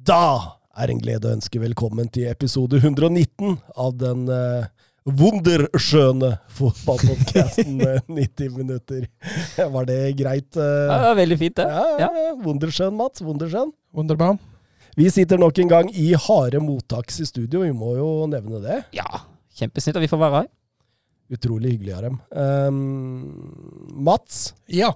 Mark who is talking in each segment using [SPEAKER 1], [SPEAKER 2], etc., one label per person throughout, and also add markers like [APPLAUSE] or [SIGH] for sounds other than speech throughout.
[SPEAKER 1] Da er en glede å ønske velkommen til episode 119 av den uh, wunderskjøne fotballpodkasten 90 [LAUGHS] minutter. Var det greit? Uh,
[SPEAKER 2] ja, det var veldig fint, det.
[SPEAKER 1] Ja, ja, ja. Mats. Wunderskjønn.
[SPEAKER 3] Wunderbaum.
[SPEAKER 1] Vi sitter nok en gang i harde mottaks i studio, vi må jo nevne det.
[SPEAKER 2] Ja, kjempesnitt at vi får være her.
[SPEAKER 1] Utrolig hyggelig av dem. Um, Mats,
[SPEAKER 3] Ja,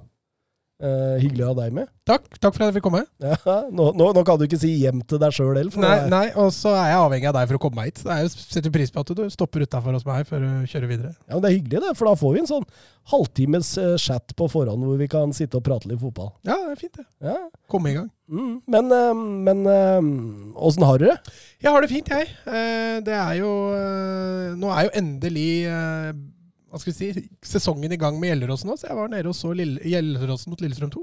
[SPEAKER 1] uh, hyggelig å ha deg med.
[SPEAKER 3] takk. Takk for at jeg fikk komme. [LAUGHS]
[SPEAKER 1] Ja, nå, nå, nå kan du ikke si hjem til deg sjøl heller.
[SPEAKER 3] Nei, nei, og så er jeg avhengig av deg for å komme meg hit. Det er setter pris på at du stopper utafor hos meg før du kjører videre.
[SPEAKER 1] Ja, men Det er hyggelig, det, for da får vi en sånn halvtimes eh, chat på forhånd hvor vi kan sitte og prate litt fotball.
[SPEAKER 3] Ja, det er fint, det.
[SPEAKER 1] Ja.
[SPEAKER 3] Komme i gang.
[SPEAKER 1] Mm. Men eh, men åssen har du det?
[SPEAKER 3] Jeg har det fint, jeg. Det er jo Nå er jo endelig hva skal vi si, sesongen i gang med Gjelleråsen nå, så jeg var nede og så Lille- Gjelleråsen mot Lillestrøm 2.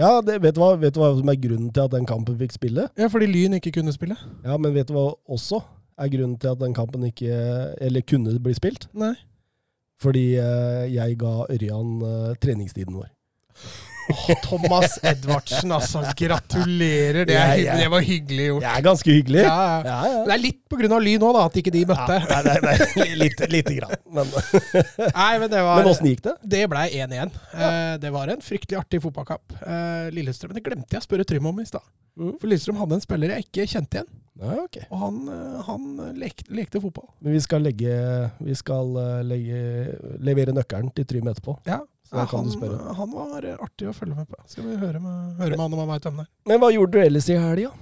[SPEAKER 1] Ja, det, vet, du hva, vet du hva som er grunnen til at den kampen fikk spille?
[SPEAKER 3] Ja, fordi Lyn ikke kunne spille.
[SPEAKER 1] Ja, Men vet du hva også er grunnen til at den kampen ikke Eller kunne bli spilt?
[SPEAKER 3] Nei.
[SPEAKER 1] Fordi eh, jeg ga Ørjan eh, treningstiden vår.
[SPEAKER 3] Thomas Edvardsen, altså. Gratulerer. Det, er, ja,
[SPEAKER 1] ja.
[SPEAKER 3] det var hyggelig gjort.
[SPEAKER 1] Det er ganske hyggelig.
[SPEAKER 3] Ja. Det er litt av Lyn òg, da, at ikke de møtte.
[SPEAKER 1] Ja, nei, nei, nei, [LAUGHS] lite, lite grann. Men, [LAUGHS]
[SPEAKER 3] Nei, men det var
[SPEAKER 1] men åssen gikk det?
[SPEAKER 3] Det ble 1-1. Eh, det var en fryktelig artig fotballkamp. Eh, Lillestrøm Det glemte jeg å spørre Trym om i stad.
[SPEAKER 1] Mm.
[SPEAKER 3] For Lillestrøm hadde en spiller jeg ikke kjente igjen.
[SPEAKER 1] Ja, okay.
[SPEAKER 3] Og han, eh, han lekte, lekte fotball.
[SPEAKER 1] Men vi skal legge Vi skal eh, legge, levere nøkkelen til Trym etterpå.
[SPEAKER 3] Ja,
[SPEAKER 1] Kan
[SPEAKER 3] han,
[SPEAKER 1] du spørre.
[SPEAKER 3] han var eh, artig å følge med på. Skal vi høre med, høre med han om han veit hvem det er.
[SPEAKER 1] Men hva gjorde du ellers i helga?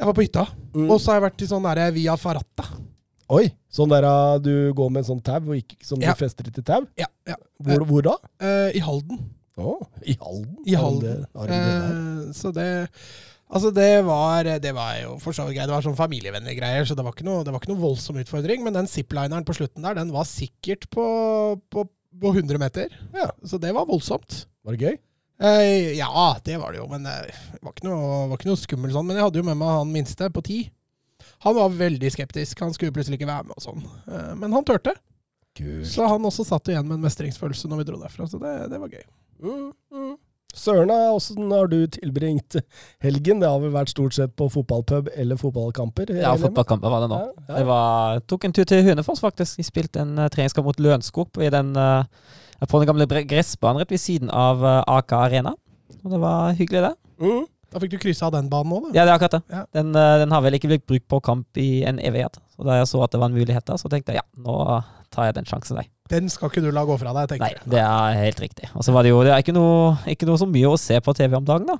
[SPEAKER 3] Jeg var på hytta.
[SPEAKER 1] Mm.
[SPEAKER 3] Og så har jeg vært i sånn derre Via Farata.
[SPEAKER 1] Oi! Sånn der ah, du går med en sånn tau, som
[SPEAKER 3] Ja.
[SPEAKER 1] du fester til tau?
[SPEAKER 3] Ja, ja.
[SPEAKER 1] Hvor, hvor da?
[SPEAKER 3] Eh, I Halden.
[SPEAKER 1] Å, I Halden?
[SPEAKER 3] I
[SPEAKER 1] Har de
[SPEAKER 3] Halden.
[SPEAKER 1] det- har de det?
[SPEAKER 3] Eh, så det Altså det var, det var jo for så vidt greit. Det var sånn familievennlige greier, så det var ikke noe, det var ikke noe voldsom utfordring. Men den ziplineren på slutten der, den var sikkert på, på, på 100 meter.
[SPEAKER 1] Ja.
[SPEAKER 3] Så det var voldsomt.
[SPEAKER 1] Var det gøy?
[SPEAKER 3] Eh, ja, det var det jo, men eh, det var ikke noe, var ikke noe skummelt sånn. Men jeg hadde jo med meg han minste på ti. Han var veldig skeptisk. Han skulle plutselig ikke være med og sånn. Eh, men han turte.
[SPEAKER 1] Kult.
[SPEAKER 3] Så han også satt igjen med en mestringsfølelse når vi dro derfra. Så det, det var gøy.
[SPEAKER 1] Mm, mm. Søren, åssen har du tilbringt helgen? Det har vel vært stort sett på fotballpub eller fotballkamper?
[SPEAKER 2] Ja,
[SPEAKER 1] jeg med?
[SPEAKER 2] fotballkamper var det nå.
[SPEAKER 1] Ja, ja.
[SPEAKER 2] Jeg var, tok en tur til Hønefoss, faktisk. Vi spilte en uh, treningskamp mot Lørenskog på- uh, på den gamle gressbanen rett ved siden av uh, AK Arena. Og det var hyggelig, det.
[SPEAKER 1] Mm.
[SPEAKER 3] Da fikk du kryssa av den banen òg, da.
[SPEAKER 2] Ja, det er akkurat det.
[SPEAKER 3] Ja.
[SPEAKER 2] Den, den har vel ikke blitt brukt på kamp i en evighet. Så da jeg så at det var en mulighet der, så tenkte jeg ja, nå tar jeg den sjansen, jeg.
[SPEAKER 3] Den skal ikke du la gå fra deg,
[SPEAKER 2] tenker
[SPEAKER 3] tenker jeg.
[SPEAKER 2] det er helt riktig. Og så var det jo det er ikke noe, ikke noe så mye å se på TV om dagen, da.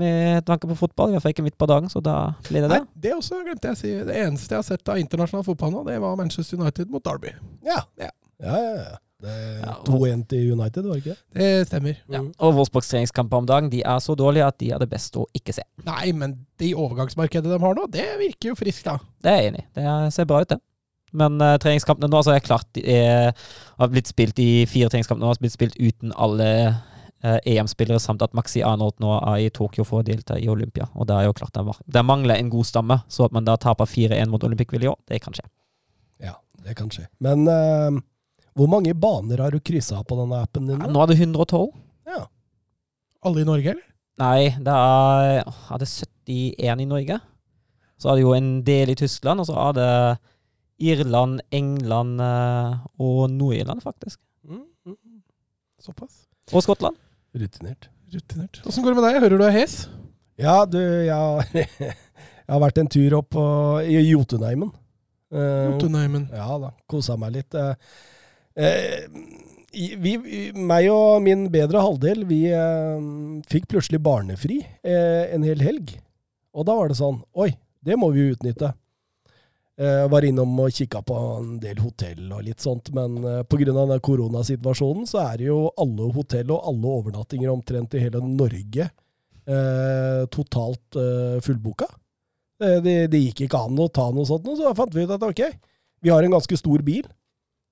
[SPEAKER 2] Med tanke på fotball. I hvert fall ikke midt på dagen, så da blir det det.
[SPEAKER 3] Nei, det også glemte jeg å si. Det eneste jeg har sett av internasjonal fotball nå, det var Manchester United mot Derby.
[SPEAKER 1] Ja.
[SPEAKER 3] Ja.
[SPEAKER 1] Ja, ja, ja. Det er 2-1 til United, var det ikke det?
[SPEAKER 3] Det stemmer.
[SPEAKER 2] Ja. Og Wolfsburgs treningskamper om dagen de er så dårlige at de er det beste å ikke se.
[SPEAKER 3] Nei, men det overgangsmarkedet de har nå, det virker jo friskt, da.
[SPEAKER 2] Det er jeg enig i. Det er- ser bra ut, det. Men uh, treningskampene nå så er klart de er, har blitt spilt i fire treningskamper nå, har blitt spilt uten alle uh, EM-spillere, samt at Maxi Arnold nå er i Tokyo for å delta i Olympia. Og det er jo klart det, mangler en god stamme, så at man da taper 4-1 mot Olympic Ville i år, det kan skje.
[SPEAKER 1] Ja, det kan skje. Men uh, hvor mange baner har du kryssa på denne appen din?
[SPEAKER 2] Ja,
[SPEAKER 1] nå?
[SPEAKER 2] nå er det 112.
[SPEAKER 1] Ja.
[SPEAKER 3] Alle i Norge, eller?
[SPEAKER 2] Nei, det er, er det 71 i Norge. Så er det jo en del i Tyskland, og så er det Irland, England eh, og Nord-Irland, faktisk.
[SPEAKER 1] Mm, mm.
[SPEAKER 3] Såpass.
[SPEAKER 2] Og Skottland.
[SPEAKER 1] Rutinert.
[SPEAKER 3] Rutinert. Åssen går det med deg? Hører du er hes?
[SPEAKER 1] Ja, du, jeg [LAUGHS] har, jeg har vært en tur opp på, i Jotunheimen. Eh,
[SPEAKER 3] Jotunheimen.
[SPEAKER 1] Ja da, kosa meg litt. Uh, uh, vi, meg og min bedre halvdel, vi fikk plutselig barnefri en hel helg. Og da var det sånn Oi, det må vi utnytte. Eh, var innom og kikka på en del hotell og litt sånt, men eh, pga. koronasituasjonen så er det jo alle hotell og alle overnattinger omtrent i hele Norge eh, totalt eh, fullboka. Eh, det, det gikk ikke an å ta noe sånt, så da fant vi ut at ok, vi har en ganske stor bil,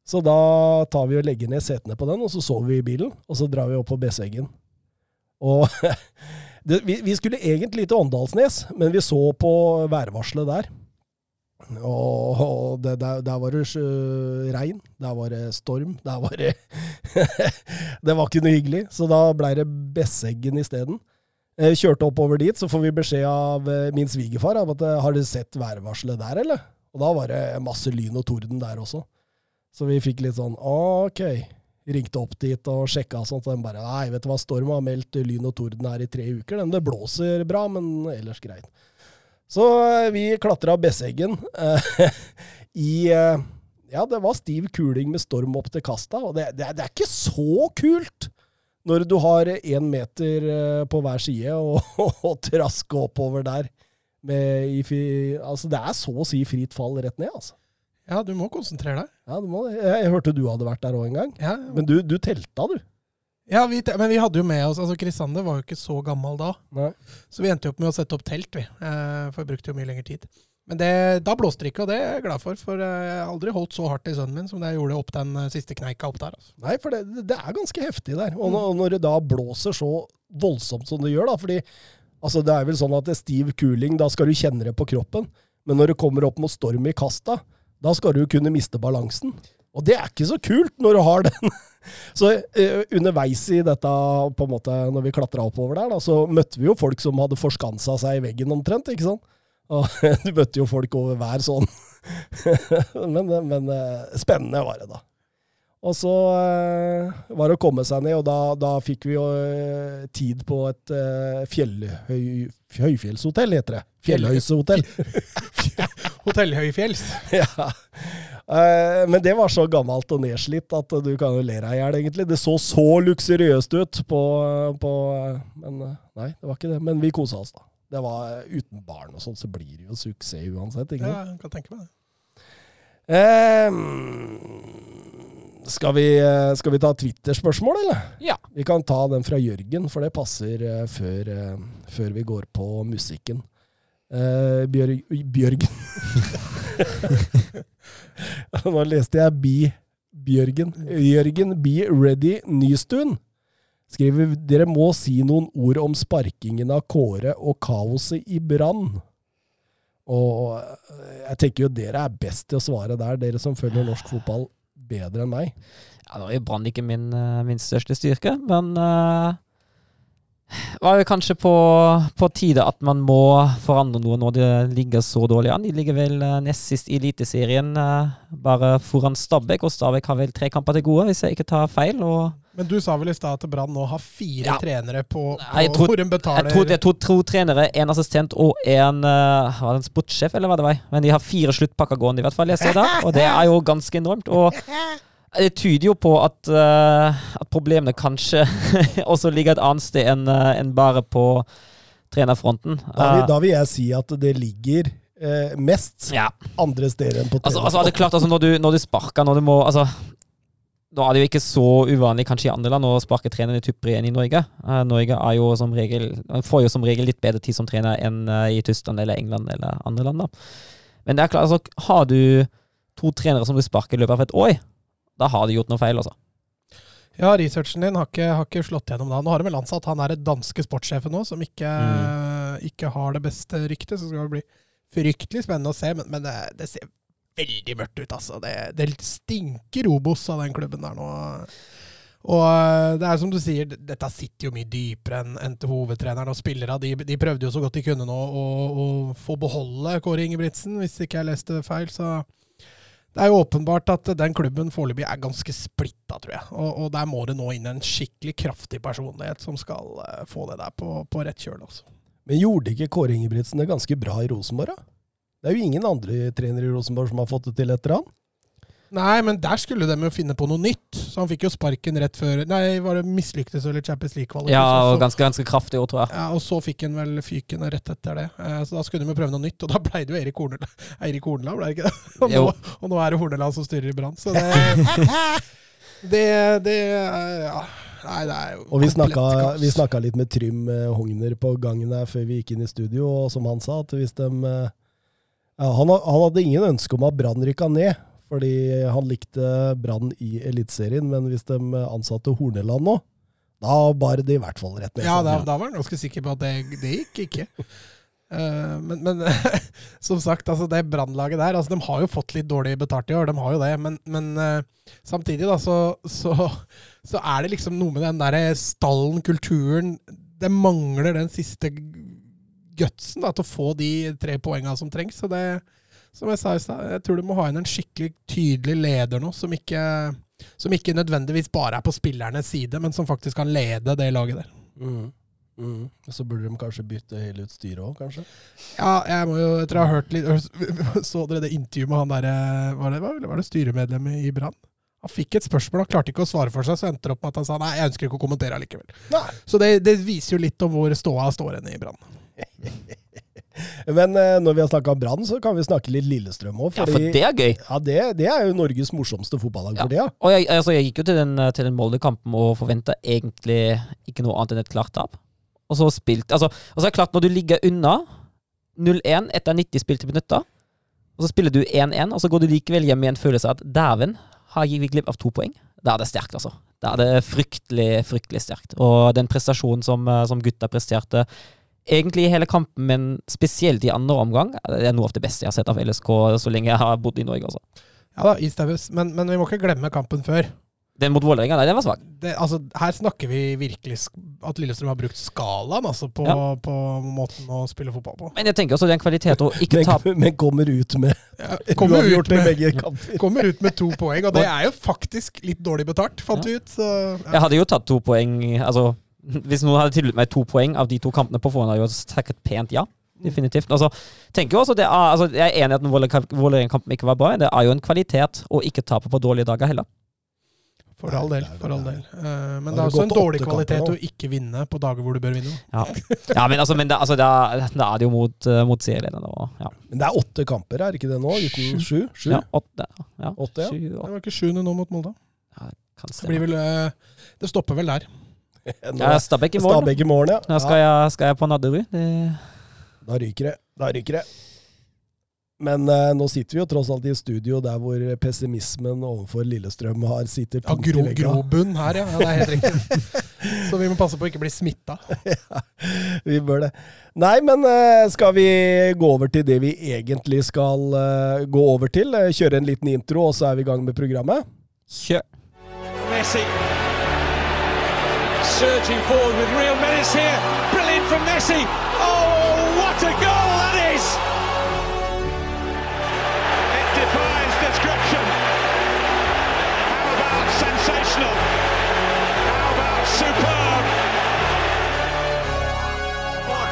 [SPEAKER 1] så da tar vi og legger ned setene på den, og så sover vi i bilen, og så drar vi opp på Besseggen. Og [LAUGHS] det, vi, vi skulle egentlig til Åndalsnes, men vi så på værvarselet der. Og, det, der, der var det sjø- regn, der var det storm, der var det [LAUGHS] Det var ikke noe hyggelig, så da blei det Besseggen isteden. Eh, Kjørte oppover dit, så får vi beskjed av eh, min svigerfar om at eh, har dere sett værvarselet der, eller? Og da var det masse lyn og torden der også. Så vi fikk litt sånn ok. Ringte opp dit og sjekka og sånt, og de bare nei, vet du hva, Storm har meldt lyn og torden her i tre uker. Den, det blåser bra, men ellers greit. Så eh, vi klatra Besseggen eh, [LAUGHS] i eh, Ja, det var stiv kuling med storm opp til kasta, og det, det, det er ikke så kult når du har én meter på hver side [LAUGHS] og, og, traske oppover der. Med, i, altså, det er så å si fritt fall rett ned, altså.
[SPEAKER 3] Ja, du må konsentrere deg.
[SPEAKER 1] Ja, du må, jeg, jeg hørte du hadde vært der òg en gang.
[SPEAKER 3] Ja,
[SPEAKER 1] Men du, du telta, du.
[SPEAKER 3] Ja vi, men vi hadde jo med oss altså Kristiander var jo ikke så gammel da,
[SPEAKER 1] Nei.
[SPEAKER 3] så vi endte jo opp med å sette opp telt, vi. Eh, for vi brukte jo mye lengre tid. Men det, da blåste det ikke, og det er jeg glad for. For eh, jeg har aldri holdt så hardt i sønnen min som det jeg gjorde opp den eh, siste kneika opp der. Altså.
[SPEAKER 1] Nei, for det, det er ganske heftig der. Og når, når det da blåser så voldsomt som det gjør, da, fordi altså, det er vel sånn at det er stiv kuling, da skal du kjenne det på kroppen. Men når det kommer opp mot storm i kasta, da skal du kunne miste balansen. Og det er ikke så kult når du har den. [LAUGHS] Så uh, underveis i dette, på en måte, når vi klatra oppover der, da, så møtte vi jo folk som hadde forskansa seg i veggen omtrent, ikke sant? Og [LAUGHS] du møtte jo folk over hver sånn. [LAUGHS] men, men eh, spennende var det, da. Og så eh, var det å komme seg ned, og da, da fikk vi jo eh, tid på et eh, fjellhøy, høyfjellshotell, heter det. Fjellhøyshotell. [LAUGHS]
[SPEAKER 3] Hotell Høyfjells. [LAUGHS]
[SPEAKER 1] ja. Men det var så gammelt og nedslitt at du kan jo le deg i hjel, egentlig. Det så så luksuriøst ut på, på Men nei, det var ikke det. Men vi kosa oss, da. Det var Uten barn og sånn, så blir det jo suksess uansett. ikke?
[SPEAKER 3] Ja, jeg kan tenke meg det.
[SPEAKER 1] Eh, skal, vi, eh, skal vi ta Twitter-spørsmål, eller?
[SPEAKER 2] Ja.
[SPEAKER 1] Vi kan ta den fra Jørgen, for det passer eh, før, eh, før vi går på musikken. Uh, Bjørg, Bjørgen [LAUGHS] Nå leste jeg Bi Bjørgen. Jørgen Be Ready Nystuen skriver dere må si noen ord om sparkingen av Kåre og kaoset i Brann. Og jeg tenker jo dere er best til å svare der, dere som følger norsk fotball bedre enn meg.
[SPEAKER 2] Ja, Nå er Brann ikke min, eh, min største styrke, men uh, var jo kanskje på, på tide at man må forandre noe når det ligger så dårlig an. De ligger vel eh, nest sist i Eliteserien, uh, bare foran Stabæk, og Stabæk har vel tre kamper til gode, hvis jeg ikke tar feil. og
[SPEAKER 3] Men du sa vel i stad at Brann nå har fire
[SPEAKER 2] Ja.
[SPEAKER 3] trenere på, på
[SPEAKER 2] Nei, tror-
[SPEAKER 3] hvor de betaler
[SPEAKER 2] Jeg tror det er to, to trenere, en assistent og en uh, Var det en sportssjef, eller hva det var? Men de har fire sluttpakker gående, i hvert fall, jeg ser det. Og det er jo ganske enormt. Og det tyder jo på at, uh, at problemene kanskje [LAUGHS] også ligger et annet sted enn eh, enn bare på trenerfronten.
[SPEAKER 1] Da vil,
[SPEAKER 2] Eh,
[SPEAKER 1] da vil jeg si at det ligger eh, mest
[SPEAKER 2] ja.
[SPEAKER 1] andre steder enn på
[SPEAKER 2] Altså,
[SPEAKER 1] TV.
[SPEAKER 2] altså det er klart, altså, når du, når du sparker, når du må altså, Nå er det jo ikke så uvanlig kanskje i andre land å sparke treneren i tupper enn i Norge. Eh, Norge jo som regel, får jo som regel litt bedre tid som trener enn eh, i Tyskland eller England eller andre land. da. Men det er klart, altså, har du to trenere som du sparker i løpet av et år, da har du gjort noe feil, altså.
[SPEAKER 3] Ja, researchen din har ikke, har ikke slått gjennom da. Nå har de vel ansatt han er et danske sportssjefen nå, som ikke, ikke har det beste ryktet. Så skal det bli fryktelig spennende å se, men, men det, det ser veldig mørkt ut, altså. Det, det stinker Obos av den klubben der nå. Og øh, det er som du sier, dette sitter jo mye dypere enn en til hovedtreneren og spillere. De, de prøvde jo så godt de kunne nå å, å få beholde Kåre Ingebrigtsen, hvis ikke jeg leste feil. så... Det er jo åpenbart at den klubben foreløpig er ganske splitta, tror jeg. Og, og der må det nå inn en skikkelig kraftig personlighet som skal eh, få det der på, på rett kjøl. Altså.
[SPEAKER 1] Men gjorde ikke Kåre Ingebrigtsen det ganske bra i Rosenborg? da? Det er jo ingen andre trenere i Rosenborg som har fått det til etter han.
[SPEAKER 3] Nei, men der skulle de jo finne på noe nytt. Så han fikk jo sparken rett før Nei, var det mislyktes eller Champions League-kvalik?
[SPEAKER 2] Ja,
[SPEAKER 3] så-
[SPEAKER 2] og ganske, ganske kraftig òg, tror jeg.
[SPEAKER 3] Ja, og så fikk han vel fyken rett etter det. Eh, Så da skulle de jo prøve noe nytt, og da ble det jo Erik Horneland, Eirik Horneland ble det ikke det? [LAUGHS] Og nå, og nå er det Horneland som styrer i Brann, så [LAUGHS] det Det, det Ja. Nei, det er jo
[SPEAKER 1] Og vi snakka, vi snakka litt med Trym eh, Hogner på gangen her før vi gikk inn i studio, og som han sa, at hvis de eh, han, han hadde ingen ønske om at Brann rykka ned, fordi han likte Brann i Eliteserien, men hvis de ansatte Horneland nå, da bar det i hvert fall rett ned.
[SPEAKER 3] Ja, da, da var han ganske sikker på at det, det gikk ikke. Uh, men, men [LAUGHS] som sagt, altså det brannlaget der altså De har jo fått litt dårlig betalt i år, de har jo det. Men, men uh, samtidig da, så, så, så er det liksom noe med den derre stallen, kulturen det mangler den siste gutsen da, til å få de tre poengene som trengs. Så det, som jeg sa i stad, jeg tror du må ha inn en skikkelig tydelig leder nå, som ikke, som ikke nødvendigvis bare er på spillernes side, men som faktisk kan lede det laget der.
[SPEAKER 1] Mm. Mm. Så burde de kanskje bytte hele utstyret òg, kanskje?
[SPEAKER 3] Ja, jeg må jo, etter å ha hørt litt [LAUGHS] Så dere det intervjuet med han derre var, det- var det styremedlemmet i Brann? Han fikk et spørsmål, han klarte ikke å svare for seg, så endte det opp med at han sa nei, jeg ønsker ikke å kommentere allikevel. Så det, det viser jo litt om hvor ståa står henne i Brann. [LAUGHS]
[SPEAKER 1] Men eh, når vi har snakka om Brann, så kan vi snakke litt Lillestrøm òg.
[SPEAKER 2] Ja, for det er gøy.
[SPEAKER 1] ja, det, det er jo Norges morsomste fotballag for
[SPEAKER 2] Ja.
[SPEAKER 1] tida.
[SPEAKER 2] Og jeg, altså, jeg gikk jo til den, til den Molde-kampen og forventa egentlig ikke noe annet enn et klart tap. Og så spilt Altså, altså det er klart, når du ligger unna 0-1 etter 90 spilte minutter, og så spiller du 1-1, og så går du likevel hjem med en følelse av at dæven, har vi glipp av to poeng? Da er det sterkt, altså. Da er det fryktelig, fryktelig sterkt. Og den prestasjonen som, eh, som gutta presterte egentlig i hele kampen, men spesielt i andre omgang, det er noe av det beste jeg har sett av LSK så lenge jeg har bodd i Norge. Også.
[SPEAKER 3] Ja da, Istaues. Men, men vi må ikke glemme kampen før.
[SPEAKER 2] Den mot Vålerenga, nei, den var svak.
[SPEAKER 3] Det, altså, her snakker vi virkelig at Lillestrøm har brukt skalaen altså, på,
[SPEAKER 2] Ja.
[SPEAKER 3] på måten å spille fotball på.
[SPEAKER 2] Men jeg tenker også den er en kvalitet å ikke tape
[SPEAKER 1] Men, kommer ut med
[SPEAKER 3] Ja, kommer, ut med,
[SPEAKER 1] begge kamper.
[SPEAKER 3] kommer ut med to poeng, og det er jo faktisk litt dårlig betalt, fant vi ut. Så, ja.
[SPEAKER 2] Jeg hadde jo tatt to poeng Altså, hvis noen hadde tilbudt meg to poeng av de to kampene på forhånd, hadde jeg takket pent ja. Definitivt. Altså, tenker jo også det er, altså, Jeg er enig i at Vålerenga-kampen ikke var bra. Det er jo en kvalitet å ikke tape på dårlige dager heller.
[SPEAKER 3] For all del. for all del. Eh, men det er
[SPEAKER 1] det
[SPEAKER 3] også en dårlig kvalitet å ikke vinne på dager hvor du bør vinne.
[SPEAKER 2] Ja, ja men altså, men det, altså, det, er, det, er det jo mot, uh, mot serielederne. Ja.
[SPEAKER 1] Men det er åtte kamper, er ikke det nå? Uten sju? Sju?
[SPEAKER 2] ja, åtte. Ja,
[SPEAKER 1] Åtte, ja.
[SPEAKER 3] Det var ikke sjuende nå mot Molde.
[SPEAKER 2] Ja,
[SPEAKER 3] Det, blir vel, eh, det stopper vel der. [LAUGHS]
[SPEAKER 2] Ja, Stabæk i morgen.
[SPEAKER 1] Stabæk i morgen, ja.
[SPEAKER 2] Da skal jeg, skal jeg på Nadderud. Det,
[SPEAKER 1] Da ryker det. Da ryker det. Men eh, nå sitter vi jo tross alt i studio der hvor pessimismen overfor Lillestrøm har sitter
[SPEAKER 3] Ja, gro, grobunn her, ja. ja. Det er helt riktig. [LAUGHS] Så vi må passe på å ikke bli smitta. [LAUGHS]
[SPEAKER 1] Vi bør det. Nei, men eh, skal vi gå over til det vi egentlig skal eh, gå over til? Eh, Kjøre en liten intro, og så er vi i gang med programmet?
[SPEAKER 2] kjør!
[SPEAKER 4] Messi surging forward with real menace here. Brilliant from Messi. Oh, what a goal that is! It defies description. How about sensational? How about superb?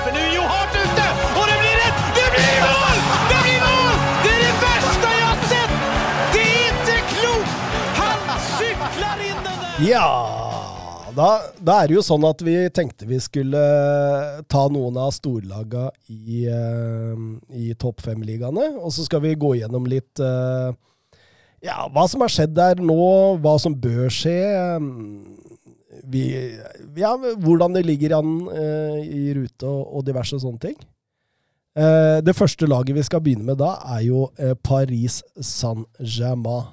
[SPEAKER 4] For nu Johan ute, og det blir et Det blir mål! Det blir mål! Det är det värsta jag har sett! Det är inte klokt! Han cyklar in den där!
[SPEAKER 1] Ja da, da er det jo sånn at vi tenkte vi skulle ta noen av storlaga i, eh, i topp fem-ligaene. Og så skal vi gå gjennom litt eh, ja, hva som har skjedd der nå, hva som bør skje. Vi, ja, hvordan det ligger an eh, i rute og, diverse sånne ting. Det første laget vi skal begynne med da, er jo Paris Saint-Germain.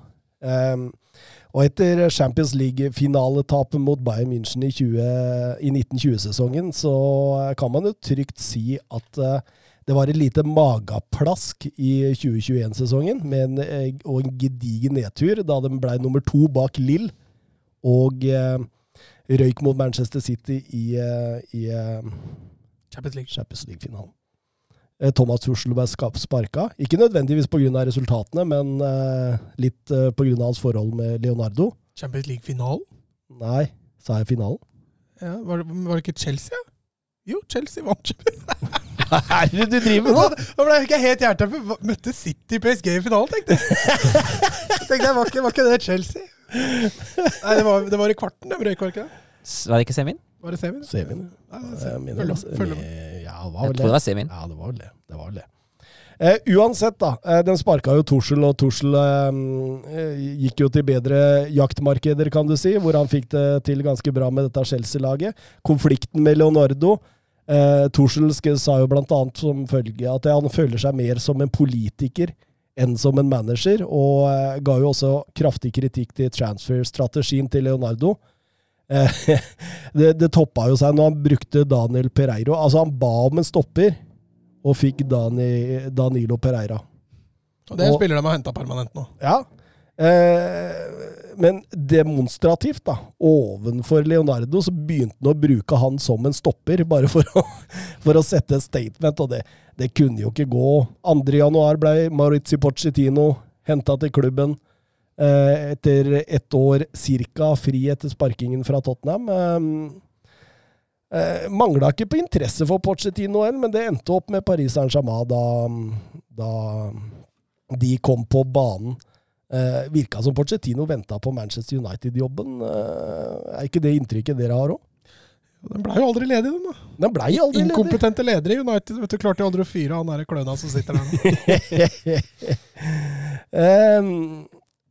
[SPEAKER 1] Eh, og etter Champions League-finaletapet mot Bayern München i, i 1920-sesongen, så kan man jo trygt si at eh, det var et lite mageplask i 2021-sesongen, med en, eh, og en gedigen nedtur, da de ble nummer to bak Lill, og eh, røyk mot Manchester City i, eh, i eh,
[SPEAKER 3] Champions League.
[SPEAKER 1] Champions League-finalen. Eh, Thomas Hussel ble sparka. Ikke nødvendigvis pga. resultatene, men eh, litt eh, pga. hans forhold med Leonardo.
[SPEAKER 3] Champions League-finalen?
[SPEAKER 1] Nei, sa jeg finalen?
[SPEAKER 3] Ja, var, det, var det ikke Chelsea? Jo, Chelsea vant.
[SPEAKER 1] Hva er det du driver
[SPEAKER 3] Nå,
[SPEAKER 1] med?
[SPEAKER 3] nå ble jeg ikke helt jernteppe. Hva- Møtte City PSG i finalen, tenkte jeg. [LAUGHS] Tenkte jeg, var ikke, var ikke det Chelsea? Nei, det var, det var i kvarten de røyk, var det ikke det?
[SPEAKER 2] Var det ikke semien?
[SPEAKER 3] Var det semien?
[SPEAKER 1] Semien.
[SPEAKER 3] Nei, det er
[SPEAKER 1] Jeg
[SPEAKER 3] semien.
[SPEAKER 1] mener
[SPEAKER 3] Følg
[SPEAKER 1] det
[SPEAKER 3] med.
[SPEAKER 1] Ja, det var
[SPEAKER 2] Jeg
[SPEAKER 1] vel
[SPEAKER 2] tror det var semien.
[SPEAKER 1] Ja, det var vel det. det, var vel det. Eh, uansett, da. Eh, de sparka jo Torsel, og Torsel eh, eh, gikk jo til bedre jaktmarkeder, kan du si, hvor han fikk det til ganske bra med dette Chelsea-laget. Konflikten med Leonardo. Eh, Torsel sa jo blant annet som følge at han føler seg mer som en politiker enn som en manager, og eh, ga jo også kraftig kritikk til transfer-strategien til Leonardo. Eh, [LAUGHS] det, det toppa jo seg når han brukte Daniel Pereiro. Altså, han ba om en stopper, og fikk Dani, Danilo Pereira.
[SPEAKER 3] Og det er
[SPEAKER 1] Og-
[SPEAKER 3] spiller de har henta permanent nå.
[SPEAKER 1] Ja. Eh, men demonstrativt, da, ovenfor Leonardo, så begynte han å bruke han som en stopper, bare for å, [LAUGHS] for å sette et statement, og det, det kunne jo ikke gå. 2. januar ble Maurizio Pochettino henta til klubben. Eh, etter ett år cirka fri etter sparkingen fra Tottenham. Eh, eh, Mangla ikke på interesse for Pochettino heller, men det endte opp med Paris Saint-Germain da, da de kom på banen. Eh, virka som Pochettino venta på Manchester United-jobben. Eh, er ikke det inntrykket dere har òg?
[SPEAKER 3] Den blei jo aldri ledig, den da.
[SPEAKER 1] Den blei aldri ledig.
[SPEAKER 3] Inkompetente ledere i United vet du, klarte jo aldri å fyre han derre kløna som sitter der nå. [LAUGHS]
[SPEAKER 1] Em,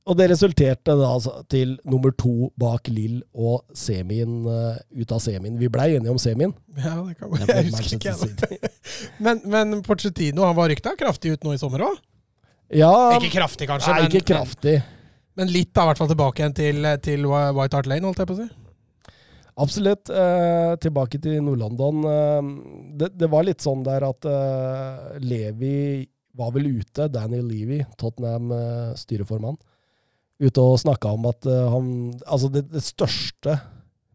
[SPEAKER 1] og det resulterte da altså til nummer to bak Lill og semien eh, ut av semien. Vi blei enige om semien.
[SPEAKER 3] Ja, det kan
[SPEAKER 1] Det
[SPEAKER 3] Jeg husker ikke, jeg. [LAUGHS] Men, men Pochettino han var rykta kraftig ut nå i sommer òg?
[SPEAKER 1] Ja,
[SPEAKER 3] Ikke kraftig, kanskje,
[SPEAKER 1] nei,
[SPEAKER 3] men,
[SPEAKER 1] ikke kraftig.
[SPEAKER 3] men, men litt da, i hvert fall tilbake igjen til, til White Hart Lane, holdt jeg på å si.
[SPEAKER 1] Absolutt. Eh, tilbake til Nord-London. Eh, det, det var litt sånn der at eh, Levi var vel ute, Daniel Levy, Tottenham-styreformann, ute og snakka om at eh, han Altså, det, det største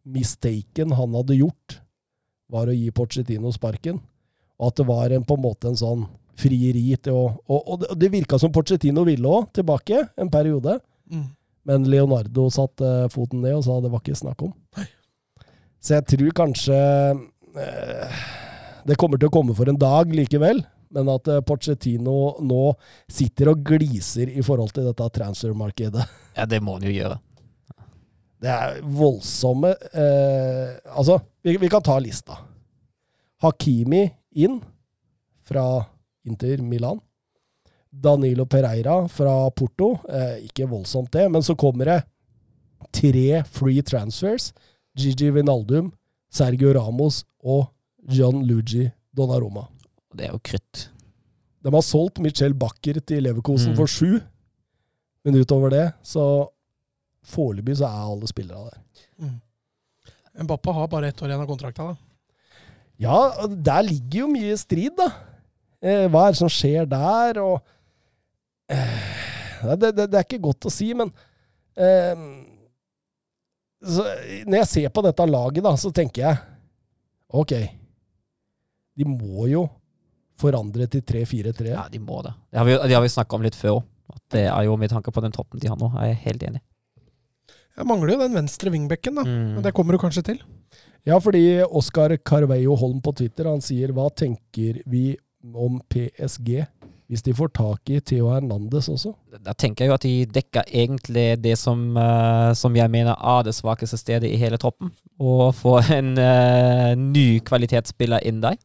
[SPEAKER 1] mistaken han hadde gjort, var å gi Pochettino sparken. Og at det var en, på en måte en sånn frieri til å Og, og det, det virka som Pochettino ville òg, tilbake, en periode.
[SPEAKER 3] Mm.
[SPEAKER 1] Men Leonardo satte foten ned og sa det var ikke snakk om. Så jeg tror kanskje uh, Det kommer til å komme for en dag likevel. Men at eh, Pochettino nå sitter og gliser i forhold til dette transfermarkedet. [LAUGHS]
[SPEAKER 2] Ja, det må han jo gjøre.
[SPEAKER 1] Det er voldsomme eh, Altså, vi, vi kan ta lista. Hakimi inn fra Inter Milan. Danilo Pereira fra Porto. Eh, ikke voldsomt, det, men så kommer det tre free transfers. Gigi Vinaldum, Sergio Ramos og John Luigi Donnaroma.
[SPEAKER 2] Det er jo krutt.
[SPEAKER 1] De har solgt Michel Bakker til Leverkosen
[SPEAKER 2] Mm.
[SPEAKER 1] for sju, men utover det, så foreløpig så er alle spillere der.
[SPEAKER 3] Mm. Mbappa har bare ett år igjen av kontrakta. da.
[SPEAKER 1] Ja, der ligger jo mye strid, da. Eh, hva er det som skjer der, og eh, det, det, det er ikke godt å si, men eh, så, Når jeg ser på dette laget, da, så tenker jeg OK, de må jo forandre til 3-4-3.
[SPEAKER 2] Ja, de må det. Det har vi, det har vi snakka om litt før òg. Det er jo med tanke på den toppen de har nå. Jeg er helt enig.
[SPEAKER 3] Jeg mangler jo den venstre wingbacken, da.
[SPEAKER 2] Mm.
[SPEAKER 3] Men det kommer du kanskje til.
[SPEAKER 1] Ja, fordi Oskar Carveio Holm på Twitter han sier hva tenker vi om PSG hvis de får tak i Theo Hernandez også?
[SPEAKER 2] Da tenker jeg jo at de dekker egentlig det som, uh, som jeg mener er det svakeste stedet i hele troppen. Å få en uh, ny kvalitetsspiller inn der.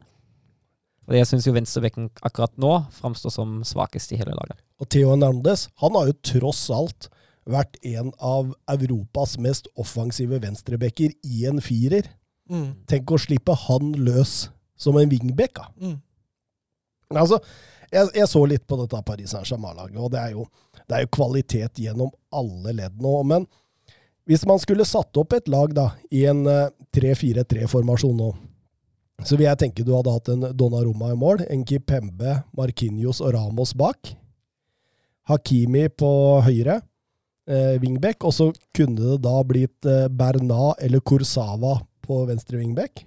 [SPEAKER 2] Og jeg syns jo venstrebekken akkurat nå framstår som svakest i hele laget.
[SPEAKER 1] Og Theo Hernandez han har jo tross alt vært en av Europas mest offensive venstrebekker i en firer.
[SPEAKER 3] Mm.
[SPEAKER 1] Tenk å slippe han løs som en wingback. Da.
[SPEAKER 3] Mm.
[SPEAKER 1] Altså, jeg, jeg så litt på dette Paris Saint-Germain-laget, og det er, jo, det er jo kvalitet gjennom alle ledd nå. Men hvis man skulle satt opp et lag da, i en eh, 3-4-3-formasjon nå, så vil jeg tenke du hadde hatt en Donnarumma i mål, en Kipembe, Marquinhos og Ramos bak. Hakimi på høyre, eh, wingback, og så kunne det da blitt eh, Bernat eller Kursava på venstre wingback.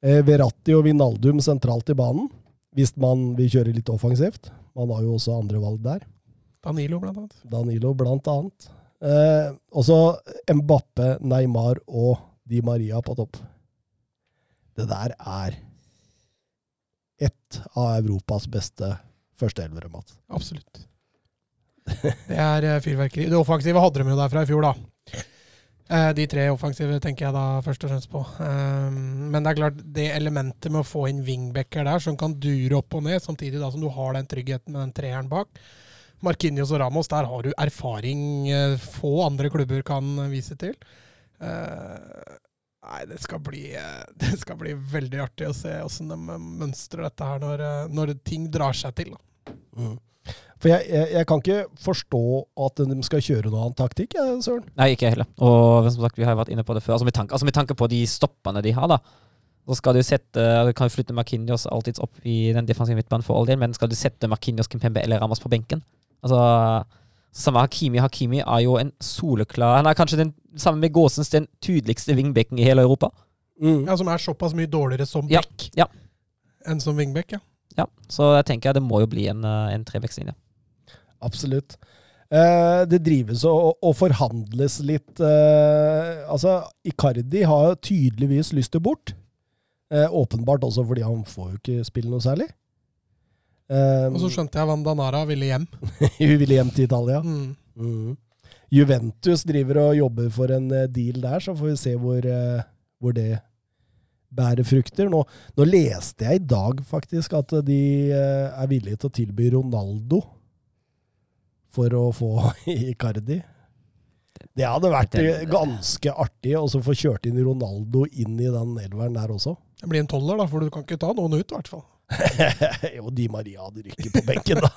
[SPEAKER 1] Eh, Verratti og Vinaldum sentralt i banen, hvis man vil kjøre litt offensivt. Man har jo også andre valg der.
[SPEAKER 3] Danilo, blant annet.
[SPEAKER 1] Danilo blant annet. Eh, også Mbappe, Neymar og Di Maria på topp. Det der er ett av Europas beste førsteelvere, Mats.
[SPEAKER 3] Absolutt. Det er eh, fyrverkeri. Det offensive hadde de jo der fra i fjor, da. Eh, De tre offensive tenker jeg da først og fremst på. Eh, Men det er klart, det elementet med å få inn wingbacker der, som kan dure opp og ned, samtidig da som du har den tryggheten med den treeren bak. Marquinhos og Ramos, der har du erfaring få andre klubber kan vise til. Eh, Nei, det skal bli, eh, [LAUGHS] det skal bli veldig artig å se åssen de mønstrer dette her når, eh, når ting drar seg til.
[SPEAKER 1] Mm. For jeg, jeg, jeg kan ikke forstå at de skal kjøre noen annen taktikk, jeg, Søren.
[SPEAKER 2] Nei, ikke jeg heller. Og som sagt, vi har vært inne på det før. Altså med tanke, altså med tanke på de stoppene de har, da. Så skal du sette Du kan jo flytte Marquinhos alltids opp i den defensive midtbanen for all del, men skal du sette Marquinhos, Kimpembe eller Ramas på benken? Altså Samme Hakimi. Hakimi er jo en soleklar Han er kanskje den, sammen med Gåsens den tydeligste wingbacken i hele Europa.
[SPEAKER 1] Mm.
[SPEAKER 3] Ja, Som er såpass mye dårligere som
[SPEAKER 2] Ja,
[SPEAKER 3] back
[SPEAKER 2] ja.
[SPEAKER 3] enn som wingback. Ja.
[SPEAKER 2] Ja, Så jeg tenker det må jo bli en, eh, en trebeckslinje.
[SPEAKER 1] Absolutt. Eh, det drives og, og forhandles litt eh, Altså, Icardi har tydeligvis lyst til bort. Eh, åpenbart også fordi han får jo ikke spille noe særlig. Eh,
[SPEAKER 3] Og så skjønte jeg Vandanara ville hjem. [LAUGHS]
[SPEAKER 1] Hun ville hjem til Italia.
[SPEAKER 3] Mm.
[SPEAKER 1] Mm. Juventus driver og jobber for en eh, deal der, så får vi se hvor, eh, hvor det bærer frukter. Nå, nå leste jeg i dag faktisk at de eh, er villige til å tilby Ronaldo for å få [LAUGHS] Icardi. Det hadde vært ganske artig å så få kjørt inn Ronaldo inn i den elveren der også.
[SPEAKER 3] Det blir en toller, da, for du kan ikke ta noen ut, i hvert fall. [LAUGHS]
[SPEAKER 1] jo, Di Maria hadde rykket på benken, da.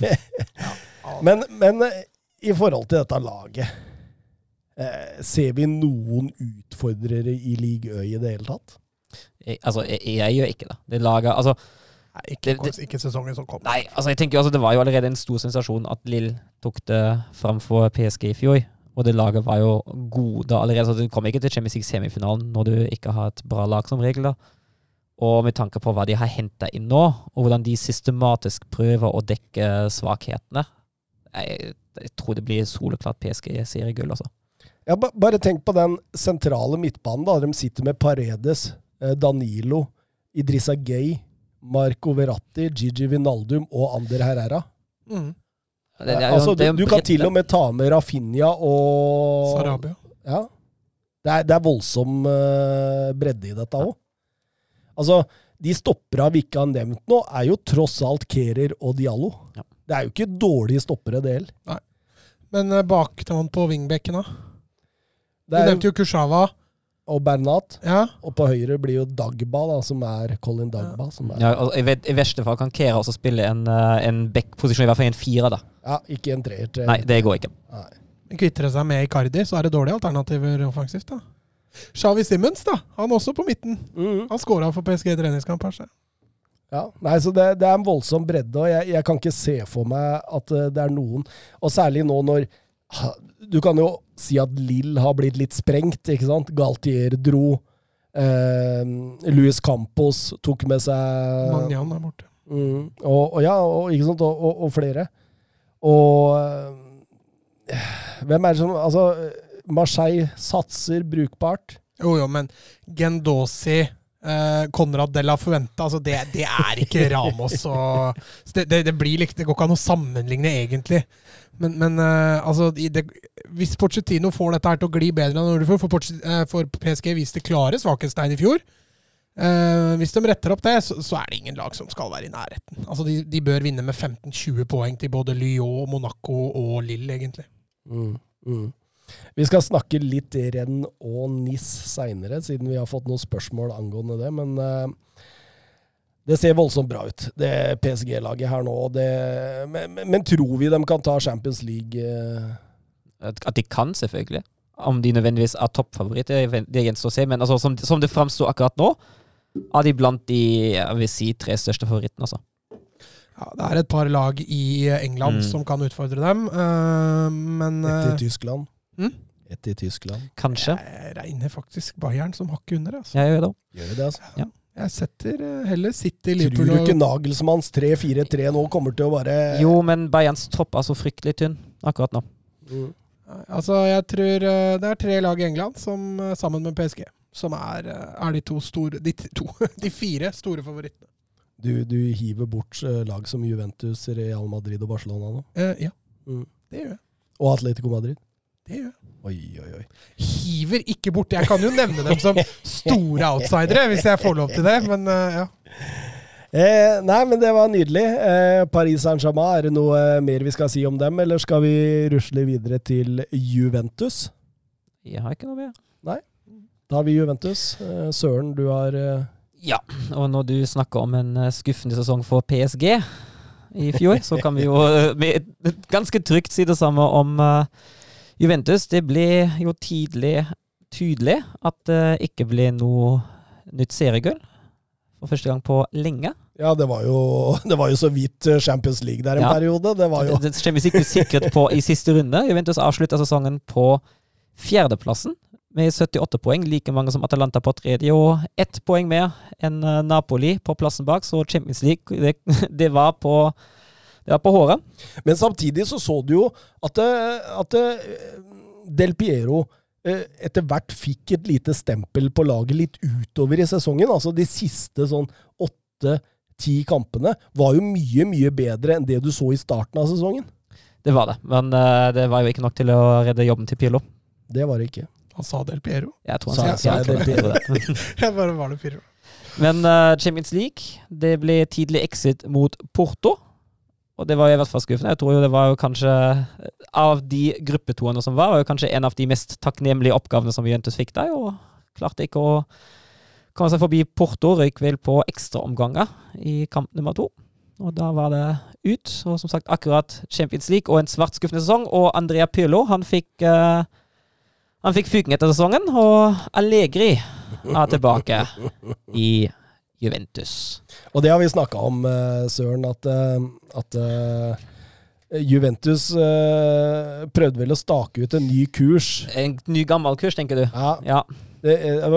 [SPEAKER 1] [LAUGHS] men, men eh, i forhold til dette laget eh, Ser vi noen utfordrere i League Ø i det hele tatt?
[SPEAKER 2] Jeg, altså, jeg, jeg gjør ikke det. Det laget Altså,
[SPEAKER 3] Nei, ikke,
[SPEAKER 2] Det- det-
[SPEAKER 3] ikke sesongen som kom.
[SPEAKER 2] Nei, altså jeg tenker altså Det var jo allerede en stor sensasjon at Lill tok det framfor PSG i fjor. Og det laget var jo gode allerede. så Du kommer ikke til Champions League-semifinalen når du ikke har et bra lag som regel. da. Og med tanke på hva de har henta inn nå, og hvordan de systematisk prøver å dekke svakhetene Jeg, jeg tror det blir soleklart PSG-seriegull, altså.
[SPEAKER 1] Ja, bare tenk på den sentrale midtbanen. da. De sitter med Paredes, eh, Danilo, Idrissa Gay, Marco Verratti, Gigi Vinaldum og Ander Herrera.
[SPEAKER 3] Mm.
[SPEAKER 2] Det, det er jo-
[SPEAKER 1] altså, du, du kan til og med ta med Rafinha og
[SPEAKER 3] Sarabia.
[SPEAKER 1] Ja. Det er, det er voldsom uh, bredde i dette òg. Altså, de stoppera vi ikke har nevnt nå, er jo tross alt Kerer og Diallo.
[SPEAKER 2] Ja.
[SPEAKER 1] Det er jo ikke dårlige stoppere, det heller.
[SPEAKER 3] Men uh, baktan på wingbacken, da? Du
[SPEAKER 1] er
[SPEAKER 3] nevnte jo Kursava.
[SPEAKER 1] Og Bernat.
[SPEAKER 3] Ja.
[SPEAKER 1] Og på høyre blir jo Dagba, da, som er Colin Dagba. Som er,
[SPEAKER 2] Ja, og i, I verste fall kan Kera også spille en, eh, en back-posisjon, i hvert fall en firer. da.
[SPEAKER 1] ja, ikke en treer. Tre.
[SPEAKER 2] Nei, det går ikke.
[SPEAKER 1] Nei.
[SPEAKER 3] Men Kvitter det seg med Icardi, så er det dårlige alternativer offensivt. da. Xavi Simmons, da. Han også på midten.
[SPEAKER 1] Mm.
[SPEAKER 3] Han skåra for PSG i treningskamp. her, så.
[SPEAKER 1] Ja, nei, så det, det er en voldsom bredde, og jeg, jeg kan ikke se for meg at eh, det er noen Og særlig nå når Du kan jo si at Lill har blitt litt sprengt, ikke sant? Galtier dro. Eh, Luis Campos tok med seg
[SPEAKER 3] Magnan er borte.
[SPEAKER 1] Mm, og, og ja, og, ikke sant? Og, og, og flere. Og eh, hvem er det som Altså, Marseille satser brukbart.
[SPEAKER 3] Jo, jo, men Gendosi, eh, Konrad de la Fuente altså det, det er ikke Ramos og det, det, det blir liksom Det går ikke an å sammenligne, egentlig. Men, men eh, altså det, Hvis Pochettino får dette her til å gli bedre enn Nordifor, for, eh, for PSG viste klare svakhetstegn i fjor eh, Hvis de retter opp det, så, så er det ingen lag som skal være i nærheten. Altså De, de bør vinne med 15-20 poeng til både Lyon, Monaco og Lille, egentlig.
[SPEAKER 1] Mm, mm. Vi skal snakke litt renn og NIS seinere, siden vi har fått noen spørsmål angående det. Men eh, det ser voldsomt bra ut, det PSG-laget her nå. Det, men, men, men tror vi de kan ta Champions League? eh?
[SPEAKER 2] At de kan, selvfølgelig. Om de nødvendigvis er toppfavoritter, det gjenstår å se. Men altså, som, som det framstår akkurat nå, er de blant de jeg vil si, tre største favorittene. Altså.
[SPEAKER 3] Ja, det er et par lag i England
[SPEAKER 2] Mm.
[SPEAKER 3] som kan utfordre dem, eh, men
[SPEAKER 1] Etter i Tyskland.
[SPEAKER 3] Mm?
[SPEAKER 1] Ett i Tyskland.
[SPEAKER 2] Kanskje.
[SPEAKER 3] jeg regner faktisk Bayern som hakket under. Altså.
[SPEAKER 2] Jeg gjør det.
[SPEAKER 1] Gjør det, altså?
[SPEAKER 3] Jeg setter eh, heller City,
[SPEAKER 1] Tror du ikke Nagelsmanns 3-4-3 nå kommer til å bare
[SPEAKER 2] Jo, men Bayerns tropp er så fryktelig tynn akkurat nå.
[SPEAKER 1] Mm.
[SPEAKER 3] Altså, jeg tror eh, det er tre lag i England som, eh, sammen med PSG som er, er de to store De, [LAUGHS] to, de fire store favorittene.
[SPEAKER 1] Du, du hiver bort lag som Juventus, Real Madrid og Barcelona nå?
[SPEAKER 3] Eh, ja,
[SPEAKER 1] Mm.
[SPEAKER 3] det gjør jeg.
[SPEAKER 1] Og Atletico Madrid?
[SPEAKER 3] Det gjør jeg.
[SPEAKER 1] Oi, oi, oi.
[SPEAKER 3] Hiver ikke bort. Jeg kan jo nevne dem som store outsidere, hvis jeg får lov til det, men eh, ja.
[SPEAKER 1] Eh, nei, men det var nydelig. Eh, Paris Saint-Germain, er det noe eh, mer vi skal si om dem, eller skal vi rusle videre til Juventus?
[SPEAKER 2] Jeg har ikke noe mer. Nei.
[SPEAKER 1] Da har vi Juventus. Eh, Søren, du har eh,
[SPEAKER 2] Ja, og når du snakker om en skuffende sesong for PSG i fjor, så kan vi jo med ganske trygt si det samme om eh, Juventus. Det ble jo tidlig tydelig at det ikke ble noe nytt seriegull for første gang på lenge.
[SPEAKER 1] Ja, det var, jo, [LAUGHS] det var jo så vidt eh, Champions League der en
[SPEAKER 2] Ja.
[SPEAKER 1] periode. Det var jo
[SPEAKER 2] Det, det Champions League sikret på i siste runde. Juventus avslutta sesongen på fjerdeplassen med 78 poeng, like mange som Atalanta på tredje, og ett poeng mer enn eh, Napoli på plassen bak. Så Champions League, det, [LAUGHS] det var på det var på håret.
[SPEAKER 1] Men samtidig så så du jo at, at Del Piero eh, etter hvert fikk et lite stempel på laget litt utover i sesongen. Altså de siste sånn åtte-ti kampene var jo mye, mye bedre enn det du så i starten av sesongen.
[SPEAKER 2] Det var det, men eh, det var jo ikke nok til å redde jobben til Pirlo.
[SPEAKER 1] Det var det ikke.
[SPEAKER 3] Han sa Del Piero.
[SPEAKER 2] Jeg tror han
[SPEAKER 1] sa Del Piero?
[SPEAKER 2] det. [LAUGHS] [LAUGHS]
[SPEAKER 3] Jeg bare var det Piero.
[SPEAKER 2] Men uh, Champions League, det ble tidlig exit mot Porto. Og det var jo i hvert fall skuffende. Jeg tror jo det var jo kanskje Av de gruppetoene som var, var jo kanskje en av de mest takknemlige oppgavene som Juventus fikk der. Og klarte ikke å komme seg forbi Porto. Røyk vel på ekstraomganger i kamp nummer to. Og da var det ut. Og som sagt, akkurat Champions League og en svart skuffende sesong. Og Andrea Pirlo, han fikk uh, han fikk fyken etter sesongen, og Allegri er tilbake i Juventus.
[SPEAKER 1] Og det har vi snakka om, eh, Søren, at, eh, at eh, Juventus prøvde vel å stake ut en ny kurs.
[SPEAKER 2] En ny gammel kurs, tenker du?
[SPEAKER 1] Ja,
[SPEAKER 2] Ja.
[SPEAKER 1] det,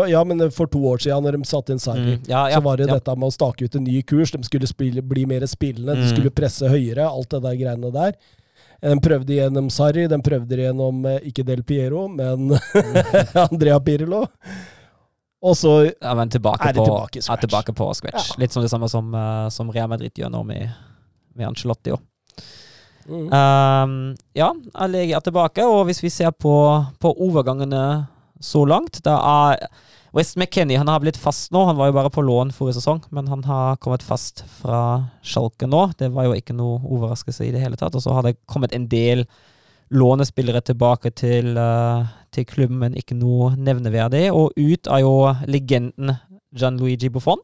[SPEAKER 1] ja men for to år siden, når de satte inn Sarri,
[SPEAKER 2] Mm, ja, ja,
[SPEAKER 1] så var det
[SPEAKER 2] ja.
[SPEAKER 1] dette med å stake ut en ny kurs. De skulle spille, bli mer spillende, de
[SPEAKER 2] Mm.
[SPEAKER 1] skulle presse høyere, alt det der greiene der. De prøvde gjennom Sarri, de prøvde gjennom ikke Del Piero, men [LAUGHS] Andrea Pirlo. Og så
[SPEAKER 2] Ja, men tilbake
[SPEAKER 1] Er det
[SPEAKER 2] på,
[SPEAKER 1] tilbake i
[SPEAKER 2] er
[SPEAKER 1] scratch?
[SPEAKER 2] tilbake på scratch.
[SPEAKER 1] Ja.
[SPEAKER 2] Litt som det samme som, uh, som Real Madrid gjør nå med, med Ancelotti. også.
[SPEAKER 1] mm.
[SPEAKER 2] Um, ja, Allegri er tilbake, og hvis vi ser på, på overgangene så langt da er West McKennie han har blitt fast nå. Han var jo bare på lån forrige sesong, men han har kommet fast fra Schalke nå. Det var jo ikke noe overraskelse i det hele tatt. Og så har det kommet en del lånespillere tilbake til, eh, til klubben, men ikke noe nevneverdig. Og ut er jo legenden Gianluigi Buffon.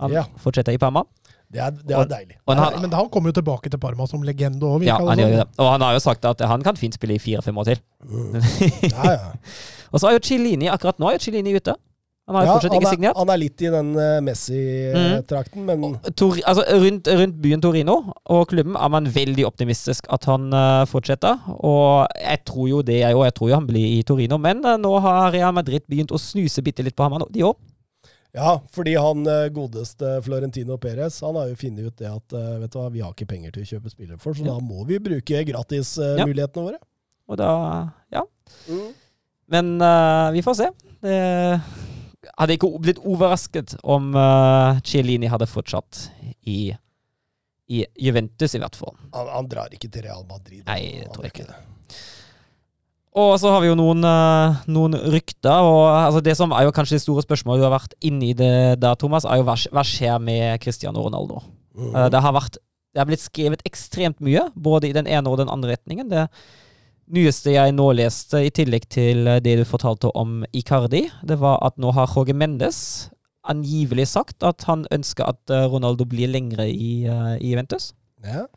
[SPEAKER 2] Han
[SPEAKER 1] Ja.
[SPEAKER 2] fortsetter i Parma.
[SPEAKER 1] Det er, det er deilig.
[SPEAKER 2] Og han
[SPEAKER 3] Men han kommer jo tilbake til Parma som legende òg,
[SPEAKER 2] ja, han gjør det. Og han har jo sagt at han kan fint spille i fire-fem år til.
[SPEAKER 1] Uh, Ja, ja. [LAUGHS]
[SPEAKER 2] Og så er jo Cellini akkurat nå er jo Cellini ute. Han har jo
[SPEAKER 1] Ja,
[SPEAKER 2] fortsatt ikke
[SPEAKER 1] er,
[SPEAKER 2] signert.
[SPEAKER 1] han er litt i den uh, Messi-trakten, men
[SPEAKER 2] Tor, altså rundt, rundt byen Torino og klubben er man veldig optimistisk at han uh, fortsetter. Og jeg tror jo det, jeg òg. Jeg tror jo han blir i Torino. Men uh, nå har Real Madrid begynt å snuse bitte litt på ham, de òg.
[SPEAKER 1] Ja, fordi han eh, godeste Florentino Perez han har jo funnet ut det at eh, vet du hva, vi har ikke penger til å kjøpe spillere for, så
[SPEAKER 2] Ja.
[SPEAKER 1] da må vi bruke
[SPEAKER 2] Ja.
[SPEAKER 1] gratismulighetene våre.
[SPEAKER 2] Og da Ja. Men uh, vi får se. Det hadde ikke blitt overrasket om uh, Cielini hadde fortsatt i, i Juventus, i hvert fall.
[SPEAKER 1] Han, han drar ikke til Real Madrid.
[SPEAKER 2] Nei,
[SPEAKER 1] det
[SPEAKER 2] tror
[SPEAKER 1] jeg
[SPEAKER 2] ikke
[SPEAKER 1] det.
[SPEAKER 2] Og så har vi jo noen, uh, noen rykter. og altså Det som er jo kanskje det store spørsmålet du har vært inne i det der, Thomas, er jo hva, hva skjer med Cristiano Ronaldo?
[SPEAKER 1] Mm.
[SPEAKER 2] Uh, det har vært det har blitt skrevet ekstremt mye, både i den ene og den andre retningen. Det nyeste jeg nå leste, i tillegg til eh, det du fortalte om Icardi, det var at nå har Jorge Mendes angivelig sagt at han ønsker at eh, Ronaldo blir lengre i, eh, i Juventus.
[SPEAKER 1] ja.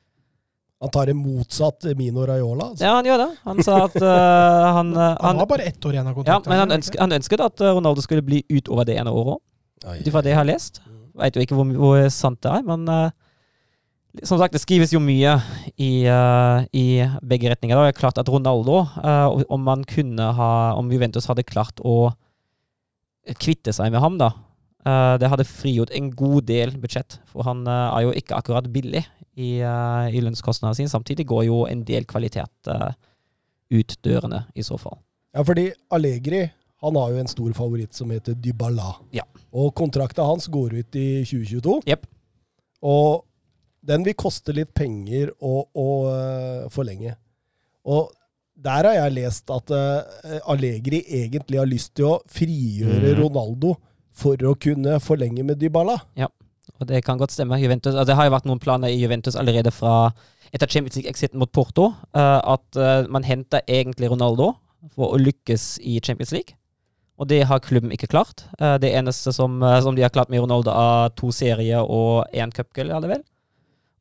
[SPEAKER 1] Han tar det motsatt Mino Raiola. Altså.
[SPEAKER 2] Ja, han gjør det. Han sa at uh, [LAUGHS] han, uh,
[SPEAKER 3] Han
[SPEAKER 2] han
[SPEAKER 3] har bare ett år igjen av
[SPEAKER 2] Ja, men han, ønsker, han ønsket at Ronaldo skulle bli utover det ene året òg, ut ifra det jeg har lest. Veit jo ikke hvor, hvor sant det er, men eh, som sagt, det skrives jo mye i, uh, i begge retninger. Det er klart at Ronaldo, uh, om ha Om Juventus hadde klart å kvitte seg med ham, da uh, Det hadde frigjort en god del budsjett, for han er jo ikke akkurat billig i, uh, i lønnskostnadene sine. Samtidig går jo en del kvalitet ut dørene, i så fall.
[SPEAKER 1] Ja, fordi Allegri han har jo en stor favoritt som heter Dybala.
[SPEAKER 2] Ja.
[SPEAKER 1] Og kontrakta hans går ut i 2022.
[SPEAKER 2] Yep.
[SPEAKER 1] Og den vil koste litt penger å, å eh, forlenge. Og der har jeg lest at uh, Allegri egentlig har lyst til å frigjøre
[SPEAKER 2] mm.
[SPEAKER 1] Ronaldo for å kunne forlenge med Dybala.
[SPEAKER 2] Ja, Og det kan godt stemme. Juventus, altså det har jo vært noen planer i Juventus allerede fra etter Champions League-exiten mot Porto, uh, at uh, man henter egentlig Ronaldo for å lykkes i Champions League. Og det har klubben ikke klart. Det eneste som, som de har klart med Ronaldo, er to serier og én cupgull, er det vel?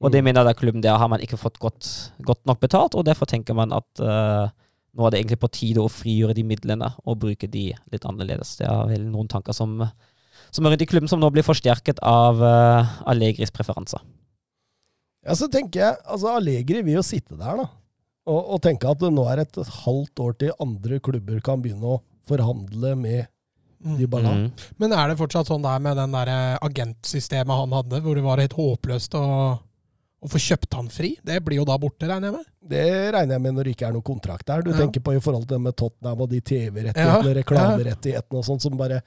[SPEAKER 2] Og det
[SPEAKER 1] Mm.
[SPEAKER 2] mener jeg klubben der har man ikke fått godt, godt nok betalt, og derfor tenker man at uh, nå er det egentlig på tide å frigjøre de midlene og bruke de litt annerledes. Det er vel noen tanker som, som er rundt i klubben, som nå blir forsterket av uh, Allegris preferanser.
[SPEAKER 1] Ja, så tenker jeg, altså Allegri vil jo sitte der, da. Og, og tenke at det nå er et halvt år til andre klubber kan begynne å forhandle med
[SPEAKER 3] Mm.
[SPEAKER 1] Dybala.
[SPEAKER 2] Mm.
[SPEAKER 3] Men er det fortsatt sånn der med den der eh, agentsystemet han hadde, hvor det var helt håpløst å, å få kjøpt han fri? Det blir jo da borte, regner jeg med?
[SPEAKER 1] Det regner jeg med når det ikke er noen kontrakt der. Du
[SPEAKER 3] Ja.
[SPEAKER 1] tenker på i forhold til det med Tottenham og de TV-rettighetene,
[SPEAKER 3] Ja,
[SPEAKER 1] reklamerettighetene og sånt som bare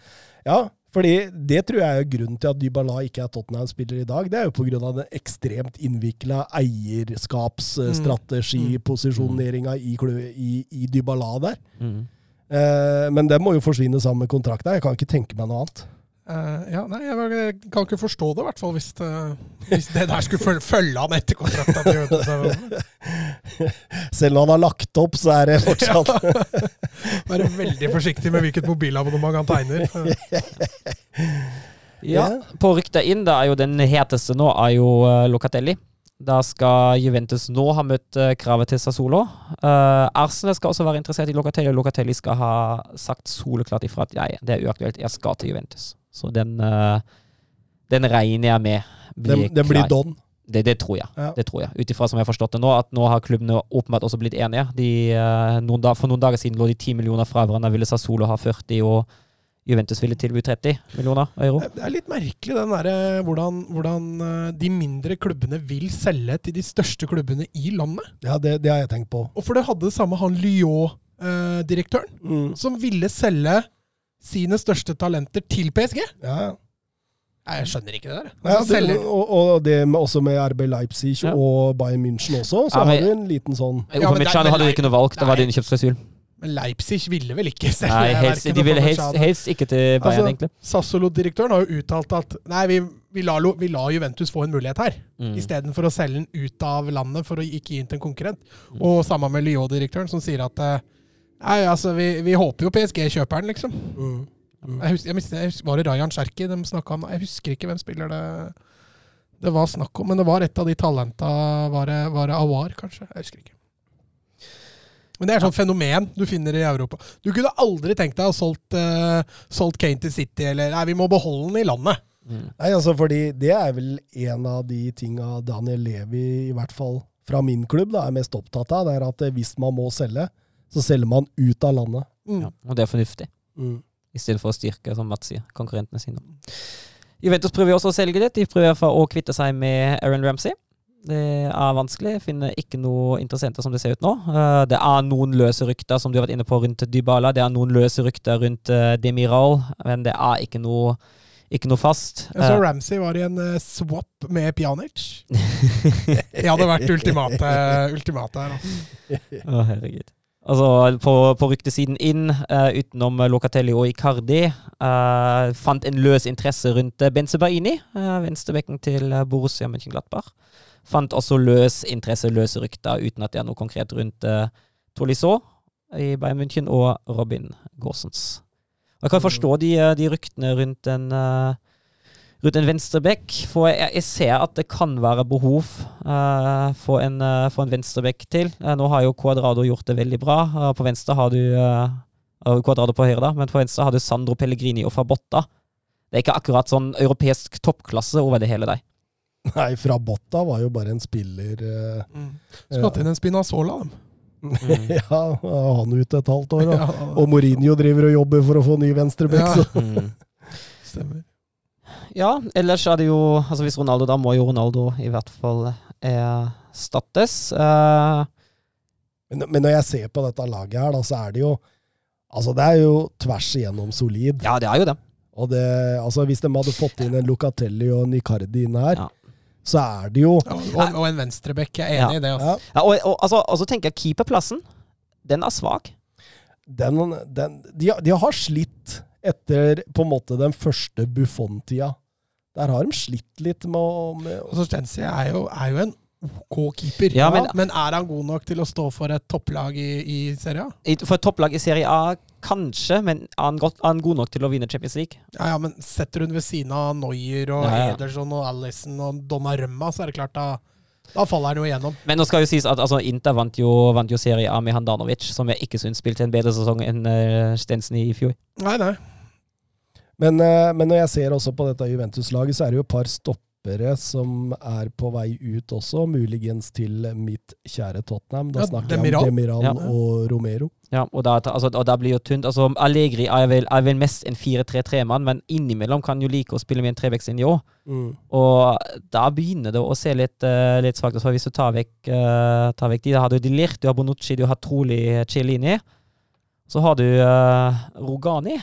[SPEAKER 1] Ja, fordi det tror jeg er grunnen til at Dybala ikke er Tottenham-spiller i dag. Det er jo av den ekstremt innvikla eierskapsstrategiposisjoneringa
[SPEAKER 3] Mm.
[SPEAKER 1] mm. i, i, i Dybala der.
[SPEAKER 2] Mm.
[SPEAKER 1] Eh, men det må jo forsvinne sammen med kontrakta. Jeg kan ikke tenke meg noe annet.
[SPEAKER 3] Eh, ja, nei, jeg jeg kan ikke forstå det, i hvert fall, hvis det, hvis det der skulle følge, følge han etter Juventus.
[SPEAKER 1] Selv når han har lagt opp, så er det fortsatt [LAUGHS]
[SPEAKER 3] Være veldig forsiktig med hvilket mobilabonnement han tegner.
[SPEAKER 2] Ja, på rykta inn, da er jo den heteste nå, er jo uh, Locatelli. Da skal Juventus nå ha møtt eh, kravet til Sassolo. Uh, Arsenal skal også være interessert i Locatelli, og Locatelli skal ha sagt soleklart ifra at jeg, det er uaktuelt, jeg skal til Juventus. Så den, eh, den regner jeg med blir
[SPEAKER 1] Det, den blir. Don.
[SPEAKER 2] Det, det tror jeg.
[SPEAKER 1] Ja.
[SPEAKER 2] Det tror jeg. Ut ifra som jeg har forstått det nå, at nå har klubbene åpenbart også blitt enige. De, eh, noen da, for noen dager siden lå de 10 millioner fra hverandre, ville Sassolo ha 40, og Juventus ville tilby 30 millioner euro.
[SPEAKER 3] Det er litt merkelig den der, hvordan, hvordan eh, de mindre klubbene vil selge til de største klubbene i landet.
[SPEAKER 1] Ja, det, det har jeg tenkt på.
[SPEAKER 3] Og for det hadde det samme han Lyon-direktøren,
[SPEAKER 1] Mm.
[SPEAKER 3] som ville selge sine største talenter til PSG.
[SPEAKER 1] Ja,
[SPEAKER 3] Nei, Jeg skjønner ikke det der.
[SPEAKER 1] Ja,
[SPEAKER 3] Altså,
[SPEAKER 1] det, og, og det med, også med RB Leipzig
[SPEAKER 2] Ja.
[SPEAKER 1] og Bayern München også, så
[SPEAKER 2] Ja, men-
[SPEAKER 1] har du en liten sånn
[SPEAKER 3] Ja, men det-
[SPEAKER 2] hadde
[SPEAKER 3] de
[SPEAKER 2] ikke noe valg, det var
[SPEAKER 3] din
[SPEAKER 2] det innkjøpsklausul.
[SPEAKER 3] Men Leipzig ville vel ikke selge
[SPEAKER 2] Nei, helst, de ville helst, helst ikke til Bayern,
[SPEAKER 3] Altså,
[SPEAKER 2] egentlig.
[SPEAKER 3] Sassolo-direktøren har jo uttalt at nei, vi, vi, lar, vi lar Juventus få en mulighet her,
[SPEAKER 2] Mm.
[SPEAKER 3] istedenfor å selge den ut av landet for å ikke gi den til en konkurrent.
[SPEAKER 2] Mm.
[SPEAKER 3] Og samme med Lyon-direktøren, som sier at eh, nei, altså, vi, vi håper jo PSG kjøper den, liksom.
[SPEAKER 1] mm. Mm.
[SPEAKER 3] Jeg husker, jeg husker, jeg husker, var det Rajan Cherki de snakka om? Jeg husker ikke hvem spiller det det var snakk om, men det var et av de talenta Var det, var det Awar, kanskje? Jeg husker ikke. Men det er et sånt fenomen du finner i Europa. Du kunne aldri tenkt deg å ha solgt, uh, solgt Kane til City, eller Nei, vi må beholde den i landet.
[SPEAKER 2] Mm.
[SPEAKER 1] Nei, altså fordi det er vel en av de tinga Daniel Levi, i hvert fall fra min klubb, da, er mest opptatt av. Det er at eh, hvis man må selge, så selger man ut av landet.
[SPEAKER 3] Mm.
[SPEAKER 2] Ja, og det er fornuftig.
[SPEAKER 1] Mm.
[SPEAKER 2] i stedet for å styrke, som Mats sier, konkurrentene sine. Juventus prøver også å selge det. De prøver for å kvitte seg med Aaron Ramsey. Det er vanskelig. Finner ikke noe interessenter som det ser ut nå. Eh, Det er noen løse rykter som du har vært inne på rundt Dybala. Det er noen løse rykter rundt eh, Demiral, men det er ikke noe, ikke noe fast.
[SPEAKER 3] Jeg så
[SPEAKER 2] Eh,
[SPEAKER 3] Ramsey var i en swap med Pjanic. [LAUGHS] Det hadde vært ultimate, ultimate her. Altså.
[SPEAKER 2] Å, herregud. Altså, på, på ryktesiden inn, uh, utenom Locatelli og Icardi, Uh, fant en løs interesse rundt uh, Benzebaini, uh, venstrebekken til eh, Borussia Mönchenglattbach. Fant også løs interesse, løse rykter, uten at det er noe konkret rundt uh, Tolisso i Bayern München og Robin Gåsens. Jeg kan forstå de, eh, de ryktene rundt en eh, rundt en venstreback. for jeg, jeg ser at det kan være behov uh, for, en, uh, for en venstreback til. Uh, nå har jo Cuadrado gjort det veldig bra. På venstre har du uh, Cuadrado på høyre, da, men på venstre har du Sandro Pellegrini og Fabotta. Det er ikke akkurat sånn europeisk toppklasse over det hele der.
[SPEAKER 1] Nei, Frabotta var jo bare en spiller mm.
[SPEAKER 3] Skulle hatt inn en Spinazzola, dem.
[SPEAKER 2] Mm. [LAUGHS]
[SPEAKER 1] Ja, han ute et halvt år. Og,
[SPEAKER 3] Ja,
[SPEAKER 1] og Mourinho driver og jobber for å få ny venstreback,
[SPEAKER 3] Ja.
[SPEAKER 1] så-
[SPEAKER 2] Mm.
[SPEAKER 3] stemmer.
[SPEAKER 2] Ja, ellers er det jo Altså Hvis Ronaldo, da må jo Ronaldo i hvert fall erstattes. Eh,
[SPEAKER 1] Men, men når jeg ser på dette laget her, da, så er det jo Altså, det er jo tvers igjennom solid.
[SPEAKER 2] ja, det er jo det.
[SPEAKER 1] Og det, altså, hvis de hadde fått inn en Locatelli og en Icardi inn her,
[SPEAKER 2] Ja.
[SPEAKER 1] så er det jo
[SPEAKER 3] Ja, og, og en venstrebekk. Jeg er enig i det. Altså.
[SPEAKER 1] ja,
[SPEAKER 2] Ja, og, og, altså, og så tenker jeg keeperplassen. Den er svak.
[SPEAKER 1] den, den, de, har- de har slitt etter på en måte den første Buffon-tida. Der har de slitt litt med å med,
[SPEAKER 3] så Stensi er jo, er jo en OK keeper.
[SPEAKER 2] Ja, men-
[SPEAKER 3] men, er han god nok til å stå for et topplag i, i Serie A?
[SPEAKER 2] For et topplag i Serie A, kanskje, men er han, godt, er han god nok til å vinne Champions League?
[SPEAKER 3] Ja, ja, men setter hun ved siden av Neuer og
[SPEAKER 2] Ja, ja.
[SPEAKER 3] Ederson og Alison og Donnarumma, så er det klart da da faller han jo igjennom.
[SPEAKER 2] Men nå skal jo sies at altså, Inter vant jo, vant jo Serie A med Handanovic, som jeg ikke syns spilte en bedre sesong enn uh, Stensen i fjor.
[SPEAKER 3] Nei, nei.
[SPEAKER 1] Men, eh, men når jeg ser også på dette Juventus-laget, så er det jo et par stoppere som er på vei ut også, muligens til mitt kjære Tottenham. Da
[SPEAKER 3] Ja,
[SPEAKER 1] snakker
[SPEAKER 3] Demiral.
[SPEAKER 1] jeg om Demiral
[SPEAKER 2] Ja.
[SPEAKER 1] og Romero.
[SPEAKER 2] Ja, og da, altså, og da blir jo tynt. Altså, Allegri er vel, er vel mest en 4-3-3-mann, men innimellom kan jo like å spille med en trebekslinje òg.
[SPEAKER 1] Mm.
[SPEAKER 2] Og da begynner det å se litt, uh, litt svakt ut. Hvis du tar vekk, uh, tar vekk de, da har du Dilirt, du har Bonucci, du har trolig Cellini. Så har du uh, Rogani,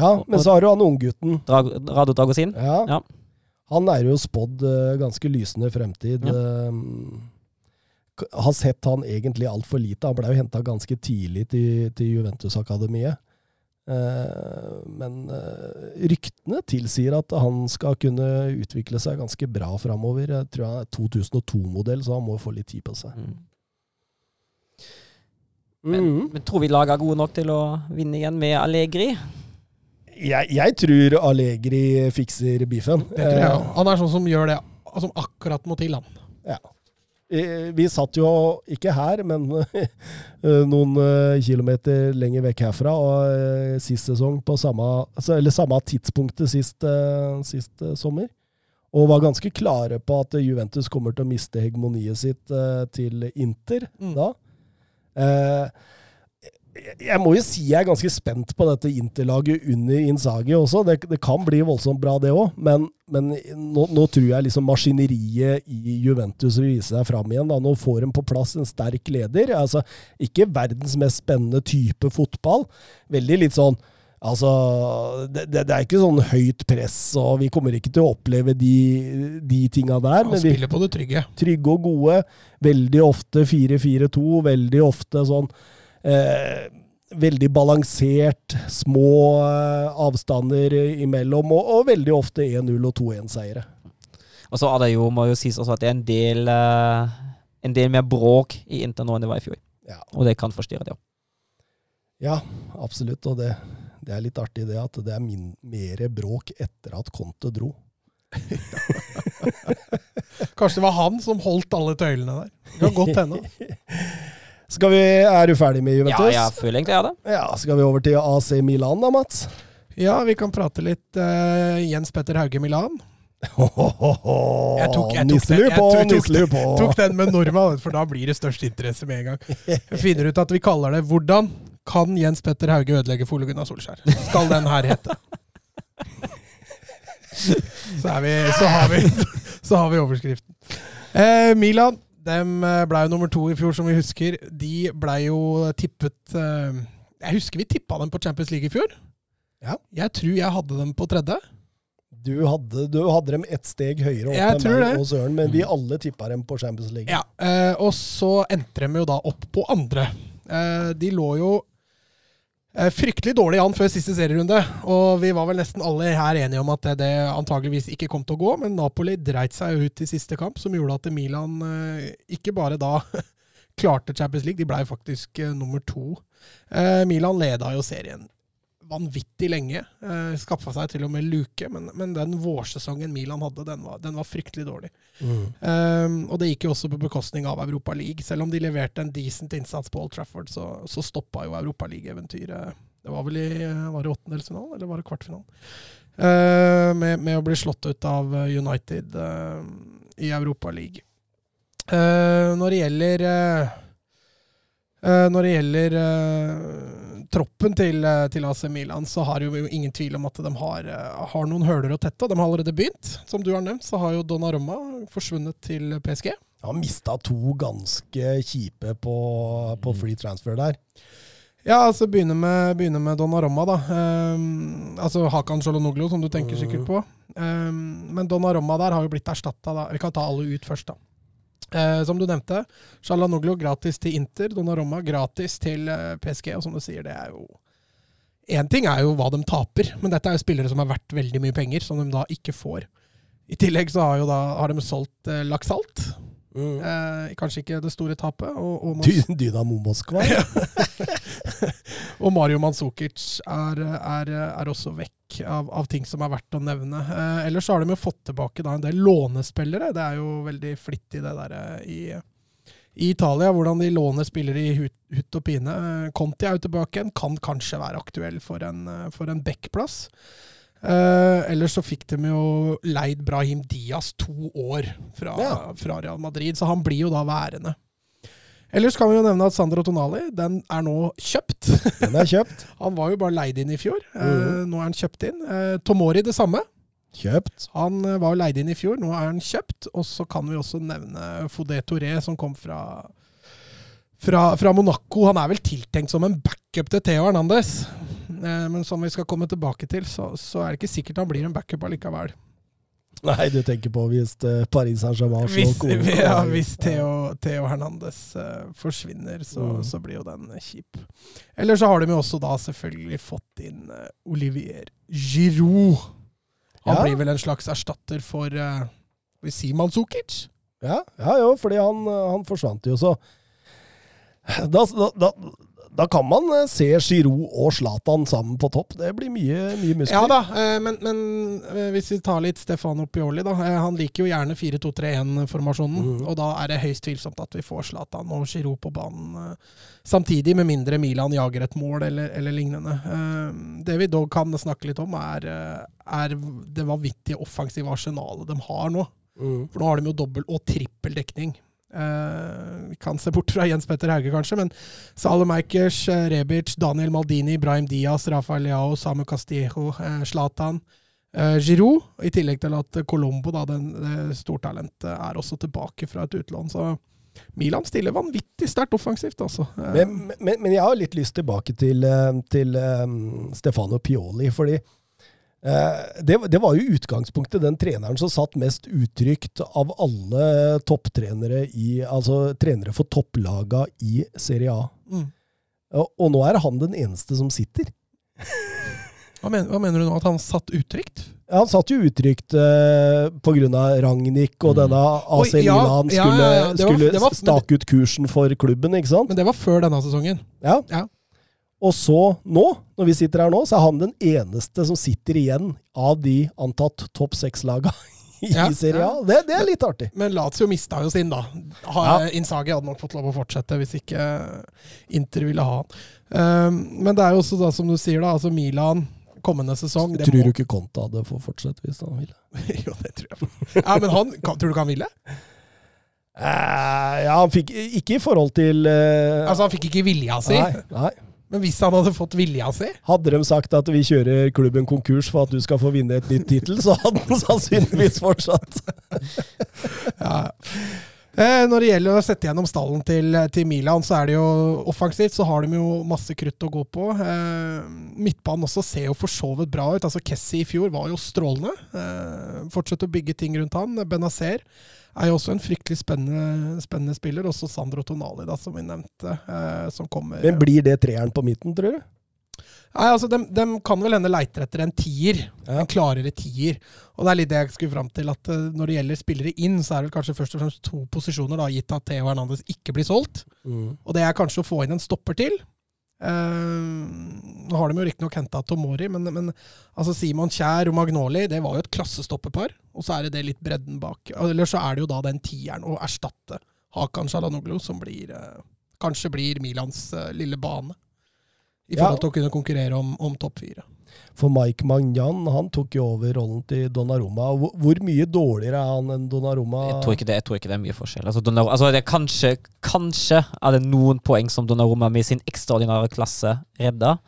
[SPEAKER 1] Ja, men så har du han unggutten.
[SPEAKER 2] Drag, Rado Dragosin.
[SPEAKER 1] Ja.
[SPEAKER 2] Ja.
[SPEAKER 1] Han er jo spådd eh, ganske lysende fremtid.
[SPEAKER 2] Ja.
[SPEAKER 1] Eh, har sett han egentlig altfor lite. Han ble jo henta ganske tidlig til, til Juventus-akademiet. Eh, men ryktene tilsier at han skal kunne utvikle seg ganske bra framover. Jeg tror han er 2002-modell, så han må få litt tid på seg.
[SPEAKER 2] Mm. Men,
[SPEAKER 1] mm.
[SPEAKER 2] men tror vi laget er gode nok til å vinne igjen med Allegri?
[SPEAKER 1] Jeg, jeg tror Allegri fikser beefen.
[SPEAKER 3] Ja. Han er sånn som gjør det som akkurat må til, han.
[SPEAKER 1] Ja. Vi satt jo ikke her, men [LAUGHS] eh, noen eh, kilometer lenger vekk herfra, og eh, sist sesong på samme, altså, eller samme tidspunktet sist, eh, sist eh, sommer. Og var ganske klare på at Juventus kommer til å miste hegemoniet sitt eh, til Inter
[SPEAKER 3] Mm.
[SPEAKER 1] da. Eh, jeg- må jo si jeg er ganske spent på dette Interlaget under Inzaghi også. Det, det kan bli voldsomt bra, det òg, men, men nå, nå tror jeg liksom maskineriet i Juventus vil vise seg fram igjen. Da. Nå får de på plass en sterk leder. Altså, ikke verdens mest spennende type fotball. Veldig litt sånn Altså, det, det, det er ikke sånn høyt press, og vi kommer ikke til å oppleve de, de tinga der.
[SPEAKER 3] Han
[SPEAKER 1] Men vi,
[SPEAKER 3] spiller på det trygge.
[SPEAKER 1] trygge og gode. Veldig ofte 4-4-2, veldig ofte sånn eh, Veldig balansert, små eh, avstander imellom, og, og veldig ofte 1-0 og 2-1-seiere.
[SPEAKER 2] Og så er det jo, må jo sies også at det er en del, eh, en del mer bråk i Inter nå enn det var i fjor.
[SPEAKER 1] Ja.
[SPEAKER 2] Og det kan forstyrre det òg.
[SPEAKER 1] Ja, absolutt. Og det, det er litt artig det at det er min, mer bråk etter at Conte dro. [LAUGHS]
[SPEAKER 3] Kanskje det var han som holdt alle tøylene der. Det kan godt hende. [LAUGHS]
[SPEAKER 1] Skal vi, Er du ferdig med Juventus?
[SPEAKER 2] Ja, jeg føler egentlig jeg er det.
[SPEAKER 1] Ja, Skal vi over til AC Milan da, Mats?
[SPEAKER 3] Ja, vi kan prate litt uh, Jens Petter Hauge Milan. [LAUGHS]
[SPEAKER 1] Jeg
[SPEAKER 3] jeg
[SPEAKER 1] Nisselue.
[SPEAKER 3] Jeg
[SPEAKER 1] på, nisselue på. [LAUGHS]
[SPEAKER 3] Tok den med nordmann, for da blir det størst interesse med en gang. Jeg finner ut at vi kaller det 'Hvordan kan Jens Petter Hauge ødelegge for Ole Gunnar Solskjær?' Skal den her hete. [LAUGHS] Så, er vi, så, har, vi, så har vi overskriften. Eh, Milan dem ble jo nummer to i fjor, som vi husker. De ble jo tippet eh, Jeg husker vi tippa dem på Champions League i fjor.
[SPEAKER 1] Ja.
[SPEAKER 3] Jeg tror jeg hadde dem på tredje.
[SPEAKER 1] Du hadde, du hadde dem ett steg høyere opp
[SPEAKER 3] Jeg
[SPEAKER 1] enn meg og Søren, men vi alle tippa dem på Champions League.
[SPEAKER 3] Ja, eh, og så endte de jo da opp på andre. Eh, de lå jo eh, fryktelig dårlig an før siste serierunde, og vi var vel nesten alle her enige om at det, det antageligvis ikke kom til å gå, men Napoli dreit seg ut i siste kamp, som gjorde at Milan eh, ikke bare da [LAUGHS] klarte Champions League, de blei faktisk eh, nummer to. Eh, Milan leda jo serien vanvittig lenge. Eh, Skaffa seg til og med luke, men, men den vårsesongen Milan hadde, den var, den var fryktelig dårlig.
[SPEAKER 1] Mm.
[SPEAKER 3] Um, og det gikk jo også på bekostning av Europa League. Selv om de leverte en decent innsats på Old Trafford, så, så stoppa jo Europa League-eventyret. Det var vel i var det åttendelsfinalen, eller var det kvartfinalen? Uh, med, med å bli slått ut av United uh, i Europa League. Uh, når det gjelder uh, Når det gjelder uh, troppen til, uh, til AC Milan, så har jo ingen tvil om at de har, uh, har noen høler å tette. og De har allerede begynt. Som du har nevnt, så har jo Donnarumma forsvunnet til PSG.
[SPEAKER 1] Han mista to ganske kjipe på, på free transfer der.
[SPEAKER 3] Ja, altså begynne med, begynne med Donnarumma, da. Um, altså Hakan Sjolonoglo, som du tenker sikkert på. Um, men Donnarumma der har jo blitt erstatta, da. Vi kan ta alle ut først, da. Eh, som du nevnte, Shalanoglo gratis til Inter, Donnarumma gratis til eh, PSG. Og som du sier, det er jo Én ting er jo hva de taper, men dette er jo spillere som er verdt veldig mye penger, som de da ikke får. I tillegg så har, jo da, har de solgt eh, Laksalt.
[SPEAKER 1] Mm.
[SPEAKER 3] Eh, kanskje ikke det store tapet. Og, og,
[SPEAKER 1] Dy- Dynamo Moskva. [LAUGHS] [LAUGHS]
[SPEAKER 3] og Mario Manzukic er, er, er også vekk av, av ting som er verdt å nevne. Eh, ellers så har de jo fått tilbake da en del lånespillere. Det er jo veldig flittig det der eh, i, i Italia, hvordan de låner spillere i hut, og pine. Eh, Conti er jo tilbake igjen, kan kanskje være aktuell for en, eh, for en backplass. Uh, ellers så fikk de jo leid Brahim Diaz to år fra,
[SPEAKER 1] Ja.
[SPEAKER 3] fra Real Madrid, så han blir jo da værende. Ellers kan vi jo nevne at Sandro Tonali den er nå kjøpt. [LAUGHS]
[SPEAKER 1] Den er kjøpt.
[SPEAKER 3] han var jo bare leid inn i fjor. Eh,
[SPEAKER 1] Mhm.
[SPEAKER 3] nå er han kjøpt inn. Eh, Tomori det samme.
[SPEAKER 1] Kjøpt.
[SPEAKER 3] Han eh, var leid inn i fjor, nå er han kjøpt. Og så kan vi også nevne Fodé Touré, som kom fra, fra, fra Monaco. Han er vel tiltenkt som en backup til Theo Hernandez. Eh, Men som vi skal komme tilbake til, så, så er det ikke sikkert han blir en backup allikevel.
[SPEAKER 1] Nei, du tenker på hvis eh, Paris Saint-Germain slår [LAUGHS]
[SPEAKER 3] ja, hvis Theo, Theo Hernandez uh, forsvinner, så,
[SPEAKER 1] Mm.
[SPEAKER 3] så blir jo den kjip. Eller så har de jo også da selvfølgelig fått inn uh, Olivier Giroud. Han
[SPEAKER 1] Ja.
[SPEAKER 3] blir vel en slags erstatter for uh, Siman Sukic?
[SPEAKER 1] Ja, ja jo, fordi han, han forsvant jo, så da, da, da, da kan man eh, se Giroud og Zlatan sammen på topp. Det blir mye, mye muskler.
[SPEAKER 3] Ja da, eh, men, men eh, hvis vi tar litt Stefano Pioli, da. Han liker jo gjerne 4-2-3-1-formasjonen.
[SPEAKER 1] Mm.
[SPEAKER 3] Og da er det høyst tvilsomt at vi får Zlatan og Giroud på banen samtidig, med mindre Milan jager et mål eller, eller lignende. Det vi dog kan snakke litt om, er, er det vanvittige offensive arsenalet de har nå.
[SPEAKER 1] Mm.
[SPEAKER 3] For nå har de jo dobbel- og trippeldekning. Eh, vi kan se bort fra Jens Petter Hauge, kanskje, men Salomeikers, eh, Rebic, Daniel Maldini, Brahim Diaz, Rafael Leao, Samu Castillejo, eh, Zlatan, eh, Giroud. I tillegg til at Colombo, da, den, stortalentet, er også tilbake fra et utlån. Så Milan stiller vanvittig sterkt offensivt, altså. Eh,
[SPEAKER 1] Men, men, men jeg har litt lyst tilbake til, eh, til um, Stefano Pioli, fordi eh, det, det var jo utgangspunktet den treneren som satt mest utrygt av alle topptrenere i Altså trenere for topplaga i Serie A.
[SPEAKER 3] mm.
[SPEAKER 1] Og, og nå er han den eneste som sitter.
[SPEAKER 3] hva, mener, hva mener du nå? At han satt utrygt?
[SPEAKER 1] Han satt jo utrygt uh, pga. Ragnhild og
[SPEAKER 2] Mm.
[SPEAKER 1] denne AC
[SPEAKER 3] Oi, ja,
[SPEAKER 1] Milan
[SPEAKER 3] ja,
[SPEAKER 1] skulle,
[SPEAKER 3] ja, ja, var-
[SPEAKER 1] skulle
[SPEAKER 3] var-
[SPEAKER 1] stake ut kursen for klubben, ikke sant?
[SPEAKER 3] Men det var før denne sesongen.
[SPEAKER 1] Ja.
[SPEAKER 3] Ja.
[SPEAKER 1] Og så nå, når vi sitter her nå, så er han den eneste som sitter igjen av de antatt topp seks-laga [LAUGHS] i
[SPEAKER 3] Ja,
[SPEAKER 1] Serie A. Det, det er litt artig.
[SPEAKER 3] Men Lazio mista jo sin, da. Ha, Innsagi hadde nok fått lov å fortsette hvis ikke Inter ville ha han. Um, men det er jo også da, som du sier, da, altså Milan kommende sesong det
[SPEAKER 1] Tror du ikke Conte hadde fått fortsette hvis han ville? [LAUGHS]
[SPEAKER 3] jo, det tror jeg. Ja, men han, kan, tror du ikke han ville?
[SPEAKER 1] Uh, ja, han fikk ikke i forhold til uh,
[SPEAKER 3] Altså, han fikk ikke vilja si.
[SPEAKER 1] nei, nei.
[SPEAKER 3] Men hvis han hadde fått vilja si
[SPEAKER 1] Hadde de sagt at vi kjører klubben konkurs for at du skal få vinne et nytt tittel, så hadde han sannsynligvis fortsatt. [LAUGHS]
[SPEAKER 3] ja. Eh, Når det gjelder å sette gjennom stallen til, til Milan, så er det jo offensivt, så har de jo masse krutt å gå på. Eh, midtbanen også ser jo for så vidt bra ut. Altså Kessie i fjor var jo strålende. Eh, fortsetter å bygge ting rundt han. Benazer er jo også en fryktelig spennende, spennende spiller. Også Sandro Tonali, da, som vi nevnte, eh, som kommer
[SPEAKER 1] Men blir det treeren på midten, tror du?
[SPEAKER 3] Nei, altså, de, de kan vel hende leiter etter en tier. En klarere tier. Og det er litt det jeg skulle fram til, at eh, når det gjelder spillere inn, så er det vel kanskje først og fremst to posisjoner, da, gitt at Theo Hernandez ikke blir solgt.
[SPEAKER 1] Mm.
[SPEAKER 3] Og det er kanskje å få inn en stopper til. Eh, nå har de jo riktignok henta Tomori, men, men altså Simon Kjær og Magnoli det var jo et klassestopperpar. Og så er det det litt bredden bak. Eller så er det jo da den tieren å erstatte Hakan Shalanoglu, som blir, eh, kanskje blir Milans eh, lille bane. I forhold til å kunne konkurrere om, om topp fire.
[SPEAKER 1] For Mike Magnan han tok jo over rollen til Donnarumma. Hvor, hvor mye dårligere er han enn Donnarumma?
[SPEAKER 2] Jeg tror ikke det, tror ikke det er mye forskjell. Altså, altså er kanskje, kanskje er det noen poeng som Donnarumma med sin ekstraordinære klasse redda,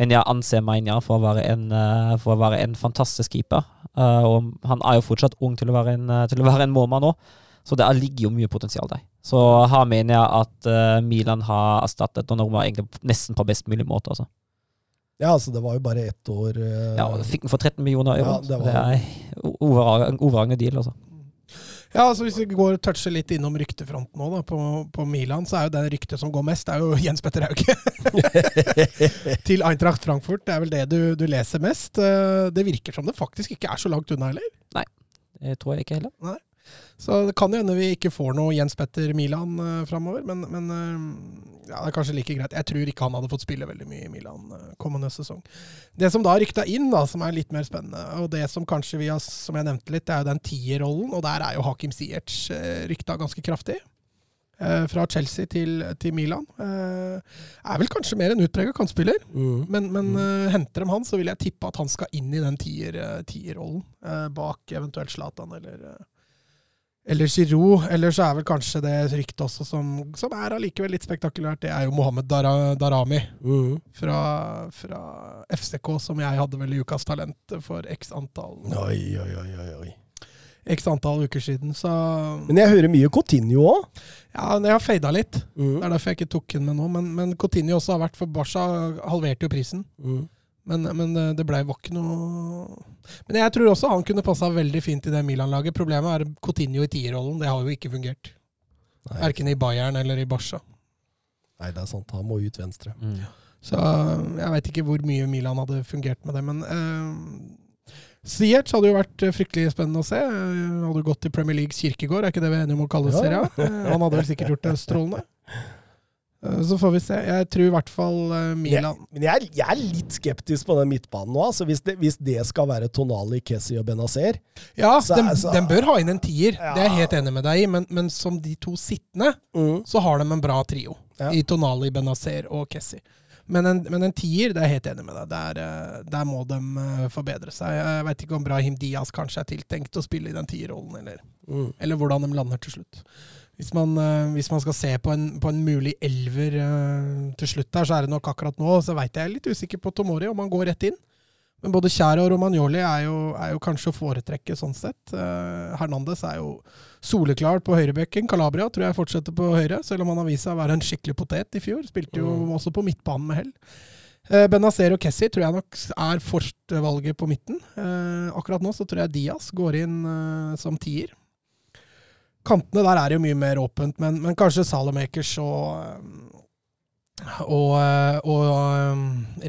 [SPEAKER 2] men jeg anser Mainia for å være en, eh, for å være en fantastisk keeper. Eh, og han er jo fortsatt ung til å være en, eh, til å være en målmann nå, så det er- ligger jo mye potensial der. Så her mener jeg at Milan har erstattet Donnarumma egentlig nesten på best mulig måte. Altså.
[SPEAKER 1] Ja, altså det var jo bare ett år. Uh,
[SPEAKER 2] Ja, Fikk den for 13 millioner euro.
[SPEAKER 1] Ja, det var-
[SPEAKER 2] det er en overragende deal. Altså.
[SPEAKER 3] Ja, altså Hvis vi går og toucher litt innom ryktefronten nå, da, på, på Milan, så er jo det ryktet som går mest, det er jo [LAUGHS] Jens Petter Hauge. [LAUGHS] Til Eintracht Frankfurt. Det er vel det du, du leser mest. Eh, Det virker som det faktisk ikke er så langt unna heller.
[SPEAKER 2] Nei, Det tror jeg ikke heller.
[SPEAKER 3] Så det kan jo hende vi ikke får noe Jens Petter Milan uh, framover, men, men uh, ja, det er kanskje like greit. Jeg tror ikke han hadde fått spille veldig mye i Milan uh, kommende sesong. Det som da rykta inn, da, som er litt mer spennende, og det som kanskje vi har, som jeg nevnte litt, det er jo den tierrollen, og der er jo Hakim Ziyech uh, rykta ganske kraftig. fra Chelsea til, til Milan. Eh, er vel kanskje mer en utprega kantspiller,
[SPEAKER 1] Mm.
[SPEAKER 3] men, men uh, henter de han, så vil jeg tippe at han skal inn i den tier-rollen, eh, bak eventuelt Zlatan eller eller Giroud. Eller så er vel kanskje det ryktet også som, som er allikevel litt spektakulært, det er jo Mohammed Dar Darami
[SPEAKER 1] Mm.
[SPEAKER 3] fra, fra FCK, som jeg hadde vel i Ukas Talent for x antall,
[SPEAKER 1] Oi, oi, oi, oi, oi.
[SPEAKER 3] x antall uker siden. Så
[SPEAKER 1] Men jeg hører mye Coutinho òg.
[SPEAKER 3] ja, jeg har fada litt.
[SPEAKER 1] Mm.
[SPEAKER 3] Det er derfor jeg ikke tok den med nå. Men, men Coutinho også har vært for Barca, halverte jo prisen.
[SPEAKER 1] Mm.
[SPEAKER 3] Men, men det- blei ikke noe Men jeg tror også han kunne passa veldig fint i det Milan-laget. Problemet er Coutinho i tierrollen. Det har jo ikke fungert. Verken i Bayern eller i Barca.
[SPEAKER 1] Nei, det er sant. Han må ut venstre.
[SPEAKER 2] Mm.
[SPEAKER 3] Så jeg veit ikke hvor mye Milan hadde fungert med det, men uh, Ziyech hadde jo vært eh, fryktelig spennende å se. Han hadde jo gått til Premier Leagues kirkegård, er ikke det vi er enige om å kalle
[SPEAKER 1] Ja.
[SPEAKER 3] serien? Eh, han hadde vel sikkert gjort det strålende. Eh, så får vi se. Jeg tror i hvert fall eh, Milan
[SPEAKER 1] Men jeg, jeg er litt skeptisk på den midtbanen nå. Altså, hvis, det, hvis det skal være Tonali, Kessi og Benazer
[SPEAKER 3] Ja,
[SPEAKER 1] Så-
[SPEAKER 3] den,
[SPEAKER 1] altså,
[SPEAKER 3] den bør ha inn en tier,
[SPEAKER 1] Ja.
[SPEAKER 3] det er jeg helt enig med deg i, men, men som de to sittende,
[SPEAKER 1] mm.
[SPEAKER 3] så har de en bra trio.
[SPEAKER 1] Ja.
[SPEAKER 3] I Tonali, Benazer og Kessi. Men en, men en tier, det er jeg helt enig med deg. Der, eh, der må de forbedre seg. Jeg veit ikke om Brahim Diaz kanskje er tiltenkt å spille i den tierrollen, eller,
[SPEAKER 1] Mm.
[SPEAKER 3] eller hvordan de lander til slutt. Hvis man, eh, hvis man skal se på en, på en mulig elver uh, til slutt der, så er det nok akkurat nå, så veit jeg litt usikker på Tomori, om han går rett inn. Men både Kjære og Romagnoli er jo, er jo kanskje å foretrekke sånn sett. Uh, Hernandez er jo soleklar på høyrebekken. Calabria tror jeg fortsetter på høyre, selv om han har vist seg å være en skikkelig potet i fjor. Spilte jo
[SPEAKER 1] Mm.
[SPEAKER 3] også på midtbanen med hell. Uh, Benazer og Kessi tror jeg nok er førstevalget på midten. Uh, akkurat nå så tror jeg Diaz går inn som tier. Kantene der er jo mye mer åpent, men, men kanskje Salomakers og eh, og, eh, og eh,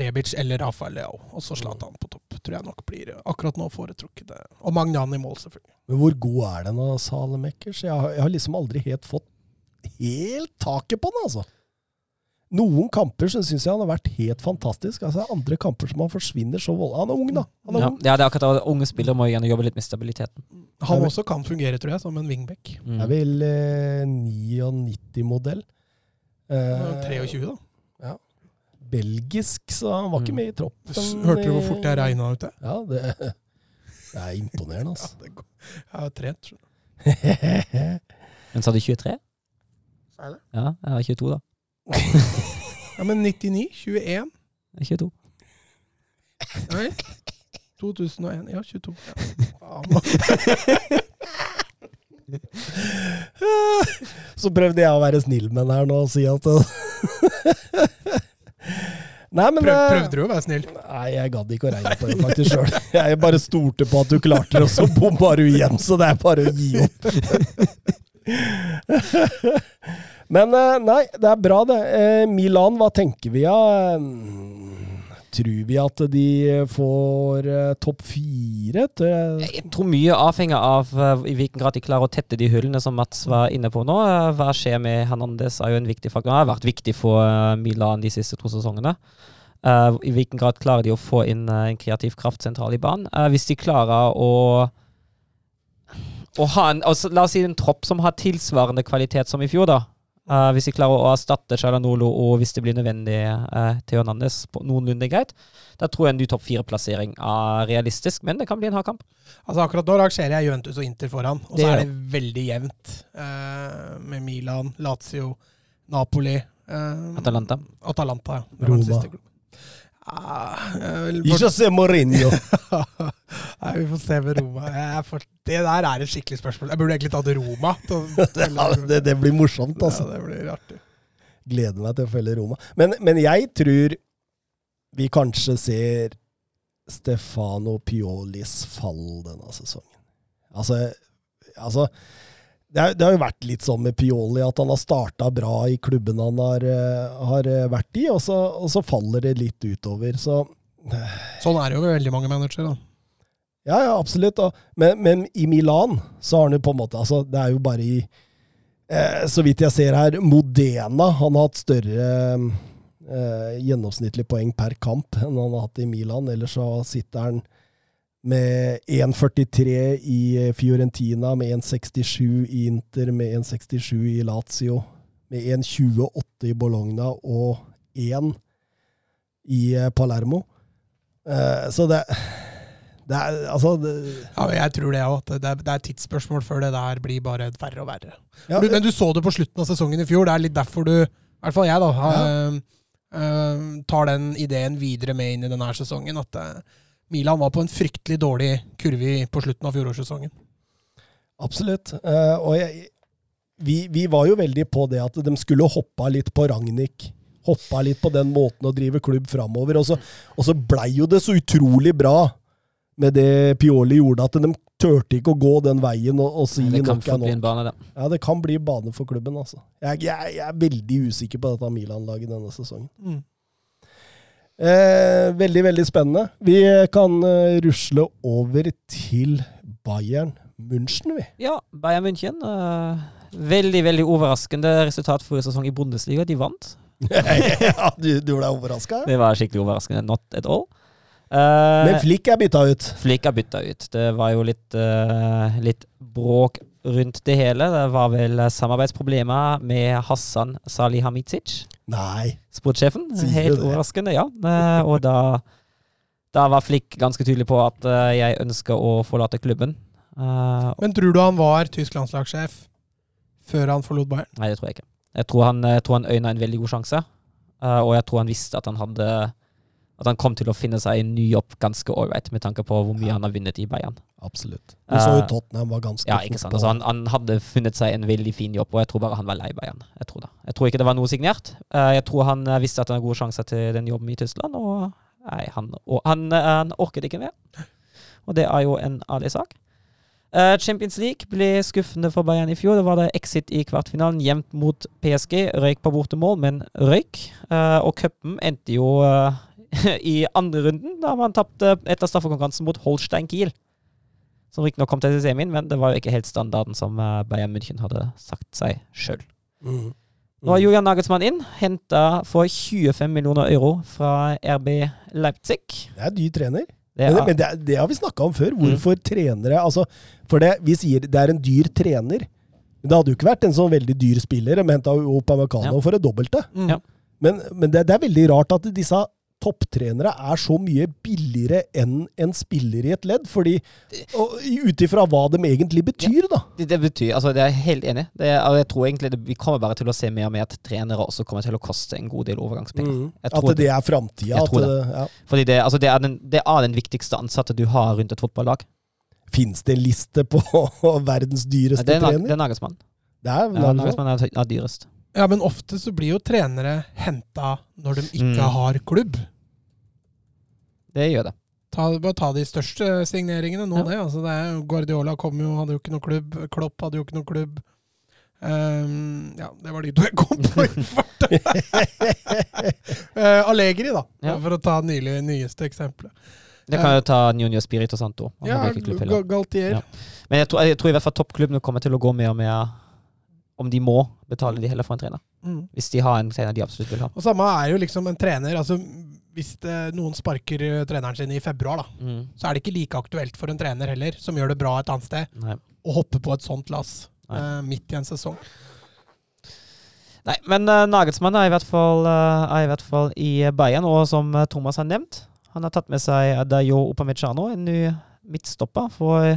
[SPEAKER 3] Rebic eller Rafael Leao. Og så Zlatan på topp. Tror jeg nok blir akkurat nå foretrukket. Og Magnan i mål, selvfølgelig.
[SPEAKER 1] Men hvor god er den av Salemakers? Jeg, jeg har liksom aldri helt fått helt taket på den, altså. Noen kamper så syns jeg han har vært helt fantastisk. Altså Andre kamper som han forsvinner så voldelig. Han er ung, da. Han er
[SPEAKER 2] Ja,
[SPEAKER 1] ung.
[SPEAKER 2] ja, det er akkurat det. Unge spillere må gjerne jobbe litt med stabiliteten.
[SPEAKER 3] Han
[SPEAKER 1] vil-
[SPEAKER 3] også kan fungere, tror jeg, som en wingback.
[SPEAKER 2] Mm.
[SPEAKER 1] Jeg vil eh, 99-modell. Eh,
[SPEAKER 3] 23, da.
[SPEAKER 1] belgisk, så han var ikke
[SPEAKER 2] Mm.
[SPEAKER 1] med i troppen.
[SPEAKER 3] Hørte du hvor fort jeg regna ut det?
[SPEAKER 1] Ja, det, [LAUGHS] det er imponerende,
[SPEAKER 3] Ja,
[SPEAKER 1] altså.
[SPEAKER 3] det går. Jeg har trent. skjønner du. [LAUGHS]
[SPEAKER 2] Men sa du 23?
[SPEAKER 3] Er det?
[SPEAKER 2] Ja, jeg har 22, da. [LAUGHS]
[SPEAKER 3] Ja, men 99? 21?
[SPEAKER 2] Er 22.
[SPEAKER 3] Nei. 2001. Ja, 22. Ja. [LAUGHS]
[SPEAKER 1] Så prøvde jeg å være snill med den her nå og si at [LAUGHS] Nei, men
[SPEAKER 3] Prøv,
[SPEAKER 1] eh,
[SPEAKER 3] prøvde du å være snill?
[SPEAKER 1] Nei, jeg gadd ikke å regne på det faktisk sjøl. Jeg bare stolte på at du klarte det, og så bomma du igjen, så det er bare å gi opp. Men eh, nei, det er bra, det. Eh, Milan, hva tenker vi av? Tror vi at de får eh, topp fire?
[SPEAKER 2] Jeg tror mye avhenger av eh, i hvilken grad de klarer å tette de hullene som Mats var inne på nå. Eh, Hva skjer med Hernandez er jo en viktig faktor. Han har vært viktig for eh, Milan de siste to sesongene. Eh, I hvilken grad klarer de å få inn eh, en kreativ kraft sentralt i banen? Eh, hvis de klarer å å ha en, altså, La oss si en tropp som har tilsvarende kvalitet som i fjor, da. Eh, hvis vi klarer å erstatte Chalanolo og hvis det blir nødvendig uh, Theo nannes på noenlunde greit, da tror jeg en ny topp fire-plassering er realistisk, men det kan bli en hard kamp.
[SPEAKER 3] Altså Akkurat nå rangerer jeg Juventus og Inter foran, og
[SPEAKER 2] Det
[SPEAKER 3] så er det veldig jevnt. uh, med Milan, Lazio, Napoli uh,
[SPEAKER 2] Atalanta.
[SPEAKER 3] Atalanta, ja.
[SPEAKER 1] Roma.
[SPEAKER 3] Ah, vil
[SPEAKER 1] se Mourinho! [LAUGHS]
[SPEAKER 3] Nei, vi får se med Roma. For, det der er et skikkelig spørsmål. Jeg burde egentlig tatt Roma. [LAUGHS]
[SPEAKER 1] Ja, det, det blir morsomt, altså.
[SPEAKER 3] Ja, det blir artig.
[SPEAKER 1] Gleder meg til å følge Roma. Men, men jeg tror vi kanskje ser Stefano Piolis fall denne sesongen. Altså, altså det, er, det har jo vært litt sånn med Pioli at han har starta bra i klubben han har, eh, har eh, vært i, og så, og så faller det litt utover. Så
[SPEAKER 3] Sånn er det jo med veldig mange managere.
[SPEAKER 1] Ja, ja, absolutt. Men, men i Milan så har han jo på en måte altså, Det er jo bare i eh, Så vidt jeg ser her, Modena Han har hatt større eh, gjennomsnittlig poeng per kamp enn han har hatt i Milan. Ellers så sitter han med 1,43 i Fiorentina, med 1,67 i Inter, med 1,67 i Lazio. med 1,28 i Bologna og 1 i eh, Palermo. Eh, så det Det er altså det,
[SPEAKER 3] Ja, jeg tror det òg. Det det er et tidsspørsmål før det der blir bare verre og verre.
[SPEAKER 1] ja,
[SPEAKER 3] Du, men du så det på slutten av sesongen i fjor. Det er litt derfor du, i hvert fall jeg, da, har, eh, tar den ideen videre med inn i denne sesongen. At Milan var på en fryktelig dårlig kurve på slutten av fjorårssesongen.
[SPEAKER 1] Absolutt. Eh, og jeg, vi, vi var jo veldig på det at de skulle hoppa litt på Ragnhild. Hoppa litt på den måten å drive klubb framover. Og så, og så blei jo det så utrolig bra med det Pioli gjorde, at de turte ikke å gå den veien og, og si nok er
[SPEAKER 2] fort bli en
[SPEAKER 1] nok.
[SPEAKER 2] bane, da.
[SPEAKER 1] Ja, det kan bli bane for klubben, altså. Jeg, jeg, jeg er veldig usikker på dette Milan-laget denne sesongen.
[SPEAKER 3] Mm.
[SPEAKER 1] Eh, veldig, veldig spennende. Vi kan eh, rusle over til Bayern München, vi.
[SPEAKER 2] Ja, Bayern München. eh, veldig, veldig overraskende resultat forrige sesong i Bundesliga. De vant. [LAUGHS]
[SPEAKER 1] ja, du, du ble overraska?
[SPEAKER 2] Det var skikkelig overraskende. Not at all. Eh,
[SPEAKER 1] Men Flick er bytta ut.
[SPEAKER 2] Flick er bytta ut. Det var jo litt, eh, litt bråk rundt det hele. Det var vel samarbeidsproblemer med Hassan Salihamidzic,
[SPEAKER 1] Nei.
[SPEAKER 2] sportssjefen. Helt
[SPEAKER 1] det?
[SPEAKER 2] overraskende, ja. Eh, og da, da var Flick ganske tydelig på at eh, jeg ønsker å forlate klubben. Eh,
[SPEAKER 3] Men tror du han var tysk landslagssjef før han forlot Bayern?
[SPEAKER 2] Nei, det tror jeg ikke. Jeg tror han, jeg tror han øyna en veldig god sjanse, og jeg tror han visste at han hadde At han kom til å finne seg en ny jobb ganske ålreit, med tanke på hvor mye han har vunnet i Bayern.
[SPEAKER 1] Absolutt. Du så jo
[SPEAKER 2] Eh,
[SPEAKER 1] Tottenham var ganske
[SPEAKER 2] Ja, ikke sant. Altså, han, han hadde funnet seg en veldig fin jobb, og jeg tror bare han var lei Bayern. Jeg tror det. Jeg tror ikke det var noe signert. Eh, Jeg tror han eh, visste at han hadde gode sjanser til den jobben i Tyskland, og nei, han, og han, han orket ikke mer. Og det er jo en ærlig sak. Champions League ble skuffende for Bayern i fjor. Det var det exit i kvartfinalen, jevnt mot PSG. Røyk på bortemål, men røyk. Og cupen endte jo [LAUGHS] i andre runden, da man tapte etter straffekonkurransen mot Holstein Kiel. Som riktignok kom til semien, men det var jo ikke helt standarden som eh, Bayern München hadde sagt seg sjøl.
[SPEAKER 1] Mm.
[SPEAKER 2] Nå er Julian Nagelsmann inn, henta for 25 millioner euro fra RB Leipzig.
[SPEAKER 1] Det er dyr trener.
[SPEAKER 2] Det
[SPEAKER 1] Men, det,
[SPEAKER 2] er,
[SPEAKER 1] men det, er- det har vi snakka om
[SPEAKER 2] Mm.
[SPEAKER 1] før. Hvorfor trenere altså, For det, vi sier det er en dyr trener. Men det hadde jo ikke vært en sånn veldig dyr spiller. De henta jo Opamecano
[SPEAKER 2] Ja.
[SPEAKER 1] for det dobbelte.
[SPEAKER 3] Mm.
[SPEAKER 2] Ja.
[SPEAKER 1] Men, men det, det er veldig rart at disse topptrenere er så mye billigere enn en spiller i et ledd. Fordi Ut ifra hva de egentlig betyr, da.
[SPEAKER 2] det, det betyr Altså, det er jeg helt enig. Det er, jeg tror egentlig det, Vi kommer bare til å se mer og mer at trenere også kommer til å koste en god del overgangspenger.
[SPEAKER 1] Mm.
[SPEAKER 2] Jeg
[SPEAKER 1] At
[SPEAKER 2] det,
[SPEAKER 1] det er framtida. Ja.
[SPEAKER 2] Fordi det, altså det, er den, det er den viktigste ansatte du har rundt et fotballag.
[SPEAKER 1] Fins det en liste på [LAUGHS] verdens dyreste
[SPEAKER 2] Det er, Nag- det
[SPEAKER 1] trener?
[SPEAKER 2] er Nagelsmann.
[SPEAKER 1] Det er
[SPEAKER 2] Ja.
[SPEAKER 1] Nagelsmann
[SPEAKER 2] er, er dyrest.
[SPEAKER 3] Ja, men ofte så blir jo trenere henta når de ikke
[SPEAKER 2] Mm.
[SPEAKER 3] har klubb.
[SPEAKER 2] Det gjør det.
[SPEAKER 3] Ta, bare ta de største signeringene nå,
[SPEAKER 2] Ja.
[SPEAKER 3] det. Altså, det er, Guardiola kom jo, hadde jo ikke noe klubb. Klopp hadde jo ikke noe klubb. Um, ja, det var de to jeg kom på i [LAUGHS] farta. uh, Allegri, da,
[SPEAKER 2] Ja.
[SPEAKER 3] for å ta nylig, nyeste eksempelet.
[SPEAKER 2] Det kan jo ta Nuno Spirito Santo.
[SPEAKER 3] Ja, Galtier.
[SPEAKER 2] Ja. Men jeg tror, jeg tror i hvert fall toppklubbene kommer til å gå mer og mer om de må betale de heller for en trener.
[SPEAKER 3] Mm.
[SPEAKER 2] Hvis de har en trener de absolutt vil ha.
[SPEAKER 3] Og samme er jo liksom en trener. altså Hvis det, noen sparker eh, treneren sin i februar, da,
[SPEAKER 2] Mm.
[SPEAKER 3] så er det ikke like aktuelt for en trener heller, som gjør det bra et annet sted,
[SPEAKER 2] Nei.
[SPEAKER 3] å hoppe på et sånt lass eh, midt i en sesong.
[SPEAKER 2] Nei, men uh, Nagelsmann er i, hvert fall, uh, er i hvert fall i Bayern, og som eh, Thomas har nevnt, han har tatt med seg Dayo Upamecano, en ny midtstopper, for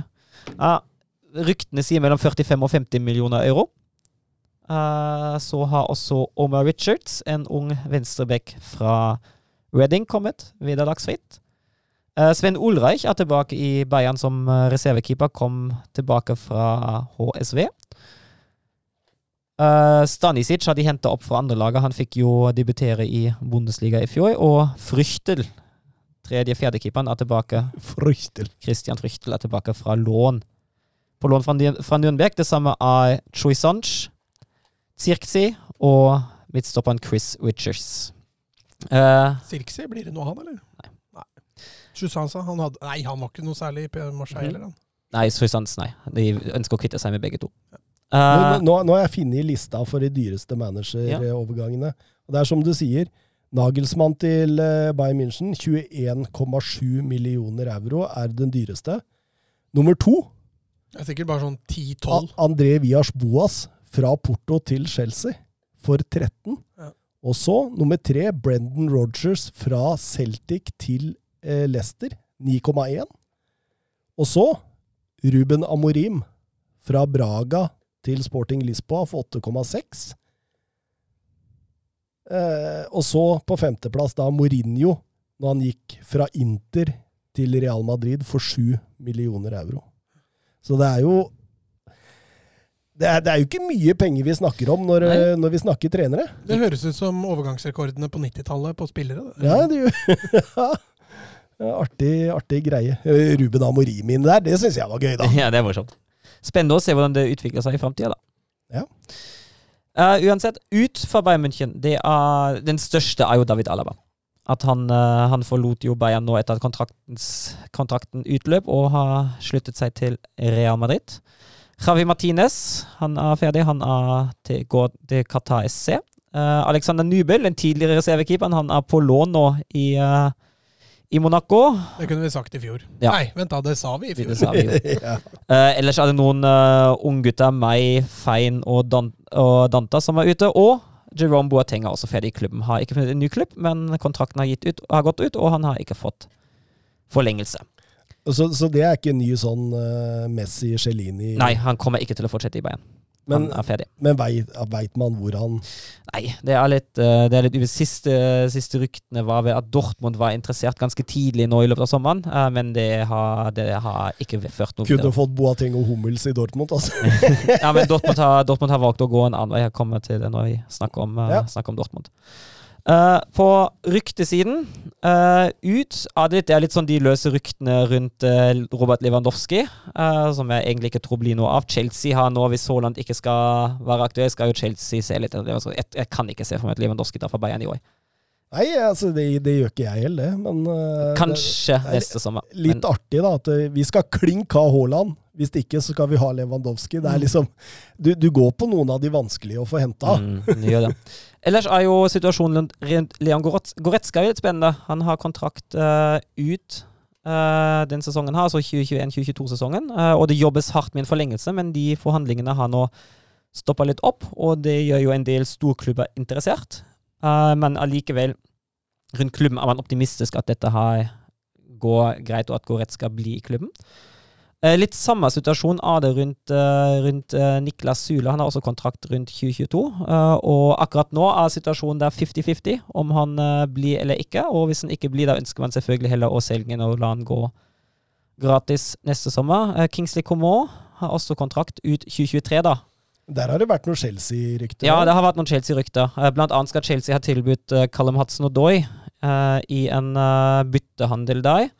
[SPEAKER 2] uh, ryktene sier mellom 45 og 50 millioner euro. Eh, så har også Omar Richards, en ung venstreback fra Reading, kommet vederlagsfritt. Uh, Sven Ulreich er tilbake i Bayern som eh, reservekeeper, kom tilbake fra HSV. Uh, Stanisic har de henta opp fra andrelaget. Han fikk jo debutere i Bundesliga i fjor. Og Früchtel, tredje-fjerdekeeperen, er tilbake.
[SPEAKER 1] Frychtel.
[SPEAKER 2] Christian Früchtel er tilbake fra lån. På lån fra Nürnberg. Det samme er Choisange, Zirkzi og midtstopperen Chris Richards. Uh,
[SPEAKER 3] blir det noe han, eller? Nei. Chusanza, han hadde Nei, han var ikke noe særlig i Marseille,
[SPEAKER 2] Mhm.
[SPEAKER 3] heller, han.
[SPEAKER 2] nei, Choisange, nei. De ønsker å kvitte seg med begge to.
[SPEAKER 1] Nå,
[SPEAKER 2] Uh,
[SPEAKER 1] nå, nå har jeg funnet lista for de dyreste managerovergangene. Og Det er som du sier. Nagelsmann til eh, Bayern München, 21,7 millioner euro, er den dyreste. Nummer to,
[SPEAKER 3] Det er sikkert bare sånn 10-12.
[SPEAKER 1] André Vias Boas fra Porto til Chelsea. for 13.
[SPEAKER 3] Ja.
[SPEAKER 1] Og så nummer tre, Brendan Rogers fra Celtic til eh, Leicester, 9,1. Og så Ruben Amorim fra Braga til Sporting Lisboa for 8,6. Eh, og så på femteplass da Mourinho, når han gikk fra Inter til Real Madrid for 7 millioner euro. Så det er jo det er, det er jo ikke mye penger vi snakker om når, når vi snakker trenere.
[SPEAKER 3] Det høres ut som overgangsrekordene på 90-tallet på spillere. det.
[SPEAKER 1] Ja, det gjør [LAUGHS] Ja, Artig, artig greie. Eh, Ruben Amorim inn der, det syns jeg var gøy, da. [LAUGHS]
[SPEAKER 2] Ja, det er morsomt. Spennende å se hvordan det utvikler seg i framtida, da.
[SPEAKER 1] Ja.
[SPEAKER 2] Uh, uansett, ut fra Bayern München. Det er, den største er jo David Alaba. At han, uh, han forlot jo Bayern nå etter at kontrakten utløp, og har sluttet seg til Real Madrid. Javi Martinez han er ferdig. Han er til, går til Qatar SC. Uh, Alexander Nubel, den tidligere reservekeeperen, han er på lån nå i, uh, i Monaco.
[SPEAKER 3] Det kunne vi sagt i fjor.
[SPEAKER 2] Ja.
[SPEAKER 3] Nei, vent da, det sa vi i fjor.
[SPEAKER 2] Vi [LAUGHS]
[SPEAKER 1] ja.
[SPEAKER 2] uh, ellers er det noen uh, unggutter, meg, Fein og, Dan og Danta, som er ute. Og Jerome Boateng er også ferdig i klubben. Har ikke funnet en ny klubb, men kontrakten har, ut, har gått ut, og han har ikke fått forlengelse.
[SPEAKER 1] Så, så det er ikke en ny sånn uh, Messi-Cellini
[SPEAKER 2] Nei, han kommer ikke til å fortsette i Bayern.
[SPEAKER 1] Men,
[SPEAKER 2] han er ferdig.
[SPEAKER 1] men veit man hvor han
[SPEAKER 2] Nei, det er litt, uh, det er litt siste, siste ryktene var ved at Dortmund var interessert ganske tidlig nå i løpet av sommeren, uh, men det har, det har ikke ført noe
[SPEAKER 1] kunne fått Boateng og Hummels i Dortmund, altså. [LAUGHS]
[SPEAKER 2] Ja, men Dortmund har, Dortmund har valgt å gå en annen vei. Jeg kommer til det når vi snakker om, eh,
[SPEAKER 1] Ja.
[SPEAKER 2] snakker om Dortmund. Eh, på ryktesiden uh, ut av det, er litt sånn de løse ryktene rundt uh, Robert Lewandowski, som jeg egentlig ikke tror blir noe av. Chelsea har nå, hvis Haaland ikke skal være aktuell, skal jo Chelsea se litt det. Altså, jeg, jeg kan ikke se for meg at Lewandowski tar fra Bayern i år.
[SPEAKER 1] Nei, altså, det, det gjør ikke jeg heller, men uh,
[SPEAKER 2] Kanskje
[SPEAKER 1] det
[SPEAKER 2] neste sommer.
[SPEAKER 1] Litt men, artig, da. At uh, vi skal klink ha Haaland. Hvis ikke, så skal vi ha Lewandowski. Det er liksom Du, du går på noen av de vanskelige å få henta.
[SPEAKER 2] Mm. Ellers er jo situasjonen rundt- Leon Goretzka litt spennende. Han har kontrakt uh, ut uh, den sesongen her, altså 2021-2022-sesongen. Uh, og det jobbes hardt med en forlengelse, men de forhandlingene har nå stoppa litt opp, og det gjør jo en del storklubber interessert. Eh, men allikevel, rundt klubben er man optimistisk at dette her går greit, og at Goretzka blir i klubben. Eh, Litt samme situasjon er det rundt, eh, rundt eh, Niklas Sule. Han har også kontrakt rundt 2022. eh, og akkurat nå er situasjonen der 50-50 om han blir eller ikke. Og hvis han ikke blir, da ønsker man selvfølgelig heller å selge han og la han gå gratis neste sommer. Kingsley Coman har også kontrakt ut 2023, da.
[SPEAKER 1] Der har det vært noen Chelsea-rykter.
[SPEAKER 2] Ja, det har vært noen Chelsea-rykter. Blant annet skal Chelsea ha tilbudt Callum Hudson-Odoi Doy i en eh, byttehandel der.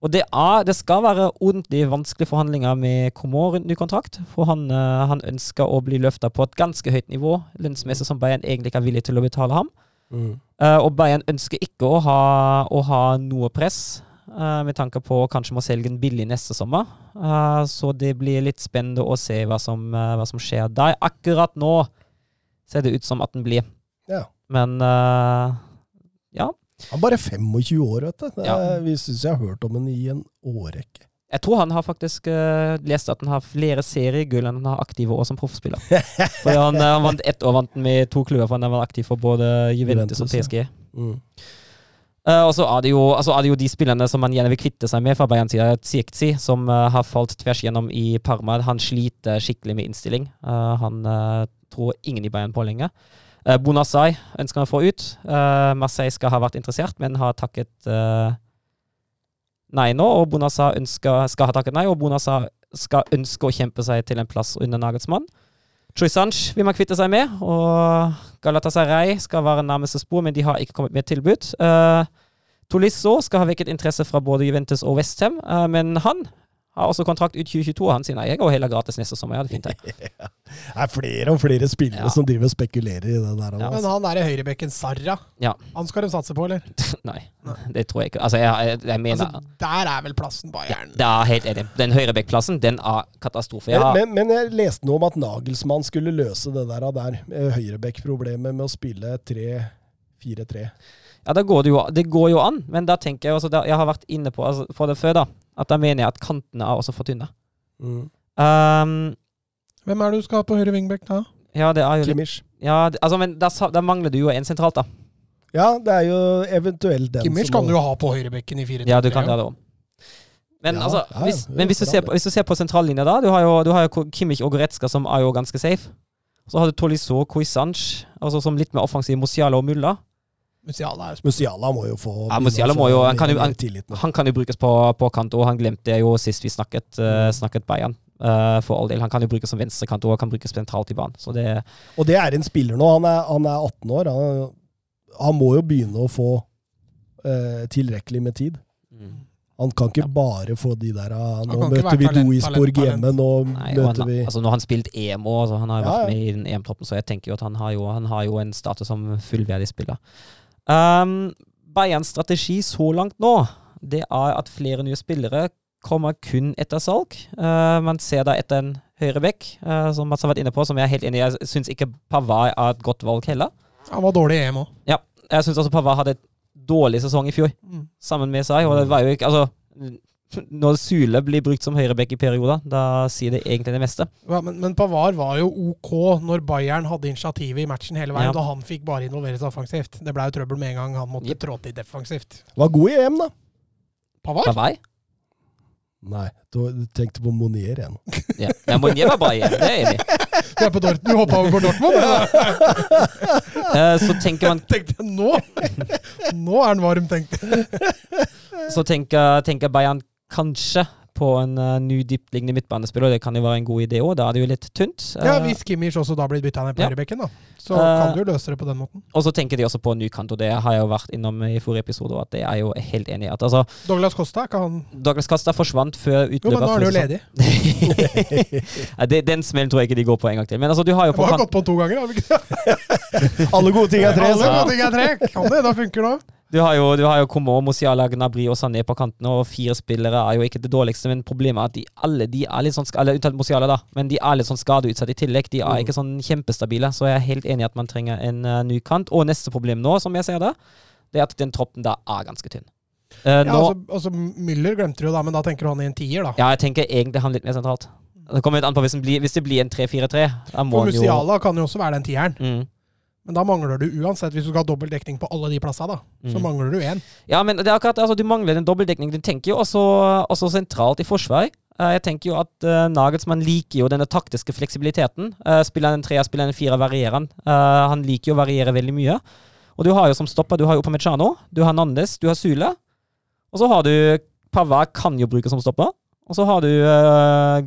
[SPEAKER 2] Og det, er, det skal være ordentlig vanskelige forhandlinger med Komor rundt ny kontrakt. For han, eh, han ønsker å bli løfta på et ganske høyt nivå, lønnsmessig som Bayern egentlig ikke er villig til å betale ham.
[SPEAKER 1] Mm.
[SPEAKER 2] Eh, og Bayern ønsker ikke å ha, å ha noe press, uh, med tanke på kanskje må selge den billig neste sommer. Uh, så det blir litt spennende å se hva som, hva som skjer der. Akkurat nå ser det ut som at den blir.
[SPEAKER 1] Ja.
[SPEAKER 2] Men ja.
[SPEAKER 1] Han er bare 25 år, vet du. Det
[SPEAKER 2] Ja.
[SPEAKER 1] Vi syns jeg har hørt om ham i en årrekke.
[SPEAKER 2] Jeg tror han har faktisk uh, lest at han har flere seriegull enn han har aktive år som proffspiller. [LAUGHS] For han, eh, han vant ett år vant han med to klubber, for han var aktiv for både Juventus,
[SPEAKER 1] Juventus,
[SPEAKER 2] og PSG.
[SPEAKER 1] Mm.
[SPEAKER 2] Uh, og så er, det jo, altså er det jo de spillerne som man gjerne vil kvitte seg med fra Bayern side. Zirkzi, som uh, har falt tvers gjennom i Parma. Han sliter skikkelig med innstilling. Han tror ingen i Bayern på lenger. Uh, Bonassai ønsker han å få ut. Eh, Marseille skal ha vært interessert, men har takket eh, nei nå. Og Bonassai skal ha takket nei, og Bonassai skal ønske å kjempe seg til en plass under Nagelsmann. Troysanch vil man kvitte seg med, og Galatasaray skal være nærmeste spor, men de har ikke kommet med tilbud. Uh, Tolisso skal ha vekket interesse fra både Juventus og Westham, uh, men han har også kontrakt ut 2022, han sier nei, jeg går heller gratis neste sommer. Ja, det er fint, det. [LAUGHS]
[SPEAKER 1] Det er flere og flere spillere
[SPEAKER 2] Ja.
[SPEAKER 1] som driver og spekulerer i det der.
[SPEAKER 2] Ja.
[SPEAKER 3] Men han derre høyrebekken Sarra,
[SPEAKER 2] Ja.
[SPEAKER 3] han skal de satse på, eller? [LAUGHS]
[SPEAKER 2] nei, det tror jeg ikke. Altså, jeg, jeg, jeg mener
[SPEAKER 3] Altså, der er vel plassen Bayern.
[SPEAKER 2] Ja, er helt enig. Den høyrebekkplassen, den er katastrofe. Jeg
[SPEAKER 1] Men,
[SPEAKER 2] har,
[SPEAKER 1] men, men jeg leste noe om at Nagelsmann skulle løse det der, der høyrebekkproblemet med å spille 3-4-3.
[SPEAKER 2] Ja, da går det, jo, det går jo an, men da tenker jeg også, da, Jeg har vært inne på altså, for det før, da, at da mener jeg at kantene er også for tynne.
[SPEAKER 1] Mm.
[SPEAKER 2] Um,
[SPEAKER 3] Hvem er det du skal ha på høyre vingbekk da?
[SPEAKER 2] Ja, det er jo
[SPEAKER 1] Kimmich.
[SPEAKER 2] Ja, det, altså, men da, da mangler du jo en sentralt, da.
[SPEAKER 1] Ja, det er jo eventuelt den
[SPEAKER 3] Kimmich
[SPEAKER 1] som
[SPEAKER 3] kan du jo ha på høyrebekken i 4-3.
[SPEAKER 2] Ja, du kan det òg. Men,
[SPEAKER 1] Ja,
[SPEAKER 2] altså,
[SPEAKER 1] ja,
[SPEAKER 2] hvis,
[SPEAKER 1] ja,
[SPEAKER 2] men hvis, du ser på, hvis du ser på sentrallinja da, du har jo, du har jo Kimmich og Goretzka som er jo ganske safe. Så har du Tolisso, Kuisanch, altså som litt mer offensiv, Mosiala og Mulla.
[SPEAKER 3] Musiala
[SPEAKER 1] Musiala må jo få
[SPEAKER 2] Ja, Musiala må jo- han kan jo- han- Han kan jo brukes på, på kant, òg. han glemte jo sist vi snakket,
[SPEAKER 1] Mm.
[SPEAKER 2] snakket Bayern. Uh, for all del. Han kan jo brukes som venstrekant og kan brukes sentralt i banen. Så det
[SPEAKER 1] Og det er en spiller nå. Han er, han er 18 år. Han, han må jo begynne å få uh, tilrekkelig med tid. Han kan ikke bare få de der ah, Nå møter vi
[SPEAKER 3] Doisborg
[SPEAKER 1] hjemme, nå
[SPEAKER 2] Nei,
[SPEAKER 1] møter
[SPEAKER 2] han,
[SPEAKER 1] vi
[SPEAKER 2] altså, nå har han spilt EM òg, altså, han har jo
[SPEAKER 1] Ja,
[SPEAKER 2] vært
[SPEAKER 1] ja.
[SPEAKER 2] med i den EM-troppen, så jeg tenker jo at han har jo, han har jo en status som fullverdig spiller. Um, Bayerns strategi så langt nå, det er at flere nye spillere kommer kun etter salg. Uh, man ser da etter en høyrebekk, uh, som Mats har vært inne på, som jeg er helt enig i. Jeg syns ikke Pavard er et godt valg heller.
[SPEAKER 3] Han var dårlig i EM òg.
[SPEAKER 2] Jeg syns også Pavard hadde et dårlig sesong i fjor, sammen med seg, og det var jo ikke Altså, når Sule blir brukt som høyreback i perioder, da sier det egentlig det meste.
[SPEAKER 3] Ja, men, men Pavard var jo OK når Bayern hadde initiativet i matchen hele veien,
[SPEAKER 2] Ja.
[SPEAKER 3] da han fikk bare involveres offensivt. Det ble jo trøbbel med en gang han måtte
[SPEAKER 2] yep.
[SPEAKER 3] trå til defensivt.
[SPEAKER 1] Var god i EM, da.
[SPEAKER 3] Pavard?
[SPEAKER 2] Pavar?
[SPEAKER 1] Nei, du tenkte på Monier igjen.
[SPEAKER 2] Ja. ja Monier var bra igjen, det er enig.
[SPEAKER 3] Du er på Dortmund, du hoppa over på Dortmund? [LAUGHS]
[SPEAKER 2] Eh, så tenker man
[SPEAKER 3] Tenkte jeg, nå [LAUGHS] Nå er han varm, tenkte jeg.
[SPEAKER 2] Så tenker, tenker Bayern kanskje på en uh, ny dyptliggende midtbanespiller. Det kan jo være en god idé òg. Da er det jo litt tynt.
[SPEAKER 3] Ja,
[SPEAKER 2] Eh,
[SPEAKER 3] Hvis Kimmich også da blir bytta ned på
[SPEAKER 2] Ja.
[SPEAKER 3] da. Så
[SPEAKER 2] uh,
[SPEAKER 3] kan du jo løse det på den måten.
[SPEAKER 2] og så tenker de også på en ny kant, og det har jeg jo vært innom i forrige episode. Og at det er jo helt enig i at altså,
[SPEAKER 3] Douglas Costa, kan han
[SPEAKER 2] Douglas Costa forsvant før
[SPEAKER 3] Jo, men nå er han jo ledig. [LAUGHS]
[SPEAKER 2] ja, det, den smellen tror jeg ikke de går på en gang til. Men altså, du har jo på
[SPEAKER 3] Du
[SPEAKER 2] har
[SPEAKER 3] gått på to ganger. har vi ikke det?
[SPEAKER 1] Alle gode ting er tre.
[SPEAKER 3] Alle gode ting er tre. Kan det? Da funker det òg.
[SPEAKER 2] Du har jo, du har jo Komo, Mosiala, Gnabry og Sané på kantene, og fire spillere er jo ikke det dårligste, men problemet er at de alle de er litt sånn Eller unntatt Mosiala da, men de er litt sånn skadeutsatt i tillegg. De er
[SPEAKER 1] Mm.
[SPEAKER 2] ikke sånn kjempestabile, så jeg er helt enig i at man trenger en uh, ny kant. Og neste problem nå, som jeg ser det, det er at den troppen da er ganske tynn. Uh,
[SPEAKER 3] Ja,
[SPEAKER 2] nå,
[SPEAKER 3] altså, altså, Müller glemte du jo da, men da tenker du han i en tier, da.
[SPEAKER 2] ja, jeg tenker egentlig han litt mer sentralt. Det kommer litt an på hvis, blir, hvis det blir en 3-4-3.
[SPEAKER 3] For
[SPEAKER 2] Mosiala jo
[SPEAKER 3] kan jo også være den tieren.
[SPEAKER 2] mm.
[SPEAKER 3] Men da mangler du uansett, hvis du skal ha dobbeltdekning på alle de plassene, da, så
[SPEAKER 2] Mm.
[SPEAKER 3] mangler du én.
[SPEAKER 2] Ja, men det er akkurat, altså, du mangler den dobbeltdekningen. Du tenker jo også, også sentralt i forsvar. Eh, jeg tenker jo at uh, Nagelsmann liker jo denne taktiske fleksibiliteten. Uh, spiller han en treer, spiller han en firer, varierer han. Uh, han liker jo å variere veldig mye. Og du har jo som stopper, du har jo Pamechano, du har Nandes, du har Sule. Og så har du Pava kan jo brukes som stopper. Og så har du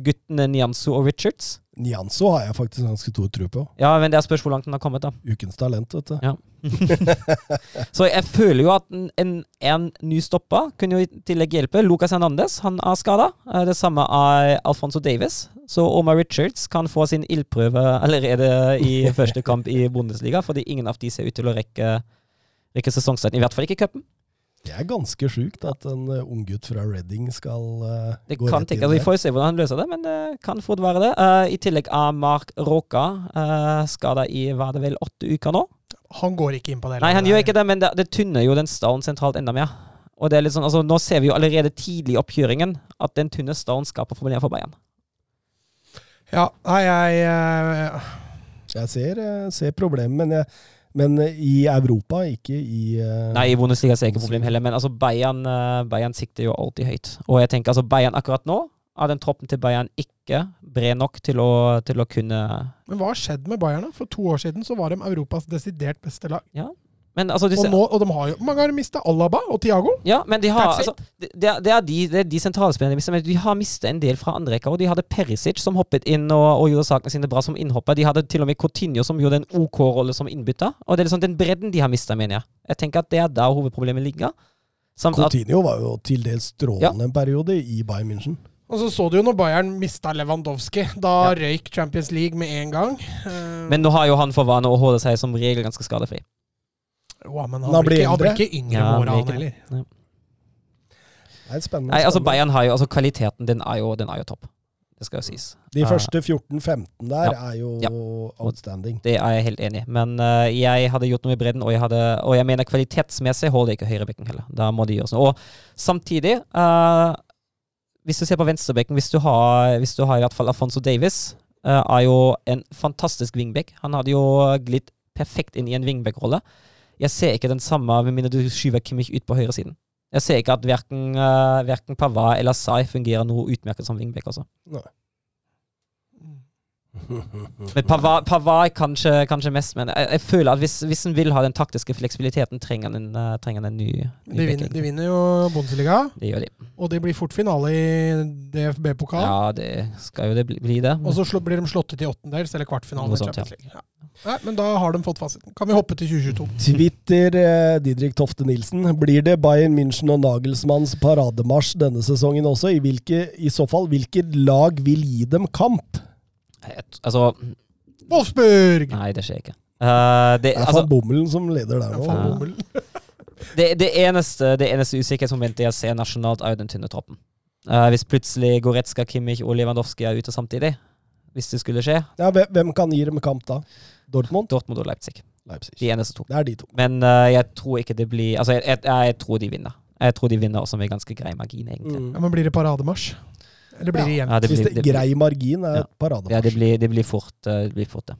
[SPEAKER 2] guttene Nianzo og Richards.
[SPEAKER 1] Nianzo har jeg faktisk ganske stor tro på.
[SPEAKER 2] Ja, men det er spørs hvor langt den har kommet, da.
[SPEAKER 1] Ukens talent, vet du.
[SPEAKER 2] Ja. [LAUGHS] Så jeg føler jo at en, en, ny stopper kunne jo i tillegg hjelpe. Lucas Hernandez han er skada. Det samme er Alfonso Davis. Så Omar Richards kan få sin ildprøve allerede i [LAUGHS] første kamp i Bundesliga, fordi ingen av de ser ut til å rekke, rekke sesongstarten. I hvert fall ikke cupen.
[SPEAKER 1] Det er ganske sjukt at en uh, unggutt fra Reading skal uh,
[SPEAKER 2] Det
[SPEAKER 1] gå
[SPEAKER 2] kan
[SPEAKER 1] rett
[SPEAKER 2] tenke,
[SPEAKER 1] inn
[SPEAKER 2] der. Vi får se hvordan han løser det, men det kan fort være det. Uh, I tillegg er Mark Råka uh, skada i var det vel åtte uker nå.
[SPEAKER 3] Han går ikke inn på det.
[SPEAKER 2] Nei, han gjør ikke det, men det, det tynner jo den stallen sentralt enda mer. Og det er litt sånn, altså Nå ser vi jo allerede tidlig i oppkjøringen at den tynne stallen skaper problemer for Bayern.
[SPEAKER 3] Ja, nei, jeg uh...
[SPEAKER 1] Jeg ser, ser problemet, men, jeg, men uh, i Europa, ikke i uh,
[SPEAKER 2] Nei, i Bundesliga er det ikke problem heller, men altså Bayern, eh, Bayern sikter jo alltid høyt. Og jeg tenker altså Bayern akkurat nå er den troppen til Bayern ikke bred nok til å, til å kunne
[SPEAKER 3] Men hva har skjedd med Bayern? da? For to år siden så var de Europas desidert beste lag.
[SPEAKER 2] Men altså du
[SPEAKER 3] Og, nå, og de har jo mange har de mista? Alaba og Tiago?
[SPEAKER 2] Ja, men de har altså, det, det er- er de, det er de sentralspillerne de mister, men de har mistet en del fra andre rekker. Og de hadde Perisic som hoppet inn og, og gjorde sakene sine bra som innhopper. De hadde til og med Coutinho som gjorde en OK rolle som innbytter. Og det er liksom den bredden de har mista, mener jeg. Jeg tenker at det er der hovedproblemet ligger. Samt at,
[SPEAKER 1] Coutinho var jo til dels strålende en periode i Bayern München.
[SPEAKER 3] Og så så du jo når Bayern mista Lewandowski. Da
[SPEAKER 2] Ja.
[SPEAKER 3] røyk Champions League med en gang. Eh,
[SPEAKER 2] men nå har jo han for vane å holde seg som regel ganske skadefri.
[SPEAKER 3] Jo, men
[SPEAKER 1] Han
[SPEAKER 3] han, blir ikke, han blir ikke yngre
[SPEAKER 2] Ja,
[SPEAKER 3] med
[SPEAKER 2] han
[SPEAKER 3] åra, han heller.
[SPEAKER 2] det.
[SPEAKER 1] Det er spennende.
[SPEAKER 2] Nei, altså
[SPEAKER 1] spennende.
[SPEAKER 2] Har jo altså Kvaliteten, den er jo, den er jo topp. Det skal jo sies.
[SPEAKER 1] De første 14-15 der
[SPEAKER 2] Ja.
[SPEAKER 1] er jo
[SPEAKER 2] Ja.
[SPEAKER 1] outstanding.
[SPEAKER 2] Det er jeg helt enig i. Men uh, jeg hadde gjort noe i bredden, og jeg, hadde, og jeg mener kvalitetsmessig holder ikke høyrebekken heller. Da må de gjøre sånn. Og samtidig, uh, hvis du ser på venstrebekken, hvis du har, hvis du har i hvert fall Alfonso Davis eh, er jo en fantastisk wingback. Han hadde jo glidd perfekt inn i en wingback-rolle. Jeg ser ikke den samme med mindre du skyver Kimmich ut på høyresiden. Jeg ser ikke at verken, uh, verken Pavard eller Sai fungerer noe utmerket som wingback. også. [LAUGHS] Men Pavard, Pavard kanskje, kanskje mest, men jeg, jeg føler at hvis, hvis en vil ha den taktiske fleksibiliteten, trenger en, uh, trenger en ny, ny
[SPEAKER 3] De vinner, de vinner jo Bundesliga,
[SPEAKER 2] Det gjør de.
[SPEAKER 3] og det blir fort finale i DFB-pokal.
[SPEAKER 2] Ja, det skal jo det bli, bli det.
[SPEAKER 3] Og så blir de slått ut i åttendels eller kvartfinale.
[SPEAKER 2] Sånt, ja.
[SPEAKER 3] Ja. Nei, men da har de fått fasiten. Kan vi hoppe til 2022?
[SPEAKER 1] Twitter eh, Didrik Tofte Nilsen. Blir det Bayern München og Nagelsmanns parademarsj denne sesongen også? I, hvilke, I så fall, hvilket lag vil gi dem kamp?
[SPEAKER 2] Et, Altså,
[SPEAKER 3] Wolfsburg!
[SPEAKER 2] nei, det skjer ikke. Uh, det,
[SPEAKER 1] Det er
[SPEAKER 2] altså,
[SPEAKER 1] Bommelen som leder der nå.
[SPEAKER 2] det, det eneste, det eneste usikkerhetsmomentet jeg ser nasjonalt, er jo den tynne troppen. Uh, hvis plutselig Goretzka, Kimmich og Lewandowski er ute samtidig, hvis det skulle skje,
[SPEAKER 1] Ja, hvem kan gi dem kamp da? Dortmund?
[SPEAKER 2] Dortmund og Leipzig.
[SPEAKER 1] Leipzig.
[SPEAKER 2] De eneste to.
[SPEAKER 1] Det er de to.
[SPEAKER 2] Men uh, jeg tror ikke det blir Altså, jeg, jeg, jeg tror de vinner. Jeg tror de vinner også med ganske grei margin, egentlig.
[SPEAKER 1] Mm.
[SPEAKER 3] Ja, men blir det parademarsj? Eller blir det jevnt?
[SPEAKER 2] Ja, det
[SPEAKER 1] Hvis
[SPEAKER 2] blir,
[SPEAKER 1] det,
[SPEAKER 2] det
[SPEAKER 1] grei margin er
[SPEAKER 2] Ja.
[SPEAKER 1] parademarsj.
[SPEAKER 2] ja, det blir, det blir fort uh, det. Blir fort, ja.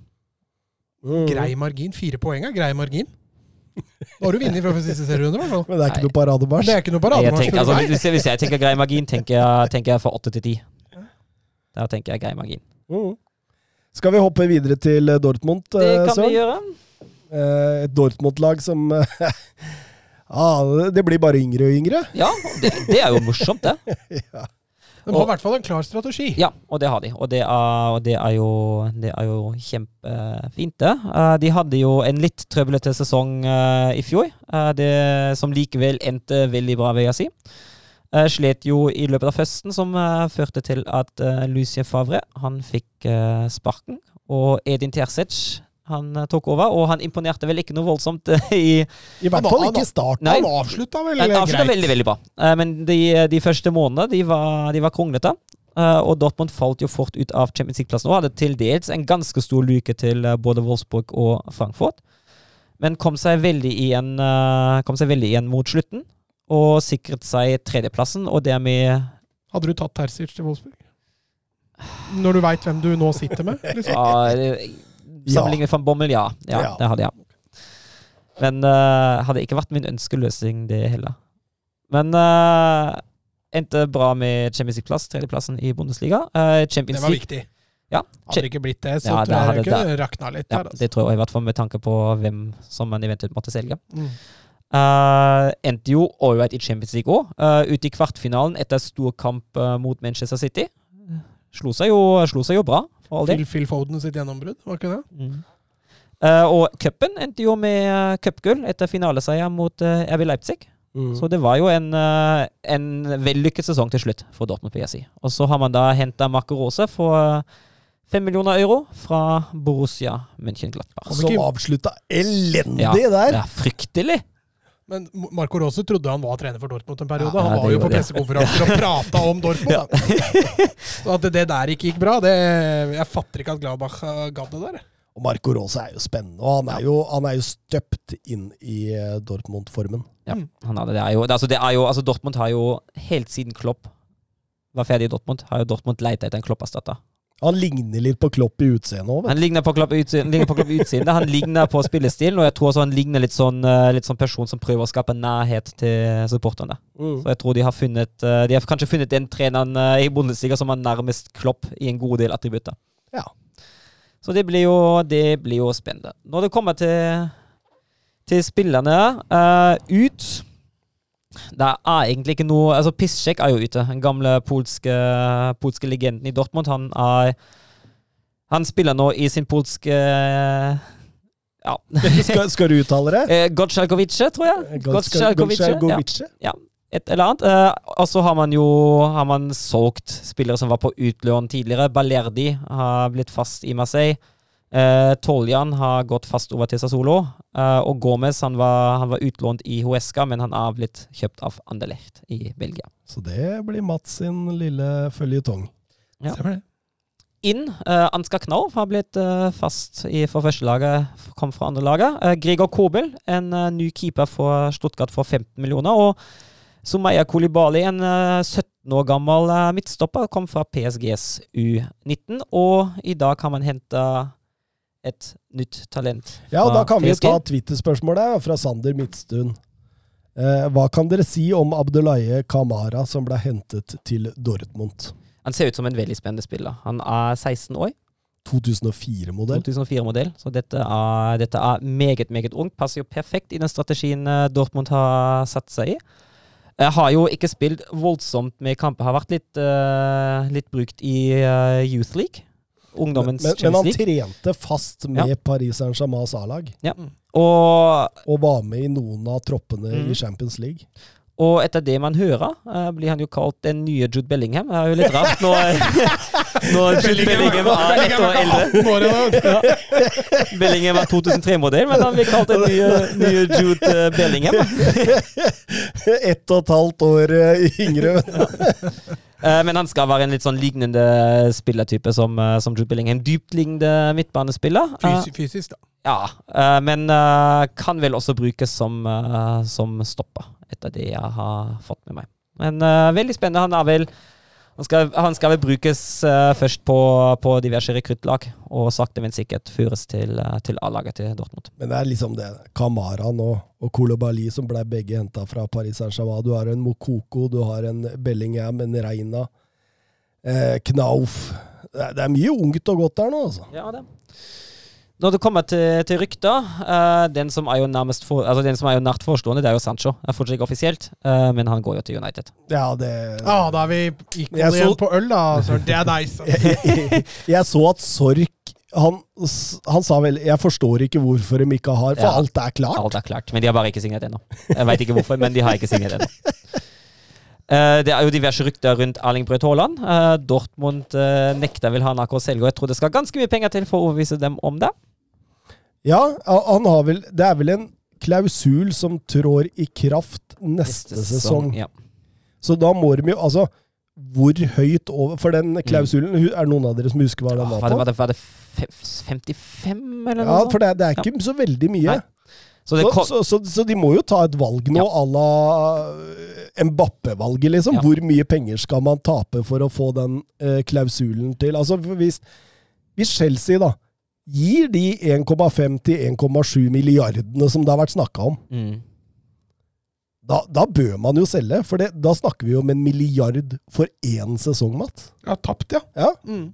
[SPEAKER 1] Mm.
[SPEAKER 3] Grei margin? Fire poeng er grei margin? Nå har du vunnet fra siste serierunde, i hvert fall.
[SPEAKER 1] Men det er ikke noe parademarsj.
[SPEAKER 3] Det er ikke noe parademarsj
[SPEAKER 2] altså, hvis, hvis jeg tenker grei margin, tenker jeg, tenker jeg fra åtte til ti. Der tenker jeg grei margin.
[SPEAKER 1] Mm. Skal vi hoppe videre til Dortmund, Søren?
[SPEAKER 2] Det
[SPEAKER 1] eh,
[SPEAKER 2] kan
[SPEAKER 1] Søren?
[SPEAKER 2] vi gjøre.
[SPEAKER 1] Eh, Et Dortmund-lag som eh, [LAUGHS] ah, Det blir bare yngre og yngre.
[SPEAKER 2] Ja, det, det er jo morsomt, det. [LAUGHS]
[SPEAKER 1] ja.
[SPEAKER 3] De har i hvert fall en klar strategi.
[SPEAKER 2] Ja, og det har de. Og det er, og det er, jo, det er jo kjempefint, det. Eh, de hadde jo en litt trøblete sesong eh, i fjor, eh, det, som likevel endte veldig bra, vil jeg si. Uh, slet jo i løpet av høsten, som eh, førte til at uh, Lucien Favre han fikk eh, sparken. Og Edin Terzic han eh, tok over, og han imponerte vel ikke noe voldsomt eh, i
[SPEAKER 1] I hvert fall ikke i starten.
[SPEAKER 2] Nei.
[SPEAKER 3] Han avslutta vel
[SPEAKER 2] han avslutta
[SPEAKER 3] greit.
[SPEAKER 2] veldig, veldig bra. Eh, men de, de første månedene de var, de var kronglete. Eh, og Dortmund falt jo fort ut av Champions League-plassen og hadde til dels en ganske stor luke til eh, både Wolfsburg og Frankfurt. Men kom seg veldig igjen, eh, kom seg veldig igjen mot slutten, og sikret seg tredjeplassen, og dermed
[SPEAKER 3] Hadde du tatt Terzic til Wolfsburg? Når du veit hvem du nå sitter med? Liksom.
[SPEAKER 2] ja, Sammenlignet med van Bommel, ja. ja.
[SPEAKER 1] Ja.
[SPEAKER 2] Det hadde jeg. Men uh, hadde ikke vært min ønskeløsning, det heller. Men uh, endte bra med Champions League-plass, tredjeplassen i Bundesliga. Eh,
[SPEAKER 3] Det var
[SPEAKER 2] League
[SPEAKER 3] viktig.
[SPEAKER 2] Ja.
[SPEAKER 3] Hadde det ikke blitt det, så
[SPEAKER 2] Ja,
[SPEAKER 3] tror jeg det kunne rakna litt.
[SPEAKER 2] Ja,
[SPEAKER 3] der, altså.
[SPEAKER 2] det tror jeg i hvert fall med tanke på hvem som man eventuelt måtte selge.
[SPEAKER 3] Mm.
[SPEAKER 2] Uh, endte jo ålreit i Champions League òg. ute i kvartfinalen etter stor kamp uh, mot Manchester City. Slo seg jo, slo seg jo bra, for all.
[SPEAKER 3] Phil, Phil Foden sitt gjennombrudd, var ikke det?
[SPEAKER 2] Mm. Eh, og cupen endte jo med uh, cupgull etter finaleseier mot uh, RB Leipzig.
[SPEAKER 1] Mm.
[SPEAKER 2] Så det var jo en, eh, en vellykket sesong til slutt for Dortmund, PSI. Og så har man da henta Marco Rose for eh, fem millioner euro fra Borussia München-Glattbach.
[SPEAKER 3] Om
[SPEAKER 1] Som avslutta elendig
[SPEAKER 2] Ja,
[SPEAKER 1] der.
[SPEAKER 2] Det er fryktelig!
[SPEAKER 3] Men Marco Rose trodde han var trener for Dortmund en periode.
[SPEAKER 2] Ja,
[SPEAKER 3] han var jo på
[SPEAKER 2] det.
[SPEAKER 3] pressekonferanser og [LAUGHS] prata om Dortmund. Så at det der ikke gikk bra, det Jeg fatter ikke at Gladbach eh, gadd det der.
[SPEAKER 1] Og Marco Rose er jo spennende, og han er jo, han er jo støpt inn i eh, Dortmund-formen.
[SPEAKER 2] Ja, han hadde, det er jo, det, altså, det er jo altså, Dortmund har jo helt siden Klopp var ferdig i Dortmund, har jo Dortmund leita etter en Klopp-erstatter.
[SPEAKER 1] Han ligner litt på Klopp i utseendet òg,
[SPEAKER 2] Han ligner på Klopp i utseendet, utseendet, han ligner på spillestilen, og jeg tror han ligner litt sånn, eh, litt sånn person som prøver å skape nærhet til supporterne.
[SPEAKER 1] Mm.
[SPEAKER 2] Så jeg tror de har funnet eh, De har kanskje funnet den treneren eh, i Bundesliga som er nærmest Klopp i en god del attributter.
[SPEAKER 1] Ja.
[SPEAKER 2] Så det blir jo, det blir jo spennende. Når det kommer til, til spillerne uh, ut Det er egentlig ikke noe Altså, Piszczek er jo ute. Den gamle polske, polske legenden i Dortmund. Han er Han spiller nå i sin polske Ja. [LAUGHS]
[SPEAKER 1] skal, skal du uttale det?
[SPEAKER 2] Eh, Godsjalkovice, tror jeg. Godsjalkovice, ja
[SPEAKER 1] ja.
[SPEAKER 2] et eller annet. Eh, og så har man jo har man solgt spillere som var på utlån tidligere. Balerdi har blitt fast i Marseille. Eh, Toljan har gått fast over til Sassolo. Eh, og Gomez han var, han var utlånt i Huesca, men han er blitt kjøpt av Anderlecht i Belgia.
[SPEAKER 1] Så det blir Mats sin lille føljetong.
[SPEAKER 2] Ja.
[SPEAKER 3] Stemmer det.
[SPEAKER 2] Inn eh, Ansgar Knauf har blitt eh, fast i, for førstelaget, kom fra andre laget. Eh, Gregor Kobel, en ny keeper for Stuttgart for 15 millioner. Og Sumaya Kolibali, en eh, 17 år gammel midtstopper, kom fra PSGs U19, og i dag kan man henta et nytt talent.
[SPEAKER 1] Ja, og da kan vi ta Twitter-spørsmålet fra Sander Midtstuen. Eh, hva kan dere si om Abdullaye Kamara, som ble hentet til Dortmund?
[SPEAKER 2] Han ser ut som en veldig spennende spiller. Han er 16 år,
[SPEAKER 1] 2004-modell.
[SPEAKER 2] 2004-modell, så dette er, dette er meget, meget ungt. Passer jo perfekt i den strategien eh, Dortmund har satt seg i. Jeg har jo ikke spilt voldsomt med kamper, har vært litt, uh, litt brukt i uh, Youth League.
[SPEAKER 1] Men,
[SPEAKER 2] Ungdommens
[SPEAKER 1] men, men
[SPEAKER 2] Champions
[SPEAKER 1] han trente fast med Paris Saint-Germains A-lag,
[SPEAKER 2] Og
[SPEAKER 1] og var med i noen av troppene
[SPEAKER 2] mm.
[SPEAKER 1] i Champions League.
[SPEAKER 2] Og etter det man hører, eh, blir han jo kalt den nye Jude Bellingham. Det er jo litt rart når, [LAUGHS] når Jude Bellingham er ett år eldre. Ja. Bellingham er 2003-modell, men han blir kalt den nye, nye Jude eh, Bellingham. [LAUGHS]
[SPEAKER 1] Ett og et halvt år eh, yngre.
[SPEAKER 2] Eh, [LAUGHS] Men han skal være en litt sånn lignende spillertype som, eh, som Drew Billingham. Dyptliggende midtbanespiller. Eh,
[SPEAKER 3] Fysisk, da.
[SPEAKER 2] Ja, eh, men eh, kan vel også brukes som, eh, som stopper, etter det jeg har fått med meg. Men eh, veldig spennende. Han er vel han skal, han skal vel brukes eh, først på, på diverse rekruttlag, og sakte, men sikkert føres til, uh, til A-laget til Dortmund.
[SPEAKER 1] Men det er liksom det. Kamaran og, og Kolobali som ble begge henta fra Paris Saint-Germain. Du har en Mokoko, du har en Bellingham, en Reina, eh, Knauf. Det er, det er mye ungt og godt der nå, altså.
[SPEAKER 2] Ja, det. Når det kommer til, til rykter, uh, den som er jo nærmest for, altså den som er jo nært forestående, det er jo Sancho. Det er fortsatt ikke offisielt, uh, men han går jo til United.
[SPEAKER 1] Ja, det
[SPEAKER 3] ah, da er vi
[SPEAKER 1] Jeg
[SPEAKER 3] igjen
[SPEAKER 1] så-
[SPEAKER 3] på øl, da. Så Det er nice. [LAUGHS]
[SPEAKER 1] jeg, jeg, jeg så at Sork han, han sa vel 'Jeg forstår ikke hvorfor de ikke har', for
[SPEAKER 2] Ja.
[SPEAKER 1] alt er klart.
[SPEAKER 2] Alt er klart, men de har bare ikke signert ennå. Jeg veit ikke hvorfor, men de har ikke signert ennå. [LAUGHS] Eh, det er jo diverse rykter rundt Erling Braut Haaland. Eh, Dortmund eh, nekter vel han AK selge, og jeg tror det skal ganske mye penger til for å overbevise dem om det.
[SPEAKER 1] Ja, han har vel Det er vel en klausul som trår i kraft neste, sesong.
[SPEAKER 2] Ja.
[SPEAKER 1] Så da må de jo Altså, hvor høyt over For den klausulen, hu- er det noen av dere som husker hva den
[SPEAKER 2] var
[SPEAKER 1] var
[SPEAKER 2] var, det,
[SPEAKER 1] på?
[SPEAKER 2] var, det, var det 55, eller noe
[SPEAKER 1] Ja, for det, det er ikke så veldig mye.
[SPEAKER 2] Nei. Så det kom,
[SPEAKER 1] så, så, så de må jo ta et valg nå à la Mbappe-valget, liksom.
[SPEAKER 2] Ja.
[SPEAKER 1] Hvor mye penger skal man tape for å få den eh, klausulen til? Altså, hvis, hvis Chelsea da gir de 1,5 til 1,7 milliardene som det har vært snakka om,
[SPEAKER 2] mm.
[SPEAKER 1] da, da bør man jo selge. For det, da snakker vi jo om en milliard for én sesong, Matt.
[SPEAKER 3] Ja, tapt, ja.
[SPEAKER 1] Ja.
[SPEAKER 3] Mm.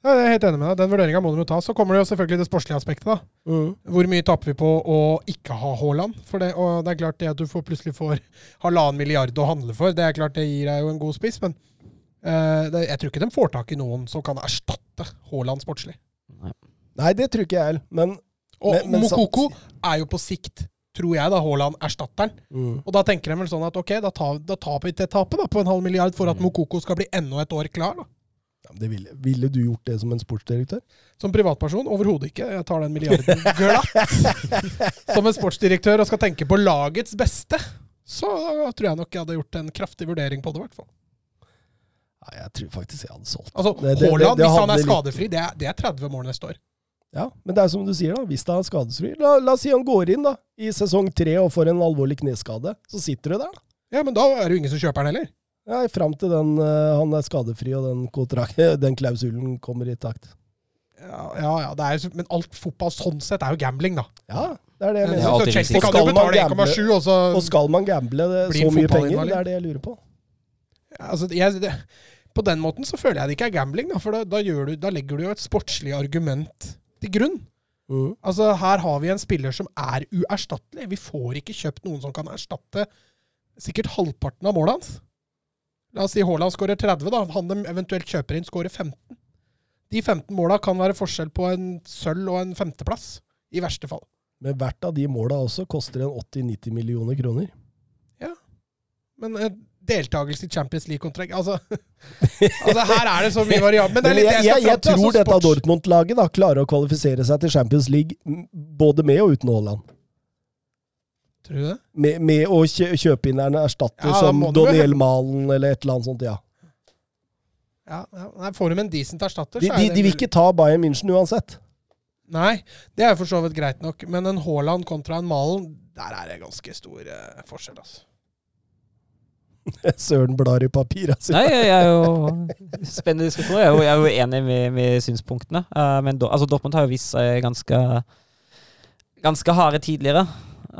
[SPEAKER 3] Ja, jeg er helt enig med deg. Den vurderinga må de jo ta. Så kommer det jo selvfølgelig det sportslige aspektet. da.
[SPEAKER 1] Mm.
[SPEAKER 3] Hvor mye taper vi på å ikke ha Haaland? For det, og det er klart det at du får, plutselig får halvannen milliard å handle for, det er klart det gir deg jo en god spiss, men uh, det, jeg tror ikke de får tak i noen som kan erstatte Haaland sportslig.
[SPEAKER 1] Nei, det tror ikke jeg heller, men
[SPEAKER 3] Og
[SPEAKER 1] Men- men
[SPEAKER 3] Mokoko er jo på sikt, tror jeg, da Haaland erstatteren.
[SPEAKER 1] mm.
[SPEAKER 3] Og da tenker de vel sånn at ok, da tar, da tar vi til tapet da, på en halv milliard for at
[SPEAKER 2] Mm.
[SPEAKER 3] Mokoko skal bli enda et år klar. da.
[SPEAKER 1] Ja, men det ville, ville du gjort det som en sportsdirektør?
[SPEAKER 3] Som privatperson overhodet ikke. Jeg tar den milliarden glatt. [LAUGHS] Som en sportsdirektør og skal tenke på lagets beste, så tror jeg nok jeg hadde gjort en kraftig vurdering på det. i hvert fall.
[SPEAKER 1] Nei, jeg tror faktisk jeg hadde solgt.
[SPEAKER 3] Altså, Haaland, hvis han er skadefri, det er, det er 30 mål neste år.
[SPEAKER 1] Ja, men det er som du sier, da. Hvis det er skadesfri la, la oss si han går inn da, i sesong tre og får en alvorlig kneskade. Så sitter du der, da.
[SPEAKER 3] Ja, Men da er det jo ingen som kjøper den heller.
[SPEAKER 1] Ja, Fram til den, eh, han er skadefri og den, [LAUGHS] den klausulen kommer i takt.
[SPEAKER 3] Ja, ja, ja det er, Men alt fotball sånn sett er jo gambling, da.
[SPEAKER 1] Ja, det er det jeg mener.
[SPEAKER 3] så Chelsea kan jo
[SPEAKER 1] Skal man
[SPEAKER 3] betale
[SPEAKER 1] gamble-
[SPEAKER 3] 1,7, og så
[SPEAKER 1] Og skal man gamble det, så mye penger? Det er det jeg lurer på.
[SPEAKER 3] altså, jeg, det, På den måten så føler jeg det ikke er gambling, da, for da, da, gjør du, da legger du jo et sportslig argument til grunn.
[SPEAKER 1] Mm.
[SPEAKER 3] Altså, Her har vi en spiller som er uerstattelig. Vi får ikke kjøpt noen som kan erstatte sikkert halvparten av målet hans. La oss si Haaland skårer 30, da. Han de eventuelt kjøper inn, skårer 15. De 15 måla kan være forskjell på en sølv og en femteplass, i verste fall.
[SPEAKER 1] Men hvert av de måla også koster en 80-90 millioner kroner.
[SPEAKER 3] Ja, Men eh, deltakelse i Champions League-kontrakt altså, [LAUGHS] altså, her er det så mye variabel. Men det er litt
[SPEAKER 1] jeg,
[SPEAKER 3] det
[SPEAKER 1] jeg,
[SPEAKER 3] skal
[SPEAKER 1] jeg
[SPEAKER 3] fram til,
[SPEAKER 1] tror
[SPEAKER 3] altså,
[SPEAKER 1] dette Dortmund-laget klarer å kvalifisere seg til Champions League både med og uten Haaland.
[SPEAKER 3] Tror du det?
[SPEAKER 1] Med, med å kjøpe inn en erstatter
[SPEAKER 3] Ja,
[SPEAKER 1] som
[SPEAKER 3] Daniel
[SPEAKER 1] Doniel Malen eller et eller annet sånt. ja.
[SPEAKER 3] Ja, ja. Nei, Får de en decent erstatter,
[SPEAKER 1] De,
[SPEAKER 3] så
[SPEAKER 1] de,
[SPEAKER 3] er det
[SPEAKER 1] de vil ikke ta Bayern München uansett.
[SPEAKER 3] Nei, det er for så vidt greit nok. Men en Haaland kontra en Malen, der er det ganske stor uh, forskjell. altså. [LAUGHS]
[SPEAKER 1] Søren blar i papira sine.
[SPEAKER 2] Nei, jeg er jo [LAUGHS] Spennende diskusjon. Jeg er jo, jeg er jo enig med, med synspunktene. Eh, men do, altså, Dortmund har jo vist seg ganske Ganske harde tidligere.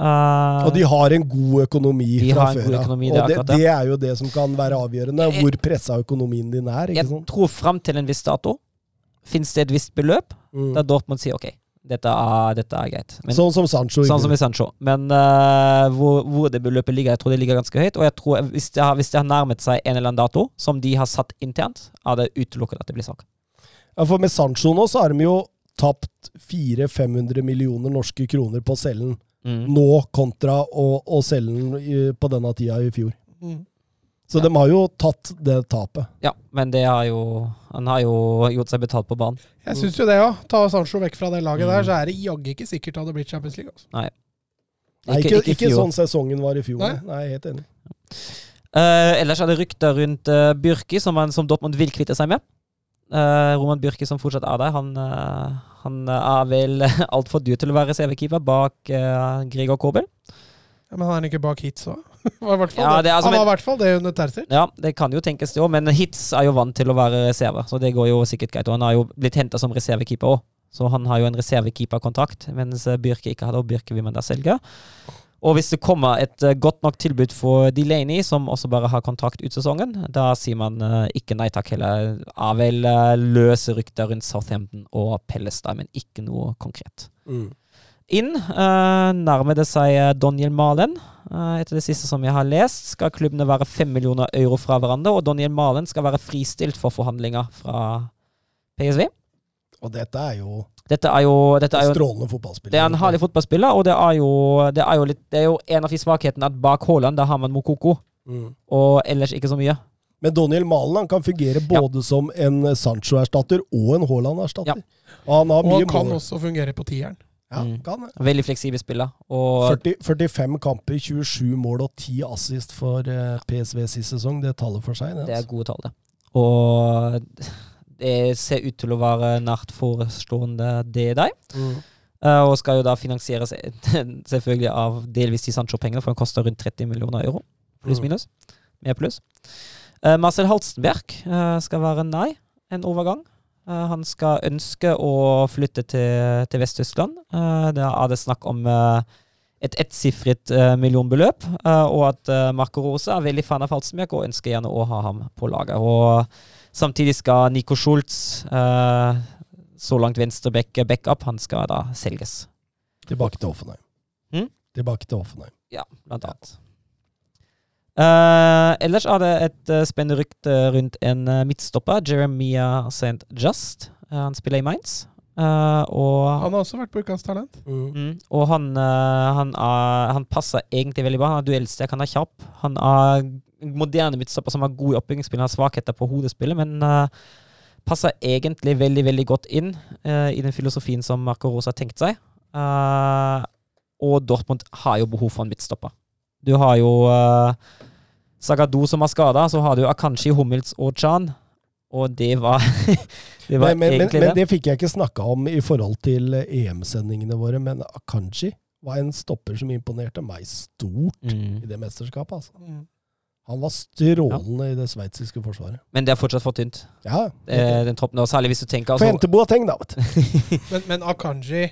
[SPEAKER 2] Eh,
[SPEAKER 1] Og de har en god økonomi fra
[SPEAKER 2] har en
[SPEAKER 1] før av. Og det,
[SPEAKER 2] det.
[SPEAKER 1] det er jo det som kan være avgjørende,
[SPEAKER 2] Jeg-
[SPEAKER 1] hvor pressa økonomien din er.
[SPEAKER 2] jeg
[SPEAKER 1] sånn?
[SPEAKER 2] tror fram til en viss dato fins det et visst beløp
[SPEAKER 1] Mm.
[SPEAKER 2] der Dortmund sier OK, dette er, dette er greit. Men,
[SPEAKER 1] Sånn som Sancho.
[SPEAKER 2] sånn som i Sancho. Men uh, hvor, hvor det beløpet ligger, jeg tror det ligger ganske høyt. Og jeg tror hvis det har, hvis det har nærmet seg en eller annen dato som de har satt internt, er det utelukket at det blir sak.
[SPEAKER 1] Ja, for med Sancho nå så har de jo tapt 400-500 millioner norske kroner på cellen.
[SPEAKER 2] Mm.
[SPEAKER 1] nå, kontra å, å selge den på denne tida i fjor.
[SPEAKER 3] Mm.
[SPEAKER 1] Så
[SPEAKER 2] Ja.
[SPEAKER 1] de har jo tatt det tapet.
[SPEAKER 2] Ja, men det har jo Han har jo gjort seg betalt på banen.
[SPEAKER 3] Jeg syns jo det òg. Ta Sancho vekk fra det laget
[SPEAKER 2] Mm.
[SPEAKER 3] der, så er det jaggu ikke sikkert det hadde blitt Champions League. Altså.
[SPEAKER 1] Nei, ikke,
[SPEAKER 2] Nei,
[SPEAKER 1] ikke,
[SPEAKER 2] fjor.
[SPEAKER 1] sånn sesongen var i fjor.
[SPEAKER 3] Nei.
[SPEAKER 1] Nei, jeg er helt enig.
[SPEAKER 2] Uh, ellers er det rykter rundt uh, Byrki, som, man, som Dortmund vil kvitte seg med. Uh, Roman Byrki, som fortsatt er der, han, eh, han er vel [LAUGHS] altfor dyr til å være CV-keeper bak uh, Gregor Kobel.
[SPEAKER 3] Ja, men han er ikke bak hits òg? [LAUGHS]
[SPEAKER 2] Ja, altså-
[SPEAKER 3] han var i hvert fall det under Terzic.
[SPEAKER 2] Ja, det kan jo tenkes det òg, men Hitz er jo vant til å være reserve, så det går jo sikkert greit. Og han har jo blitt henta som reservekeeper òg, så han har jo en reservekeeperkontrakt, mens Birke Byrke ikke hadde, og Byrke vil man da selge. Og hvis det kommer et eh, godt nok tilbud for Delaney, som også bare har kontrakt ut sesongen, da sier man uh, ikke nei takk heller. Er vel uh, løse rykter rundt Southampton og Pellestad, men ikke noe konkret.
[SPEAKER 1] Mm.
[SPEAKER 2] Inn uh, nærmer det seg Daniel Malen. Etter det siste som jeg har lest, skal klubbene være fem millioner euro fra hverandre, og Daniel Malen skal være fristilt for forhandlinger fra PSV.
[SPEAKER 1] Og dette er jo
[SPEAKER 2] Dette er jo, dette er jo
[SPEAKER 1] strålende fotballspiller.
[SPEAKER 2] det er en herlig fotballspiller, og det er jo, det er jo, litt, det er jo en av de svakhetene at bak Haaland da har man Mokoko,
[SPEAKER 1] Mm.
[SPEAKER 2] og ellers ikke så mye.
[SPEAKER 1] Men Daniel Malen han kan fungere både som en Sancho-erstatter og en Haaland-erstatter. Og han har
[SPEAKER 3] Og
[SPEAKER 1] mye
[SPEAKER 3] han kan
[SPEAKER 1] mål.
[SPEAKER 3] også fungere på tieren.
[SPEAKER 1] Ja,
[SPEAKER 2] Mm.
[SPEAKER 1] kan det.
[SPEAKER 2] Veldig fleksibel spiller. Og
[SPEAKER 1] 40, 45 kamper, 27 mål og 10 assist for eh, PSV sist sesong. Det taler for seg, det.
[SPEAKER 2] det er
[SPEAKER 1] Altså.
[SPEAKER 2] gode tall, det. Og det ser ut til å være nært forestående, det deg.
[SPEAKER 1] Mm.
[SPEAKER 2] Uh, og skal jo da finansieres [LAUGHS] selvfølgelig av delvis de Sancho-pengene, for den koster rundt 30 millioner euro. Pluss
[SPEAKER 1] Mm.
[SPEAKER 2] minus. Med pluss. Uh, Marcel Halstenberg uh, skal være nei en overgang. Eh, han skal ønske å flytte til, til Vest-Tyskland. Da er det snakk om eh, et ettsifret millionbeløp, eh, og at Marco Rose er veldig fan av Halstenberg og ønsker gjerne å ha ham på laget. Og samtidig skal Nico Schultz, uh, så langt venstre back, backup, han skal da selges.
[SPEAKER 1] Tilbake til Offenheim.
[SPEAKER 2] Hmm?
[SPEAKER 1] Tilbake til Offenheim.
[SPEAKER 2] Ja, blant annet. Uh, ellers er det et uh, spennende rykte rundt en midtstopper, Jeremiah St. Just. Han spiller i Mainz. Uh, og
[SPEAKER 3] Han har også vært på Ukas talent.
[SPEAKER 1] Mm.
[SPEAKER 2] Mm, og han, uh, han, er, han passer egentlig veldig bra. Han er duellsterk, han er kjapp. Han er moderne midtstopper som har god i oppbyggingsspill, har svakheter på hodespillet, men uh, passer egentlig veldig veldig godt inn uh, i den filosofien som Marco Rosa har tenkt seg. Uh, og Dortmund har jo behov for en midtstopper. Du har jo uh, Sagado som er skada, så har du Akanshi, Hummels og Chan. Og det var, [LAUGHS] det var
[SPEAKER 1] Men, men, men,
[SPEAKER 2] egentlig
[SPEAKER 1] men
[SPEAKER 2] det.
[SPEAKER 1] det fikk jeg ikke snakka om i forhold til EM-sendingene våre, men Akanshi var en stopper som imponerte meg stort
[SPEAKER 2] Mm.
[SPEAKER 1] i det mesterskapet. Altså. Han var strålende i det sveitsiske forsvaret.
[SPEAKER 2] Men det er fortsatt for tynt.
[SPEAKER 1] Ja,
[SPEAKER 2] Eh, den troppen, særlig hvis du tenker altså,
[SPEAKER 1] hente Boateng, da, vet du. [LAUGHS]
[SPEAKER 3] Men, men Akanji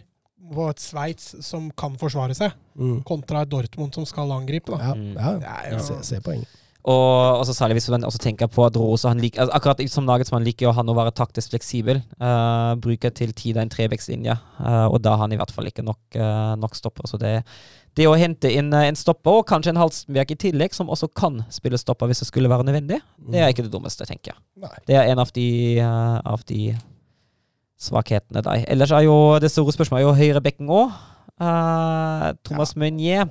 [SPEAKER 3] var et Sveits som kan forsvare seg,
[SPEAKER 1] Mm.
[SPEAKER 3] kontra et Dortmund som skal angripe. da.
[SPEAKER 1] Ja,
[SPEAKER 2] Mm.
[SPEAKER 1] ja. Ja. Se, se poenget.
[SPEAKER 2] Og også særlig hvis du også tenker på at Rose han liker, altså Akkurat som Nagelsmann liker jo han å være taktisk fleksibel. Uh, bruker til tider en trevekstlinje, uh, og da har han i hvert fall ikke nok, uh, nok stopper. Så det, det å hente inn eh, en stopper, og kanskje en Halstenberg i tillegg, som også kan spille stopper hvis det skulle være nødvendig, det er ikke det dummeste, tenker jeg.
[SPEAKER 1] Nei.
[SPEAKER 2] Det er en av de, uh, av de svakhetene der. Ellers er jo det store spørsmålet er jo høyrebekken òg. Thomas Meunier.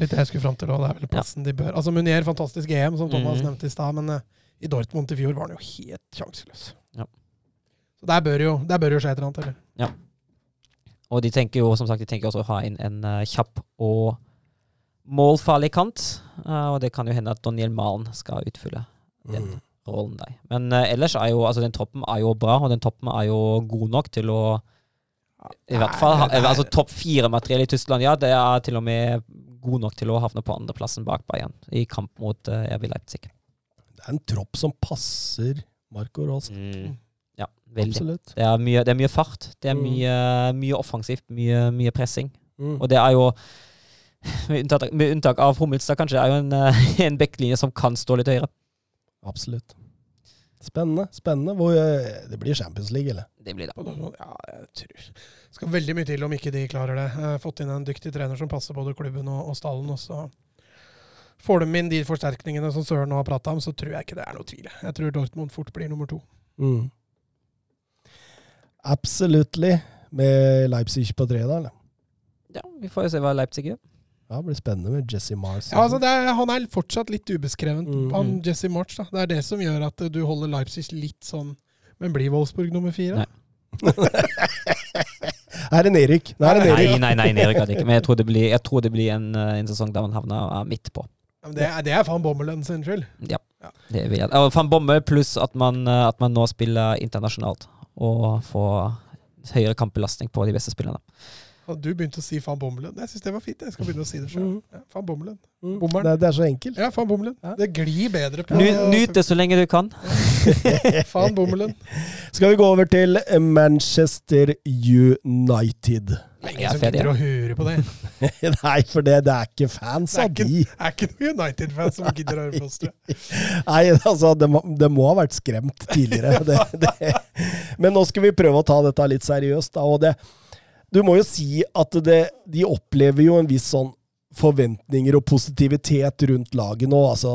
[SPEAKER 3] Litt det jeg skulle fram til òg. Det er vel plassen de bør Altså Meunier, fantastisk EM, som Thomas
[SPEAKER 2] Mhm.
[SPEAKER 3] nevnte i stad, men uh, i Dortmund i fjor var han jo helt sjanseløs.
[SPEAKER 2] Ja.
[SPEAKER 3] Så der bør jo, der bør jo skje et eller annet, eller?
[SPEAKER 2] Og de tenker jo som sagt, de tenker også å ha inn en eh, kjapp og målfarlig kant. eh, og det kan jo hende at Daniel Malen skal utfylle den
[SPEAKER 1] Mm.
[SPEAKER 2] rollen der. Men eh, ellers er jo altså den troppen er jo bra, og den troppen er jo god nok til å i hvert fall altså Topp fire-materiell i Tyskland, ja. Det er til og med god nok til å havne på andreplassen bak Bayern i kamp mot uh, RB Leipzig.
[SPEAKER 1] Det er en tropp som passer Marco Rose.
[SPEAKER 2] Ja, veldig.
[SPEAKER 1] Absolutt.
[SPEAKER 2] Det er mye, det er mye fart. Det er
[SPEAKER 1] Mm.
[SPEAKER 2] mye, mye offensivt, mye, mye pressing.
[SPEAKER 1] Mm.
[SPEAKER 2] Og det er jo, med unntak, med unntak av Hummelstad kanskje, er jo en, eh, [LAUGHS] en backlinje som kan stå litt høyere.
[SPEAKER 1] Absolutt. Spennende. spennende. Hvor, eh, det blir Champions League, eller?
[SPEAKER 2] Det blir det.
[SPEAKER 3] Ja, jeg tror Det skal veldig mye til om ikke de klarer det. Jeg har fått inn en dyktig trener som passer både klubben og, og stallen. Og så får de inn de forsterkningene som Søren nå har prata om, så tror jeg ikke det er noe tvil. Jeg tror Dortmund fort blir nummer to.
[SPEAKER 1] Mm. Absolutely. Med Leipzig på tre, da? eller?
[SPEAKER 2] Ja, Vi får jo se hva Leipzig gjør.
[SPEAKER 1] Ja, det blir spennende med Jesse Mars.
[SPEAKER 3] Ja, altså det er, Han er fortsatt litt ubeskreven,
[SPEAKER 1] Mm.
[SPEAKER 3] han Jesse March. da. Det er det som gjør at du holder Leipzig litt sånn Men blir Wolfsburg nummer fire?
[SPEAKER 2] Nei.
[SPEAKER 1] Her [LAUGHS] er en Erik. Er en
[SPEAKER 2] Nei,
[SPEAKER 1] Erik.
[SPEAKER 2] nei, nei, Erik hadde ikke. Men jeg tror det blir, jeg tror det blir en, eh, en sesong der man havner eh, midt på.
[SPEAKER 3] Ja, men Det er, det er van Bommelen sin skyld.
[SPEAKER 2] Ja.
[SPEAKER 3] Ja.
[SPEAKER 2] Det vil jeg. Og Van Bommel pluss at man, eh, at man nå spiller internasjonalt og få høyere kampbelastning på de beste spillerne.
[SPEAKER 3] Og du begynte å si van Bommelen. Jeg syns det var fint. Jeg skal begynne å si det sjøl.
[SPEAKER 1] Mm.
[SPEAKER 3] Ja, Bommelen.
[SPEAKER 1] Mm. Det, det er så enkelt.
[SPEAKER 3] Ja, van Bommelen.
[SPEAKER 1] Ja.
[SPEAKER 3] Det glir bedre på
[SPEAKER 2] Ny- Nyt det så lenge du kan. [LAUGHS]
[SPEAKER 3] van Bommelen.
[SPEAKER 1] Skal vi gå over til Manchester United?
[SPEAKER 3] Det er ingen som gidder å høre på det. [LAUGHS]
[SPEAKER 1] Nei, for det, det er ikke fans av de.
[SPEAKER 3] Det er ikke noen United-fans som gidder å høre på oss. [LAUGHS]
[SPEAKER 1] Nei, altså, det må, det må ha vært skremt tidligere. [LAUGHS] Det. Men nå skal vi prøve å ta dette litt seriøst. Da, og det, du må jo si at det, de opplever jo en viss sånn forventninger og positivitet rundt laget nå. Altså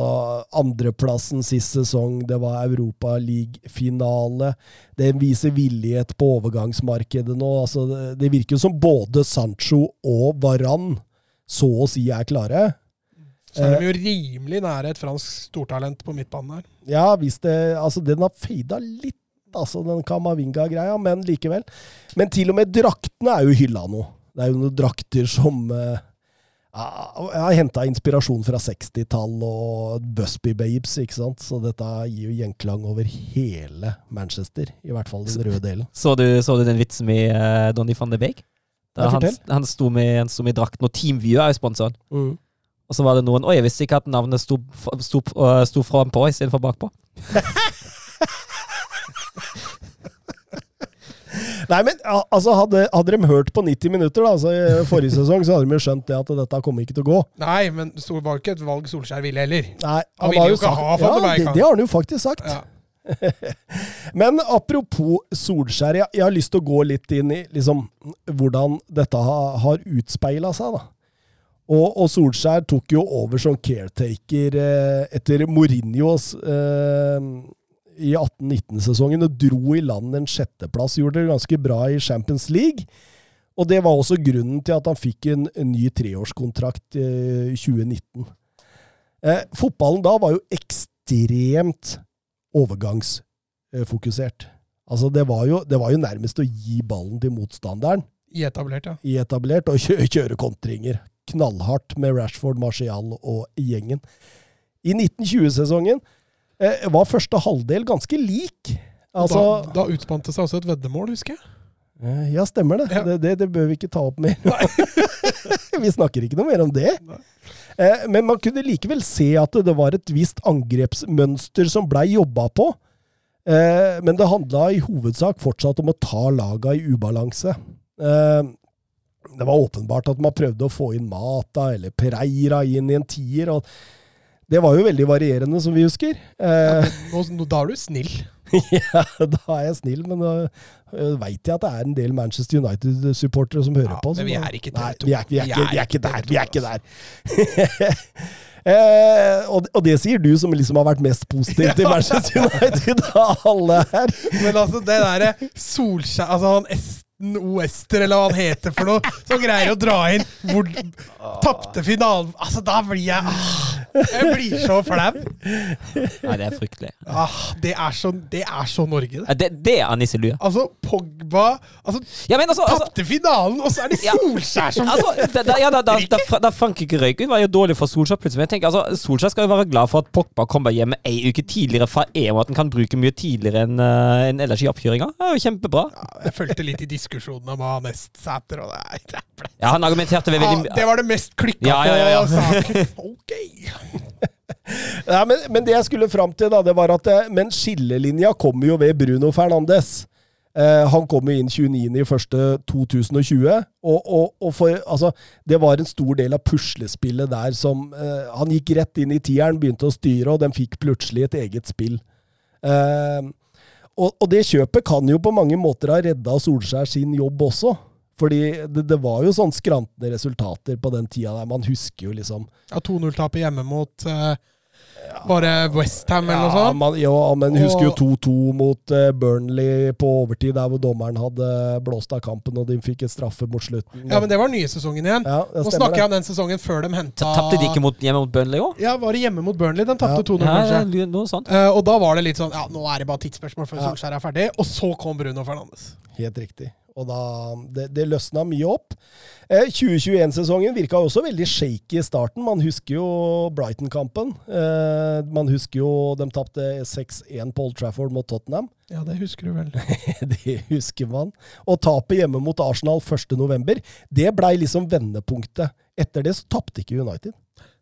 [SPEAKER 1] andreplassen sist sesong, det var Europaliga-finale. Det viser villighet på overgangsmarkedet nå. Altså, det, virker som både Sancho og Varan så å si er klare.
[SPEAKER 3] Så er de jo rimelig nære et fransk stortalent på midtbanen her.
[SPEAKER 1] Ja, hvis det Altså, den har fada litt, altså, den Kamavinga-greia, men likevel. Men til og med draktene er jo hylla nå. Det er jo noen drakter som eh, Jeg har henta inspirasjon fra 60-tall og Busby Babes, ikke sant? Så dette gir jo gjenklang over hele Manchester. I hvert fall den røde delen.
[SPEAKER 2] Så du, så du den vitsen med uh, Donny van de Beek? Da han, han sto med, han sto med drakten, og Teamview er jo sponsoren.
[SPEAKER 1] Mm.
[SPEAKER 2] Og så var det noen Oi, jeg visste ikke at navnet sto, sto, uh, sto frampå istedenfor bakpå. [LAUGHS]
[SPEAKER 1] Nei, men altså, hadde, hadde de hørt på 90 minutter da, altså, i forrige sesong, så hadde de jo skjønt det at dette kommer ikke til å gå.
[SPEAKER 3] Nei, men det var ikke et valg Solskjær ville heller.
[SPEAKER 1] Nei,
[SPEAKER 3] Han ville jo ikke
[SPEAKER 1] sagt-
[SPEAKER 3] ha Van
[SPEAKER 1] ja, det,
[SPEAKER 3] han.
[SPEAKER 1] det har han jo faktisk sagt.
[SPEAKER 3] Ja. [LAUGHS]
[SPEAKER 1] Men apropos Solskjær, jeg, jeg har lyst til å gå litt inn i liksom, hvordan dette har, har utspeila seg. da. Og, og Solskjær tok jo over som caretaker eh, etter Mourinhos eh, i 18-19-sesongen og dro i land en sjetteplass. Gjorde det ganske bra i Champions League. Og det var også grunnen til at han fikk en, en ny treårskontrakt eh, i 2019. Eh, fotballen da var jo ekstremt overgangsfokusert. Altså det, var jo, det var jo nærmest å gi ballen til motstanderen
[SPEAKER 3] I etablert, ja.
[SPEAKER 1] i etablert, og kjøre, kjøre kontringer. Knallhardt med Rashford, Martial og gjengen. I 1920-sesongen eh, var første halvdel ganske lik. Altså,
[SPEAKER 3] da, da utspant det seg også et veddemål, husker jeg.
[SPEAKER 1] eh, ja, stemmer det.
[SPEAKER 3] Ja.
[SPEAKER 1] Det, det. Det bør vi ikke ta opp mer. [LAUGHS] [LAUGHS] vi snakker ikke noe mer om det. Eh, men man kunne likevel se at det var et visst angrepsmønster som blei jobba på. Eh, men det handla i hovedsak fortsatt om å ta laga i ubalanse. Eh, det var åpenbart at man prøvde å få inn Mata eller Pereira inn i en tier. og Det var jo veldig varierende, som vi husker. Eh,
[SPEAKER 3] Nå, da er du snill. [LAUGHS]
[SPEAKER 1] ja, da er jeg snill, men da veit jeg at det er en del Manchester United-supportere som hører
[SPEAKER 3] Ja,
[SPEAKER 1] på.
[SPEAKER 3] men vi er ikke
[SPEAKER 1] Nei,
[SPEAKER 3] TV2.
[SPEAKER 1] vi er, vi er,
[SPEAKER 3] Vi
[SPEAKER 1] ikke,
[SPEAKER 3] er
[SPEAKER 1] vi er ikke
[SPEAKER 3] ikke
[SPEAKER 1] der. Vi er ikke der. [LAUGHS] eh, og, og det sier du som liksom har vært mest positiv til [LAUGHS] Manchester United av alle her.
[SPEAKER 3] Men altså, det derre Solskjær Altså, han Esten Oester, eller hva han heter for noe, som greier å dra inn hvor Tapte finalen Altså, da blir jeg ah, Jeg blir så flau.
[SPEAKER 2] Nei, det er fryktelig.
[SPEAKER 3] Ah, det, er så, det er så Norge, det.
[SPEAKER 2] Ja, Det, det er nisselue.
[SPEAKER 3] Altså, Pogba altså,
[SPEAKER 2] Ja, altså, altså
[SPEAKER 3] tapte finalen, og så er det Solskjær som
[SPEAKER 2] Altså, da, ja, da, da, da, Frankrike røyk ut, var jo dårlig for Solskjær plutselig. Men jeg tenker, altså, Solskjær skal jo være glad for at Pogba kommer hjem ei uke tidligere fra EM, og at han kan bruke mye tidligere enn uh, enn ellers i oppkjøringa. Det er jo kjempebra.
[SPEAKER 3] ja, Jeg fulgte litt i diskusjonen om å ha mest seter, og det, er-
[SPEAKER 2] Ja, Han argumenterte veldig
[SPEAKER 3] det var det mest klikka
[SPEAKER 2] Ja, ja, ja, ja.
[SPEAKER 3] på sak. [LAUGHS] Ok. [LAUGHS]
[SPEAKER 1] Nei, men, men det jeg skulle fram til, da, det var at eh, Men skillelinja kommer jo ved Bruno Fernandes. Eh, han kom jo inn 29.1.2020, og, og, og for, altså, det var en stor del av puslespillet der som eh, Han gikk rett inn i tieren, begynte å styre, og den fikk plutselig et eget spill. Eh, og, og det kjøpet kan jo på mange måter ha redda Solskjær sin jobb også. Fordi det, det var jo sånn skrantende resultater på den tida der. Man husker jo liksom
[SPEAKER 3] Ja, 2-0-tapet hjemme mot eh, bare Westham eller noe sånt.
[SPEAKER 1] man, ja, men husker jo 2-2 mot uh, Burnley på overtid, der hvor dommeren hadde blåst av kampen, og de fikk et straffe mot slutten.
[SPEAKER 3] Ja, men det var nye sesongen igjen.
[SPEAKER 1] Ja,
[SPEAKER 3] Nå
[SPEAKER 1] stemmer
[SPEAKER 3] snakker jeg om den sesongen før de henta
[SPEAKER 2] Tapte de ikke mot, hjemme mot Burnley òg?
[SPEAKER 3] Ja, var det hjemme mot Burnley? De tapte
[SPEAKER 1] Ja.
[SPEAKER 3] 2-0,
[SPEAKER 2] Ja,
[SPEAKER 3] kanskje.
[SPEAKER 2] noe sånt.
[SPEAKER 3] Uh, og da var det litt sånn Ja, nå er det bare tidsspørsmål før
[SPEAKER 1] Ja.
[SPEAKER 3] Solskjær er ferdig. Og så kom Bruno Fernandes.
[SPEAKER 1] Helt riktig. Og da, det, det løsna mye opp. Eh, 2021-sesongen virka også veldig shaky i starten. Man husker jo Brighton-kampen. Eh, man husker jo de tapte 6-1 på Old Trafford mot Tottenham. [LAUGHS]
[SPEAKER 3] Ja, det husker du vel.
[SPEAKER 1] det husker man. Og tapet hjemme mot Arsenal 1.11., det blei liksom vendepunktet. Etter det så tapte ikke United.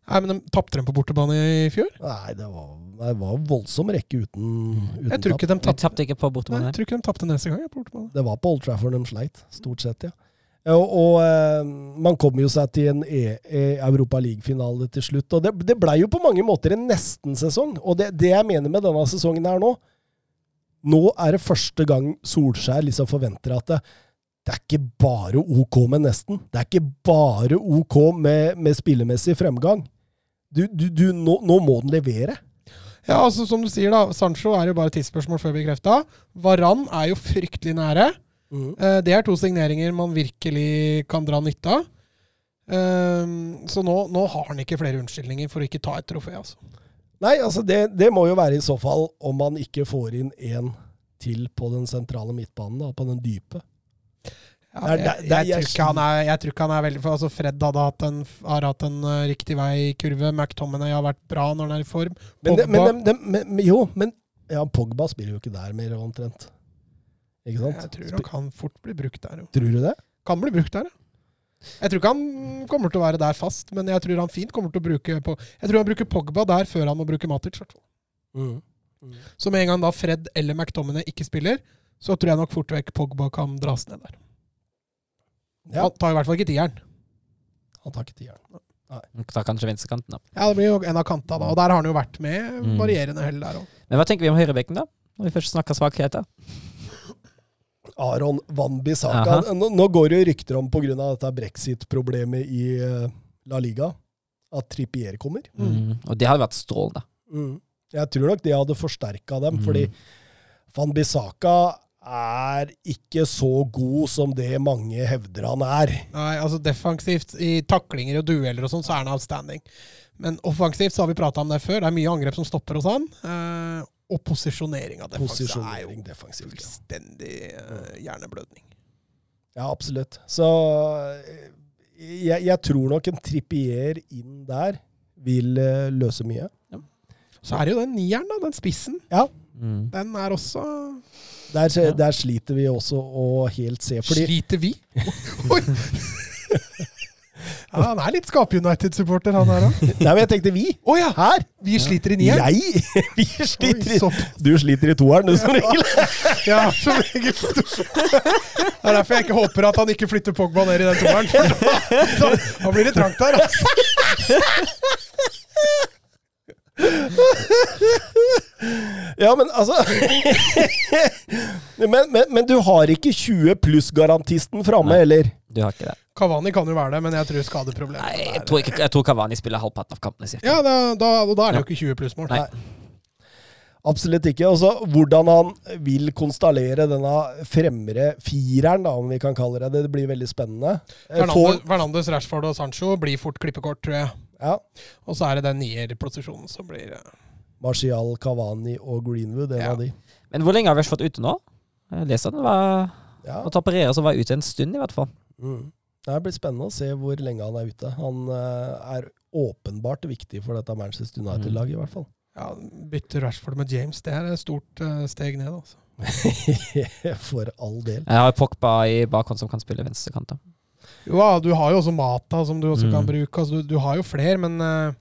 [SPEAKER 3] Nei, men de Tapte dem på bortebane i fjor?
[SPEAKER 1] Nei, det var, det var voldsom rekke uten, uten
[SPEAKER 3] Jeg tror ikke de tapte
[SPEAKER 2] ikke på
[SPEAKER 3] Nei,
[SPEAKER 2] bortebane.
[SPEAKER 3] jeg tror ikke de tapte neste gang. på bortebane.
[SPEAKER 1] Det var på Old Trafford de sleit, stort sett, ja. Og, og eh, man kom jo seg til en e e Europa League-finale til slutt. Og det, det blei jo på mange måter en nesten-sesong. Og det, det jeg mener med denne sesongen her nå Nå er det første gang Solskjær liksom forventer at det, det er ikke bare OK med nesten. Det er ikke bare OK med, med spillemessig fremgang. Du, du, du, nå, nå må den levere.
[SPEAKER 3] Ja, altså som du sier, da. Sancho er jo bare tidsspørsmål før bekrefta. Varan er jo fryktelig nære. Eh, Det er to signeringer man virkelig kan dra nytte av. Ehm, Så nå, nå har han ikke flere unnskyldninger for å ikke ta et trofé. altså.
[SPEAKER 1] Nei, altså det, det må jo være i så fall om man ikke får inn en til på den sentrale midtbanen, da, på den dype.
[SPEAKER 3] Ja,
[SPEAKER 1] Det
[SPEAKER 3] jeg, jeg,
[SPEAKER 1] jeg-
[SPEAKER 3] tror ikke han er, jeg tror ikke han er veldig for altså Fred hatt en, har hatt en uh, riktig vei-kurve. McTominay har vært bra når han er i form.
[SPEAKER 1] Men, det, men,
[SPEAKER 3] Pogba-
[SPEAKER 1] dem- men, men jo, men ja, Pogba spiller jo ikke der mer, omtrent. Ikke sant?
[SPEAKER 3] Jeg tror han kan fort bli brukt der. Jo.
[SPEAKER 1] Tror du det?
[SPEAKER 3] Kan bli brukt der, ja. Jeg tror ikke han kommer til å være der fast, men jeg tror han fint kommer til å bruke på, Jeg tror han bruker Pogba der før han må bruke Matic. Mm.
[SPEAKER 1] Mm.
[SPEAKER 3] Så med en gang da Fred eller McTominay ikke spiller, så tror jeg nok fort vekk Pogba kan dras ned der.
[SPEAKER 1] Ja,
[SPEAKER 3] Han tar i hvert fall ikke tieren.
[SPEAKER 1] han tar ikke tieren.
[SPEAKER 2] tar kanskje venstrekanten, da.
[SPEAKER 3] Ja, det blir jo en av kanta da, og der har han jo vært med
[SPEAKER 2] Mm.
[SPEAKER 3] varierende hell der òg.
[SPEAKER 2] Men hva tenker vi om høyrebekken, da? Når vi først snakker svakheter.
[SPEAKER 1] Aron Van Bissaka. Nå, nå går det jo rykter om pga. dette brexit-problemet i eh, La Liga at Trippier kommer.
[SPEAKER 2] Mm. Og det hadde vært strålende.
[SPEAKER 1] Mm. Jeg tror nok det hadde forsterka dem,
[SPEAKER 2] Mm.
[SPEAKER 1] fordi Van Bissaka er ikke så god som det mange hevder han er.
[SPEAKER 3] Nei, altså defensivt, i taklinger og dueller og sånn, så er han outstanding. Men offensivt så har vi prata om det før. Det er mye angrep som stopper hos han. Eh, og posisjonering av defensiv er jo
[SPEAKER 1] defensivt. Ja.
[SPEAKER 3] fullstendig eh, hjerneblødning.
[SPEAKER 1] ja, absolutt. Så eh, jeg, jeg tror nok en Trippier inn der vil eh, løse mye. Ja.
[SPEAKER 3] Så er det jo den nieren, da. Den spissen.
[SPEAKER 2] Mm.
[SPEAKER 3] Den er også
[SPEAKER 1] Der,
[SPEAKER 2] Ja.
[SPEAKER 1] der sliter vi også å helt se. Fordi
[SPEAKER 3] Sliter vi? [LAUGHS] Oi! Ja, han er litt Skape-United-supporter, han her òg. [LAUGHS]
[SPEAKER 1] Nei, men jeg tenkte vi.
[SPEAKER 3] Å ja!
[SPEAKER 1] Her!
[SPEAKER 3] Vi sliter i nieren.
[SPEAKER 1] Jeg! [LAUGHS] Vi sliter i Du sliter i toeren, du, som regel.
[SPEAKER 3] ja, som regel. Det er derfor jeg ikke håper at han ikke flytter Pogba ned i den toeren. for Da, da, da blir det trangt der. Altså. [LAUGHS]
[SPEAKER 1] Ja, men altså [LAUGHS] men, men, men du har ikke 20 pluss-garantisten framme, eller?
[SPEAKER 2] Du har ikke det.
[SPEAKER 3] Kavani kan jo være det, men jeg tror skadeproblemet
[SPEAKER 2] Nei, jeg
[SPEAKER 3] er-
[SPEAKER 2] tror, ikke, jeg tror Cavani spiller halvparten av kampene Cirka.
[SPEAKER 3] Ja, da, da, da er det jo ikke 20 plussmål.
[SPEAKER 2] Nei.
[SPEAKER 1] Absolutt ikke. Og så hvordan han vil konstallere denne fremre fireren, da, om vi kan kalle det det, det blir veldig spennende. Eh,
[SPEAKER 3] Fernandes, Fernandes, Rashford og Sancho blir fort klippekort, tror jeg.
[SPEAKER 1] Ja.
[SPEAKER 3] Og så er det den nierposisjonen som blir
[SPEAKER 1] Martial, Cavani og Greenwood, en
[SPEAKER 3] Ja.
[SPEAKER 1] av de.
[SPEAKER 2] Men hvor lenge har Rashford ute nå? Jeg leser den var
[SPEAKER 1] Ja.
[SPEAKER 2] Operere, så var ute en stund, i hvert fall.
[SPEAKER 1] Mm. Det blir spennende å se hvor lenge han er ute. Han eh, er åpenbart viktig for dette Manchester United-laget, i hvert fall.
[SPEAKER 3] Ja, Bytte Rashford med James, det er et stort eh, steg ned. altså. [LAUGHS]
[SPEAKER 1] for all del.
[SPEAKER 2] Jeg har Pogba i bakhånd som kan spille venstrekant.
[SPEAKER 3] Jo, ja, du har jo også Mata som du også
[SPEAKER 2] Mm.
[SPEAKER 3] kan bruke. Altså, du, du har jo flere, men eh,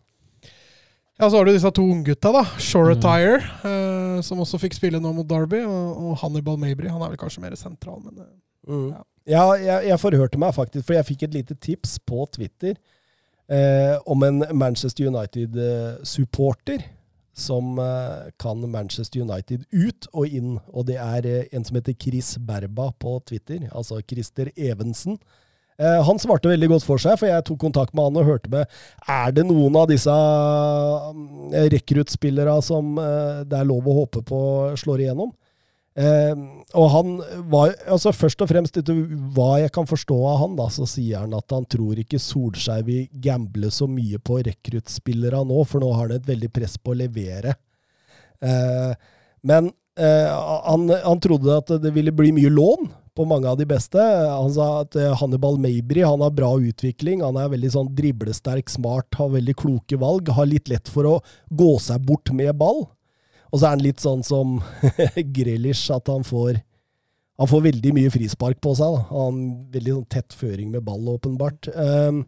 [SPEAKER 3] Ja, så har du disse to unggutta, da. Shoretire, eh, som også fikk spille nå mot Derby, og, og Hannibal Mabry. Han er vel kanskje mer sentral, men eh,
[SPEAKER 1] Mm.
[SPEAKER 3] Ja.
[SPEAKER 1] Ja, jeg, jeg forhørte meg faktisk, for jeg fikk et lite tips på Twitter eh, om en Manchester United-supporter som eh, kan Manchester United ut og inn. Og det er eh, en som heter Chris Berba på Twitter, altså Christer Evensen. Eh, han svarte veldig godt for seg, for jeg tok kontakt med han og hørte med Er det noen av disse mm, rekruttspillere som eh, det er lov å håpe på slår igjennom? Eh, og han var altså Først og fremst etter hva jeg kan forstå av han, da, så sier han at han tror ikke Solskjær vil gamble så mye på rekruttspillere nå, for nå har han et veldig press på å levere. Men han, han trodde at det ville bli mye lån på mange av de beste. Han sa at eh, Hannibal Mabry han har bra utvikling. Han er veldig sånn driblesterk, smart, har veldig kloke valg. Har litt lett for å gå seg bort med ball. Og så er han litt sånn som [LAUGHS] Grealish, at han får han får veldig mye frispark på seg. Da. Han har Veldig sånn tett føring med ball, åpenbart. Um,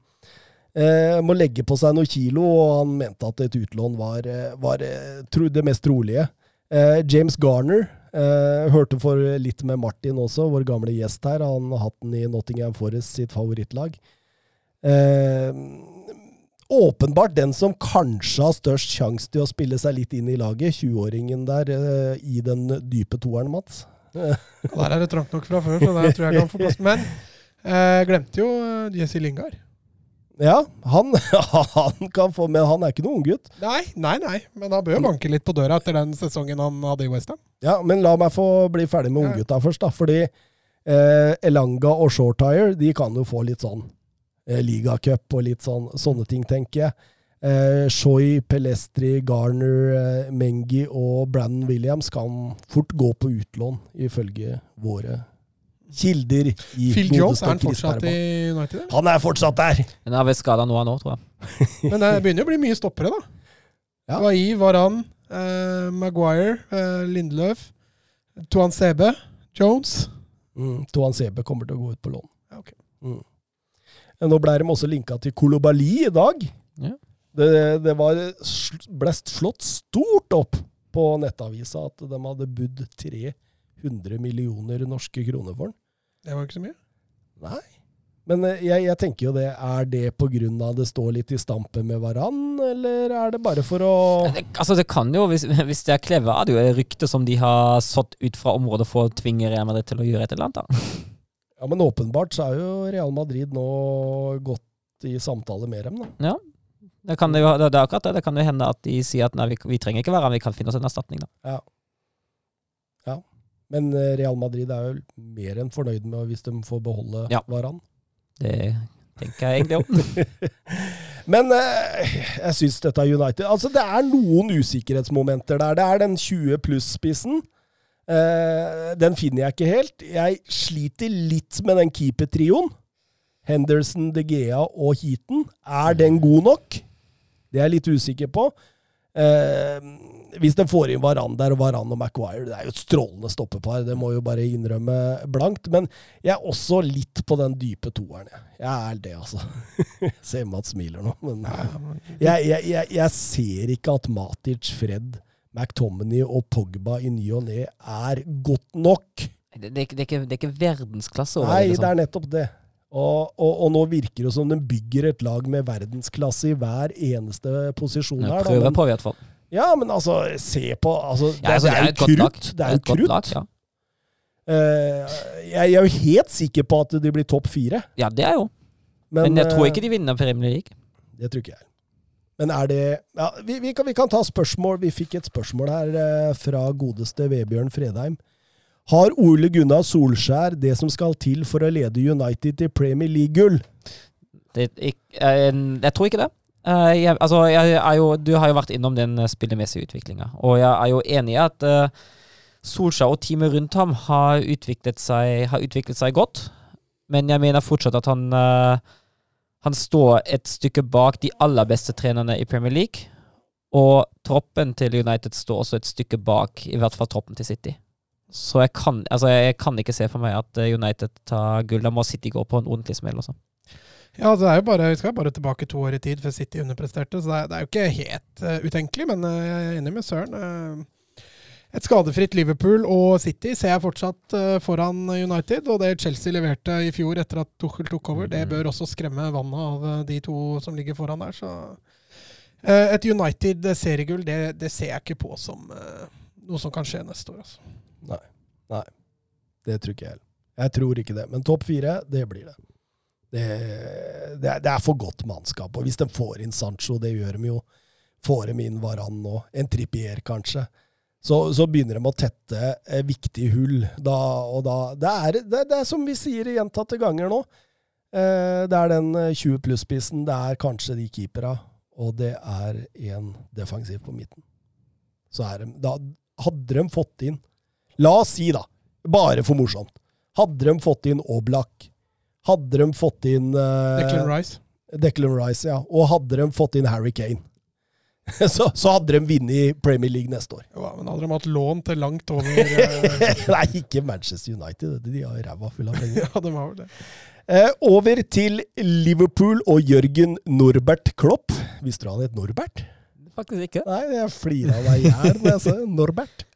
[SPEAKER 1] eh, må legge på seg noen kilo, og han mente at et utlån var, eh, var eh, det mest trolige. Eh, James Garner eh, hørte for litt med Martin også, vår gamle gjest her. Han har hatt den i Nottingham Forest, sitt favorittlag. Eh, åpenbart den som kanskje har størst sjanse til å spille seg litt inn i laget, 20-åringen der eh, i den dype toeren, Mats.
[SPEAKER 3] der er det trangt nok fra før, så der tror jeg kan få plass. Men eh, glemte jo eh, Jesse Lingard.
[SPEAKER 1] Ja, han, [LAUGHS] han kan få Men han er ikke noen unggutt.
[SPEAKER 3] Nei, nei, nei, men han bør jo banke litt på døra etter den sesongen han hadde i Westham.
[SPEAKER 1] Ja, men la meg få bli ferdig med
[SPEAKER 3] Ja.
[SPEAKER 1] unggutta først, da. Fordi eh, Elanga og Shortire de kan jo få litt sånn eh, ligacup og litt sånn, sånne ting, tenker jeg. Eh, Shoy, Pelestri, Garner, eh, Mengi og Brandon Williams kan fort gå på utlån, ifølge våre kilder i
[SPEAKER 3] Phil Jones, er han fortsatt i United? eller?
[SPEAKER 1] Han er fortsatt der!
[SPEAKER 2] Men han er vel skada nå, han òg, tror jeg.
[SPEAKER 3] Men det begynner jo å bli mye stoppere, da.
[SPEAKER 1] Ja.
[SPEAKER 3] Vai, Varan, eh, Maguire, eh, Lindløf, Tuan Sebe, Jones.
[SPEAKER 1] Mm, Toan Sebe kommer til å gå ut på lån.
[SPEAKER 3] Ja, okay.
[SPEAKER 1] Mm. Nå ble de også linka til Kolobali i dag.
[SPEAKER 2] Ja.
[SPEAKER 1] Det, det var, ble slått stort opp på nettavisa at de hadde budd 300 millioner norske kroner for den.
[SPEAKER 3] Det var ikke så mye.
[SPEAKER 1] Nei. Men eh, jeg, jeg tenker jo det, er det av det står litt i stampe med Varan, eller er det bare for å
[SPEAKER 2] Det, altså det kan jo, hvis, hvis det er Kleve, er det jo et rykte som de har satt ut fra området for å tvinge Real Madrid til å gjøre et eller annet. da.
[SPEAKER 1] Ja, men åpenbart så er jo Real Madrid nå gått i samtale med dem, da.
[SPEAKER 2] Ja. Det, kan det, jo, det, er akkurat det. Det kan jo hende at de sier at nei, vi, vi trenger ikke være vi kan finne oss en erstatning. da.
[SPEAKER 1] Men eh, Real Madrid er jo mer enn fornøyd med hvis de får beholde
[SPEAKER 2] Ja.
[SPEAKER 1] Varan.
[SPEAKER 2] Det tenker jeg egentlig om. [LAUGHS]
[SPEAKER 1] Men eh, jeg syns dette er United Altså, det er noen usikkerhetsmomenter der. Det er den 20 pluss-spissen. Eh, den finner jeg ikke helt. Jeg sliter litt med den keepertrioen. Henderson, De Gea og Heaton. Er den god nok? Det er jeg litt usikker på. Eh, hvis de får inn Varan der, og Varan og Maguire Det er jo et strålende stoppepar, det må jo bare innrømme blankt. Men jeg er også litt på den dype toeren. jeg. Jeg er det, altså. [LAUGHS] Ser Mats smiler nå, men jeg, jeg, jeg, jeg ser ikke at Matic, Fred, McTominay og Pogba i ny og ne er godt nok.
[SPEAKER 2] Det, det, er ikke- det, er ikke, det er ikke verdensklasse over
[SPEAKER 1] Nei,
[SPEAKER 2] det.
[SPEAKER 1] det
[SPEAKER 2] Liksom.
[SPEAKER 1] er nettopp det. Og, og, og nå virker det som de bygger et lag med verdensklasse i hver eneste posisjon
[SPEAKER 2] her.
[SPEAKER 1] her. Da.
[SPEAKER 2] Prøver
[SPEAKER 1] Men,
[SPEAKER 2] på, i hvert fall.
[SPEAKER 1] Ja, men altså, se på altså, det,
[SPEAKER 2] Ja, altså,
[SPEAKER 1] det er jo krutt. Det er jo krutt.
[SPEAKER 2] lag, ja.
[SPEAKER 1] uh, jeg, jeg er jo helt sikker på at de blir topp fire.
[SPEAKER 2] ja, det er jo.
[SPEAKER 1] Men,
[SPEAKER 2] Men, jeg tror
[SPEAKER 1] eh,
[SPEAKER 2] ikke de vinner Premier League.
[SPEAKER 1] Det tror ikke jeg. Men er det ja, vi, vi, kan, vi kan ta spørsmål. Vi fikk et spørsmål her eh, fra godeste Vebjørn Fredheim. Har Ole Gunnar Solskjær det som skal til for å lede United til Premier League-gull?
[SPEAKER 2] Ikk- eh, jeg tror ikke det. Eh, jeg, altså, jeg jo, du har jo vært innom den eh, spillemessige utviklinga, og jeg er jo enig i at uh, Solskjær og teamet rundt ham har utviklet seg, har utviklet seg godt, men jeg mener fortsatt at han, uh, han står et stykke bak de aller beste trenerne i Premier League, og troppen til United står også et stykke bak, i hvert fall troppen til City. Så jeg kan, altså, jeg kan ikke se for meg at United tar gull. Da må City gå på en ordentlig smell også.
[SPEAKER 3] Ja, det er jo bare, Vi skal bare tilbake to år i tid før City underpresterte, så det er, det er jo ikke helt uh, utenkelig. Men uh, jeg er enig med Søren. Uh, et skadefritt Liverpool og City ser jeg fortsatt foran United. Og det Chelsea leverte i fjor etter at Tuchel tok over, det bør også skremme vannet av de to som ligger foran der. Så et United seriegull, det, det, ser jeg ikke på som noe som kan skje neste år. Altså.
[SPEAKER 1] Nei. Nei. Det tror ikke jeg heller. Jeg tror ikke det. Men topp fire, det blir det. Det, det, er, for godt mannskap. Og hvis de får inn Sancho, det gjør de jo, får de inn Varan nå, en Trippier kanskje, så, så, begynner de å tette eh, viktige hull. Da, og da, det, er, det, det er som vi sier gjentatte ganger nå. Eh, det er den 20 eh, pluss-spissen, det er kanskje de keepera, og det er en defensiv på midten. Så er de, da hadde de fått inn La oss si, da, bare for morsomt, hadde de fått inn Oblak hadde de fått inn uh,
[SPEAKER 3] Declan Rice.
[SPEAKER 1] Declan Rice, ja. Og hadde de fått inn Harry Kane, [LAUGHS] så, så, hadde de vunnet Premier League neste år.
[SPEAKER 3] Ja, men hadde de hatt lån til langt over uh... [LAUGHS]
[SPEAKER 1] Nei, ikke Manchester United. De har ræva full av penger. [LAUGHS]
[SPEAKER 3] ja, de har det.
[SPEAKER 1] Uh, over til Liverpool og Jørgen Norbert Klopp. Visste du han het Norbert?
[SPEAKER 2] Faktisk ikke.
[SPEAKER 1] Nei, jeg flira av i hjel når jeg sa Norbert.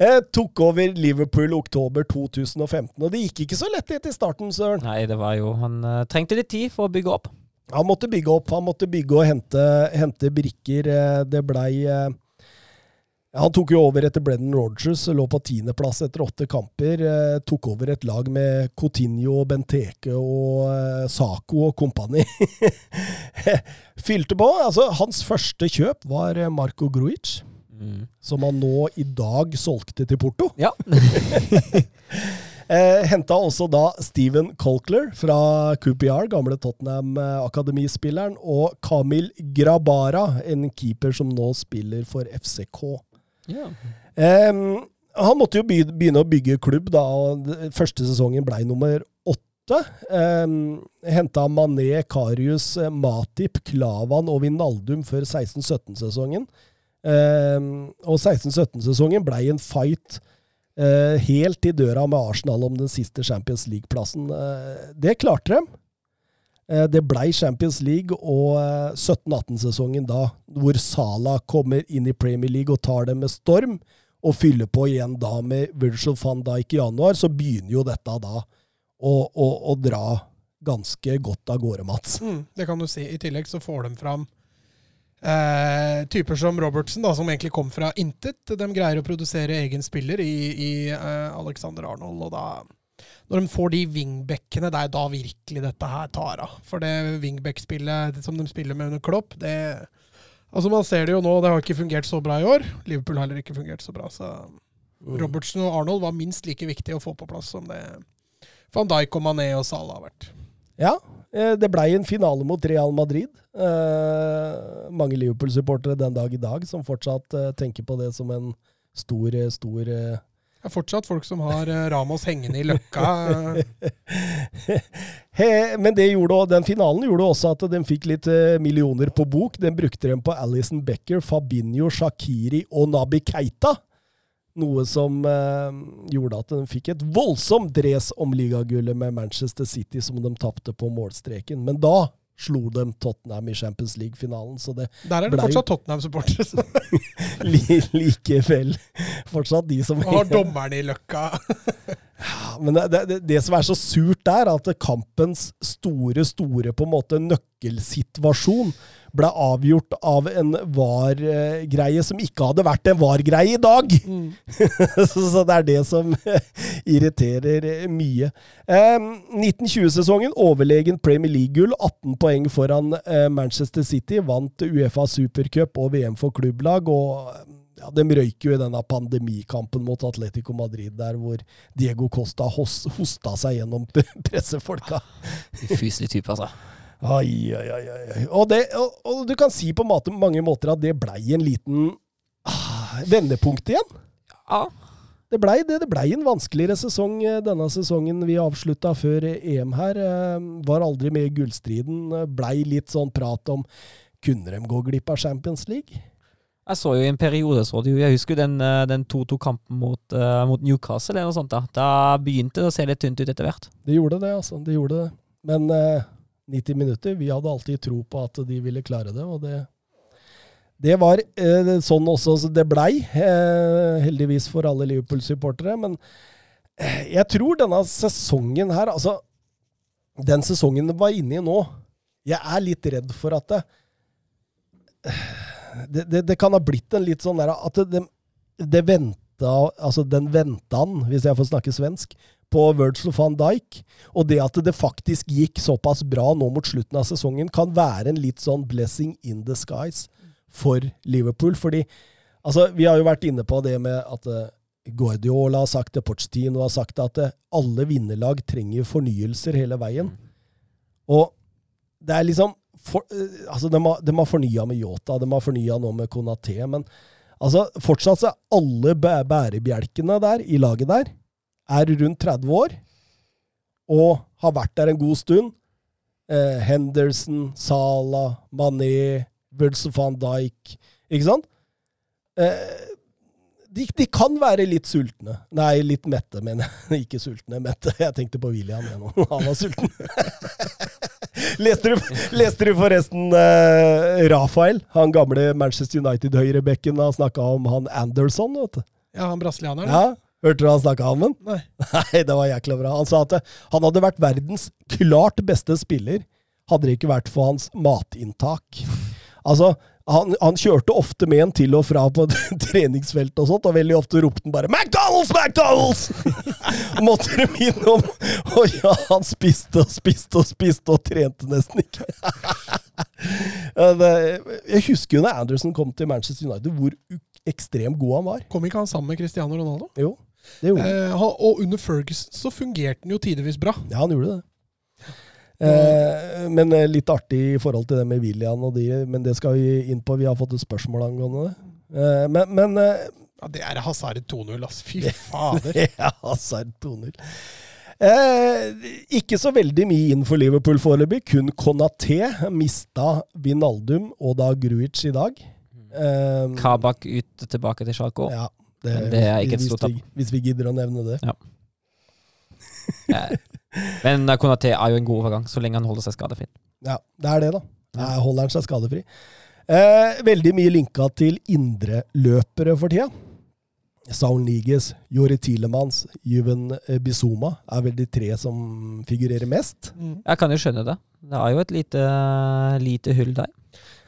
[SPEAKER 1] Eh, tok over Liverpool oktober 2015. Og det gikk ikke så lett i starten, Søren.
[SPEAKER 2] Nei, det var jo Han uh, trengte litt tid for å bygge opp.
[SPEAKER 1] Han måtte bygge opp. Han måtte bygge og hente, hente brikker. Eh, det blei uh, han tok jo over etter Brennan Rogers, lå på tiendeplass etter åtte kamper. Eh, tok over et lag med Coutinho, Benteke og eh, Saco og kompani. [LAUGHS] Fylte på. Altså, hans første kjøp var Marco Gruic. Mm. Som han nå i dag solgte til Porto.
[SPEAKER 2] Ja. [LAUGHS]
[SPEAKER 1] eh, Henta også da Steven Colkler fra QPR, gamle Tottenham-akademispilleren, og Kamil Grabara, en keeper som nå spiller for FCK. Ja. Eh, han måtte jo begynne å bygge klubb, da, og første sesongen blei nummer åtte. Um, Henta Mané, Karius, Matip, Klavan og Vinaldum før 16-17-sesongen. Uh, og 16-17-sesongen blei en fight uh, helt i døra med Arsenal om den siste Champions League-plassen. Uh, det klarte de. Eh, det blei Champions League og 17-18-sesongen da, hvor Salah kommer inn i Premier League og tar dem med storm, og fyller på igjen da med Virgil van Dijk i januar, så begynner jo dette da å, å, å dra ganske godt av gårde, Mats.
[SPEAKER 3] Mm, det kan du si. I tillegg så får de fram Eh, typer som Robertsen, da, som egentlig kom fra intet, de greier å produsere egen spiller i, i eh, Alexander Arnold. og da når de får de wingbackene, det er da virkelig dette her tar av. For det wingback-spillet som de spiller med under Klopp, det Altså Man ser det jo nå, det har ikke fungert så bra i år. Liverpool har heller ikke fungert så bra. Så mm. Robertsen og Arnold var minst like viktig å få på plass som det van Dijk og Mané og Salah har vært.
[SPEAKER 1] Ja, eh, det blei en finale mot Real Madrid. Eh, mange Liverpool-supportere den dag i dag som fortsatt eh, tenker på det som en stor, stor eh...
[SPEAKER 3] det er fortsatt folk som har Ramos hengende i løkka. [LAUGHS]
[SPEAKER 1] He, men gjorde, den finalen gjorde også at de fikk litt millioner på bok. Den brukte de på Alison Becker, Fabinho, Shakiri og Nabi Keita. Noe som eh, gjorde at de fikk et voldsomt dres om ligagullet med Manchester City, som de tapte på målstreken. Men da slo de Tottenham i Champions League-finalen. så det
[SPEAKER 3] Der er det fortsatt Tottenham-supportere. [LAUGHS]
[SPEAKER 1] Likevel. Fortsatt de som
[SPEAKER 3] Og har dommerne i løkka. [LAUGHS]
[SPEAKER 1] Men det, det, det, som er så surt der, er at kampens store, store på en måte nøkkelsituasjon ble avgjort av en var-greie som ikke hadde vært en var-greie i dag! Mm. [LAUGHS] så det er det som [LAUGHS] irriterer mye. Eh, 1920-sesongen, overlegen Premier League-gull, 18 poeng foran eh, Manchester City. Vant Uefa supercup og VM for klubblag. og ja, De røyker jo i denne pandemikampen mot Atletico Madrid, der hvor Diego Costa hosta seg gjennom [LAUGHS] pressefolka.
[SPEAKER 2] Ufyselig type, altså.
[SPEAKER 1] Ai, ai, ai. Og, det, og, og du kan si på mange måter at det blei en liten ah, vendepunkt igjen.
[SPEAKER 2] Ja.
[SPEAKER 1] Det blei det. Det blei en vanskeligere sesong eh, denne sesongen vi avslutta før EM her. Eh, Var aldri med i gullstriden. Eh, Blei litt sånn prat om kunne de gå glipp av Champions League?
[SPEAKER 2] Jeg så jo i en periode, så du, jeg husker jo den, den 2-2-kampen mot, uh, mot Newcastle eller noe sånt. Da Da begynte det å se litt tynt ut etter hvert.
[SPEAKER 1] Det gjorde det, altså. Det gjorde det. Men eh, 90 minutter, vi hadde alltid tro på at de ville klare det, og det det var eh, sånn også det blei, eh, heldigvis for alle Liverpool-supportere. Men eh, jeg tror denne sesongen her Altså, den sesongen vi var inne i nå Jeg er litt redd for at det, det, det, det kan ha blitt en litt sånn der At det, det venta Altså, den ventaen, hvis jeg får snakke svensk, på Virgil van Dijk. Og det at det faktisk gikk såpass bra nå mot slutten av sesongen, kan være en litt sånn blessing in the skies for Liverpool. Fordi altså, vi har jo vært inne på det med at eh, Guardiola har sagt det, Pochettino har sagt det, at eh, alle vinnerlag trenger fornyelser hele veien. Og det er liksom for, eh, altså, De har, de har fornya med Yota, de har fornya nå med Konaté, men altså, fortsatt så er alle bærebjelkene der i laget der er rundt 30 år og har vært der en god stund. Eh, Henderson, Salah, Mané, Wilson van Dijk Ikke sant? Eh, de, de kan være litt sultne. Nei, litt mette, mener jeg. [LAUGHS] Ikke sultne, mette. Jeg tenkte på William igjen. nå. [LAUGHS] Han var sulten. [LAUGHS] leste, du, leste du forresten eh, Rafael, han gamle Manchester United-høyrebekken, har snakka om han Anderson? vet du.
[SPEAKER 3] Ja, han brasilianeren.
[SPEAKER 1] Ja, Hørte du han snakka om den?
[SPEAKER 3] Nei. [LAUGHS]
[SPEAKER 1] Nei, det var jækla bra. Han sa at eh, han hadde vært verdens klart beste spiller, hadde det ikke vært for hans matinntak. Altså, han, han kjørte ofte med en til og fra på [LAUGHS] treningsfelt og sånt, og veldig ofte ropte han bare 'McDonald's! McDonald's!' [LAUGHS] Måtte de innom Og ja, han spiste og spiste og spiste og trente nesten ikke. Jeg husker jo når Anderson kom til Manchester United, hvor ekstremt god han var.
[SPEAKER 3] Kom ikke han sammen med Cristiano Ronaldo?
[SPEAKER 1] Jo.
[SPEAKER 3] Eh, han- og under Ferguson så fungerte han jo tidvis bra.
[SPEAKER 1] Ja, han gjorde det. Eh, men eh, litt artig i forhold til det med William og de, men det skal vi inn på. Vi har fått et spørsmål angående det. Eh, men men eh,
[SPEAKER 3] Ja, Det er Hazard 2-0, ass. Fy [LAUGHS] fader.
[SPEAKER 1] ja, Hazard 2-0. Eh, ikke så veldig mye inn for Liverpool foreløpig. Kun Konaté mista Vinaldum og da Gruic i dag. Eh,
[SPEAKER 2] Kabak ut tilbake til Schalke.
[SPEAKER 1] ja,
[SPEAKER 2] Men det er ikke et stort
[SPEAKER 1] vi- Hvis vi gidder å nevne det.
[SPEAKER 2] Ja. Men eh, Konaté er jo en god overgang, så lenge han holder seg skadefri.
[SPEAKER 1] Ja, det er det, da. Jeg holder han seg skadefri. Eh, veldig mye linka til indreløpere for tida. Saul Niges, Jori Tilemans, Juven eh, Bizuma er vel de tre som figurerer mest.
[SPEAKER 3] Mm.
[SPEAKER 2] Jeg kan jo skjønne det. Det er jo et lite, lite hull der.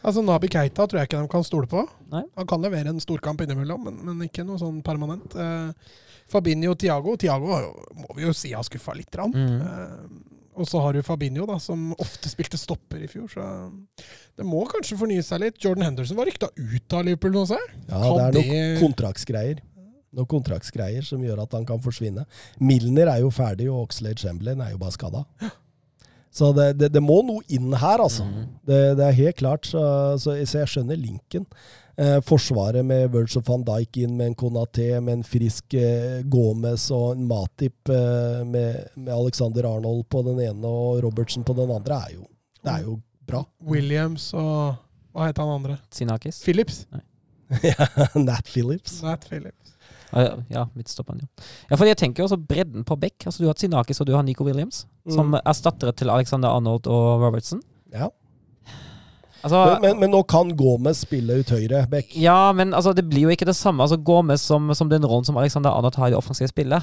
[SPEAKER 3] Altså Nabi Keita tror jeg ikke de kan stole på.
[SPEAKER 2] Nei.
[SPEAKER 3] Han kan levere en storkamp innimellom, men, men ikke noe sånn permanent. Eh, Fabinho og Tiago. Tiago må vi jo si har skuffa litt.
[SPEAKER 2] Mm.
[SPEAKER 3] Eh, og så har du Fabinho, da, som ofte spilte stopper i fjor. Så det må kanskje fornye seg litt. Jordan Henderson var rykta ut av Liverpool nå, ser.
[SPEAKER 1] Ja,
[SPEAKER 3] Kan
[SPEAKER 1] det er noen kontraktsgreier. Noen kontraktsgreier som gjør at han kan forsvinne. Milner er jo ferdig, og Oxlade Chamberlain er jo bare skada. Så det, det, det må noe inn her, altså.
[SPEAKER 2] Mm.
[SPEAKER 1] Det, det er helt klart, så, så, så jeg skjønner linken. Eh, forsvaret med Virgil van Dijk inn med en Konaté, med en frisk eh, Gomez og en Matip eh, med, med Alexander Arnold på den ene og Robertsen på den andre, er jo, det er jo bra.
[SPEAKER 3] Williams og Hva heter han andre?
[SPEAKER 2] Sinakis.
[SPEAKER 3] Phillips. [LAUGHS]
[SPEAKER 1] Nat Phillips.
[SPEAKER 3] Nat Phillips.
[SPEAKER 2] Ja, midtstopperen, ja. ja. For jeg tenker også bredden på Beck Altså, du har Sinakis og du har Nico Williams, som
[SPEAKER 1] Mm.
[SPEAKER 2] erstattere til Alexander Arnold og Robertson.
[SPEAKER 1] Ja.
[SPEAKER 2] Altså,
[SPEAKER 1] Men, men, men nå kan Gomez spille ut høyre back.
[SPEAKER 2] Ja, men altså, det blir jo ikke det samme. Altså, Gomez som, som den rollen som Alexander Arnold har i det offensive spillet,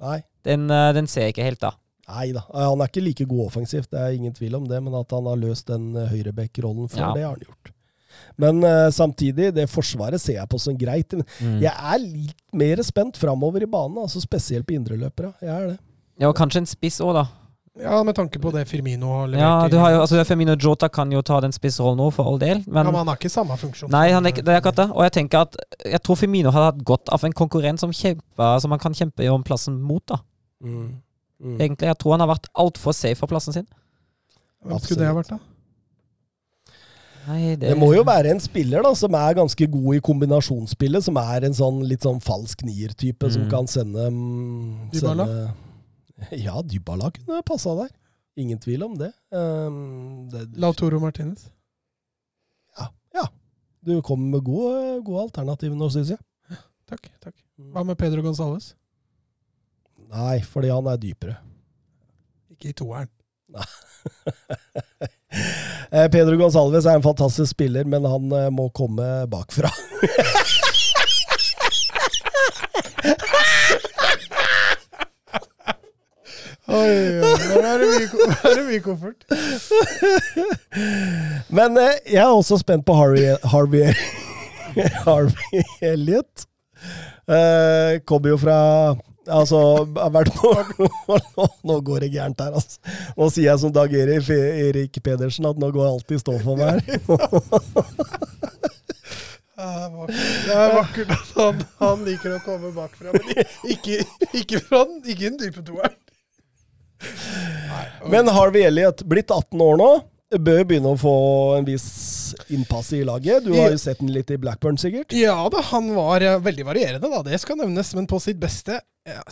[SPEAKER 1] Nei.
[SPEAKER 2] den, eh, den ser jeg ikke helt, da.
[SPEAKER 1] Nei da. Han er ikke like god offensivt, det er ingen tvil om det, men at han har løst den eh, høyreback-rollen før,
[SPEAKER 2] Ja.
[SPEAKER 1] det har han gjort. Men uh, samtidig, det forsvaret ser jeg på som greit.
[SPEAKER 2] Mm.
[SPEAKER 1] Jeg er litt mer spent framover i banen, altså spesielt på indreløpere. Jeg er det.
[SPEAKER 2] Ja, og kanskje en spiss òg, da.
[SPEAKER 3] Ja, med tanke på det Firmino har levert.
[SPEAKER 2] Ja, du har jo, altså Firmino Jota kan jo ta den spissrollen nå, for all del. Men,
[SPEAKER 3] ja, men han har ikke samme funksjon.
[SPEAKER 2] nei, han er, ikke- det er akkurat det. Og jeg tenker at jeg tror Firmino hadde hatt godt av en konkurrent som kjemper, som han kan kjempe om plassen mot. da
[SPEAKER 1] Mm.
[SPEAKER 2] Egentlig, Jeg tror han har vært altfor safe for plassen sin.
[SPEAKER 3] Hvem skulle det ha vært, da?
[SPEAKER 2] Nei, det,
[SPEAKER 1] Det må jo være en spiller da, som er ganske god i kombinasjonsspillet, som er en sånn litt sånn falsk nier-type, som
[SPEAKER 2] Mm.
[SPEAKER 1] kan sende, mm,
[SPEAKER 3] Dybala?
[SPEAKER 1] sende Ja, Dybala kunne passa der. Ingen tvil om det. Um, det
[SPEAKER 3] Lautoro Martinez.
[SPEAKER 1] ja, ja. Du kommer med gode, gode alternativer nå, syns jeg.
[SPEAKER 3] Takk. takk. Hva med Pedro Gonzales?
[SPEAKER 1] Nei, fordi han er dypere.
[SPEAKER 3] Ikke i toeren.
[SPEAKER 1] Eh, [LAUGHS] [LAUGHS] Pedro Gonsalves er en fantastisk spiller, men han eh, må komme bakfra. [LAUGHS]
[SPEAKER 3] Oi, Nå er det mye, [LAUGHS] er det mye koffert.
[SPEAKER 1] Men eh, jeg er også spent på Harvey, Harvey, Harvey Elliot. Eh, kommer jo fra Altså, nå, [LAUGHS] nå går det gærent her, altså. Nå sier jeg som Dag Erik, Erik Pedersen at nå går alt i stå for meg [LAUGHS] her.
[SPEAKER 3] Det er vakkert. Er at han, han liker å komme bakfra, men ikke, ikke, fra den, ikke den dype toeren.
[SPEAKER 1] Men Harvey Elliot, blitt 18 år nå, bør begynne å få en viss innpass i laget. Du har jo sett den litt i Blackburn, sikkert?
[SPEAKER 3] Ja da, han var eh, veldig varierende, da. Det skal nevnes. Men på sitt beste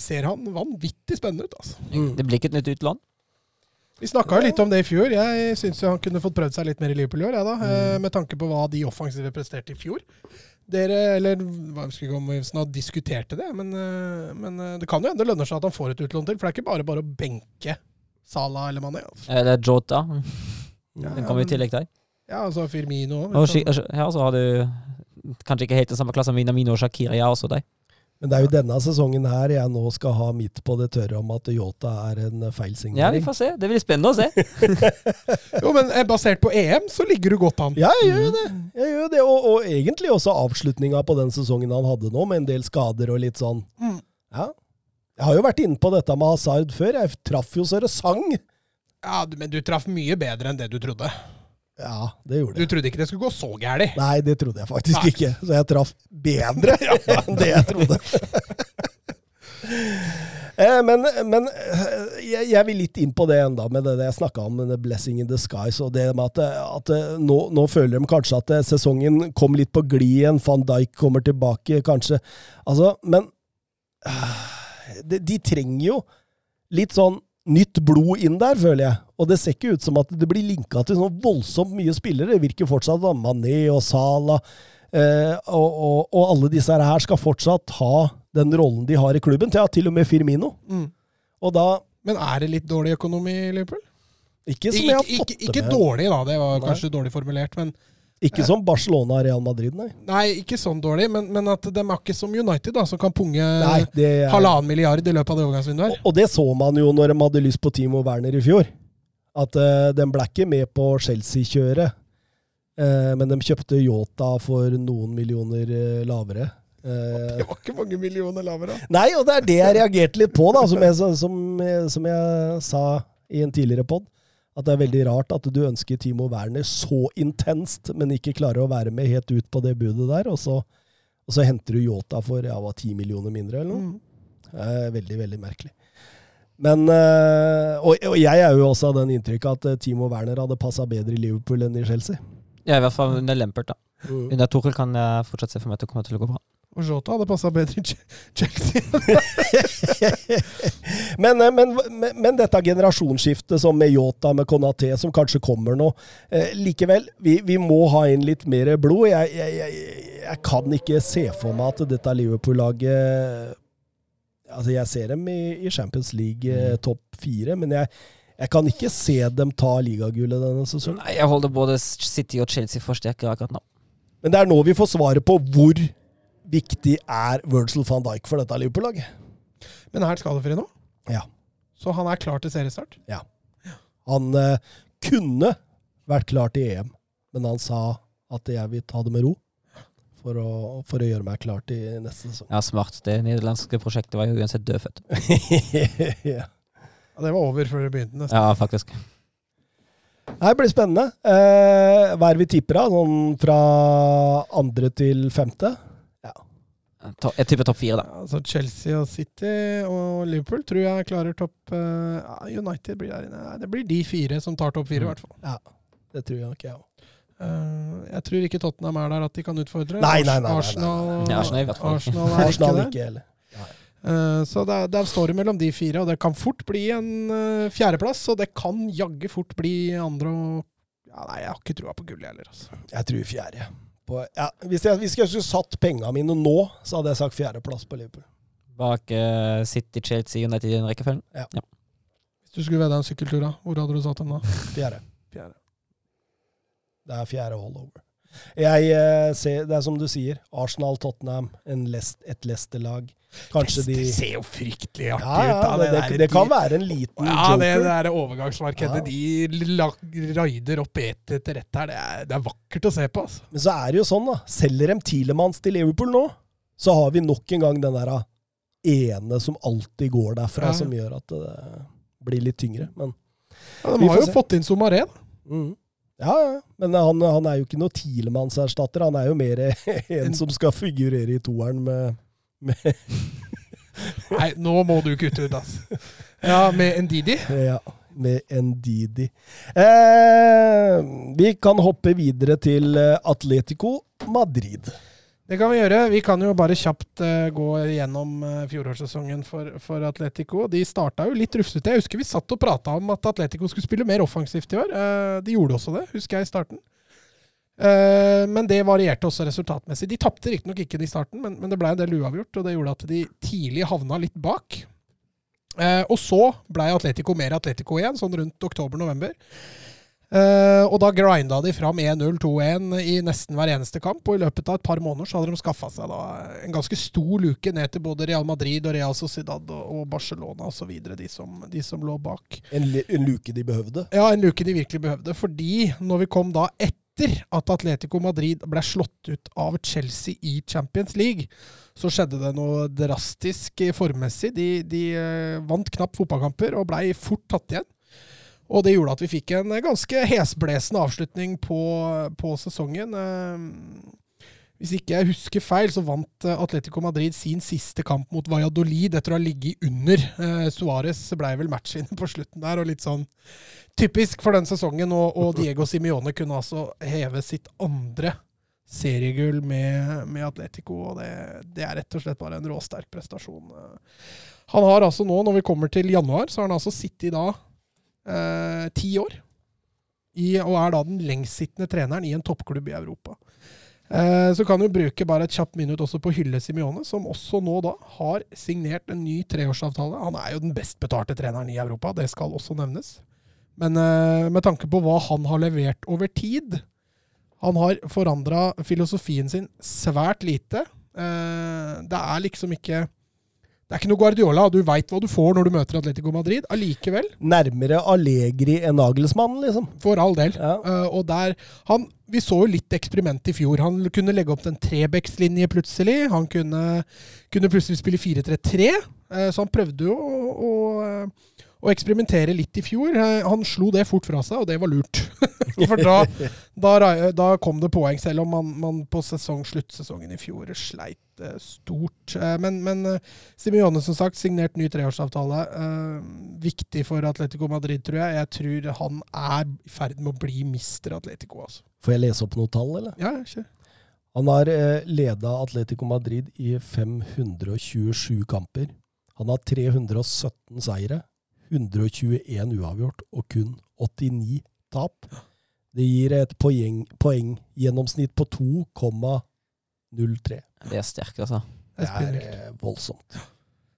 [SPEAKER 3] ser han vanvittig spennende ut, altså.
[SPEAKER 2] det blir ikke et nytt utlån.
[SPEAKER 3] Vi snakka jo litt om det i fjor. Jeg syns han kunne fått prøvd seg litt mer i Liverpool i år, jeg da.
[SPEAKER 1] Mm.
[SPEAKER 3] eh, Med tanke på hva de offensive presterte i fjor. Dere, eller hva jeg husker ikke om vi snart diskuterte det, men, eh, men det kan jo hende det lønner seg at han får et utlån til. For det er ikke bare bare å benke Salah eller Mané. Altså.
[SPEAKER 2] Eller Jota.
[SPEAKER 3] Ja,
[SPEAKER 2] Den kommer i tillegg der.
[SPEAKER 3] Ja, altså Firmino òg.
[SPEAKER 2] Og ja, så har du kanskje ikke helt den samme klassen som Minamino og Shakira Ja, også deg.
[SPEAKER 1] Men det er jo denne sesongen her jeg nå skal ha midt på det tørre om at Yota er en
[SPEAKER 2] Ja, vi får se. Det blir spennende å se. [LAUGHS]
[SPEAKER 3] Jo, men eh, basert på EM så ligger du godt an.
[SPEAKER 1] Ja, jeg gjør jo det. Jeg gjør jo det. Og, og egentlig også avslutninga på den sesongen han hadde nå, med en del skader og litt sånn.
[SPEAKER 3] Mm.
[SPEAKER 1] Ja. Jeg har jo vært inne på dette med Hazard før. Jeg traff jo så det sang.
[SPEAKER 3] Ja, Men du traff mye bedre enn det du trodde.
[SPEAKER 1] Ja, det gjorde jeg.
[SPEAKER 3] Du trodde ikke det skulle gå så gærent.
[SPEAKER 1] Nei, det trodde jeg faktisk
[SPEAKER 3] Nei.
[SPEAKER 1] ikke. Så jeg traff bedre [LAUGHS] enn det jeg trodde. [LAUGHS] Eh, Men, men eh, jeg, jeg vil litt inn på det enda med det jeg snakka om, denne 'blessing in the skies'. og det med at, at nå, nå føler de kanskje at eh, sesongen kom litt på glid igjen. Van Dijk kommer tilbake, kanskje. Altså, men eh, de, de trenger jo litt sånn nytt blod inn der, føler jeg. Og det ser ikke ut som at det blir linka til sånn voldsomt mye spillere. Det virker fortsatt da, Mané og Salah eh, og, og, og alle disse her skal fortsatt ha den rollen de har i klubben. Til, til og med Firmino.
[SPEAKER 3] Mm.
[SPEAKER 1] Og da
[SPEAKER 3] Men er det litt dårlig økonomi i Liverpool?
[SPEAKER 1] Ikke som jeg har fått
[SPEAKER 3] ikke, ikke
[SPEAKER 1] det med.
[SPEAKER 3] Ikke dårlig, da. Det var
[SPEAKER 1] Nei.
[SPEAKER 3] kanskje dårlig formulert. Men,
[SPEAKER 1] Ikke som Barcelona og Real Madrid, nei.
[SPEAKER 3] nei, ikke sånn dårlig. Men, men at de er ikke som United, da, som kan punge
[SPEAKER 1] nei er,
[SPEAKER 3] halvannen milliard i løpet av det overgangsvinduet.
[SPEAKER 1] og, og det så man jo når de hadde lyst på Timo Werner i fjor. At uh, de ble ikke med på Chelsea-kjøret. uh, men de kjøpte Yota for noen millioner uh, lavere. Eh,
[SPEAKER 3] Det var ikke mange millioner lavere.
[SPEAKER 1] Nei, og det er det jeg reagerte litt på, da, som jeg, som, som jeg sa i en tidligere pod. At det er veldig rart at du ønsker Timo Werner så intenst, men ikke klarer å være med helt ut på det budet der. Og så, og så henter du Yota for ja, hva, 10 millioner mindre, eller noe.
[SPEAKER 3] Mm.
[SPEAKER 1] Er veldig, veldig merkelig. Men, eh, og, og jeg er jo også av den inntrykket at eh, Timo Werner hadde passa bedre i Liverpool enn i Chelsea.
[SPEAKER 2] Ja, i hvert fall under Lempert, da.
[SPEAKER 1] Mm.
[SPEAKER 2] Under Torkel kan jeg fortsatt se for meg at det kommer til å gå bra.
[SPEAKER 3] Og Jota hadde passa bedre i Chelsea. [LAUGHS] [LAUGHS]
[SPEAKER 1] men, eh, men, men, men dette generasjonsskiftet som med Yota, med Konaté, som kanskje kommer nå eh, Likevel, vi, vi må ha inn litt mer blod. Jeg, jeg, jeg, jeg kan ikke se for meg at dette Liverpool-laget Altså, jeg ser dem i, i Champions League eh, topp fire, men jeg, jeg kan ikke se dem ta ligagullet denne sesongen.
[SPEAKER 2] Nei, jeg holder både City og Chelsea for sterke akkurat nå.
[SPEAKER 1] Men det er nå vi får svaret på hvor viktig er Virgil van Dijk for dette Liverpool-laget.
[SPEAKER 3] Men er han skadefri nå?
[SPEAKER 1] Ja.
[SPEAKER 3] Så han er klar til seriestart? Ja.
[SPEAKER 1] Han eh, kunne vært klar til EM, men han sa at jeg vil ta det med ro for å, for å gjøre meg klar til neste sesong.
[SPEAKER 2] Ja, smart. Det nederlandske prosjektet var jo uansett dødfødt. [LAUGHS]
[SPEAKER 1] ja.
[SPEAKER 3] Ja, det var over før det begynte. nesten.
[SPEAKER 2] Ja, faktisk.
[SPEAKER 1] Det blir spennende. Eh, hva er det vi tipper av? Sånn fra andre til femte?
[SPEAKER 2] Jeg tipper topp fire, da.
[SPEAKER 3] Altså Chelsea og City og Liverpool tror jeg klarer topp uh, United blir der inne. Det blir de fire som tar topp fire, i
[SPEAKER 2] Mm.
[SPEAKER 3] hvert fall.
[SPEAKER 1] Ja, det tror jeg nok jeg òg.
[SPEAKER 3] Uh, jeg tror ikke Tottenham er der at de kan utfordre.
[SPEAKER 1] Nei, nei, nei, nei, nei, nei.
[SPEAKER 3] Arsenal,
[SPEAKER 2] Ja, Arsenal.
[SPEAKER 3] Arsenal er
[SPEAKER 1] Arsenal
[SPEAKER 3] ikke det.
[SPEAKER 1] ikke uh,
[SPEAKER 3] Eh, så der, der står det mellom de fire, og det kan fort bli en eh, fjerdeplass. Og det kan jaggu fort bli andre og ja, Nei, jeg har ikke trua på gullet heller, altså.
[SPEAKER 1] Jeg tror fjerde. På, ja, hvis, jeg, hvis jeg skulle satt pengene mine nå, så hadde jeg sagt fjerdeplass på Liverpool.
[SPEAKER 2] Bak uh, City, Chelsea, United i den rekkefølgen.
[SPEAKER 3] Hvis du skulle vedda en sykkeltur, da, hvor hadde du satt dem da?
[SPEAKER 1] Fjerde.
[SPEAKER 3] Fjerde.
[SPEAKER 1] Det er fjerde all over. Jeg eh, ser, Det er som du sier, Arsenal, Tottenham, en Lest, et Leicester-lag. Kanskje de
[SPEAKER 3] Det ser jo fryktelig artig
[SPEAKER 1] ja, ja,
[SPEAKER 3] ut. da,
[SPEAKER 1] det, det, det kan være en liten
[SPEAKER 3] Ja, det,
[SPEAKER 1] joker.
[SPEAKER 3] det der overgangsmarkedet.
[SPEAKER 1] Ja.
[SPEAKER 3] De raider opp ett etter ett her. Det er, det er vakkert å se på. altså.
[SPEAKER 1] Men så er det jo sånn, da. Selger dem Tilemanns til Liverpool nå, så har vi nok en gang den der ene som alltid går derfra,
[SPEAKER 3] Ja.
[SPEAKER 1] som gjør at det blir litt tyngre. Men
[SPEAKER 3] Ja, de har jo
[SPEAKER 1] se.
[SPEAKER 3] fått inn Somaré. da.
[SPEAKER 1] mm. Ja, ja. Men han, han er jo ikke noe Tielemanns-erstatter. Han er jo mer [LAUGHS] en som skal figurere i toeren med, med [LAUGHS]
[SPEAKER 3] Nei, nå må du kutte ut, altså. Ja, med Ndidi.
[SPEAKER 1] Ja, med Ndidi. Eh, vi kan hoppe videre til eh, Atletico Madrid.
[SPEAKER 3] Det kan vi gjøre. Vi kan jo bare kjapt uh, gå gjennom uh, fjorårssesongen for, for Atletico. De starta jo litt rufsete. Jeg husker vi satt og prata om at Atletico skulle spille mer offensivt i år. Uh, de gjorde også det, husker jeg, i starten. Men det varierte også resultatmessig. De tapte riktignok ikke i starten, men, men det ble en del uavgjort, og det gjorde at de tidlig havna litt bak. Og så ble Atletico mer Atletico igjen, sånn rundt oktober-november. Eh, og da grinda de fram 1-0, 2-1 i nesten hver eneste kamp. Og i løpet av et par måneder så hadde de skaffa seg da en ganske stor luke ned til både Real Madrid og Real Sociedad og, og Barcelona osv., de, som- de som lå bak.
[SPEAKER 1] En, en luke de behøvde.
[SPEAKER 3] Ja, en luke de virkelig behøvde. Fordi når vi kom da etter at Atletico Madrid ble slått ut av Chelsea i Champions League, så skjedde det noe drastisk formmessig. De, de uh, vant knapt fotballkamper og blei fort tatt igjen. Og det gjorde at vi fikk en ganske hesblesende avslutning på, på sesongen. Eh, Hvis ikke jeg husker feil, så vant eh, Atletico Madrid sin siste kamp mot Valladolid etter å ha ligget under. Eh, Suárez blei vel matchvinner på slutten der, og litt sånn typisk for den sesongen. Og, og Diego Simione kunne altså heve sitt andre seriegull med, med Atletico, og det, det er rett og slett bare en råsterk prestasjon. Han har altså nå, når vi kommer til januar, så har han altså sittet i eh, ti år. I, og er da den lengstsittende treneren i en toppklubb i Europa. Eh, så kan du bruke bare et kjapt minutt også på å hylle Simione, som også nå da har signert en ny treårsavtale. Han er jo den best betalte treneren i Europa, det skal også nevnes. Men eh, med tanke på hva han har levert over tid Han har forandra filosofien sin svært lite. Eh, det er liksom ikke Det er ikke noe Guardiola, og du veit hva du får når du møter Atletico Madrid. Allikevel,
[SPEAKER 1] Nærmere Allegri enn Nagelsmann, liksom.
[SPEAKER 3] for all del.
[SPEAKER 1] Ja.
[SPEAKER 3] Uh, og der, han, Vi så jo litt eksperiment i fjor. Han kunne legge opp til en trebekslinje plutselig. Han kunne, kunne plutselig spille 4-3-3. uh, så han prøvde jo å, å, eh, å eksperimentere litt i fjor. Eh, han slo det fort fra seg, og det var lurt. [LAUGHS] For da, da, da kom det poeng, selv om man, man på sesong, sluttsesongen i fjor sleit eh, stort. Eh, men men Simione, som sagt, signert ny treårsavtale. Viktig for Atletico Madrid, tror jeg. Jeg tror han er i ferd med å bli mister Atletico. Altså.
[SPEAKER 1] Får jeg lese opp noen tall, eller?
[SPEAKER 3] Ja, kjør.
[SPEAKER 1] Han har leda Atletico Madrid i 527 kamper. Han har 317 seire, 121 uavgjort og kun 89 tap. Det gir et poeng, poenggjennomsnitt på 2,03.
[SPEAKER 2] Det er sterkt, altså.
[SPEAKER 3] Det
[SPEAKER 1] Det
[SPEAKER 3] er
[SPEAKER 1] er
[SPEAKER 3] spinnvilt.
[SPEAKER 1] eh, voldsomt.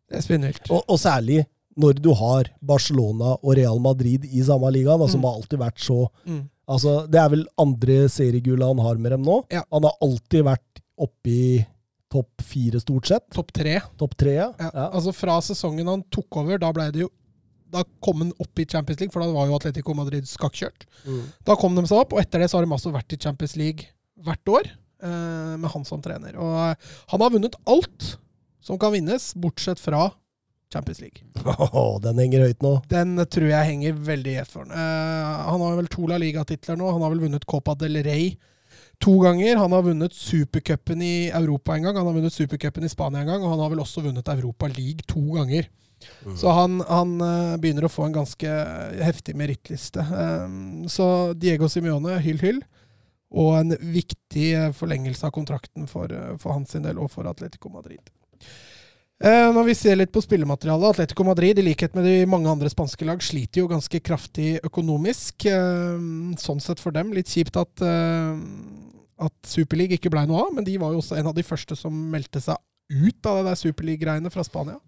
[SPEAKER 3] Det er spinnvilt.
[SPEAKER 1] Og, og særlig når du har Barcelona og Real Madrid i samme liga, da, som
[SPEAKER 3] Mm.
[SPEAKER 1] har alltid vært så
[SPEAKER 3] Mm.
[SPEAKER 1] Altså, Det er vel andre seriegullet han har med dem nå.
[SPEAKER 3] Ja.
[SPEAKER 1] Han har alltid vært oppe i topp fire, stort sett.
[SPEAKER 3] Topp tre.
[SPEAKER 1] Topp tre, ja.
[SPEAKER 3] Ja.
[SPEAKER 1] ja.
[SPEAKER 3] Altså Fra sesongen han tok over, da ble det jo da kom han opp i Champions League, for da var jo Atletico Madrid skakkjørt.
[SPEAKER 1] Mm.
[SPEAKER 3] Da kom de seg opp, og etter det så har de altså vært i Champions League hvert år eh, med han som trener. Og eh, han har vunnet alt som kan vinnes, bortsett fra Champions League. [LAUGHS]
[SPEAKER 1] Oh, den henger høyt nå.
[SPEAKER 3] Den tror jeg henger veldig gjett for ham. Eh, han har vel to La Liga-titler nå. Han har vel vunnet Copa del Rey to ganger. Han har vunnet supercupen i Europa en gang, han har vunnet supercupen i Spania en gang, og han har vel også vunnet Europa League to ganger. Så han, han eh, begynner å få en ganske heftig merittliste. Um, så Diego Simione, hyll, hyll. Og en viktig forlengelse av kontrakten for, eh, for hans del, og for Atletico Madrid. Eh, når vi ser litt på spillematerialet, Atletico Madrid, i likhet med de mange andre spanske lag, sliter jo ganske kraftig økonomisk. Eh, sånn sett for dem litt kjipt at, eh, at Superliga ikke blei noe av, men de var jo også en av de første som meldte seg ut av det der Superliga-greiene fra Spania.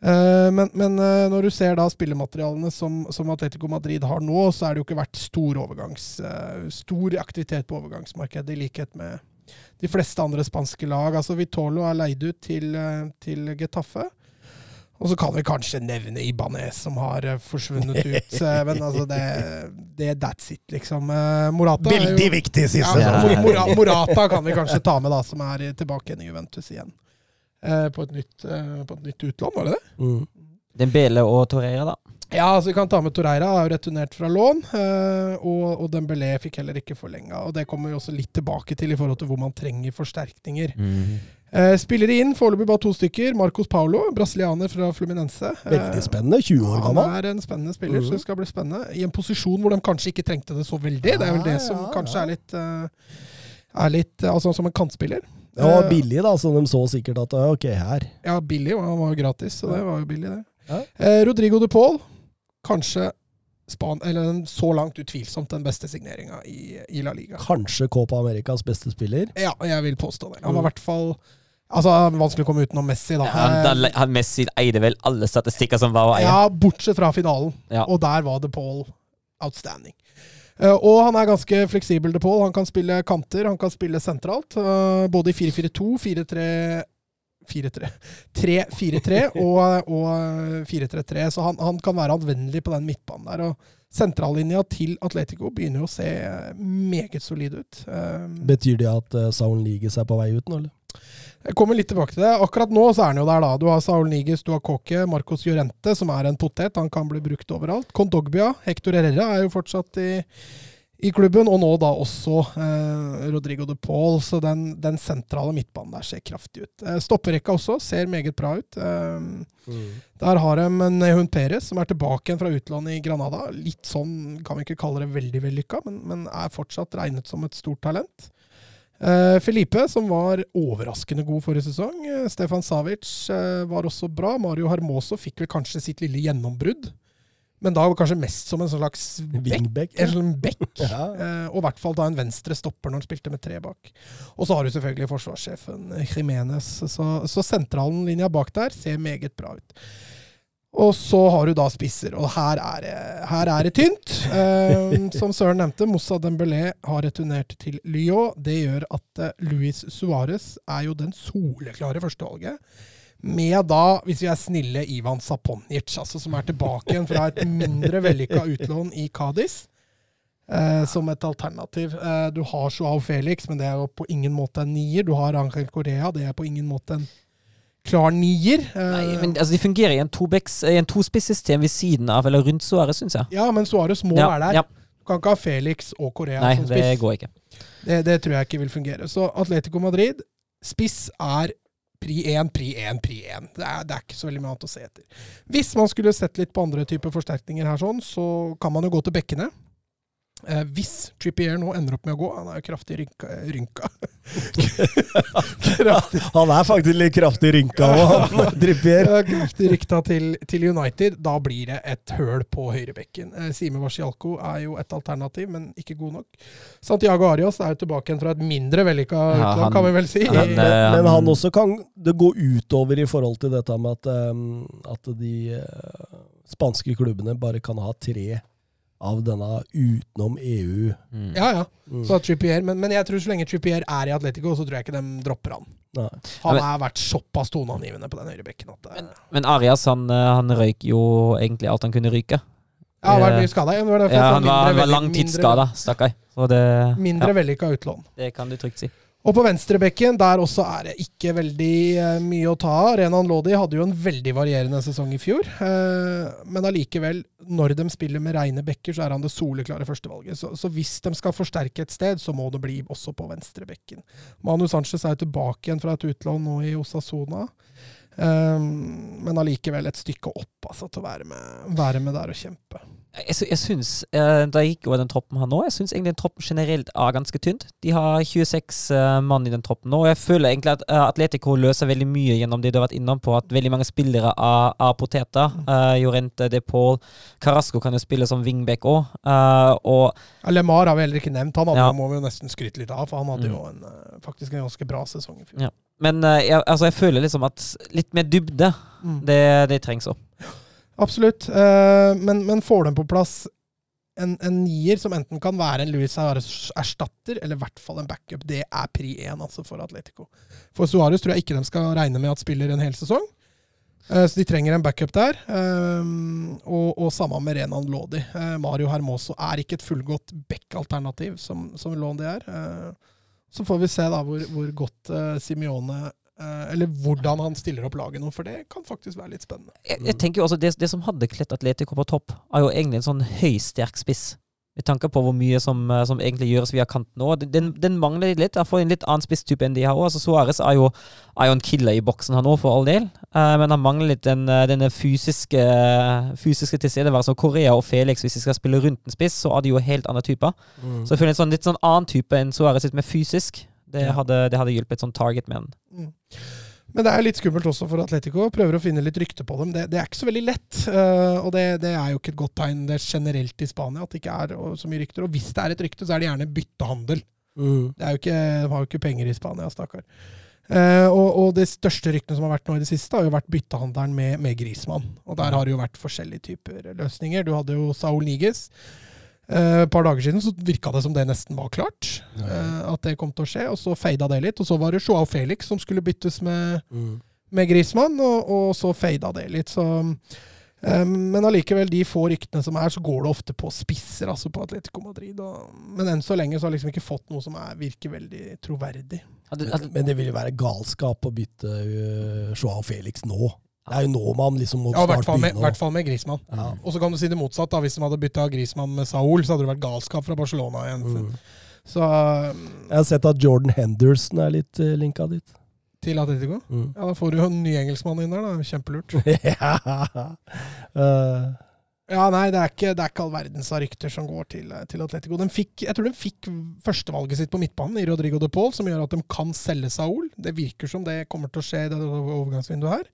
[SPEAKER 3] Eh, men, men eh, når du ser da spillematerialene som, som Atletico Madrid har nå, så er det jo ikke vært stor, overgangs, eh, stor aktivitet på overgangsmarkedet, i likhet med de fleste andre spanske lag. Altså Vitolo er leid ut til, til Getafe. Og så kan vi kanskje nevne Ibanez, som har forsvunnet ut. Men altså, det, det That's it, liksom. Morata jo-
[SPEAKER 1] Veldig viktig siste.
[SPEAKER 2] Ja.
[SPEAKER 3] Morata kan vi kanskje ta med, da, som er tilbake igjen i Juventus igjen. Eh, på, et nytt, eh, på et nytt utlån, var det det?
[SPEAKER 1] Mm.
[SPEAKER 2] Dembele og Torreira, da.
[SPEAKER 3] Ja, altså vi kan ta med Torreira, Er jo returnert fra lån. eh, og, og Dembélé fikk heller ikke forlenga. Og det kommer vi også litt tilbake til i forhold til hvor man trenger forsterkninger. Mm. spillere inn, foreløpig bare to stykker. Marcos Paulo, brasilianer fra Fluminense.
[SPEAKER 1] Veldig spennende. 20 år
[SPEAKER 3] Han er en spennende spiller, så
[SPEAKER 1] Mhm.
[SPEAKER 3] det skal bli spennende. I en posisjon hvor de kanskje ikke trengte det så veldig. Det er vel det som kanskje er litt Er litt Altså som en kantspiller.
[SPEAKER 1] Det var
[SPEAKER 3] Eh,
[SPEAKER 1] billig, da, så de så sikkert at ok, her.
[SPEAKER 3] Ja, billig. Han var jo gratis, så det var jo billig, det.
[SPEAKER 1] Ja.
[SPEAKER 3] Eh, Rodrigo de Paul, kanskje Span eller den, så langt utvilsomt den beste signeringa i, i La Liga.
[SPEAKER 1] Kanskje Copa Americas beste spiller.
[SPEAKER 3] Ja, jeg vil påstå det. Han
[SPEAKER 1] Mm.
[SPEAKER 3] var i hvert fall Altså, vanskelig å komme utenom Messi, da.
[SPEAKER 2] Han,
[SPEAKER 3] Eh,
[SPEAKER 2] han, han Messi eide vel alle statistikker som var å eie.
[SPEAKER 3] ja, bortsett fra finalen.
[SPEAKER 2] Ja.
[SPEAKER 3] Og der var De Paul outstanding. Eh, og han er ganske fleksibel, De Paul. Han kan spille kanter, han kan spille sentralt. eh, både i 4-4-2, 4-3 4-3 3-4-3 og, og 4-3-3. Så han, han kan være anvendelig på den midtbanen der. Og sentrallinja til Atletico begynner å se meget solid ut. Eh,
[SPEAKER 1] Betyr det at Saun Liges er på vei ut nå, eller?
[SPEAKER 3] Jeg kommer litt tilbake til det. Akkurat nå så er han jo der, da. Du har Saul Niges, du har Kåke, Marcos Llorente, som er en potet. Han kan bli brukt overalt. Kondogbia, Hector Herrera er jo fortsatt i, i klubben, og nå da også eh, Rodrigo de Paul. Så den, den sentrale midtbanen der ser kraftig ut. Eh, stopperekka også ser meget bra ut. Eh, der har de Nehun Perez, som er tilbake igjen fra utlandet i Granada. Litt sånn, kan vi ikke kalle det veldig vellykka, men, men er fortsatt regnet som et stort talent. Eh, Felipe, som var overraskende god forrige sesong. Eh, Stefan Savic eh, var også bra. Mario Hermoso fikk vel kanskje sitt lille gjennombrudd. Men da kanskje mest som en slags.
[SPEAKER 1] Wingback.
[SPEAKER 3] En sånn bekk. [LAUGHS]
[SPEAKER 1] Ja.
[SPEAKER 3] Eh, og i hvert fall da en venstre stopper når han spilte med tre bak. Og så har du selvfølgelig forsvarssjefen Jimenez. Så, så sentralen linja bak der ser meget bra ut. Og så har du da spisser, og her er her er det tynt. Um, [LAUGHS] som Søren nevnte, Moussa Dembélé har returnert til Lyon. Det gjør at eh, Luis Suárez er jo den soleklare førstevalget. Med da, hvis vi er snille, Ivan Saponic, altså som er tilbake igjen fra et mindre vellykka utlån i Cádiz. Uh, som et alternativ. Uh, du har Joao Felix, men det er jo på ingen måte en nier. Du har Angel Correa, det er på ingen måte en klar nier. Eh,
[SPEAKER 2] Nei, men altså, De fungerer i en i en tospissystem ved siden av, eller rundt Suárez, syns jeg.
[SPEAKER 3] ja, men Suárez må
[SPEAKER 2] Ja,
[SPEAKER 3] være der.
[SPEAKER 2] ja.
[SPEAKER 3] Du kan ikke ha Felix og Korea
[SPEAKER 2] Nei,
[SPEAKER 3] som
[SPEAKER 2] det går ikke.
[SPEAKER 3] Det, det tror jeg ikke vil fungere. Så Atletico Madrid, spiss er pri 1, pri 1, pri 1. Det er, det er ikke så veldig mye annet å se etter. Hvis man skulle sett litt på andre typer forsterkninger her, sånn, så kan man jo gå til bekkene. Eh, hvis Trippier nå ender opp med å gå Han er jo kraftig rynka. rynka. [LAUGHS] kraftig,
[SPEAKER 1] Han er faktisk litt kraftig rynka òg, Trippier.
[SPEAKER 3] eh, kraftig rykta til, til United. Da blir det et høl på høyrebekken. Eh, Sime Wasialko er jo et alternativ, men ikke god nok. Santiago Arias er jo tilbake igjen fra et mindre vellykka
[SPEAKER 2] Ja, utland,
[SPEAKER 3] kan vi vel si.
[SPEAKER 2] han,
[SPEAKER 3] I-
[SPEAKER 1] Men,
[SPEAKER 2] eh,
[SPEAKER 1] men han også kan det gå utover i forhold til dette med at, um, at de uh, spanske klubbene bare kan ha tre av denne utenom EU.
[SPEAKER 2] Mm.
[SPEAKER 3] Ja, ja.
[SPEAKER 1] Mm.
[SPEAKER 3] Så Trippier, men, men jeg tror så lenge Trippier er i Atletico, så tror jeg ikke de dropper han.
[SPEAKER 1] Nei.
[SPEAKER 3] Han har vært såpass toneangivende på den høyrebekken at men,
[SPEAKER 2] Men Arias han, eh, han røyk jo egentlig alt han kunne ryke.
[SPEAKER 3] Ja, han var mye skada.
[SPEAKER 2] Ja, han var,
[SPEAKER 3] mindre
[SPEAKER 2] han var langtidsskada, stakkar.
[SPEAKER 3] Mindre, mindre
[SPEAKER 2] ja,
[SPEAKER 3] vellykka utlån.
[SPEAKER 2] det kan du trygt si.
[SPEAKER 3] Og på venstrebekken, der også er det ikke veldig eh, mye å ta av. Renan Lodi hadde jo en veldig varierende sesong i fjor. Eh, men allikevel, når de spiller med reine bekker, så er han det soleklare førstevalget. Så, så hvis de skal forsterke et sted, så må det bli også på venstrebekken. Manu Sanchez er tilbake igjen fra et utlån nå i Osasona. Eh, men allikevel et stykke opp altså, til å være med, være med der og kjempe.
[SPEAKER 2] Jeg, jeg syns, eh, Da jeg gikk over den troppen her nå, jeg syns egentlig den troppen generelt er ganske tynt. De har 26 eh, mann i den troppen nå, og jeg føler egentlig at eh, Atletico løser veldig mye gjennom det du har vært innom på, at veldig mange spillere er, er poteter. Uh, Jorente, De Paul, Carasco kan jo spille som wingback òg. og
[SPEAKER 3] Ja, Lemar har vi heller ikke nevnt. Han hadde,
[SPEAKER 2] Ja.
[SPEAKER 3] må vi jo nesten skryte litt av, for han hadde
[SPEAKER 2] Mm.
[SPEAKER 3] jo en, faktisk en ganske bra sesong i fjor.
[SPEAKER 2] Ja. Men eh, jeg, altså, jeg føler liksom at litt mer dybde,
[SPEAKER 3] Mm.
[SPEAKER 2] det, det trengs òg.
[SPEAKER 3] Absolutt. Eh, men, men får de på plass en, en nier som enten kan være en Luis Suárez erstatter, eller i hvert fall en backup, det er pri én altså, for Atletico. For Suárez tror jeg ikke de skal regne med at spiller en hel sesong. Eh, så de trenger en backup der. Og, og samme med Renan Lodi. Mario Hermoso er ikke et fullgodt back-alternativ, som, som Lodi er. Eh, så får vi se da hvor, hvor godt uh, Simione uh, Eller hvordan han stiller opp laget nå, for det kan faktisk være litt spennende.
[SPEAKER 2] Jeg, jeg tenker jo også det, det som hadde kledd Atletico på topp, er jo egentlig en sånn høysterk spiss. Med tanke på hvor mye som, eh, som egentlig gjøres via kanten nå. Den, den mangler litt. Jeg får en litt annen spisstype enn de har òg. Altså, Suárez er, jo- er jo en killer i boksen, han òg, for all del. Eh, men han mangler litt den, eh, denne fysiske, fysiske tilstedeværelsen. Korea og Felix, hvis de skal spille rundt en spiss, så er de jo helt andre typer.
[SPEAKER 1] Mm.
[SPEAKER 2] Så jeg føler en sånn, litt sånn annen type enn Suárez, litt mer fysisk. Det hadde, det hadde hjulpet sånn target med han.
[SPEAKER 3] Mm. Men det er litt skummelt også for Atletico. Prøver å finne litt rykte på dem. Det, det er ikke så veldig lett. Uh, og det, det er jo ikke et godt tegn det er generelt i Spania at det ikke er så mye rykter. Og hvis det er et rykte, så er det gjerne byttehandel.
[SPEAKER 1] Mm.
[SPEAKER 3] Det er jo ikke, de har jo ikke penger i Spania, stakkar. Uh, og, og det største ryktene som har vært nå i det siste, har jo vært byttehandelen med, med Grismann. Og der har det jo vært forskjellige typer løsninger. Du hadde jo Saul Niges. Eh, Et par dager siden så virka det som det nesten var klart. Ja. at det kom til å skje. Og så feida det litt. Og så var det Joao Felix som skulle byttes med,
[SPEAKER 1] Mm.
[SPEAKER 3] med Griezmann, og, og så feida det litt. Så, um, men allikevel, de få ryktene som er, så går det ofte på spisser, altså på Atletico Madrid. Og, men enn så lenge så har jeg liksom ikke fått noe som er, virker veldig troverdig.
[SPEAKER 1] Men, men det vil jo være galskap å bytte uh, Joao Felix nå. Det er jo nå man liksom må
[SPEAKER 3] Ja, i
[SPEAKER 1] snart begynne.
[SPEAKER 3] hvert fall med Griezmann.
[SPEAKER 1] Ja.
[SPEAKER 3] Og så kan du si det motsatt. da, Hvis de hadde bytta Griezmann med Saul, så hadde det vært galskap fra Barcelona igjen.
[SPEAKER 1] Mm.
[SPEAKER 3] Så eh,
[SPEAKER 1] Jeg har sett at Jordan Henderson er litt uh, linka dit.
[SPEAKER 3] til Atletico.
[SPEAKER 1] Mm.
[SPEAKER 3] Ja, Da får du jo en ny engelskmann inn der, da. Kjempelurt. [LAUGHS]
[SPEAKER 1] ja. Eh,
[SPEAKER 3] Ja, nei, det er ikke, det er ikke all verdens av rykter som går til, til Atletico. De fikk, jeg tror de fikk førstevalget sitt på midtbanen i Rodrigo de Paul, som gjør at de kan selge Saul. Det virker som det kommer til å skje i det overgangsvinduet her.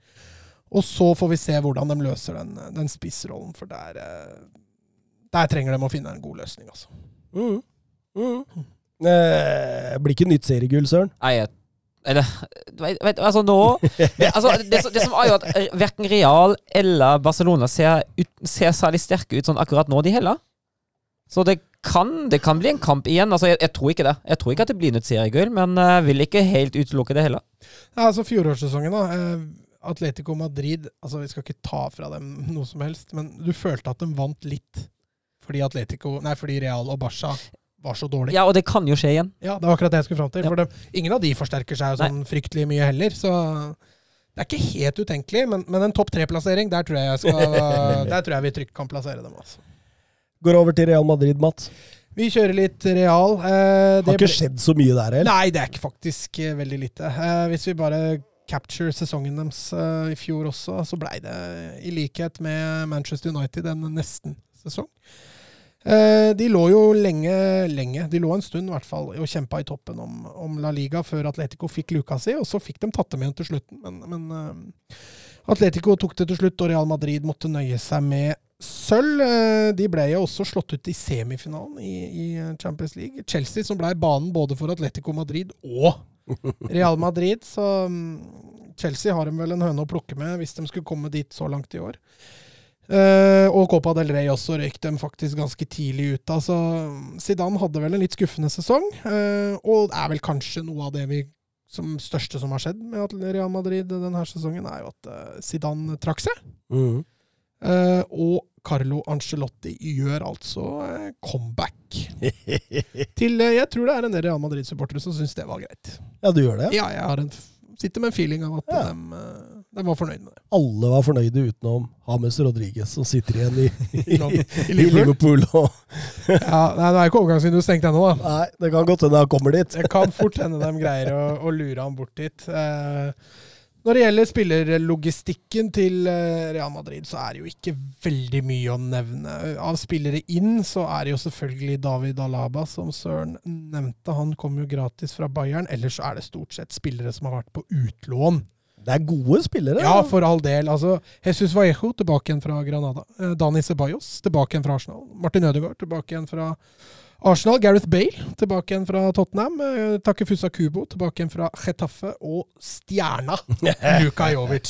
[SPEAKER 3] Og så får vi se hvordan de løser den, den spissrollen, for der, eh, der trenger de å finne en god løsning, altså.
[SPEAKER 1] mm. Mm. Eh, blir ikke nytt seriegull, Søren.
[SPEAKER 2] Nei, jeg- eller vet, vet, altså nå det, altså, det, som- det som er jo at verken Real eller Barcelona ser, ut, ser særlig sterke ut sånn akkurat nå, de heller. Så det kan, det kan bli en kamp igjen. Altså, jeg, jeg tror ikke det. Jeg tror ikke at det blir nytt seriegull, men jeg vil ikke helt utelukke det heller.
[SPEAKER 3] Ja, altså Fjorårssesongen, da. Eh, Atletico Madrid altså Vi skal ikke ta fra dem noe som helst, men du følte at de vant litt fordi Atletico, nei, fordi Real og Barca var så dårlige.
[SPEAKER 2] Ja, og det kan jo skje igjen.
[SPEAKER 3] Ja, det var akkurat det jeg skulle fram til.
[SPEAKER 2] Ja.
[SPEAKER 3] For de, ingen av de forsterker seg sånn nei. fryktelig mye heller, så det er ikke helt utenkelig. Men, men en topp tre-plassering, der tror jeg jeg [LAUGHS] Der tror jeg vi trygt kan plassere dem. altså.
[SPEAKER 1] Går over til Real Madrid, Mats.
[SPEAKER 3] Vi kjører litt Real. Eh, det
[SPEAKER 1] Har ikke skjedd så mye der heller.
[SPEAKER 3] Nei, det er ikke faktisk eh, veldig lite. Eh, hvis vi bare capture sesongen deres uh, i fjor også, så blei det i likhet med Manchester United en nesten sesong. Uh, de lå jo lenge, lenge, de lå en stund i hvert fall, og kjempa i toppen om, om La Liga før Atletico fikk luka si, og så fikk de tatt dem igjen til slutten. Men, men uh, Atletico tok det til slutt, og Real Madrid måtte nøye seg med sølv. Eh, De ble jo også slått ut i semifinalen i Champions League. Chelsea, som ble banen både for Atletico Madrid og Real Madrid. Så mm, Chelsea har dem vel en høne å plukke med hvis de skulle komme dit så langt i år. Uh, og Copa del Rey også røyk dem faktisk ganske tidlig ut av. Så Zidane hadde vel en litt skuffende sesong. uh, og det er vel kanskje noe av det vi som største som har skjedd med Real Madrid denne sesongen, er jo at uh, Zidane trakk seg.
[SPEAKER 1] Mm.
[SPEAKER 3] Og Carlo Ancelotti gjør altså eh, comeback. [LAUGHS] Til, eh, jeg tror det er en del Real Madrid-supportere som syns det var greit.
[SPEAKER 1] Ja, du gjør det?
[SPEAKER 3] Ja, jeg har en, sitter med en feeling av at
[SPEAKER 1] Ja.
[SPEAKER 3] de, eh, de var fornøyd med det.
[SPEAKER 1] Alle var fornøyde utenom James Rodriguez, som sitter igjen i, [LAUGHS]
[SPEAKER 3] I i
[SPEAKER 1] i Liverpool. Og, [LAUGHS]
[SPEAKER 3] Ja, nei, det er ikke overgangsvinduet stengt ennå, da.
[SPEAKER 1] nei, det kan godt hende han kommer dit.
[SPEAKER 3] Det kan fort hende de greier å, å lure han bort dit. Eh, når det gjelder spillerlogistikken til eh, Real Madrid, så er det jo ikke veldig mye å nevne. Av spillere inn så er det jo selvfølgelig David Alaba, som Søren nevnte. Han kom jo gratis fra Bayern. Ellers så er det stort sett spillere som har vært på utlån.
[SPEAKER 1] Det er gode spillere.
[SPEAKER 3] Ja, for all del. Altså, Jesus Vallejo tilbake igjen fra Granada. Eh, Dani Ceballos tilbake igjen fra Arsenal. Martin Ødegaard tilbake igjen fra Arsenal. Gareth Bale tilbake igjen fra Tottenham. Takke Takefusa Kubo tilbake igjen fra Chetaffe. Og stjerna [LAUGHS] Luka Jovic.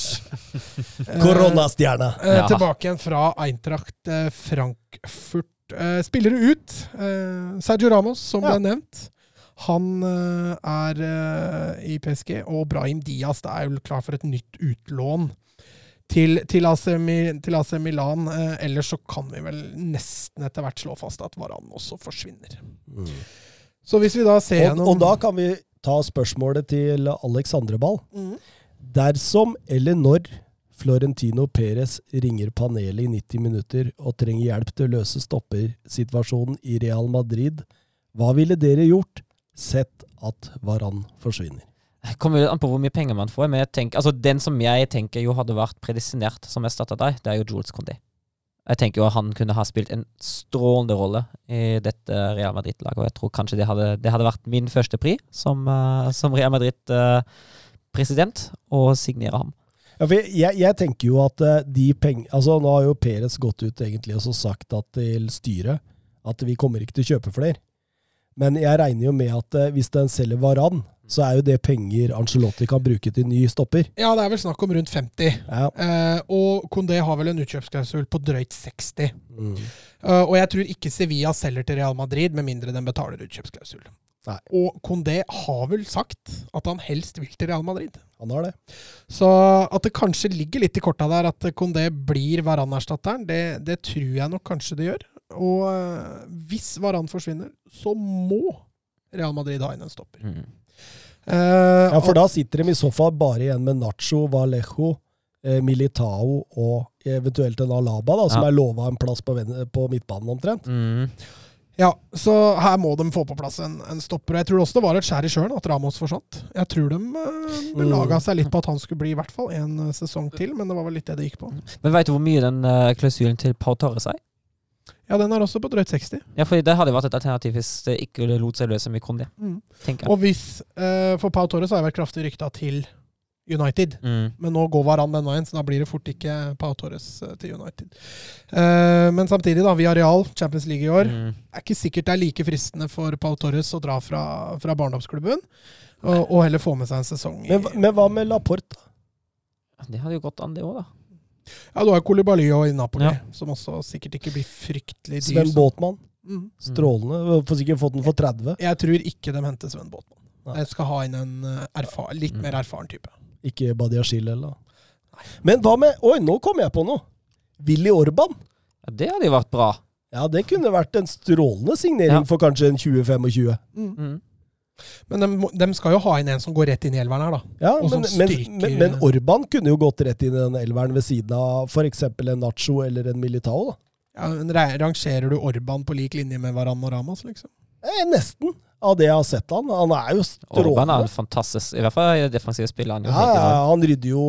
[SPEAKER 3] [LAUGHS] Koronastjerna.
[SPEAKER 1] Koronastjerne.
[SPEAKER 3] eh,
[SPEAKER 2] Ja.
[SPEAKER 3] Tilbake igjen fra Eintracht eh, Frankfurt. Eh, spillere ut. Eh, Sergio Ramos, som
[SPEAKER 1] Ja.
[SPEAKER 3] ble nevnt. Han eh, er eh, i PSG, og Brahim Diaz det er jo klar for et nytt utlån til, til, AC, til AC Milan. Eh, ellers så kan vi vel nesten etter hvert slå fast at Varan også forsvinner.
[SPEAKER 1] Mm.
[SPEAKER 3] Så hvis vi da ser
[SPEAKER 1] Og,
[SPEAKER 3] gjennom
[SPEAKER 1] og da kan vi ta spørsmålet til Alexandre Ball.
[SPEAKER 3] Mm.
[SPEAKER 1] Dersom eller når Florentino Perez ringer panelet i 90 minutter og trenger hjelp til å løse stoppersituasjonen i Real Madrid, hva ville dere gjort, sett at Varan forsvinner?
[SPEAKER 2] Kommer an på hvor mye penger man får. Men jeg tenker, altså Den som jeg tenker jo hadde vært predestinert som erstatter deg, det er jo Jules Condé. Jeg tenker jo at han kunne ha spilt en strålende rolle i dette Real Madrid-laget. Og jeg tror kanskje det hadde, det hadde vært min første pri som, eh, som Real Madrid-president, å signere ham.
[SPEAKER 1] Ja, jeg, jeg tenker jo at eh, de penger... Altså, nå har jo Perez gått ut egentlig og sagt til styret at vi kommer ikke til å kjøpe flere. Men jeg regner jo med at eh, hvis den selger Varan, så er jo det penger Angelotti kan bruke til ny stopper.
[SPEAKER 3] Ja, det er vel snakk om rundt 50.
[SPEAKER 1] Ja.
[SPEAKER 3] Eh, og Condé har vel en utkjøpsklausul på drøyt 60.
[SPEAKER 1] Mm.
[SPEAKER 3] Eh, og jeg tror ikke Sevilla selger til Real Madrid med mindre den betaler utkjøpsklausul.
[SPEAKER 1] Nei.
[SPEAKER 3] Og Condé har vel sagt at han helst vil til Real Madrid.
[SPEAKER 1] Han har det.
[SPEAKER 3] Så at det kanskje ligger litt i korta der at Condé blir Varan-erstatteren, det, det tror jeg nok kanskje det gjør. Og eh, hvis Varan forsvinner, så må Real Madrid ha inn en stopper.
[SPEAKER 2] Mm.
[SPEAKER 3] Eh,
[SPEAKER 1] Ja, for da sitter de i så fall bare igjen med Nacho, Vallejo, eh, Militao og eventuelt en Alaba, da, som
[SPEAKER 2] Ja.
[SPEAKER 1] er lova en plass på, på midtbanen omtrent.
[SPEAKER 2] Mm.
[SPEAKER 3] Ja, så her må de få på plass en, en stopper. Og jeg tror også det var et skjær i sjøen at Ramos forsvant. Jeg tror de uh, belaga seg litt på at han skulle bli i hvert fall en eh, sesong til, men det var vel litt det det gikk på.
[SPEAKER 2] Men veit du hvor mye den uh, klausulen til Pau Torres er?
[SPEAKER 3] Ja, den er også på drøyt 60.
[SPEAKER 2] Ja, for det hadde vært et alternativ hvis det ikke lot seg løse med Kondi. jeg.
[SPEAKER 3] Og hvis eh, For Pau Torres har jeg vært kraftig rykta til United.
[SPEAKER 2] Mm.
[SPEAKER 3] Men nå går Varan den veien, så da blir det fort ikke Pau Torres eh, til United. Eh, men samtidig, da, via Real, Champions League i år,
[SPEAKER 2] Mm.
[SPEAKER 3] er ikke sikkert det er like fristende for Pau Torres å dra fra, fra barndomsklubben, og, og heller få med seg en sesong i
[SPEAKER 1] Men, men hva med Laporte?
[SPEAKER 2] Det hadde jo gått an, det òg, da.
[SPEAKER 3] Ja, du har Kolibaly og Napoli,
[SPEAKER 2] Ja.
[SPEAKER 3] som også sikkert ikke blir fryktelig dyr.
[SPEAKER 1] Sven Båtmann?
[SPEAKER 3] Mm.
[SPEAKER 1] Strålende. Får sikkert fått den for 30.
[SPEAKER 3] Jeg tror ikke de henter Sven Båtmann.
[SPEAKER 1] Nei.
[SPEAKER 3] Jeg skal ha inn en erfar, litt
[SPEAKER 2] Mm.
[SPEAKER 3] mer erfaren type.
[SPEAKER 1] Ikke Badiashil eller Men hva med Oi, nå kom jeg på noe! Willy Orban.
[SPEAKER 2] Ja, det hadde jo vært bra.
[SPEAKER 1] Ja, det kunne vært en strålende signering
[SPEAKER 2] Ja.
[SPEAKER 1] for kanskje en 2025.
[SPEAKER 2] Mm. Mm.
[SPEAKER 3] Men de, de skal jo ha inn en som går rett inn i elveren her, da.
[SPEAKER 1] Ja, men,
[SPEAKER 3] styrker-
[SPEAKER 1] men, men Orban kunne jo gått rett inn i den elveren ved siden av f.eks. en Nacho eller en Militao. da.
[SPEAKER 3] Ja, men rangerer du Orban på lik linje med Varan og Ramas, liksom?
[SPEAKER 1] Eh, nesten, av det jeg har sett han. Han er jo
[SPEAKER 2] Orban er en fantastisk I hvert fall defensiv spiller. Han jo
[SPEAKER 1] Ja, ja, han rydder jo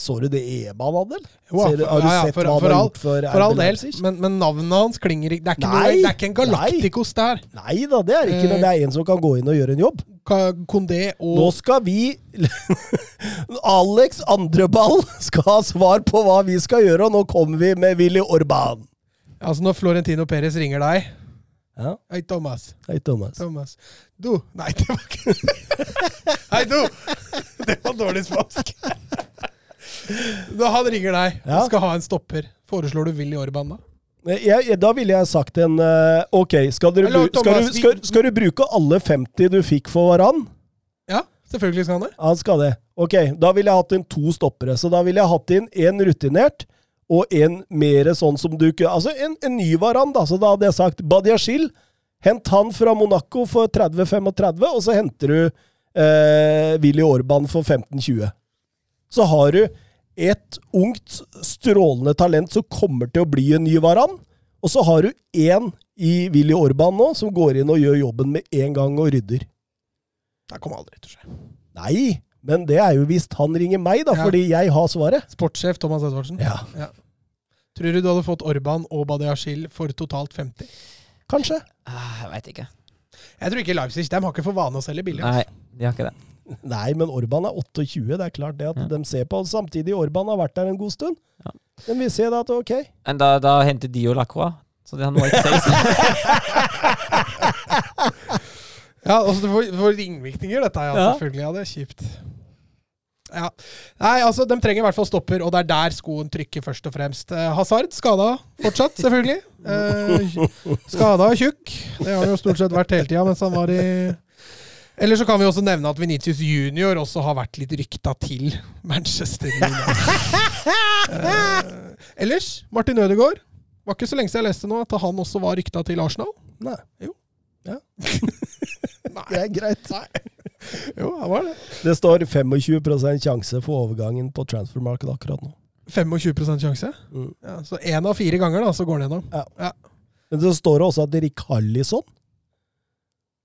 [SPEAKER 1] Så du det EBA han hadde? Har du
[SPEAKER 3] ja, ja,
[SPEAKER 1] sett
[SPEAKER 3] for-
[SPEAKER 1] hva han har gjort for
[SPEAKER 3] For all del, men, men navnet hans klinger ikke Det er ikke,
[SPEAKER 1] Nei,
[SPEAKER 3] noe, det er ikke en Galacticos der.
[SPEAKER 1] Nei da, det er ikke, men det er en som kan gå inn og gjøre en jobb.
[SPEAKER 3] Kondé og Nå
[SPEAKER 1] skal vi [LAUGHS] Alex Andreball skal ha svar på hva vi skal gjøre, og nå kommer vi med Willy Orban.
[SPEAKER 3] Altså, når Florentino Perez ringer deg
[SPEAKER 1] Ja,
[SPEAKER 3] Hei, Thomas.
[SPEAKER 1] hei Thomas.
[SPEAKER 3] Thomas. Du Nei, det var ikke [LAUGHS] Hei, du! Det var dårlig spansk. Da han ringer deg
[SPEAKER 1] Ja.
[SPEAKER 3] og skal ha en stopper, foreslår du Willy Orban da?
[SPEAKER 1] Jeg, jeg, da ville jeg sagt en eh, Ok, skal, dere,
[SPEAKER 3] Hello,
[SPEAKER 1] Thomas, skal, du, skal, skal du bruke alle 50 du fikk for Varan?
[SPEAKER 3] Ja, selvfølgelig skal han det.
[SPEAKER 1] Han skal det. Ok, da ville jeg hatt inn to stoppere. Så da ville jeg hatt inn en rutinert og en mer sånn som du kunne Altså en, en ny Varan, da. Så da hadde jeg sagt Badiashil Hent han fra Monaco for 30-35, og så henter du eh, Willy Orban for 15-20. Så har du et ungt, strålende talent som kommer til å bli en ny Varan. Og så har du én i Willy Orban nå, som går inn og gjør jobben med en gang og rydder.
[SPEAKER 3] Det kommer aldri til å skje.
[SPEAKER 1] Nei, men det er jo hvis han ringer meg, da,
[SPEAKER 3] Ja.
[SPEAKER 1] fordi jeg har svaret.
[SPEAKER 3] Sportssjef Thomas Edvardsen.
[SPEAKER 1] Ja,
[SPEAKER 3] Tror du du hadde fått Orban og Badiashil for totalt 50?
[SPEAKER 1] kanskje.
[SPEAKER 2] Ah, jeg veit ikke.
[SPEAKER 3] Jeg tror ikke Leipzig de har ikke for vane å selge billig.
[SPEAKER 2] Nei, de har ikke det. [LAUGHS]
[SPEAKER 1] Nei, men Orban er 28. Det er klart det at
[SPEAKER 2] Ja.
[SPEAKER 1] de ser på. Samtidig, Orban har vært der en god stund.
[SPEAKER 2] Ja.
[SPEAKER 1] Men vi ser da at det er ok.
[SPEAKER 2] Men da, da henter de jo Lacroix, så det har noe ikke seg. [LAUGHS]
[SPEAKER 3] Ja, altså det får, får ringvirkninger, dette ja,
[SPEAKER 2] Ja.
[SPEAKER 3] selvfølgelig. Ja, det er kjipt. Ja. Nei, altså, de trenger i hvert fall stopper, og det er der skoen trykker først og fremst. Eh, Hazard skada fortsatt, selvfølgelig. Eh, skada og tjukk. Det har han jo stort sett vært hele tida mens han var i Eller så kan vi også nevne at Venitius junior også har vært litt rykta til Manchester United. Eh, ellers, Martin Ødegaard. Var ikke så lenge siden jeg leste nå at han også var rykta til Arsenal.
[SPEAKER 1] Nei.
[SPEAKER 3] Jo.
[SPEAKER 1] Ja. [LAUGHS] Det er greit. [LAUGHS]
[SPEAKER 3] Jo, det var det.
[SPEAKER 1] Det står 25% sjanse for overgangen på transfermarkedet akkurat nå.
[SPEAKER 3] 25 sjanse.
[SPEAKER 1] Mm.
[SPEAKER 3] Ja, så én av fire ganger da, så går den gjennom.
[SPEAKER 1] Men så står det også at Rikarlison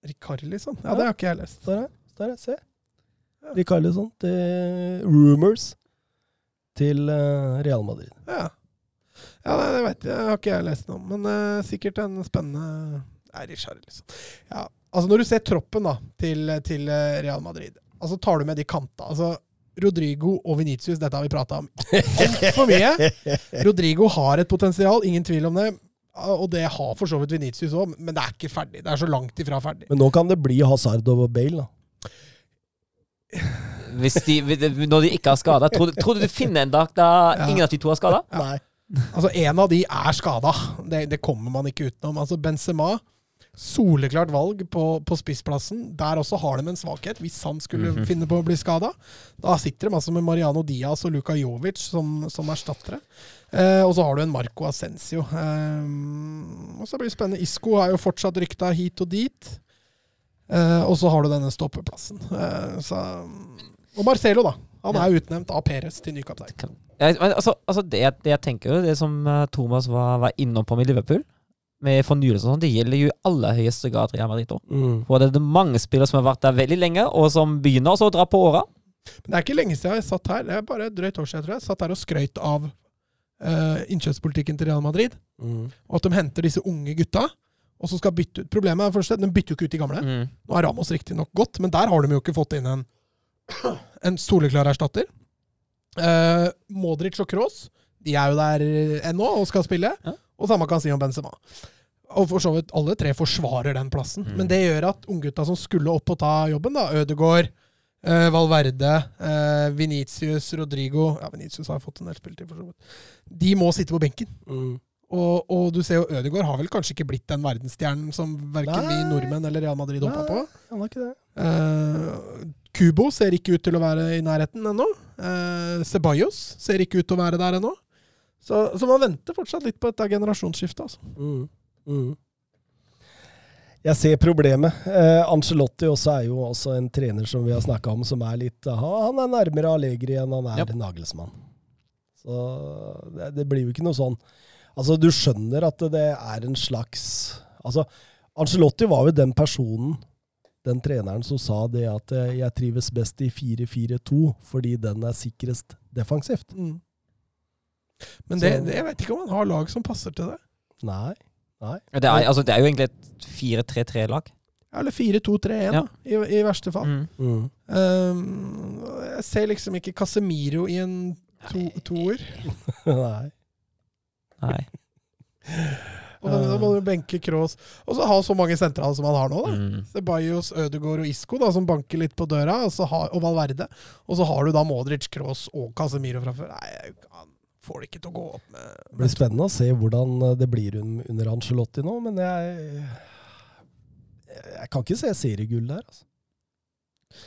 [SPEAKER 3] Rikarlison? Ja, det har ikke jeg lest.
[SPEAKER 1] Står. Står her. Se. Rikarlison til Rumors til uh, Real Madrid.
[SPEAKER 3] Ja, ja det, det vet jeg, det har ikke jeg lest noe om. Men uh, sikkert en spennende Nei, liksom. Ja, altså Når du ser troppen da, til, til eh, Real Madrid, altså tar du med de kanta altså Rodrigo og Venitius, dette har vi prata om altfor mye. [LAUGHS] Rodrigo har et potensial, ingen tvil om det. Og det har for så vidt Venitius òg, men det er ikke ferdig. Det er så langt ifra ferdig.
[SPEAKER 1] Men nå kan det bli Hazard og Bale, da. [LAUGHS]
[SPEAKER 2] Hvis de, når de ikke har skada. Tror, du- tror du du finner en dag da
[SPEAKER 3] Ja.
[SPEAKER 2] ingen av de to har skada?
[SPEAKER 1] Ja.
[SPEAKER 3] Altså, en av de er skada. Det, det kommer man ikke utenom. Altså, Benzema, soleklart valg på, på spissplassen. Der også har de en svakhet, hvis han skulle
[SPEAKER 2] Mhm.
[SPEAKER 3] finne på å bli skada. Da sitter de altså med Mariano Diaz og Luka Jovic som, som erstattere. Eh, og så har du en Marco Ascencio. Eh, og så blir det spennende. Isco er jo fortsatt rykta hit og dit. Eh, og så har du denne stoppeplassen. Eh, så, og Marcelo, da. Han er utnevnt av Perez til ny kaptein.
[SPEAKER 2] Jeg, altså, altså det, det jeg tenker jo, det som eh, Thomas var, var innom på med Liverpool, med fornyelse og sånn, det gjelder jo i aller høyeste grad Real Madrid òg.
[SPEAKER 1] Mm.
[SPEAKER 2] For det er mange spillere som har vært der veldig lenge, og som begynner også å dra på åra.
[SPEAKER 3] Men det er ikke lenge siden jeg satt her, det er bare et drøyt år siden, tror jeg, satt her og skrøyt av uh, innkjøpspolitikken til Real Madrid.
[SPEAKER 1] Mm.
[SPEAKER 3] Og at de henter disse unge gutta, og så skal bytte ut. Problemet er først, at de bytter jo ikke ut de gamle.
[SPEAKER 2] Mm.
[SPEAKER 3] Nå er Ramos riktignok godt, men der har de jo ikke fått inn en, [CLEARS THROAT] en soleklar erstatter. Uh, Modric og Kroos de er jo der ennå og skal spille.
[SPEAKER 2] Ja.
[SPEAKER 3] Og samme kan si om Benzema. Og for så vidt alle tre forsvarer den plassen.
[SPEAKER 2] Mm.
[SPEAKER 3] Men det gjør at unggutta som skulle opp og ta jobben, da, Ødegaard, eh, Valverde, eh, Venitius, Rodrigo Ja, Venitius har fått en del spilletid, for så vidt. De må sitte på benken.
[SPEAKER 1] Mm.
[SPEAKER 3] Og, og du ser jo Ødegaard har vel kanskje ikke blitt den verdensstjernen som verken vi nordmenn eller Real Madrid hoppa på.
[SPEAKER 1] Han har ikke det.
[SPEAKER 3] Eh, Kubo ser ikke ut til å være i nærheten ennå. Eh, Ceballos ser ikke ut til å være der ennå. Så, så man venter fortsatt litt på dette generasjonsskiftet. Altså.
[SPEAKER 1] Mm. Mm. Jeg ser problemet. Eh, Ancelotti også er jo også en trener som vi har snakka om, som er litt aha, Han er nærmere Allegri enn han er
[SPEAKER 2] yep.
[SPEAKER 1] Nagelsmann. Så det, det blir jo ikke noe sånn Altså, du skjønner at det er en slags Altså, Ancelotti var jo den personen, den treneren, som sa det at eh, 'jeg trives best i 4-4-2 fordi den er sikrest defensivt'.
[SPEAKER 3] Mm. Men det, det, jeg vet ikke om han har lag som passer til det.
[SPEAKER 1] Nei. Nei.
[SPEAKER 2] Det, er, altså, det er jo egentlig et 4-3-3-lag.
[SPEAKER 3] Eller 4-2-3-1,
[SPEAKER 2] Ja.
[SPEAKER 3] i, i verste fall.
[SPEAKER 2] Mm.
[SPEAKER 1] Mm.
[SPEAKER 3] Um, jeg ser liksom ikke Casemiro i en to, toer. [LAUGHS]
[SPEAKER 1] Nei.
[SPEAKER 2] Nei.
[SPEAKER 3] Og da, da må du benke Kroos. Og så ha så mange sentrale som han har nå, da.
[SPEAKER 2] Mm.
[SPEAKER 3] Ceballos, Ødegaard og Isco, da, som banker litt på døra, og, så har, og Valverde. Og så har du da Modric, Kroos og Casemiro fra før. Nei, han får det ikke til å gå opp med
[SPEAKER 1] Det blir spennende å se hvordan eh, det blir under Angelotti nå, men jeg Jeg kan ikke se seriegull der, altså.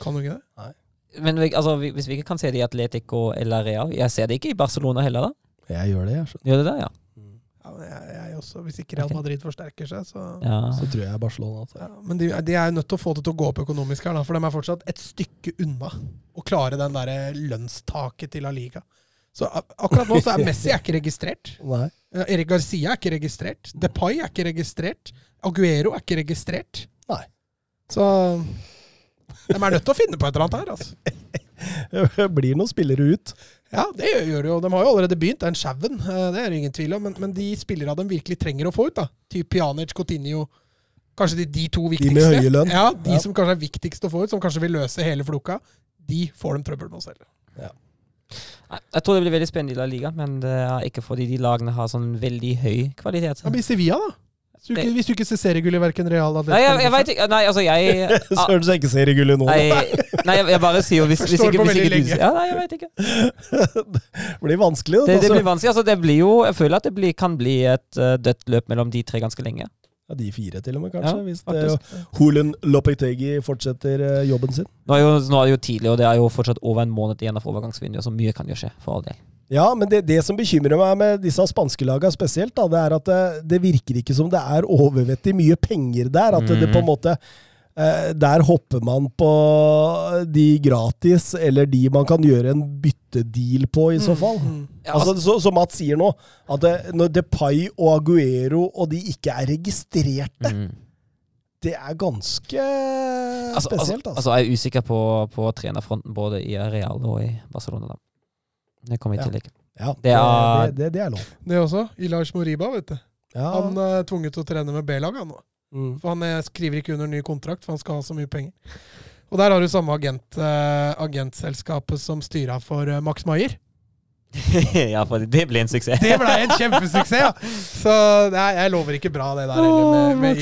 [SPEAKER 3] Kan du ikke det? Nei.
[SPEAKER 2] Men vi- altså, hvis vi ikke kan se det i Atletico eller Real Jeg ser det ikke i Barcelona heller, da.
[SPEAKER 1] Jeg gjør det, jeg. skjønner.
[SPEAKER 2] Gjør det der, ja?
[SPEAKER 3] Ja, jeg, jeg også. Hvis ikke Real Madrid forsterker seg, så
[SPEAKER 2] Ja.
[SPEAKER 1] Så tror jeg Barcelona
[SPEAKER 3] ja, Men de, de er nødt til å få det til å gå opp økonomisk her, da, for de er fortsatt et stykke unna å klare den der lønnstaket til La Liga. Så akkurat nå så er [LAUGHS] Messi er ikke registrert.
[SPEAKER 1] Nei.
[SPEAKER 3] Eh, Erik Garcia er ikke registrert. Depay er ikke registrert. Aguero er ikke registrert.
[SPEAKER 1] Nei.
[SPEAKER 3] Så de er nødt til å finne på et eller annet her, altså. [LAUGHS]
[SPEAKER 1] Det blir noen spillere ut.
[SPEAKER 3] Ja, det gjør de jo. De har jo allerede begynt. Den sjauen, eh, det er det ingen tvil om. Men, men de spillerne de virkelig trenger å få ut, da, typ Pjanic, Coutinho Kanskje de, de to
[SPEAKER 1] De med høye lønn.
[SPEAKER 3] Ja, De
[SPEAKER 1] Ja.
[SPEAKER 3] som kanskje er viktigst å få ut, som kanskje vil løse hele floka, de får de trøbbel med å selge.
[SPEAKER 2] Nei, Jeg tror det blir veldig spennende i La Liga, men det er ikke fordi de lagene har sånn veldig høy kvalitet.
[SPEAKER 3] Ja, men Sevilla, da? Hvis du ikke, hvis du ikke ser seriegull i verken Real
[SPEAKER 2] Nei, jeg, jeg vet ikke Nei, altså, jeg [LAUGHS]
[SPEAKER 1] Søren så ikke ser i nå.
[SPEAKER 2] Nei, nei jeg, jeg bare sier hvis, hvis ikke, hvis ikke du. Ja, nei, jeg vet ikke. [LAUGHS]
[SPEAKER 1] Det blir vanskelig.
[SPEAKER 2] Det, det
[SPEAKER 1] altså.
[SPEAKER 2] blir vanskelig. Altså, det blir jo Jeg føler at det blir, kan bli et uh, dødt løp mellom de tre ganske lenge.
[SPEAKER 1] Ja, de fire til og med, kanskje.
[SPEAKER 2] Ja,
[SPEAKER 1] hvis det. Hulen Lopetegi fortsetter eh, jobben sin.
[SPEAKER 2] Nå er, jo, nå er det jo tidlig, og det er jo fortsatt over en måned igjen av overgangsvinduet, så mye kan jo skje, for all del.
[SPEAKER 1] Ja, men det, det som bekymrer meg med disse spanske lagene spesielt, da, det er at det, det virker ikke som det er overvettig mye penger der. At det, det på en måte eh, Der hopper man på de gratis, eller de man kan gjøre en byttedeal på, i så fall.
[SPEAKER 3] Mm.
[SPEAKER 2] Ja,
[SPEAKER 1] Altså, så, som Mats sier nå, at det, når Depay og Aguero og de ikke er registrerte,
[SPEAKER 2] Mm.
[SPEAKER 1] det er ganske
[SPEAKER 2] Altså, altså,
[SPEAKER 1] spesielt. Altså,
[SPEAKER 2] altså, jeg er usikker på, på trenerfronten både i Real og i Barcelona. Da. Det kommer i
[SPEAKER 1] til,
[SPEAKER 2] tillegg.
[SPEAKER 1] ja,
[SPEAKER 2] det er-
[SPEAKER 1] det, det, det er lov.
[SPEAKER 3] Det også. Ilaj Moriba, vet du.
[SPEAKER 1] Ja.
[SPEAKER 3] Han er tvunget til å trene med B-laget nå.
[SPEAKER 1] Mm.
[SPEAKER 3] For han eh, skriver ikke under ny kontrakt, for han skal ha så mye penger. Og der har du samme agent, uh, agentselskapet som styra for uh, Max Maier. [LAUGHS]
[SPEAKER 2] ja, for det ble en suksess.
[SPEAKER 3] Det ble en kjempesuksess, ja! [LAUGHS] Så nei, jeg lover ikke bra, det der heller, med,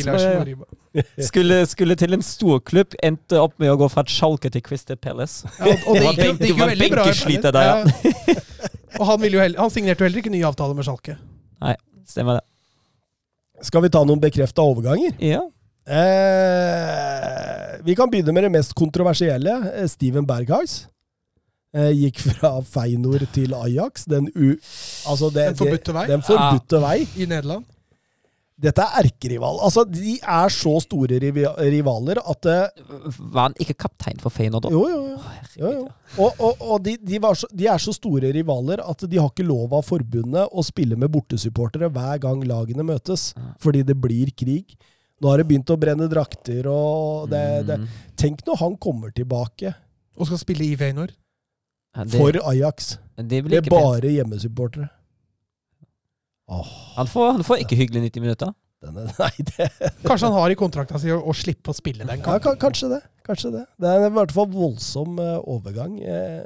[SPEAKER 3] med. [LAUGHS]
[SPEAKER 2] Skulle, skulle til en storklubb, endte opp med å gå fra Schalke til Crystal Palace.
[SPEAKER 3] Ja, og, og det gikk det gikk jo veldig bra.
[SPEAKER 2] der,
[SPEAKER 3] Ja. Og han, ville jo heller, han signerte jo heller ikke ny avtale med Schalke.
[SPEAKER 2] Stemmer det.
[SPEAKER 1] Skal vi ta noen bekrefta overganger?
[SPEAKER 2] Ja.
[SPEAKER 1] Eh, vi kan begynne med det mest kontroversielle. Eh, Steven Berghuis. Eh, gikk fra Feinor til Ajax. Den, u, altså det,
[SPEAKER 3] Den forbudte vei
[SPEAKER 1] Den forbudte vei.
[SPEAKER 3] i Nederland.
[SPEAKER 1] Dette er erkerival. Altså, de er så store rivaler at eh,
[SPEAKER 2] Var han ikke kaptein for Feyenoord da?
[SPEAKER 1] Jo, jo, jo.
[SPEAKER 2] Å,
[SPEAKER 1] jo, jo. Og, og, og de, de, var så, de er så store rivaler at de har ikke lov av forbundet å spille med bortesupportere hver gang lagene møtes. Fordi det blir krig. Nå har det begynt å brenne drakter, og det, det
[SPEAKER 2] Mm.
[SPEAKER 1] Tenk når han kommer tilbake
[SPEAKER 3] Og skal spille i Feyenoord.
[SPEAKER 2] Ja,
[SPEAKER 1] for Ajax.
[SPEAKER 2] det ikke pent.
[SPEAKER 1] bare hjemmesupportere. Åh,
[SPEAKER 2] Han får, han får ikke hyggelig 90 minutter.
[SPEAKER 1] denne, [LAUGHS] nei, det
[SPEAKER 3] Kanskje han har i kontrakta si å, å slippe å spille den kampen.
[SPEAKER 1] Ja, Kanskje det. Kanskje det. Det er i hvert fall voldsom uh, overgang. Eh,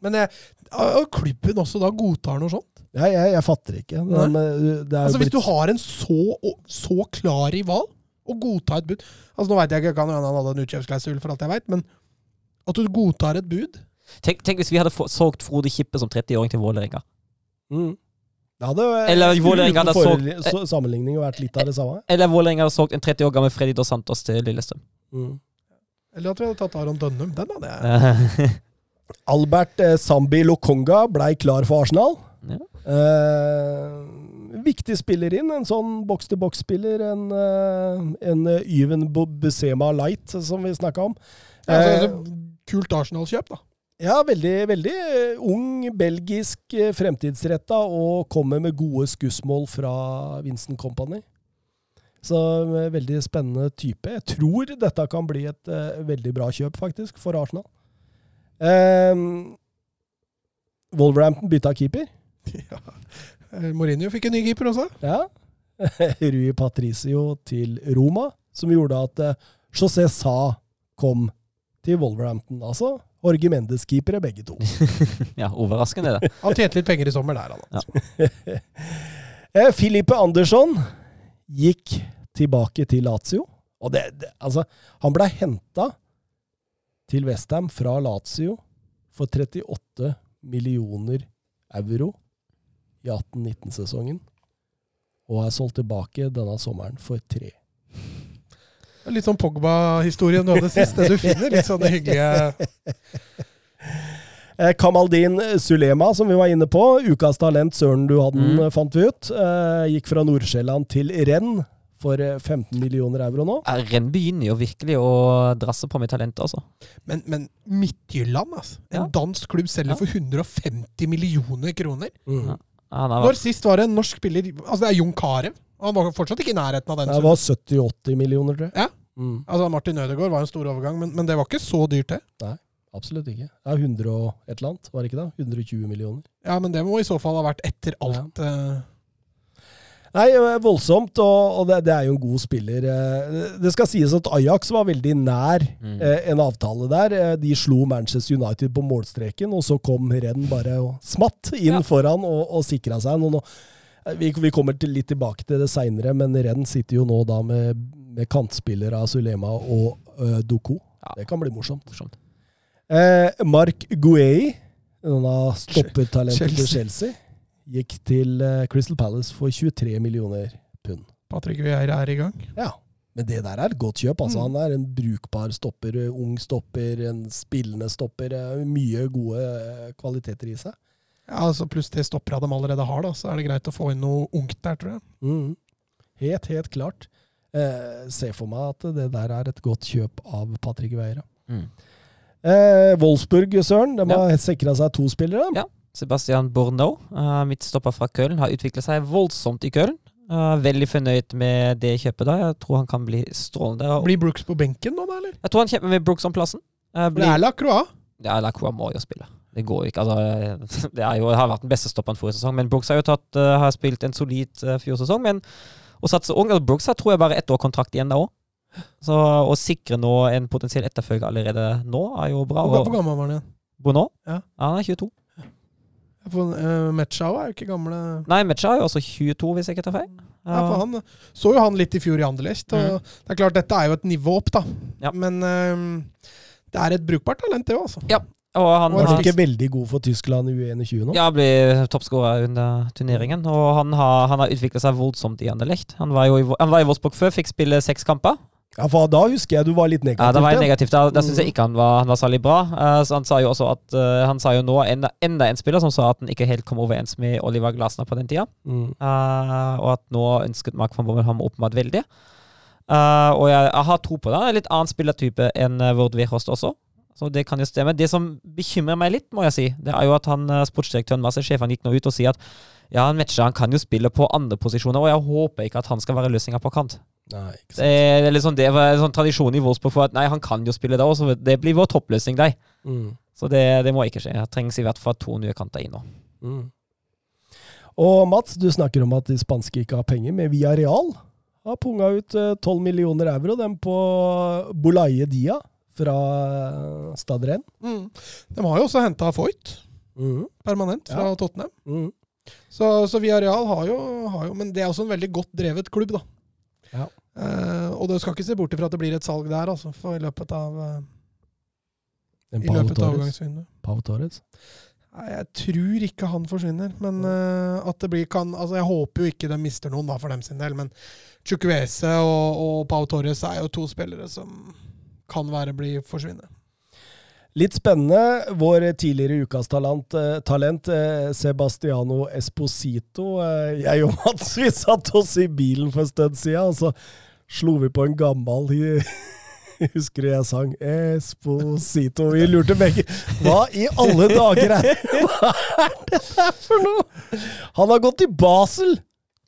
[SPEAKER 3] Men jeg, og klubben også da godtar noe sånt?
[SPEAKER 1] jeg, jeg, jeg fatter ikke. Eh, det er jo
[SPEAKER 3] Altså Hvis du har en så, så klar rival, og godtar et bud Altså Nå vet jeg ikke, om han hadde en utkjøpsklausul for alt jeg veit, men at du godtar et bud
[SPEAKER 2] Tenk, tenk hvis vi hadde solgt Frode Kippe som 30-åring til Vålerenga.
[SPEAKER 1] Mm. Det hadde eh,
[SPEAKER 2] Eller Vålerenga hadde solgt-
[SPEAKER 1] så- sammenligning vært litt av det samme.
[SPEAKER 2] Eller Vålerenga hadde solgt en 30 år gammel Freddy Dos Santos til Lillestrøm.
[SPEAKER 1] Mm.
[SPEAKER 3] Eller at vi hadde tatt Aron Dønnum. Den hadde jeg. [LAUGHS]
[SPEAKER 1] Albert eh, Sambi Lokonga blei klar for Arsenal.
[SPEAKER 2] Ja.
[SPEAKER 1] Eh, viktig spiller inn. En sånn boks-til-boks-spiller. En, eh, en eh, Yven Bo- Busema Light, som vi snakka om.
[SPEAKER 3] Ja, altså,
[SPEAKER 1] Eh,
[SPEAKER 3] altså, kult Arsenal-kjøp, da.
[SPEAKER 1] Ja, veldig, veldig eh, ung, belgisk, eh, fremtidsretta og kommer med gode skussmål fra Vincent Company. Så eh, veldig spennende type. Jeg tror dette kan bli et uh, veldig bra kjøp, faktisk, for Arsenal. Um, Wolverhampton bytta keeper. [LAUGHS]
[SPEAKER 3] Ja. Mourinho fikk en ny keeper også.
[SPEAKER 1] Ja. [LAUGHS] Rui Patricio til Roma, som gjorde at uh, José Sa kom til Wolverhampton. Altså Jorge Mendes-keepere, begge to. [LAUGHS]
[SPEAKER 2] ja, overraskende, det. [LAUGHS]
[SPEAKER 3] Han tjente litt penger i sommer der, han. altså.
[SPEAKER 1] Ja. [LAUGHS] Filipe Andersson gikk tilbake til Lazio. Og det, det, altså, han ble henta til Westham fra Lazio for 38 millioner euro i 18-19-sesongen. Og er solgt tilbake denne sommeren for tre.
[SPEAKER 3] Litt sånn Pogba-historien du hadde sist. Det du finner litt sånne hyggelige
[SPEAKER 1] Eh, Kamaldin Sulema, som vi var inne på. Ukas talent, søren du hadde den,
[SPEAKER 2] Mm.
[SPEAKER 1] eh, fant vi ut. Eh, gikk fra Nord-Sjælland til renn for eh, 15 millioner euro nå.
[SPEAKER 2] Eh, Renn begynner jo virkelig å drasse på med talent, altså.
[SPEAKER 3] Men, men Midtjylland, altså. En
[SPEAKER 2] Ja.
[SPEAKER 3] dansk klubb selger
[SPEAKER 2] Ja.
[SPEAKER 3] for 150 millioner kroner.
[SPEAKER 1] Mm.
[SPEAKER 2] Ja.
[SPEAKER 3] Når sist var det en norsk spiller Altså, det er Jon Carew. Og Han var fortsatt ikke i nærheten av den.
[SPEAKER 1] Det var 70-80 millioner, tror jeg.
[SPEAKER 3] Ja.
[SPEAKER 1] Mm.
[SPEAKER 3] Altså, Martin Ødegaard var en stor overgang, men, men det var ikke så dyrt, det.
[SPEAKER 1] Nei, Absolutt ikke. Det er 100 og et eller annet, var det ikke det? 120 millioner.
[SPEAKER 3] Ja, men det må i så fall ha vært etter alt Ja.
[SPEAKER 1] Nei, eh, voldsomt, og, og det, det er jo en god spiller. Eh, Det skal sies at Ajax var veldig nær
[SPEAKER 2] mm.
[SPEAKER 1] eh, en avtale der. De slo Manchester United på målstreken, og så kom Renn bare og smatt inn
[SPEAKER 2] Ja.
[SPEAKER 1] foran og, og sikra seg. Noen, eh, vi, vi kommer til, litt tilbake til det seinere, men Renn sitter jo nå da med, med kantspillere av Sulema og uh, Doko.
[SPEAKER 2] Ja.
[SPEAKER 1] Det kan bli morsomt.
[SPEAKER 2] morsomt.
[SPEAKER 1] Eh, Mark Guei, denne stoppertalentet til
[SPEAKER 3] Chelsea.
[SPEAKER 1] Gikk til uh, Crystal Palace for 23 millioner pund.
[SPEAKER 3] Patrick Vieira er i gang.
[SPEAKER 1] Ja, men det der er et godt kjøp. altså.
[SPEAKER 3] Mm.
[SPEAKER 1] Han er en brukbar stopper, eh, ung stopper, en spillende stopper. eh, Mye gode eh, kvaliteter i seg.
[SPEAKER 3] Ja, altså Pluss det stoppera de allerede har, da, så er det greit å få inn noe ungt der, tror jeg.
[SPEAKER 1] Mm. Helt, helt klart. Eh, Se for meg at det der er et godt kjøp av Patrick Vieira.
[SPEAKER 2] Mm.
[SPEAKER 1] Eh, Wolfsburg, Søren, de
[SPEAKER 2] Ja.
[SPEAKER 1] har sikra seg to spillere.
[SPEAKER 2] Ja. Sebastian Bourneau, uh, midtstopper fra Köln, har utviklet seg voldsomt i Köln. Eh, veldig fornøyd med det kjøpet. da. Jeg tror han kan bli strålende.
[SPEAKER 3] Blir Brooks på benken nå, da, eller?
[SPEAKER 2] jeg tror han kjemper med Brooks om plassen. Eh,
[SPEAKER 3] For det er Lacroix.
[SPEAKER 2] Ja, Lacroix må jo spille. Det går ikke. Altså, [LAUGHS] det jo, har vært den beste stopperen forrige sesong, men Brooks har jo tatt, eh, har spilt en solid uh, fjorårssesong. Men å satse ung altså Brooks har tror jeg bare ett år kontrakt igjen da òg. Så å sikre nå en potensiell etterfølger allerede nå, er jo bra.
[SPEAKER 3] Hvor, hvor gammel var han igjen?
[SPEAKER 2] Bono?
[SPEAKER 3] Ja. ja.
[SPEAKER 2] han er 22.
[SPEAKER 3] For, uh, Metchau er jo ikke gamle
[SPEAKER 2] Nei, Mecha er jo også 22, hvis jeg ikke tar feil.
[SPEAKER 3] Ja, for han så jo han litt i fjor i Anderlecht.
[SPEAKER 2] Mm.
[SPEAKER 3] det er klart, dette er jo et nivå opp, da.
[SPEAKER 2] Ja.
[SPEAKER 3] Men uh, det er et brukbart talent, det òg, altså.
[SPEAKER 2] Han
[SPEAKER 3] Og
[SPEAKER 1] Han var ikke veldig god for Tyskland i U21 nå.
[SPEAKER 2] Ja, blir toppskårer under turneringen. Og han har, han har utvikla seg voldsomt i Anderlecht. Han var i, han var i Wolfsburg før, fikk spille seks kamper.
[SPEAKER 1] Ja, for Da husker jeg du var litt
[SPEAKER 2] Ja,
[SPEAKER 1] da
[SPEAKER 2] det var
[SPEAKER 1] jeg
[SPEAKER 2] negativt. Da, da syns jeg ikke han var, han var særlig bra. Så han sa jo også at eh, Han sa jo nå enda, enda en spiller som sa at han ikke helt kom overens med Oliver Glasner på den tida.
[SPEAKER 1] Mm.
[SPEAKER 2] Uh, og at nå ønsket Mark van Bommel ham åpenbart veldig. Og jeg, jeg har tro på det. En litt annen spillertype enn uh, Vord Wehrhost også. Så det kan jo stemme. Det som bekymrer meg litt, må jeg si, det er jo at han uh, sportsdirektøren Masse-sjefen gikk nå ut og sier at ja, han matcher, han kan jo spille på andre posisjoner, og jeg håper ikke at han skal være løsninga på kant.
[SPEAKER 1] Nei, ikke sant.
[SPEAKER 2] det er litt sånn, det var en sånn tradisjon i Wolfsburg for at nei, han kan jo spille da, og så det blir vår toppløsning, de.
[SPEAKER 1] Mm.
[SPEAKER 2] Så det, det må ikke skje. Det trengs i hvert fall to nye kanter inn nå.
[SPEAKER 1] Mm. Og Mats, du snakker om at de spanske ikke har penger, men Via Real har punga ut eh, 12 millioner euro, dem på Bolaye Dia fra Stadren.
[SPEAKER 3] Mm. De har jo også henta Foyt
[SPEAKER 1] Mm.
[SPEAKER 3] permanent fra
[SPEAKER 1] Ja.
[SPEAKER 3] Tottenham.
[SPEAKER 1] Mm.
[SPEAKER 3] Så, så Villarreal har jo, har jo Men det er også en veldig godt drevet klubb, da.
[SPEAKER 1] Ja.
[SPEAKER 3] Eh, og du skal ikke se bort ifra at det blir et salg der, altså, for i løpet av, eh, i løpet av overgangsvinduet.
[SPEAKER 1] Pau Torres.
[SPEAKER 3] Nei, Jeg tror ikke han forsvinner, men uh, at det blir kan, altså Jeg håper jo ikke de mister noen, da, for dem sin del. Men Chukwese og, og Pau Torres er jo to spillere som kan være bli forsvinne.
[SPEAKER 1] Litt spennende. Vår tidligere ukas talent, eh, talent eh, Sebastiano Esposito. Eh, jeg og Mats vi satt oss i bilen for en stund siden, og så slo vi på en gammel [LAUGHS] Husker du jeg sang 'Esposito'? Vi lurte begge. Hva i alle dager er [LAUGHS] Hva er det der for noe?! Han har gått til Basel!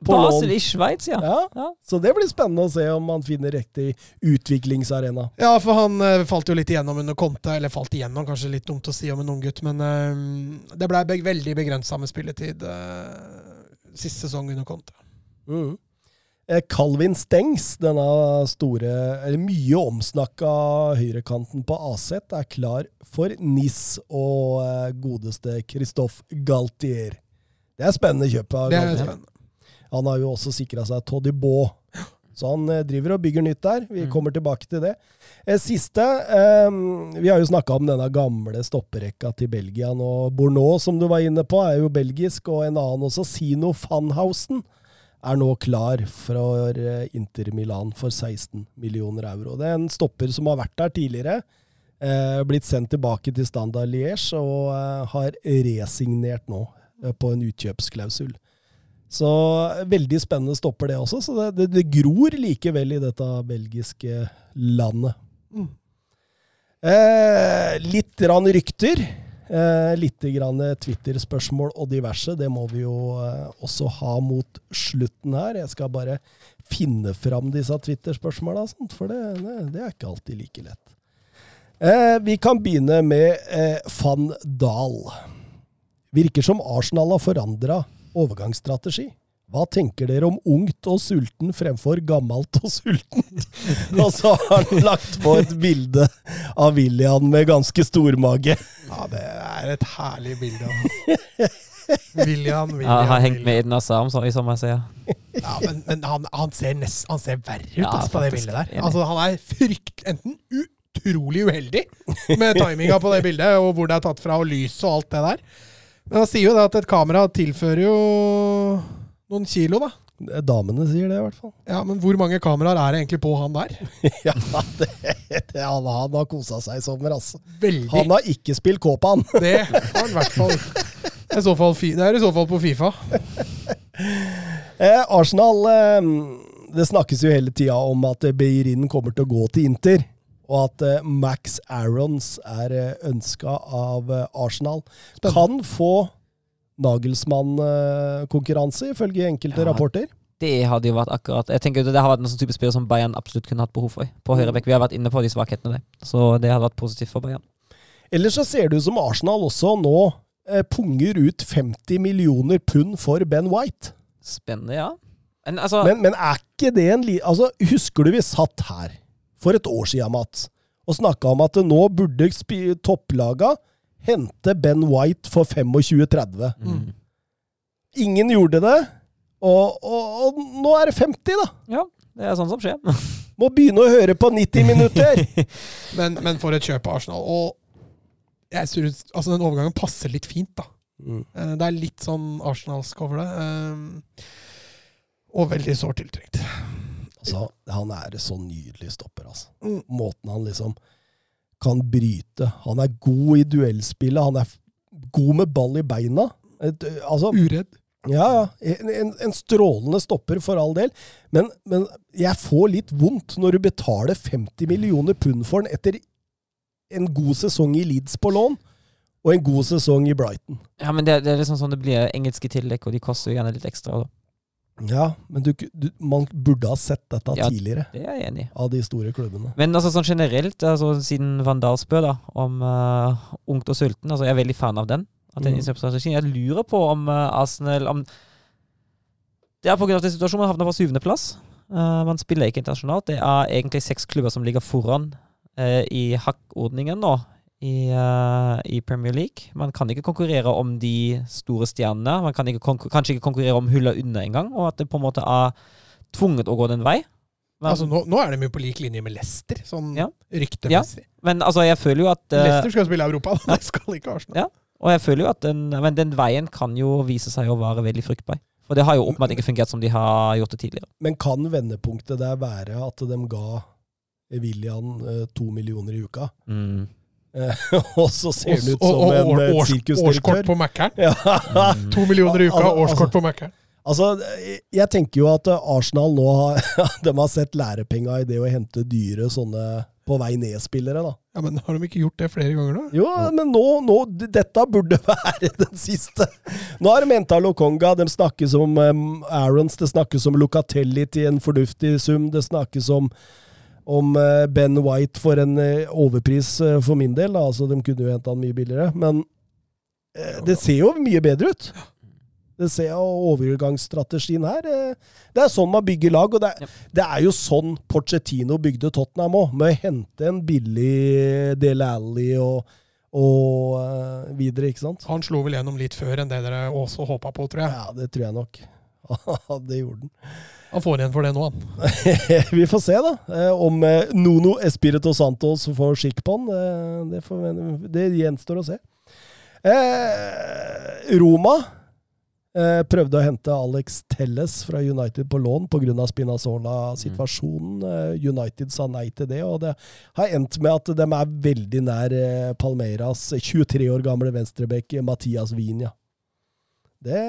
[SPEAKER 1] På
[SPEAKER 2] Basel
[SPEAKER 1] lån.
[SPEAKER 2] i Sveits, ja.
[SPEAKER 1] Ja,
[SPEAKER 2] Ja.
[SPEAKER 1] Så det blir spennende å se om han finner riktig utviklingsarena.
[SPEAKER 3] Ja, for han uh, falt jo litt igjennom under Conte. Eller falt igjennom, kanskje litt dumt å si om en unggutt, men uh, det blei be veldig begrensa med spilletid uh, sist sesong under Conte.
[SPEAKER 1] Mm. Calvin Stengs, denne store, eller mye omsnakka høyrekanten på Aset, er klar for NIS og godeste Christophe Galtier. Det er spennende kjøp av
[SPEAKER 3] Det er
[SPEAKER 1] Galtier. Han har jo også sikra seg Toddy Baa. Så han eh, driver og bygger nytt der. Vi
[SPEAKER 2] Mm.
[SPEAKER 1] kommer tilbake til det. Eh, Siste eh, Vi har jo snakka om denne gamle stopperekka til Belgia nå. Bourneau, som du var inne på, er jo belgisk, og en annen også. Sino Fanhausen er nå klar for eh, Inter Milan for 16 millioner euro. Det er en stopper som har vært der tidligere. Blitt sendt tilbake til Standard Liège og har resignert nå på en utkjøpsklausul. Så veldig spennende stopper det også. Så det, det, det gror likevel i dette belgiske landet.
[SPEAKER 3] Mm.
[SPEAKER 1] Eh, litt grann rykter. Eh, litt Twitter-spørsmål og diverse. Det må vi jo eh, også ha mot slutten her. Jeg skal bare finne fram disse Twitter-spørsmåla, for det, det, det er ikke alltid like lett. Eh, vi kan begynne med eh, van Dahl. Virker som Arsenal har forandra overgangsstrategi. Hva tenker dere om ungt og sulten fremfor gammelt og sultent? [LAUGHS] og så har han lagt på et bilde av William med ganske stor mage.
[SPEAKER 3] Ja, det er et herlig bilde. William, William, [LAUGHS]
[SPEAKER 2] Ja, har hengt med i den så- som jeg sier.
[SPEAKER 3] Ja, men, men han, han, ser nest, han ser verre ut
[SPEAKER 2] Ja,
[SPEAKER 3] altså, på det bildet der. Altså, han er frykt, enten utrolig uheldig med timinga på det bildet, og hvor det er tatt fra, og lyset og alt det der. Men han sier jo det at et kamera tilfører jo noen kilo, da.
[SPEAKER 1] Damene sier det, i hvert fall. [LAUGHS]
[SPEAKER 3] Ja, Men hvor mange kameraer er det egentlig på han der?
[SPEAKER 1] Ja, det, det, han, han har kosa seg i sommer, altså.
[SPEAKER 3] Veldig.
[SPEAKER 1] Han har ikke spilt Kåpan. [LAUGHS]
[SPEAKER 3] Det har han i hvert fall. Det er i så fall, det er i så fall på Fifa.
[SPEAKER 1] Eh, Arsenal eh, Det snakkes jo hele tida om at Beirin kommer til å gå til Inter. Og at eh, Max Arons er uh, ønska av eh, Arsenal. Kan få Nagelsmann-konkurranse, ifølge enkelte
[SPEAKER 2] Ja.
[SPEAKER 1] rapporter.
[SPEAKER 2] Det hadde jo vært akkurat Jeg tenker Det har vært en sånn type spiller som Bayern absolutt kunne hatt behov for. På høyrebekk. Vi har vært inne på de svakhetene der. Så det hadde vært positivt for Bayern.
[SPEAKER 1] Ellers så ser det ut som Arsenal også nå eh, punger ut 50 millioner pund for Ben White.
[SPEAKER 2] Spennende, ja. Men altså
[SPEAKER 1] Men, men er ikke det en li... Altså, husker du vi satt her for et år siden, Mats, og snakka om at nå burde topplaga hente Ben White for 25-30?
[SPEAKER 2] mm.
[SPEAKER 1] Ingen gjorde det, og, og, og nå er det 50, da!
[SPEAKER 2] Ja, det er sånn som skjer. [LAUGHS]
[SPEAKER 1] Må begynne å høre på 90 minutter! [LAUGHS]
[SPEAKER 3] Men, men for et kjøp av Arsenal. Og jeg synes, altså den overgangen passer litt fint, da.
[SPEAKER 1] Mm.
[SPEAKER 3] Eh, Det er litt sånn arsenalsk over det. eh, Og veldig sårt tiltrengt.
[SPEAKER 1] Altså, han er så nydelig stopper, altså.
[SPEAKER 3] Mm.
[SPEAKER 1] Måten han liksom kan bryte. Han er god i duellspillet, han er god med ball i beina. Et, altså,
[SPEAKER 3] Uredd.
[SPEAKER 1] Ja, ja. En, en, en strålende stopper, for all del. Men, men jeg får litt vondt når du betaler 50 millioner pund for den etter en god sesong i Leeds på lån, og en god sesong i Brighton.
[SPEAKER 2] Ja, men det, det er liksom sånn det blir engelske tillegg, og de koster jo gjerne litt ekstra. Da.
[SPEAKER 1] Ja, men du, du, man burde ha sett dette
[SPEAKER 2] Ja.
[SPEAKER 1] tidligere
[SPEAKER 2] Det er jeg enig i.
[SPEAKER 1] av de store klubbene.
[SPEAKER 2] Men altså sånn generelt, altså, siden Van Dahl spør da, om uh, ungt og sulten, altså jeg er veldig fan av den. Av den
[SPEAKER 1] Mm.
[SPEAKER 2] Jeg lurer på om uh, Arsenal om Det er den situasjonen man havner på syvendeplass. Uh, man spiller ikke internasjonalt. Det er egentlig seks klubber som ligger foran eh, i hakkordningen nå i, uh, i Premier League. Man kan ikke konkurrere om de store stjernene. Man kan ikke konkur kanskje ikke konkurrere om hulla under engang, og at det på en måte er tvunget å gå den vei. Men,
[SPEAKER 3] Altså, nå, nå er de jo på lik linje med Leicester, sånn
[SPEAKER 2] Ja.
[SPEAKER 3] ryktemessig.
[SPEAKER 2] men altså, jeg føler jo at uh,
[SPEAKER 3] Leicester skal spille Europa, [LAUGHS] det skal ikke Arsenal.
[SPEAKER 2] Ja. Og jeg føler jo at den, men den veien kan jo vise seg å være veldig fruktbar. For det har jo åpenbart ikke fungert som de har gjort det tidligere.
[SPEAKER 1] Men kan vendepunktet der være at de ga William eh, to millioner i uka?
[SPEAKER 2] Mm.
[SPEAKER 1] Eh, [LAUGHS] og så ser han ut som
[SPEAKER 3] og-
[SPEAKER 1] en
[SPEAKER 3] og-
[SPEAKER 1] eh,
[SPEAKER 3] års- Årskort på Mækkern. [LAUGHS]
[SPEAKER 1] Ja.
[SPEAKER 2] Mm.
[SPEAKER 3] To millioner i uka,
[SPEAKER 1] Al- al-
[SPEAKER 3] årskort på Mækkern.
[SPEAKER 1] Altså, jeg tenker jo at Arsenal nå har, [LAUGHS] de har sett lærepenga i det å hente dyre sånne på vei ned-spillere, da.
[SPEAKER 3] Ja, men har de ikke gjort det flere ganger, da?
[SPEAKER 1] Jo, men nå, nå Dette burde være den siste. Nå har de henta Lokonga, de snakkes om um, Arons, det snakkes om Lucatelli til en fornuftig sum, det snakkes om om eh, Ben White for en eh, overpris eh, for min del. Altså, de kunne jo henta han mye billigere. Men det ser jo mye bedre ut. Det ser jeg, Overgangsstrategien her Det er sånn man bygger lag. Og det, er- det er jo sånn Porcettino bygde Tottenham òg, med å hente en billig Del Alli og, og videre, ikke sant?
[SPEAKER 3] Han slo vel gjennom litt før enn det dere også håpa på, tror jeg.
[SPEAKER 1] Ja, det tror jeg nok. [LAUGHS] det gjorde han.
[SPEAKER 3] Han får igjen for det nå, han. [LAUGHS]
[SPEAKER 1] Vi får se, da. eh, Om Nono Nuno Espirito Santos får skikk på han. eh, Det, får, det gjenstår å se. Eh, Roma Eh, prøvde å hente Alex Telles fra United på lån pga. Spinazzola-situasjonen. Eh, United sa nei til det, og det har endt med at de er veldig nær eh, Palmeiras 23 år gamle venstreback Mathias Vinja. Det,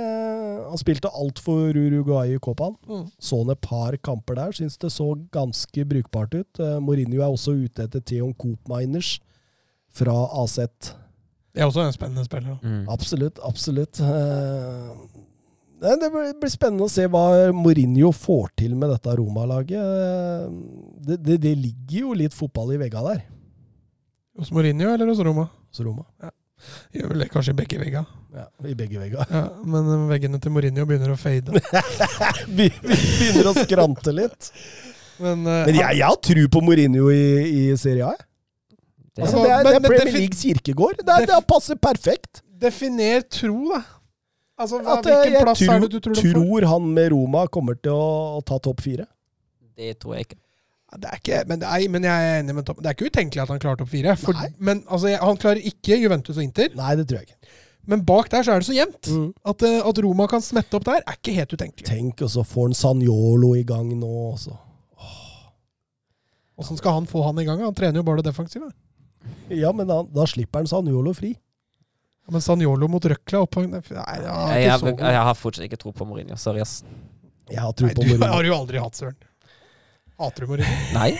[SPEAKER 1] han spilte alt for Uruguay i Copaen.
[SPEAKER 3] Mm.
[SPEAKER 1] Så han et par kamper der. Syns det så ganske brukbart ut. Eh, Mourinho er også ute etter Theon Coopminers fra AZ.
[SPEAKER 3] Det er også en spennende spiller.
[SPEAKER 2] Mm.
[SPEAKER 1] Absolutt, absolutt. Eh, Det blir blir spennende å se hva Mourinho får til med dette Roma-laget. Eh, Det, det, det ligger jo litt fotball i veggene der,
[SPEAKER 3] Hos Mourinho eller hos Roma?
[SPEAKER 1] hos Roma.
[SPEAKER 3] Gjør vel det kanskje i begge vegger.
[SPEAKER 1] Ja, I begge veggene.
[SPEAKER 3] Ja, men eh, veggene til Mourinho begynner å fade. [LAUGHS]
[SPEAKER 1] Be- Begynner å skrante litt.
[SPEAKER 3] Men, uh,
[SPEAKER 1] Men jeg, jeg har tro på Mourinho i, i Serie A.
[SPEAKER 2] Det,
[SPEAKER 1] Altså, det, er,
[SPEAKER 3] men-
[SPEAKER 1] det er Premier Leagues kirkegård. Det, er, det passer perfekt.
[SPEAKER 3] definer tro, da. Altså, hva,
[SPEAKER 1] At, eh,
[SPEAKER 3] hvilken plass
[SPEAKER 1] tror,
[SPEAKER 3] er det du tror
[SPEAKER 1] tror han med Roma kommer til å, å ta topp fire.
[SPEAKER 2] det tror jeg ikke.
[SPEAKER 3] Det er ikke, men, det er, men jeg er enig med Tom. Det er ikke utenkelig at han klarer topp fire. For, men altså, jeg, han klarer ikke Juventus og Inter.
[SPEAKER 1] Nei, det tror jeg ikke.
[SPEAKER 3] Men bak der så er det så jevnt.
[SPEAKER 1] Mm.
[SPEAKER 3] At, eh, at Roma kan smette opp der, er ikke helt utenkelig.
[SPEAKER 1] Tenk, og så får han Sanjolo i gang nå. Også.
[SPEAKER 3] Åssen skal han få han i gang? Han trener jo bare det defensive.
[SPEAKER 1] Ja, men da, da slipper han Sanjolo fri.
[SPEAKER 3] Ja, Men Sanjolo mot Røkla opphang Nei, jeg, er
[SPEAKER 2] Jeg,
[SPEAKER 3] ikke
[SPEAKER 2] jeg, jeg har fortsatt ikke tro på Mourinho. Sorry, ass.
[SPEAKER 1] Jeg har tro
[SPEAKER 3] Nei,
[SPEAKER 1] på
[SPEAKER 3] du har jo aldri hatt Søren. Hater du Mourinho? [LAUGHS]
[SPEAKER 2] Nei.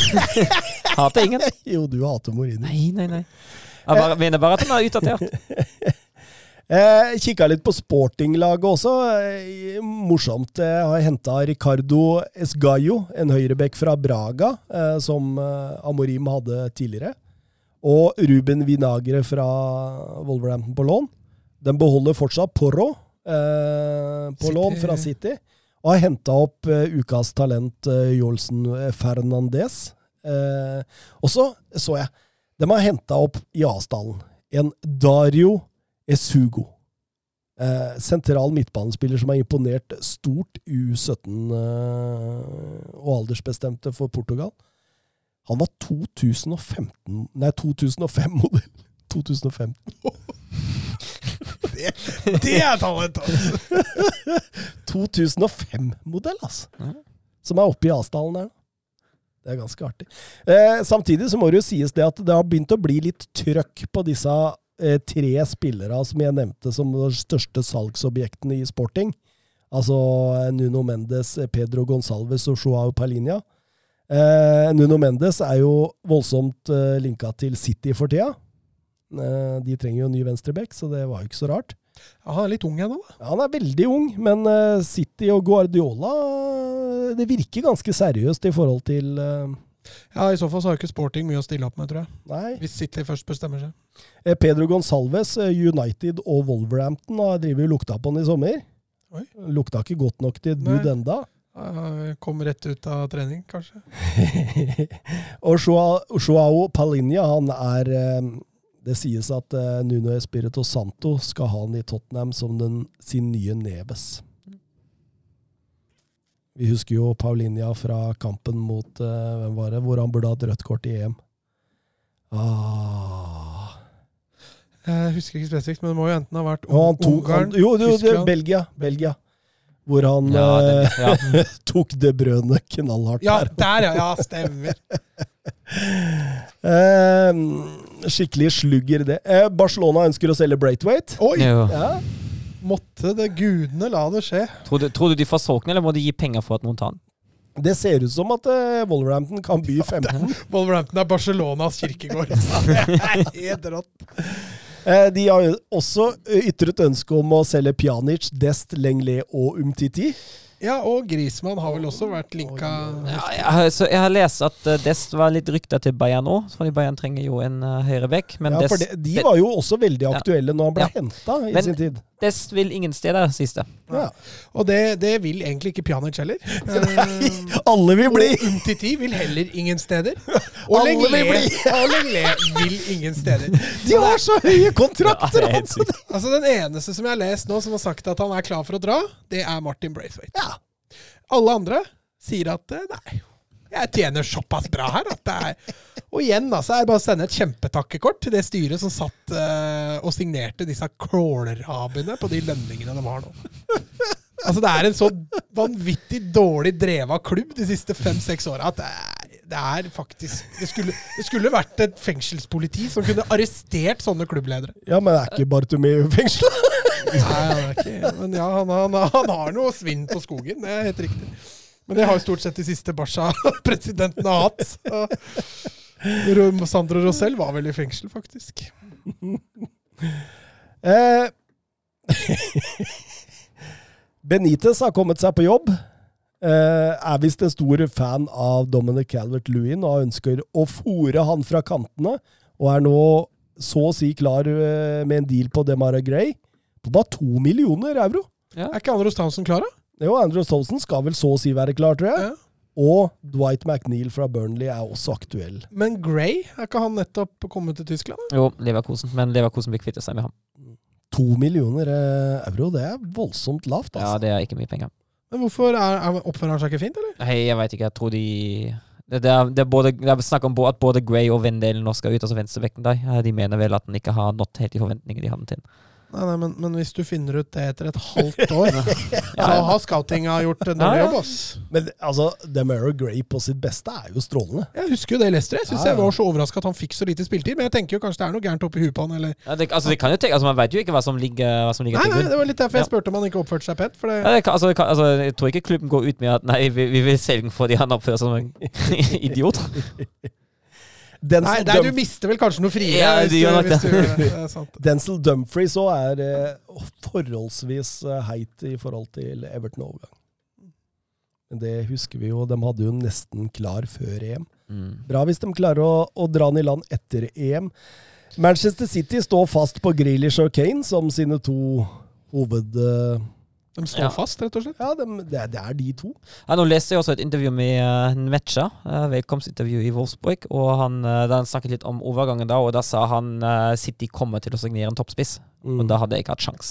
[SPEAKER 2] [LAUGHS] Hater ingen.
[SPEAKER 1] Jo, du hater Mourinho.
[SPEAKER 2] Nei, nei, nei. Jeg bare, mener bare at han er utdatert. [LAUGHS]
[SPEAKER 1] Eh, Kikka litt på sportinglaget også. Eh, morsomt. Jeg har henta Ricardo Esgayo, en høyrebekk fra Braga, eh, som eh, Amorim hadde tidligere. Og Ruben Vinagre fra Wolverhampton på lån. Den beholder fortsatt Porro eh, på
[SPEAKER 3] City.
[SPEAKER 1] lån fra City. Og har henta opp uh, ukas talent uh, Jolsen Fernandez. Uh, og så så jeg De har henta opp i Asdalen en Dario Esugo. Eh, sentral midtbanespiller som har imponert stort U17 eh, og aldersbestemte for Portugal. Han var 2015 Nei, 2005-modell. 2005. [LAUGHS] [LAUGHS]
[SPEAKER 3] Det er talent! altså.
[SPEAKER 1] 2005-modell, altså.
[SPEAKER 2] Ja.
[SPEAKER 1] Som er oppe i Asdalen der. Det er ganske artig. Eh, samtidig så må det jo sies det at det har begynt å bli litt trøkk på disse eh, tre spillere som jeg nevnte som de største salgsobjektene i sporting. Altså eh, Nuno Mendes, eh, Pedro Gonsalves og Joao Palinha. Eh, Nuno Mendes er jo voldsomt eh, linka til City for tida. Eh, de trenger jo en ny venstreback, så det var jo ikke så rart.
[SPEAKER 3] Ja, han er litt ung ennå, da.
[SPEAKER 1] Ja, han er veldig ung, men eh, City og Guardiola eh, Det virker ganske seriøst i forhold til
[SPEAKER 3] Ja, I så fall så har ikke Sporting mye å stille opp med, tror jeg.
[SPEAKER 1] Nei.
[SPEAKER 3] Hvis City først bestemmer seg.
[SPEAKER 1] Pedro Gonsalves, United og Wolverhampton har drevet og lukta på han i sommer.
[SPEAKER 3] Oi.
[SPEAKER 1] Lukta ikke godt nok til et bud enda.
[SPEAKER 3] Kom rett ut av trening, kanskje. [LAUGHS]
[SPEAKER 1] og Joao, Palinja, han er Det sies at eh, Nuno Espirito Santo skal ha han i Tottenham som den, sin nye Neves. Vi husker jo Paulinha fra kampen mot eh, hvem var det, hvor han burde hatt rødt kort i EM. Ah.
[SPEAKER 3] Jeg husker ikke spesifikt, men det må jo enten ha vært
[SPEAKER 1] Og han tok, han, jo, jo, det,
[SPEAKER 3] Tyskland.
[SPEAKER 1] Belgia. Belgia. Hvor han
[SPEAKER 2] Ja,
[SPEAKER 1] eh,
[SPEAKER 2] ja. [LAUGHS]
[SPEAKER 1] tok det brødet knallhardt
[SPEAKER 3] Ja,
[SPEAKER 1] der.
[SPEAKER 3] der, ja! Ja, stemmer. [LAUGHS]
[SPEAKER 1] Eh, skikkelig slugger, det. Eh, Barcelona ønsker å selge Braithwaite.
[SPEAKER 3] Oi!
[SPEAKER 1] Ja.
[SPEAKER 3] Måtte det gudene la det skje.
[SPEAKER 2] Tror, du, tror du de får solgt den, eller må de gi penger for at noen tar den?
[SPEAKER 1] Det ser ut som at uh, Wolverhampton kan by 15.
[SPEAKER 3] Wolverhampton er Barcelonas kirkegård. [LAUGHS] Det er helt rått.
[SPEAKER 1] Eh, de har jo også ytret ønske om å selge Pjanic, Dest, Lenglet og Umtiti.
[SPEAKER 3] Ja, og Grismann har vel også vært linka
[SPEAKER 2] Ja, jeg, har, så jeg har lest at eh, Dest var litt rykta til Bayern nå, fordi Bayern trenger jo en uh, høyrebekk. Men
[SPEAKER 1] Ja, for de, de var jo også veldig
[SPEAKER 2] Ja.
[SPEAKER 1] aktuelle når han ble
[SPEAKER 2] Ja.
[SPEAKER 1] henta i
[SPEAKER 2] Men-
[SPEAKER 1] sin tid.
[SPEAKER 2] Dest vil ingen steder, siste.
[SPEAKER 1] Ja.
[SPEAKER 3] Og det, det vil egentlig ikke Pjanic heller. Nei,
[SPEAKER 1] Alle vil bli!
[SPEAKER 3] Og Umtiti vil heller ingen steder. [LAUGHS] Og
[SPEAKER 1] Alle vil bli. [LAUGHS]
[SPEAKER 3] og Lenglet vil ingen steder.
[SPEAKER 1] De har så høye kontrakter!
[SPEAKER 2] er
[SPEAKER 1] altså.
[SPEAKER 3] Altså Den eneste som jeg har lest nå som har sagt at han er klar for å dra, det er Martin Braithwaite.
[SPEAKER 1] Ja.
[SPEAKER 3] Alle andre sier at eh, nei, jeg tjener såpass bra her at det er Og igjen da, så er det bare å sende et kjempetakkekort til det styret som satt uh, og signerte disse crawlerabene på de lønningene de har nå. Altså Det er en så vanvittig dårlig dreva klubb de siste fem-seks åra at det er, det er faktisk det skulle, det skulle vært et fengselspoliti som kunne arrestert sånne klubbledere.
[SPEAKER 1] Ja, men er ikke Bartomeu fengsla?
[SPEAKER 3] Nei, han er ikke, men ja, han, han, han har noe svinn på skogen, det er helt riktig. Men det har jo stort sett de siste Barca-presidentene hatt. Sandro Rosell var vel i fengsel, faktisk.
[SPEAKER 1] Eh, Benitez har kommet seg på jobb. Eh, er visst en stor fan av Dominic Calvert-Lewin og ønsker å fòre han fra kantene. Og er nå så å si klar eh, med en deal på Demara Gray på bare to millioner euro.
[SPEAKER 3] Er ikke Andros Townsend klar, da?
[SPEAKER 1] Jo, Andrew Stolzen skal vel så å si være klar, tror jeg.
[SPEAKER 3] Ja.
[SPEAKER 1] Og Dwight McNeil fra Burnley er også aktuell.
[SPEAKER 3] Men Gray, er ikke han nettopp kommet til Tyskland?
[SPEAKER 2] Jo, Leverkosen. Men Leverkosen blir kvittet seg med ham.
[SPEAKER 1] To millioner eh, euro, det er voldsomt lavt, altså.
[SPEAKER 2] Ja, det er ikke mye penger.
[SPEAKER 3] Men hvorfor er, er, Oppfører han seg ikke fint, eller?
[SPEAKER 2] Nei, jeg veit ikke. Jeg tror de det, det, er, det, er både, det er snakk om at både Gray og Vendelen nå skal ut, altså venstrebekken der. De mener vel at den ikke har nådd helt de forventningene de hadde til den.
[SPEAKER 3] Nei, nei, men, men hvis du finner ut det etter et halvt år, [LAUGHS] så har scoutinga gjort en dårlig jobb, ass.
[SPEAKER 1] Men altså, Demara Gray på sitt beste er jo strålende.
[SPEAKER 3] Jeg husker jo det i Leicester. Jeg syns jeg var så overraska at han fikk så lite spilletid. Men jeg tenker jo kanskje det er noe gærent oppi huet på han, eller
[SPEAKER 2] Ja, det, altså, det kan jo tenke, altså, man vet jo ikke hva som ligger, hva som ligger
[SPEAKER 3] Nei,
[SPEAKER 2] til
[SPEAKER 3] nei, det var litt derfor jeg spurte om han ikke oppførte seg pent. For det,
[SPEAKER 2] Ja, det kan, altså, det kan, altså, jeg tror ikke klubben går ut med at nei, vi, vi vil selge den fordi han oppfører seg som en [LAUGHS] idiot. [LAUGHS]
[SPEAKER 1] Denzel,
[SPEAKER 3] nei, nei, du mister vel kanskje noe friere
[SPEAKER 2] Ja,
[SPEAKER 3] hvis,
[SPEAKER 2] du
[SPEAKER 3] du, hvis du er [LAUGHS] sant.
[SPEAKER 1] Denzel Dumfries òg er eh, forholdsvis eh, heit i forhold til Everton-overgang. Men det husker vi jo, de hadde jo nesten klar før EM.
[SPEAKER 2] Mm.
[SPEAKER 1] Bra hvis de klarer å, å dra den i land etter EM. Manchester City står fast på Grealish og Kane som sine to hoved... eh,
[SPEAKER 3] De står
[SPEAKER 2] Ja.
[SPEAKER 3] fast, rett og slett.
[SPEAKER 1] Ja, de, det, er, det er de to.
[SPEAKER 2] Ja, nå leste jeg også et intervju med uh, Nvecha, uh, velkomstintervju i Wolfsburg, og han, eh, da han snakket litt om overgangen da, og da sa han uh, City kommer til å signere en toppspiss,
[SPEAKER 1] Mm.
[SPEAKER 2] og da hadde jeg ikke hatt sjans.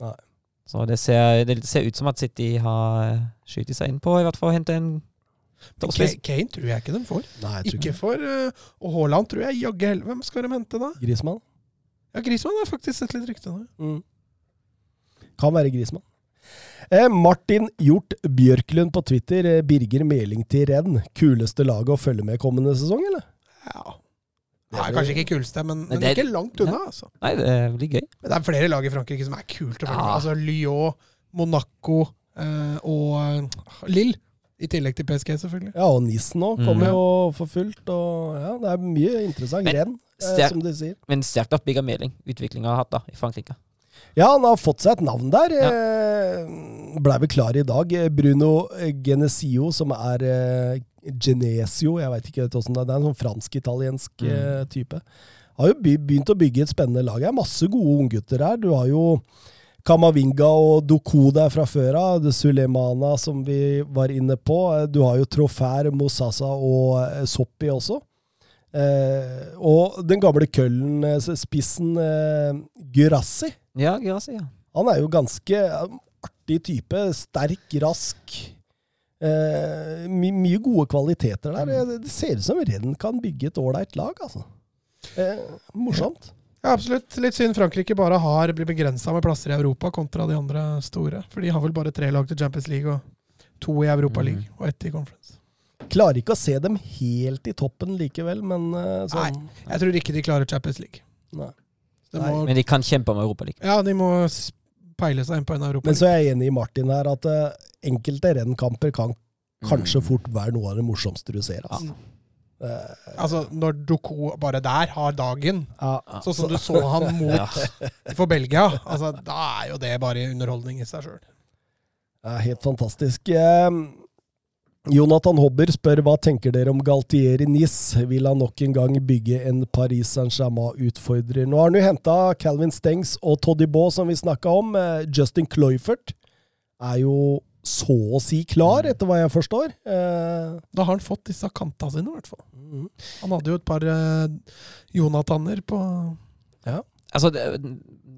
[SPEAKER 1] Nei.
[SPEAKER 2] Så det ser, det ser ut som at City har skutt seg inn på i hvert fall å hente en toppspiss.
[SPEAKER 3] Kane, Kane tror jeg ikke de får.
[SPEAKER 1] Nei, jeg tror
[SPEAKER 3] Ikke
[SPEAKER 1] ikke.
[SPEAKER 3] for uh, Og Haaland tror jeg jaggu heller Hvem skal de hente, da?
[SPEAKER 1] Grismann.
[SPEAKER 3] Ja, Grismann har faktisk sett litt rykte nå.
[SPEAKER 1] Mm. Kan være Grismann. Eh, Martin Hjort Bjørklund på Twitter. Eh, Birger Meling til Renn. Kuleste laget å følge med kommende sesong, eller?
[SPEAKER 3] Ja. Det er kanskje ikke kuleste, men, men
[SPEAKER 2] det-
[SPEAKER 3] ikke langt unna. altså.
[SPEAKER 2] Nei, det blir gøy.
[SPEAKER 3] Men det er flere lag i Frankrike som er kult å følge med.
[SPEAKER 2] Ja.
[SPEAKER 3] Altså Lyon, Monaco eh, og eh, Lille. I tillegg til PSG, selvfølgelig.
[SPEAKER 1] Ja, og Nissen òg kommer
[SPEAKER 2] Mm.
[SPEAKER 1] jo for fullt. Og ja, det er mye interessant.
[SPEAKER 2] Men-
[SPEAKER 1] Renn, eh, som de sier.
[SPEAKER 2] Men sterkt at Birger Meling, utviklinga har hatt da, i Frankrike.
[SPEAKER 1] Ja, han har fått seg et navn der. Ja. Blei vel klar i dag. Eh, Bruno Genesio, som er eh, Genesio, jeg veit ikke hvordan det er. Det er en sånn fransk-italiensk mm. type. Har jo begynt å bygge et spennende lag. Det er masse gode unggutter her. Du har jo Kamavinga og Doku der fra før av. Sulemana, som vi var inne på. Eh, Du har jo Trofær, Mosasa og eh, Soppi også. Eh, og den gamle Køllen-spissen eh, Gurassi.
[SPEAKER 2] Ja, Girassi, ja.
[SPEAKER 1] Han er jo ganske eh, artig type. Sterk, rask. Eh, my, mye gode kvaliteter der. Det, det ser ut som Renn kan bygge et ålreit lag, altså. Eh, morsomt.
[SPEAKER 3] Ja, absolutt. Litt synd Frankrike bare har blitt begrensa med plasser i Europa kontra de andre store. For de har vel bare tre lag til Champions League og to i Europa
[SPEAKER 2] Mm.
[SPEAKER 3] League og ett i Conference.
[SPEAKER 1] Klarer ikke å se dem helt i toppen likevel, men sånn
[SPEAKER 3] Jeg tror ikke de klarer Champions League.
[SPEAKER 1] Nei.
[SPEAKER 3] De
[SPEAKER 1] Nei.
[SPEAKER 3] må,
[SPEAKER 2] Men de kan kjempe om Europaligaen.
[SPEAKER 3] ja, de må peile seg inn på en Europa
[SPEAKER 1] Men så er jeg enig i Martin her, at uh, enkelte rennkamper kan kanskje
[SPEAKER 2] Mm.
[SPEAKER 1] fort være noe av det morsomste du ser. Altså. Eh,
[SPEAKER 3] Altså, når Doko bare der har dagen,
[SPEAKER 1] ja.
[SPEAKER 3] sånn som du så han [LAUGHS] mot for Belgia, altså, da er jo det bare underholdning i seg sjøl.
[SPEAKER 1] Det er helt fantastisk. Eh, Jonathan Hobber spør hva tenker dere om Galtier i NIS? Vil han nok en gang bygge en Paris Saint-Germain-utfordrer? Nå har han jo henta Calvin Stengs og Toddy Baa, som vi snakka om. Eh, Justin Cloyfert er jo så å si klar, etter hva jeg forstår. Eh,
[SPEAKER 3] Da har han fått disse kanta sine, i hvert fall. Han hadde jo et par uh, Jonathaner på
[SPEAKER 2] Altså, det,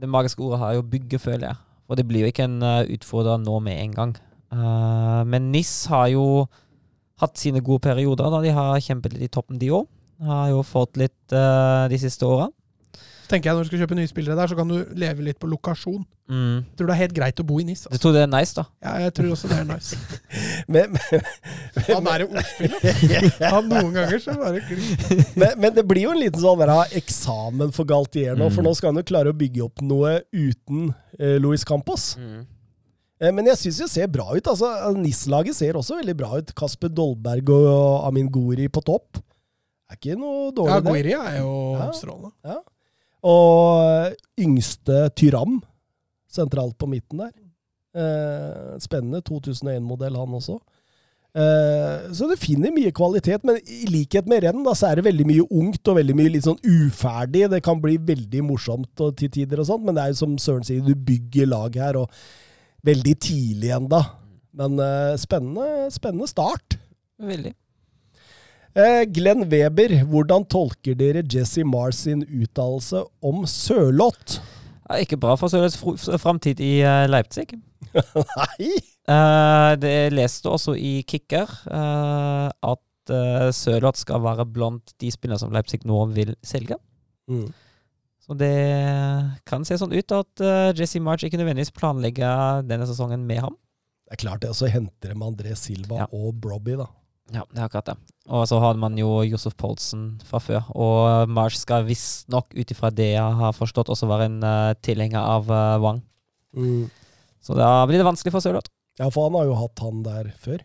[SPEAKER 2] det magiske ordet har jo bygge, føler jeg. Og det blir jo ikke en uh, utfordrer nå med en gang. Uh, men NIS har jo hatt sine gode perioder da de har kjempet litt i toppen, de òg. Har jo fått litt uh, de siste åra.
[SPEAKER 3] Tenker jeg Når du skal kjøpe nye spillere der, så kan du leve litt på lokasjon.
[SPEAKER 2] Mm.
[SPEAKER 3] Jeg tror det er helt greit å bo i NIS.
[SPEAKER 2] Du
[SPEAKER 3] Altså.
[SPEAKER 2] tror det er nice, da?
[SPEAKER 3] Ja, jeg tror også det er nice. [LAUGHS]
[SPEAKER 1] Men,
[SPEAKER 3] Han er jo ordspiller. Han noen ganger så bare glir. [LAUGHS]
[SPEAKER 1] men, men det blir jo en liten sånn der, eksamen for Galtier nå, for
[SPEAKER 2] Mm.
[SPEAKER 1] nå skal han jo klare å bygge opp noe uten eh, Luis Campos.
[SPEAKER 2] Mm.
[SPEAKER 1] Eh, men jeg syns det ser bra ut. altså NIS-laget ser også veldig bra ut. Kasper Dolberg og Amin Gori på topp. Er ikke noe dårlig, det.
[SPEAKER 3] Gori er jo
[SPEAKER 1] Ja.
[SPEAKER 3] strålende.
[SPEAKER 1] Og eh, yngste Tyram sentralt på midten der. Eh, spennende. 2001-modell, han også. Eh, så det finner mye kvalitet, men i likhet med renn, da, så er det veldig mye ungt og veldig mye litt sånn uferdig. Det kan bli veldig morsomt og, til tider og sånt, men det er jo som Søren sier, du bygger lag her, og veldig tidlig ennå. Men uh, spennende, spennende start.
[SPEAKER 2] Veldig.
[SPEAKER 1] Uh, Glenn Weber, hvordan tolker dere Jesse Mars sin uttalelse om Sørloth?
[SPEAKER 2] Ja, ikke bra for Sørloths framtid i uh, Leipzig. [LAUGHS]
[SPEAKER 1] Nei!
[SPEAKER 2] Eh, det leste også i Kicker at uh, Sørloth skal være blant de spillerne som Leipzig nå vil selge.
[SPEAKER 1] Mm.
[SPEAKER 2] Så det kan se sånn ut at eh, Jesse March ikke nødvendigvis planlegger denne sesongen med ham.
[SPEAKER 1] Det er klart det, og så henter de André Silva
[SPEAKER 2] Ja.
[SPEAKER 1] og Brobby, da.
[SPEAKER 2] Ja, det er akkurat det. Og så har man jo Josef Poulsen fra før. Og March skal visstnok, ut ifra det jeg har forstått, også være en uh, tilhenger av uh, Wang.
[SPEAKER 1] Mm.
[SPEAKER 2] Så da blir det vanskelig for Sørloth.
[SPEAKER 1] Ja, for han har jo hatt han der før.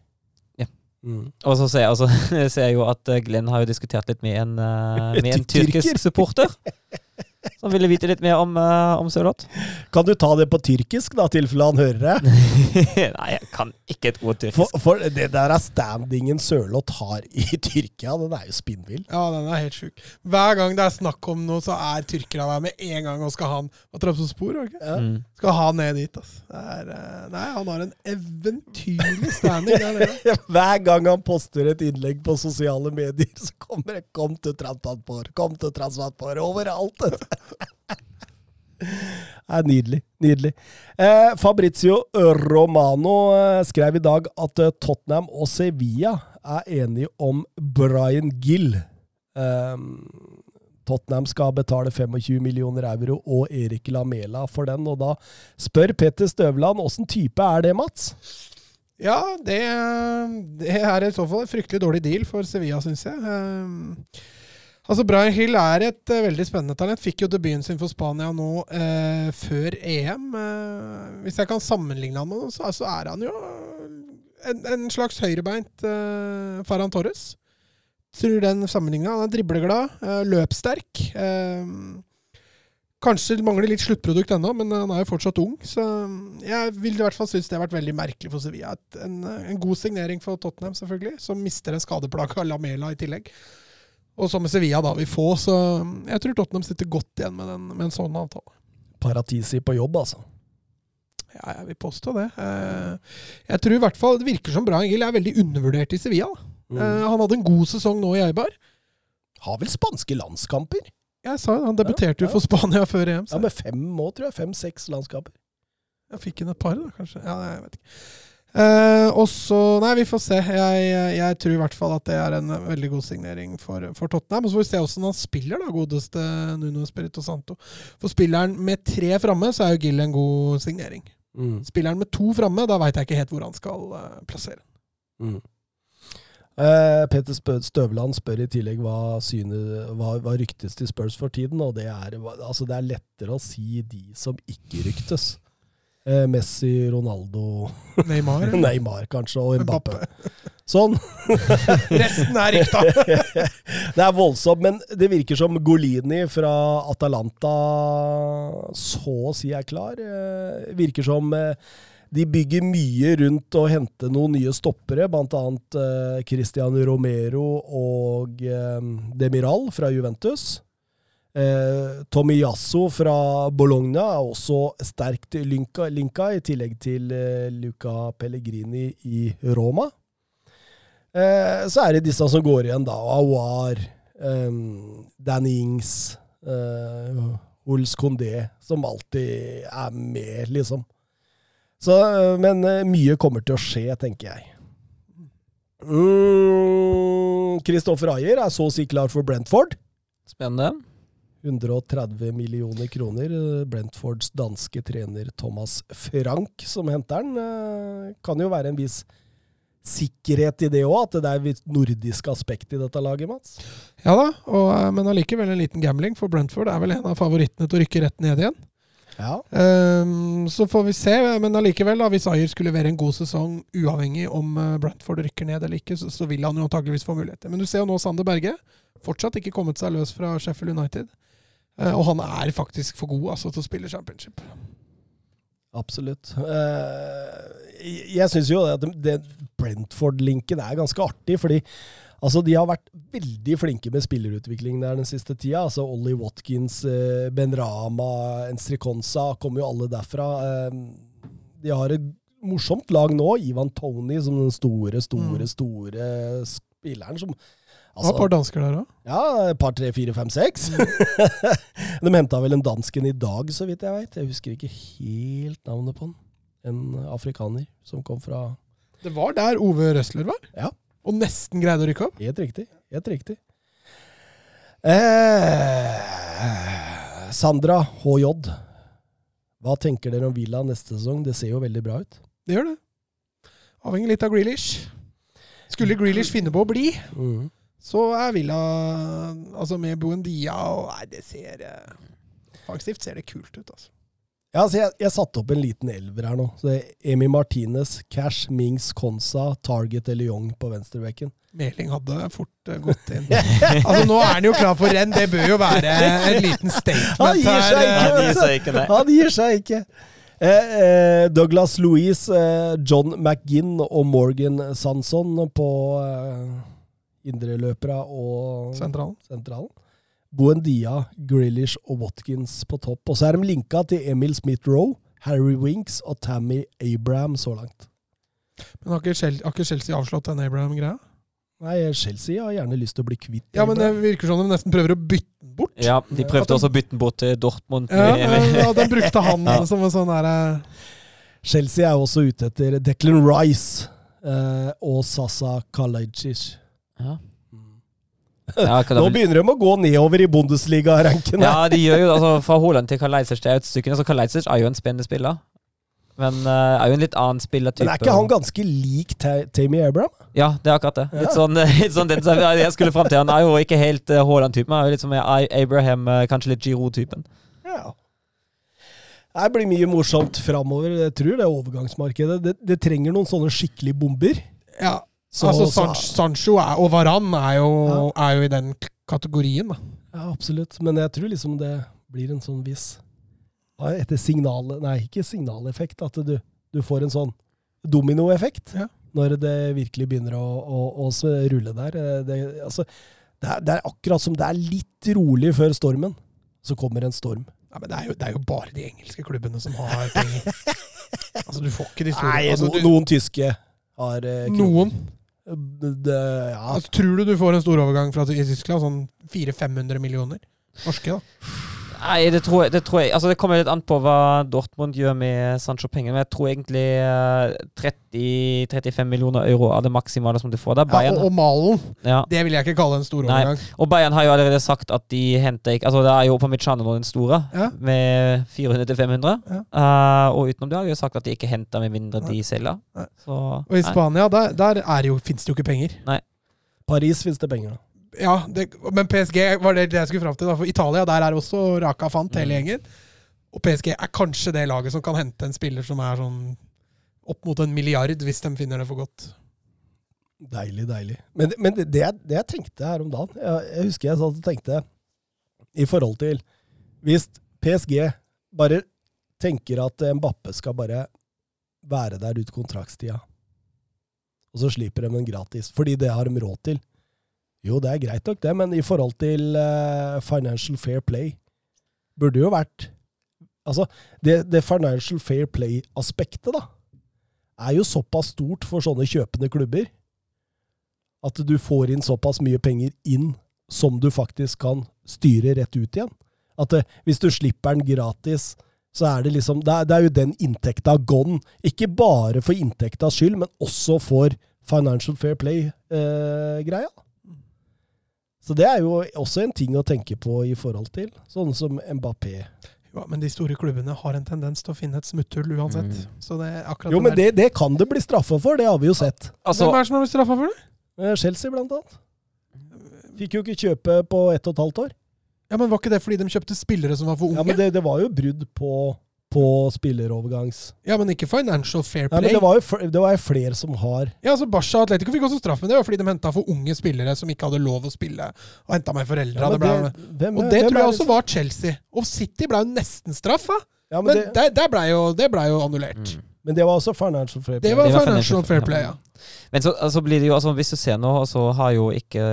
[SPEAKER 2] Ja.
[SPEAKER 1] Mm.
[SPEAKER 2] Og så ser jeg, [LAUGHS] ser jeg jo at Glenn har jo diskutert litt med en, uh, med en tyrkisk supporter. [LAUGHS] [LAUGHS] Som ville vite litt mer om, uh, om Sørloth.
[SPEAKER 1] Kan du ta det på tyrkisk, da, i tilfelle han hører det? [LAUGHS]
[SPEAKER 2] Nei, jeg kan ikke et ord tyrkisk.
[SPEAKER 1] For, for det der er standingen Sørloth har i Tyrkia. Den er jo spinnvill.
[SPEAKER 3] Ja, den er helt sjuk. Hver gang det er snakk om noe, så er tyrkerne der med en gang og skal ha han Trabzonspor, var det?
[SPEAKER 1] Ja.
[SPEAKER 2] Mm.
[SPEAKER 3] Skal ha han ned dit, altså. Det er, eh, nei, han har en eventyrlig standing der nede. [LAUGHS]
[SPEAKER 1] Hver gang han poster et innlegg på sosiale medier, så kommer det 'Kom til Transport', 'Kom til Transport' overalt. [LAUGHS] Det er nydelig. Nydelig. Eh, Fabrizio Romano eh, skrev i dag at eh, Tottenham og Sevilla er enige om Brian Gill. Eh, Tottenham skal betale 25 millioner euro og Erik Lamela for den. Og da spør Petter Støvland åssen type er det, Mats?
[SPEAKER 3] Ja, det, det er i så fall en fryktelig dårlig deal for Sevilla, syns jeg. Eh, altså, Brian Hill er et uh, veldig spennende talent. Fikk jo debuten sin for Spania nå uh, før EM. Uh, hvis jeg kan sammenligne han med noe, så, så er han jo en, en slags høyrebeint Farhan Torres. Tror den sammenligninga. Han er dribleglad, løpssterk. Kanskje mangler litt sluttprodukt ennå, men han er jo fortsatt ung. Så jeg vil i hvert fall synes det har vært veldig merkelig for Sevilla. En, en god signering for Tottenham, selvfølgelig, som mister en skadeplaga Lamela i tillegg. Og som Sevilla da vil få, så jeg tror Tottenham sitter godt igjen med, den, med en sånn avtale.
[SPEAKER 1] Paratisi på jobb, altså.
[SPEAKER 3] Ja, jeg vil påstå det. Eh, Jeg tror i hvert fall Det virker som Brahim er veldig undervurdert i Sevilla.
[SPEAKER 1] Mm.
[SPEAKER 3] Eh, Han hadde en god sesong nå i Eibar.
[SPEAKER 1] Har vel spanske landskamper?
[SPEAKER 3] Jeg sa jo, Han debuterte
[SPEAKER 1] Ja,
[SPEAKER 3] jo for Spania før EM.
[SPEAKER 1] Ja, Med fem òg, tror jeg. Fem-seks landskamper.
[SPEAKER 3] jeg fikk inn et par, da, kanskje. Ja, jeg vet ikke. Eh, og så Nei, vi får se. Jeg, jeg tror i hvert fall at det er en veldig god signering for, for Tottenham. Og så får vi se hvordan han spiller, da, godeste Nuno Espirito Santo. For spilleren med tre framme, så er jo Gill en god signering.
[SPEAKER 1] Mm.
[SPEAKER 3] Spilleren med to framme, da veit jeg ikke helt hvor han skal uh, plassere.
[SPEAKER 1] Mm. Uh, Peter Støvland spør i tillegg hva, synet, hva, hva ryktes til Spurs for tiden. og det er, altså det er lettere å si de som ikke ryktes. Eh, Messi, Ronaldo,
[SPEAKER 3] Neymar. [LAUGHS]
[SPEAKER 1] Neymar kanskje, og
[SPEAKER 3] Mbappe.
[SPEAKER 1] Sånn. [LAUGHS]
[SPEAKER 3] Resten er rykta! [LAUGHS]
[SPEAKER 1] det er voldsomt, men det virker som Golini fra Atalanta så å si er klar. Eh, virker som eh, de bygger mye rundt å hente noen nye stoppere, bl.a. Cristiano Romero og Demiral fra Juventus. Eh, Yasso fra Bologna er også sterkt linka, linka i tillegg til eh, Luca Pellegrini i Roma. Eh, så er det disse som går igjen, da. Awar, eh, Danny Ings, eh, Ols Condé, som alltid er med, liksom. Så, eh, men eh, mye kommer til å skje, tenker jeg. Mm, Kristoffer Ayer er så å si klar for Brentford.
[SPEAKER 2] Spennende.
[SPEAKER 1] 130 millioner kroner. Brentfords danske trener Thomas Frank som henter den. Eh, Kan jo være en viss sikkerhet i det òg, at det er et nordisk aspekt i dette laget, Mats.
[SPEAKER 3] Ja da, og, eh, men allikevel en liten gambling, for Brentford er vel en av favorittene til å rykke rett ned igjen.
[SPEAKER 1] Ja.
[SPEAKER 3] Um, så får vi se, men allikevel, da, hvis Ayer skulle levere en god sesong, uavhengig om eh, Brentford rykker ned eller ikke, så, så vil han jo antakeligvis få muligheter. Men du ser jo nå Sander Berge. Fortsatt ikke kommet seg løs fra Sheffield United. Eh, og han er faktisk for god altså, til å spille championship.
[SPEAKER 1] Absolutt. Eh, jeg syns jo at Brentford-linken er ganske artig, fordi altså, de har vært veldig flinke med spillerutvikling der den siste tida. Altså Ollie Watkins, eh, Ben Rama, Enstrikonsa kommer jo alle derfra. De har et morsomt lag nå. Ivan Tony som den store, store,
[SPEAKER 3] Mm.
[SPEAKER 1] store spilleren som
[SPEAKER 3] Var et par dansker der òg.
[SPEAKER 1] ja, et par, tre, fire, fem, seks. [LAUGHS] De henta vel en dansken i dag, så vidt jeg veit. Jeg husker ikke helt navnet på han. En afrikaner som kom fra
[SPEAKER 3] Det var der Ove Røsler var.
[SPEAKER 1] Ja.
[SPEAKER 3] Og nesten greide å rykke opp.
[SPEAKER 1] Helt riktig. Helt riktig. Eh, Sandra HJ. Hva tenker dere om Villa neste sesong? Det ser jo veldig bra ut.
[SPEAKER 3] Det gjør det. Avhenger litt av Grealish. Skulle Grealish finne på å bli,
[SPEAKER 1] Mhm.
[SPEAKER 3] Så er Villa Altså med Buendia og Nei, det ser eh, Offensivt ser det kult ut, altså.
[SPEAKER 1] Ja, altså jeg, jeg satte opp en liten elver her nå. Så det er Emi Martinez, Cash, Mings, Konsa, Target eller Young på venstrebekken.
[SPEAKER 3] Meling hadde fort uh, gått inn. [LAUGHS] altså Nå er han jo klar for renn, det bør jo være en liten
[SPEAKER 1] Han
[SPEAKER 3] statement
[SPEAKER 1] gir
[SPEAKER 3] her.
[SPEAKER 1] seg
[SPEAKER 3] eh.
[SPEAKER 1] ikke,
[SPEAKER 2] Han gir seg ikke, nei.
[SPEAKER 1] Han gir seg ikke. Eh, eh, Douglas Louise, eh, John McGinn og Morgan Sanson på eh, indreløpere og
[SPEAKER 3] Sentralen.
[SPEAKER 1] sentralen. Buendia, Grealish og Watkins på topp. Og så er de linka til Emil Smith-Roe, Harry Winks og Tammy Abraham så langt.
[SPEAKER 3] Men har ikke, Chelsea avslått den Abraham-greia?
[SPEAKER 1] Nei, Chelsea har gjerne lyst til å bli kvitt
[SPEAKER 3] Ja, men det virker som de nesten prøver å bytte den bort.
[SPEAKER 2] Ja, de prøvde også å bytte den bort til Dortmund.
[SPEAKER 3] Ja, ja, [LAUGHS] de brukte han
[SPEAKER 2] Ja.
[SPEAKER 3] som en sånn derre
[SPEAKER 1] Chelsea er også ute etter Declan Rice eh, og Sasa Kalajic.
[SPEAKER 2] Ja. Ja,
[SPEAKER 1] Nå
[SPEAKER 2] det
[SPEAKER 1] begynner de å gå nedover i Bundesliga-ranken.
[SPEAKER 2] ja, de gjør jo altså Fra Haaland til Kaleizers det er et stykke. Altså, Kaleizers er jo en spennende spiller, men uh, er jo en litt annen spillertype.
[SPEAKER 1] Men er ikke han ganske lik Ta Tammy Abraham?
[SPEAKER 2] Ja, det er akkurat det. Litt
[SPEAKER 1] Ja.
[SPEAKER 2] sånn, litt sånn den, som jeg skulle frem til. Han er jo ikke helt uh, Haaland-typen. Han er jo litt som Abraham, eh, kanskje litt Giroud-typen.
[SPEAKER 1] Ja. Det blir mye morsomt framover. Jeg tror det overgangsmarkedet. Det, det trenger noen sånne skikkelige bomber.
[SPEAKER 3] Ja,
[SPEAKER 1] Så-
[SPEAKER 3] altså
[SPEAKER 1] så-
[SPEAKER 3] San Sancho er, og Varan er jo, er jo i den kategorien, da.
[SPEAKER 1] Ja, absolutt. Men jeg tror liksom det blir en sånn viss Etter signal... Nei, ikke signaleffekt. At du, du får en sånn dominoeffekt
[SPEAKER 3] Ja.
[SPEAKER 1] når det virkelig begynner å, å, å rulle der. Eh, Det, altså, det, er, det er akkurat som det er litt rolig før stormen. Så kommer en storm.
[SPEAKER 3] Ja, men det er, jo, det er jo bare de engelske klubbene som har penger. [LAUGHS] altså, du får ikke de store
[SPEAKER 1] Nei,
[SPEAKER 3] altså, du,
[SPEAKER 1] noen tyske har eh.
[SPEAKER 3] Noen.
[SPEAKER 1] Det, ja.
[SPEAKER 3] Altså, tror du du får en stor overgang fra i Tyskland? Sånn 400-500 millioner norske, da?
[SPEAKER 2] Nei, det tror, jeg, det tror jeg Altså, det kommer litt an på hva Dortmund gjør med Sancho-pengene, men jeg tror egentlig eh, 30-35 millioner euro er det maksimale som du får. der. Bayern,
[SPEAKER 3] Ja, og, og Malen,
[SPEAKER 2] Ja,
[SPEAKER 3] det vil jeg ikke kalle en stor
[SPEAKER 2] Nei.
[SPEAKER 3] overgang.
[SPEAKER 2] Og Bayern har jo allerede sagt at de henter ikke Altså, det er jo Upamecano nå den store,
[SPEAKER 3] Ja.
[SPEAKER 2] med 400-500.
[SPEAKER 3] Ja.
[SPEAKER 2] Uh, og utenom det har de jo sagt at de ikke henter med mindre de selger. Så
[SPEAKER 3] Og i. Spania, der, der er det jo, finnes det jo ikke penger. Nei.
[SPEAKER 1] Paris fins det penger, da.
[SPEAKER 3] Ja, det, men PSG var det det jeg skulle fram til. Da. For Italia, der er også Raka fant hele
[SPEAKER 2] Mm.
[SPEAKER 3] gjengen. Og PSG er kanskje det laget som kan hente en spiller som er sånn opp mot en milliard, hvis de finner det for godt.
[SPEAKER 1] Deilig, deilig. Men, men det, det, jeg, det jeg tenkte her om dagen Jeg, jeg husker jeg satt og tenkte i forhold til Hvis PSG bare tenker at Mbappe skal bare være der ut kontraktstida, og så slipper de den gratis, fordi det har de råd til Jo, det er greit nok, det, men i forhold til uh, financial fair play burde jo vært Altså, det, det financial fair play-aspektet, da, er jo såpass stort for sånne kjøpende klubber at du får inn såpass mye penger inn som du faktisk kan styre rett ut igjen. At eh, hvis du slipper den gratis, så er det liksom Det er, det er jo den inntekta gone. Ikke bare for inntektas skyld, men også for financial fair play-greia. Så det er jo også en ting å tenke på i forhold til, sånn som Mbappé.
[SPEAKER 3] Ja, men de store klubbene har en tendens til å finne et smutthull uansett.
[SPEAKER 2] Mm.
[SPEAKER 3] Så det er
[SPEAKER 1] Jo, men det, det kan det bli straffa for, det har vi jo sett.
[SPEAKER 2] Altså,
[SPEAKER 3] Hvem er det som har blitt straffa for det?
[SPEAKER 1] Eh, Chelsea, blant annet. Fikk jo ikke kjøpe på ett og et halvt år.
[SPEAKER 3] Ja, men Var ikke det fordi de kjøpte spillere som var for unge?
[SPEAKER 1] Ja, men det, det var jo brudd på, på spillerovergangs...
[SPEAKER 3] Ja, men ikke financial fair
[SPEAKER 1] Nei,
[SPEAKER 3] play.
[SPEAKER 1] men det var jo fl- det var flere som har
[SPEAKER 3] Ja, altså Barca og Atletico fikk også straff, men det var fordi de henta for unge spillere som ikke hadde lov å spille, og henta med foreldra.
[SPEAKER 1] Ja,
[SPEAKER 3] og det
[SPEAKER 1] hvem
[SPEAKER 3] tror jeg også var Chelsea. Og City ble jo nesten straffa,
[SPEAKER 1] ja, men,
[SPEAKER 3] men
[SPEAKER 1] det,
[SPEAKER 3] det, det ble jo, det ble jo annullert.
[SPEAKER 2] mm.
[SPEAKER 1] men det var også financial fair play.
[SPEAKER 3] Det var
[SPEAKER 2] Det var
[SPEAKER 3] financial
[SPEAKER 2] financial
[SPEAKER 3] fair play, ja.
[SPEAKER 2] Men så altså blir det jo, altså hvis du ser nå, så har jo ikke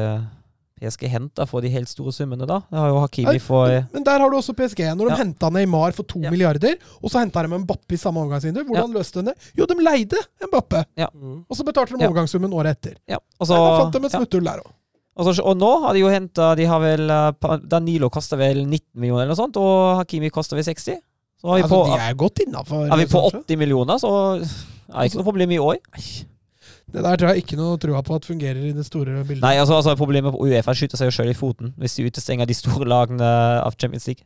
[SPEAKER 2] PSG henta for de helt store summene, da. Det har jo Hakimi for
[SPEAKER 3] Men, men der har du også PSG. Når de
[SPEAKER 2] Ja.
[SPEAKER 3] henta Neymar for to
[SPEAKER 2] Ja.
[SPEAKER 3] milliarder, og så henta de Mbappe i samme overgangsvindu, hvordan løste de det? Jo, de leide Mbappe,
[SPEAKER 1] Ja.
[SPEAKER 3] og så betalte de
[SPEAKER 2] Ja.
[SPEAKER 3] overgangssummen året etter.
[SPEAKER 2] Ja, og så
[SPEAKER 3] Nei, da fant de et
[SPEAKER 2] ja.
[SPEAKER 3] smutthull der òg.
[SPEAKER 2] Og, så, og nå har de jo henta De har vel eh, Danilo koster vel 19 millioner eller noe sånt, og Hakimi koster vel 60. Så har vi
[SPEAKER 3] Altså,
[SPEAKER 2] på,
[SPEAKER 3] de er godt innafor.
[SPEAKER 2] er vi på 80 millioner, så er det ikke noe problem i år.
[SPEAKER 3] Det der tror jeg ikke noe trua på at fungerer i det store bildet.
[SPEAKER 2] Nei, altså, altså Problemet på Uefa skyter seg jo sjøl i foten hvis de utestenger de store lagene av Champions League.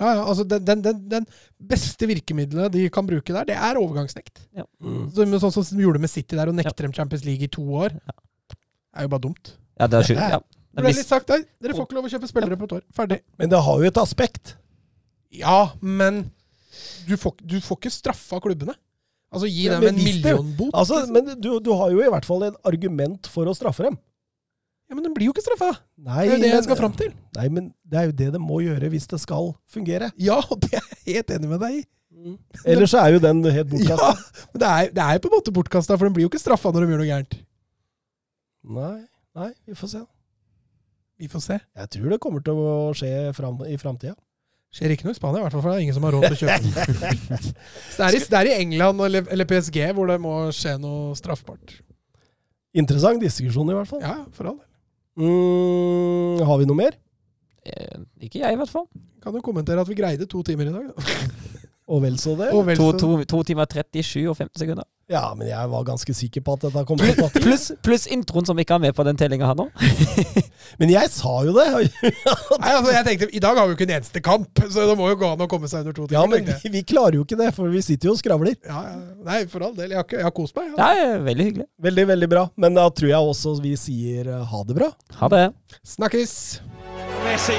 [SPEAKER 3] Ja, ja, altså den, den, den, den beste virkemidlet de kan bruke der, det er overgangsnekt.
[SPEAKER 1] Mm.
[SPEAKER 3] Så, sånn som de gjorde med City der, og nekter dem Champions League i to år, Det er jo bare dumt.
[SPEAKER 2] Ja, det er skyld, ja.
[SPEAKER 3] Det ble litt sagt der. Dere får ikke lov å kjøpe spillere på et år. Ferdig.
[SPEAKER 1] Men det har jo et aspekt.
[SPEAKER 3] Ja, men du får, du får ikke straffa klubbene. Altså gi
[SPEAKER 1] Ja,
[SPEAKER 3] dem en
[SPEAKER 1] det-
[SPEAKER 3] millionbot.
[SPEAKER 1] Altså, men du, du har jo i hvert fall en argument for å straffe dem.
[SPEAKER 3] ja, men de blir jo ikke straffa!
[SPEAKER 1] Nei,
[SPEAKER 3] Det er jo det jeg
[SPEAKER 1] men-
[SPEAKER 3] skal fram til.
[SPEAKER 1] Nei, men det er jo det de må gjøre hvis det skal fungere. [LAUGHS]
[SPEAKER 3] Ja, og det er jeg helt enig med deg i. [LAUGHS]
[SPEAKER 1] Ellers er jo den helt
[SPEAKER 3] Ja, men det er, det er jo på en måte bortkasta, for de blir jo ikke straffa når de gjør noe gærent.
[SPEAKER 1] Nei, nei, vi får se.
[SPEAKER 3] Vi får se.
[SPEAKER 1] Jeg tror det kommer til å skje fram, i framtida.
[SPEAKER 3] Skjer ikke noe i Spania, i hvert fall, for det er ingen som har råd til å kjøpe den. [LAUGHS] Det, er i, det er i England eller, eller PSG hvor det må skje noe straffbart.
[SPEAKER 1] Interessant diskusjon, i hvert fall.
[SPEAKER 3] Ja, for all del.
[SPEAKER 1] Mm, har vi noe mer?
[SPEAKER 2] eh, ikke jeg, i hvert fall.
[SPEAKER 3] Kan jo kommentere at vi greide to timer i dag. Da. [LAUGHS]
[SPEAKER 1] Og vel så det.
[SPEAKER 3] Og vel
[SPEAKER 2] To,
[SPEAKER 3] så-
[SPEAKER 2] to, to timer 37 og 50 sekunder.
[SPEAKER 1] Ja, men jeg var ganske sikker på at dette kom til å ta tid.
[SPEAKER 2] Pluss plus introen som ikke er med på den tellinga her nå. [LAUGHS]
[SPEAKER 1] Men jeg sa jo det! [LAUGHS]
[SPEAKER 3] Nei, altså jeg tenkte, I dag har vi jo ikke en eneste kamp, så det må jo gå an å komme seg under to timer.
[SPEAKER 1] Ja, men vi, vi klarer jo ikke det, for vi sitter jo og skravler.
[SPEAKER 3] ja, ja. Nei, for all del. Jeg har, ikke, jeg har kost meg. Ja.
[SPEAKER 2] Er veldig hyggelig.
[SPEAKER 1] Veldig, veldig bra. Men da tror jeg også vi sier eh, ha det bra.
[SPEAKER 2] Ha det.
[SPEAKER 3] Snakkes!
[SPEAKER 4] Messi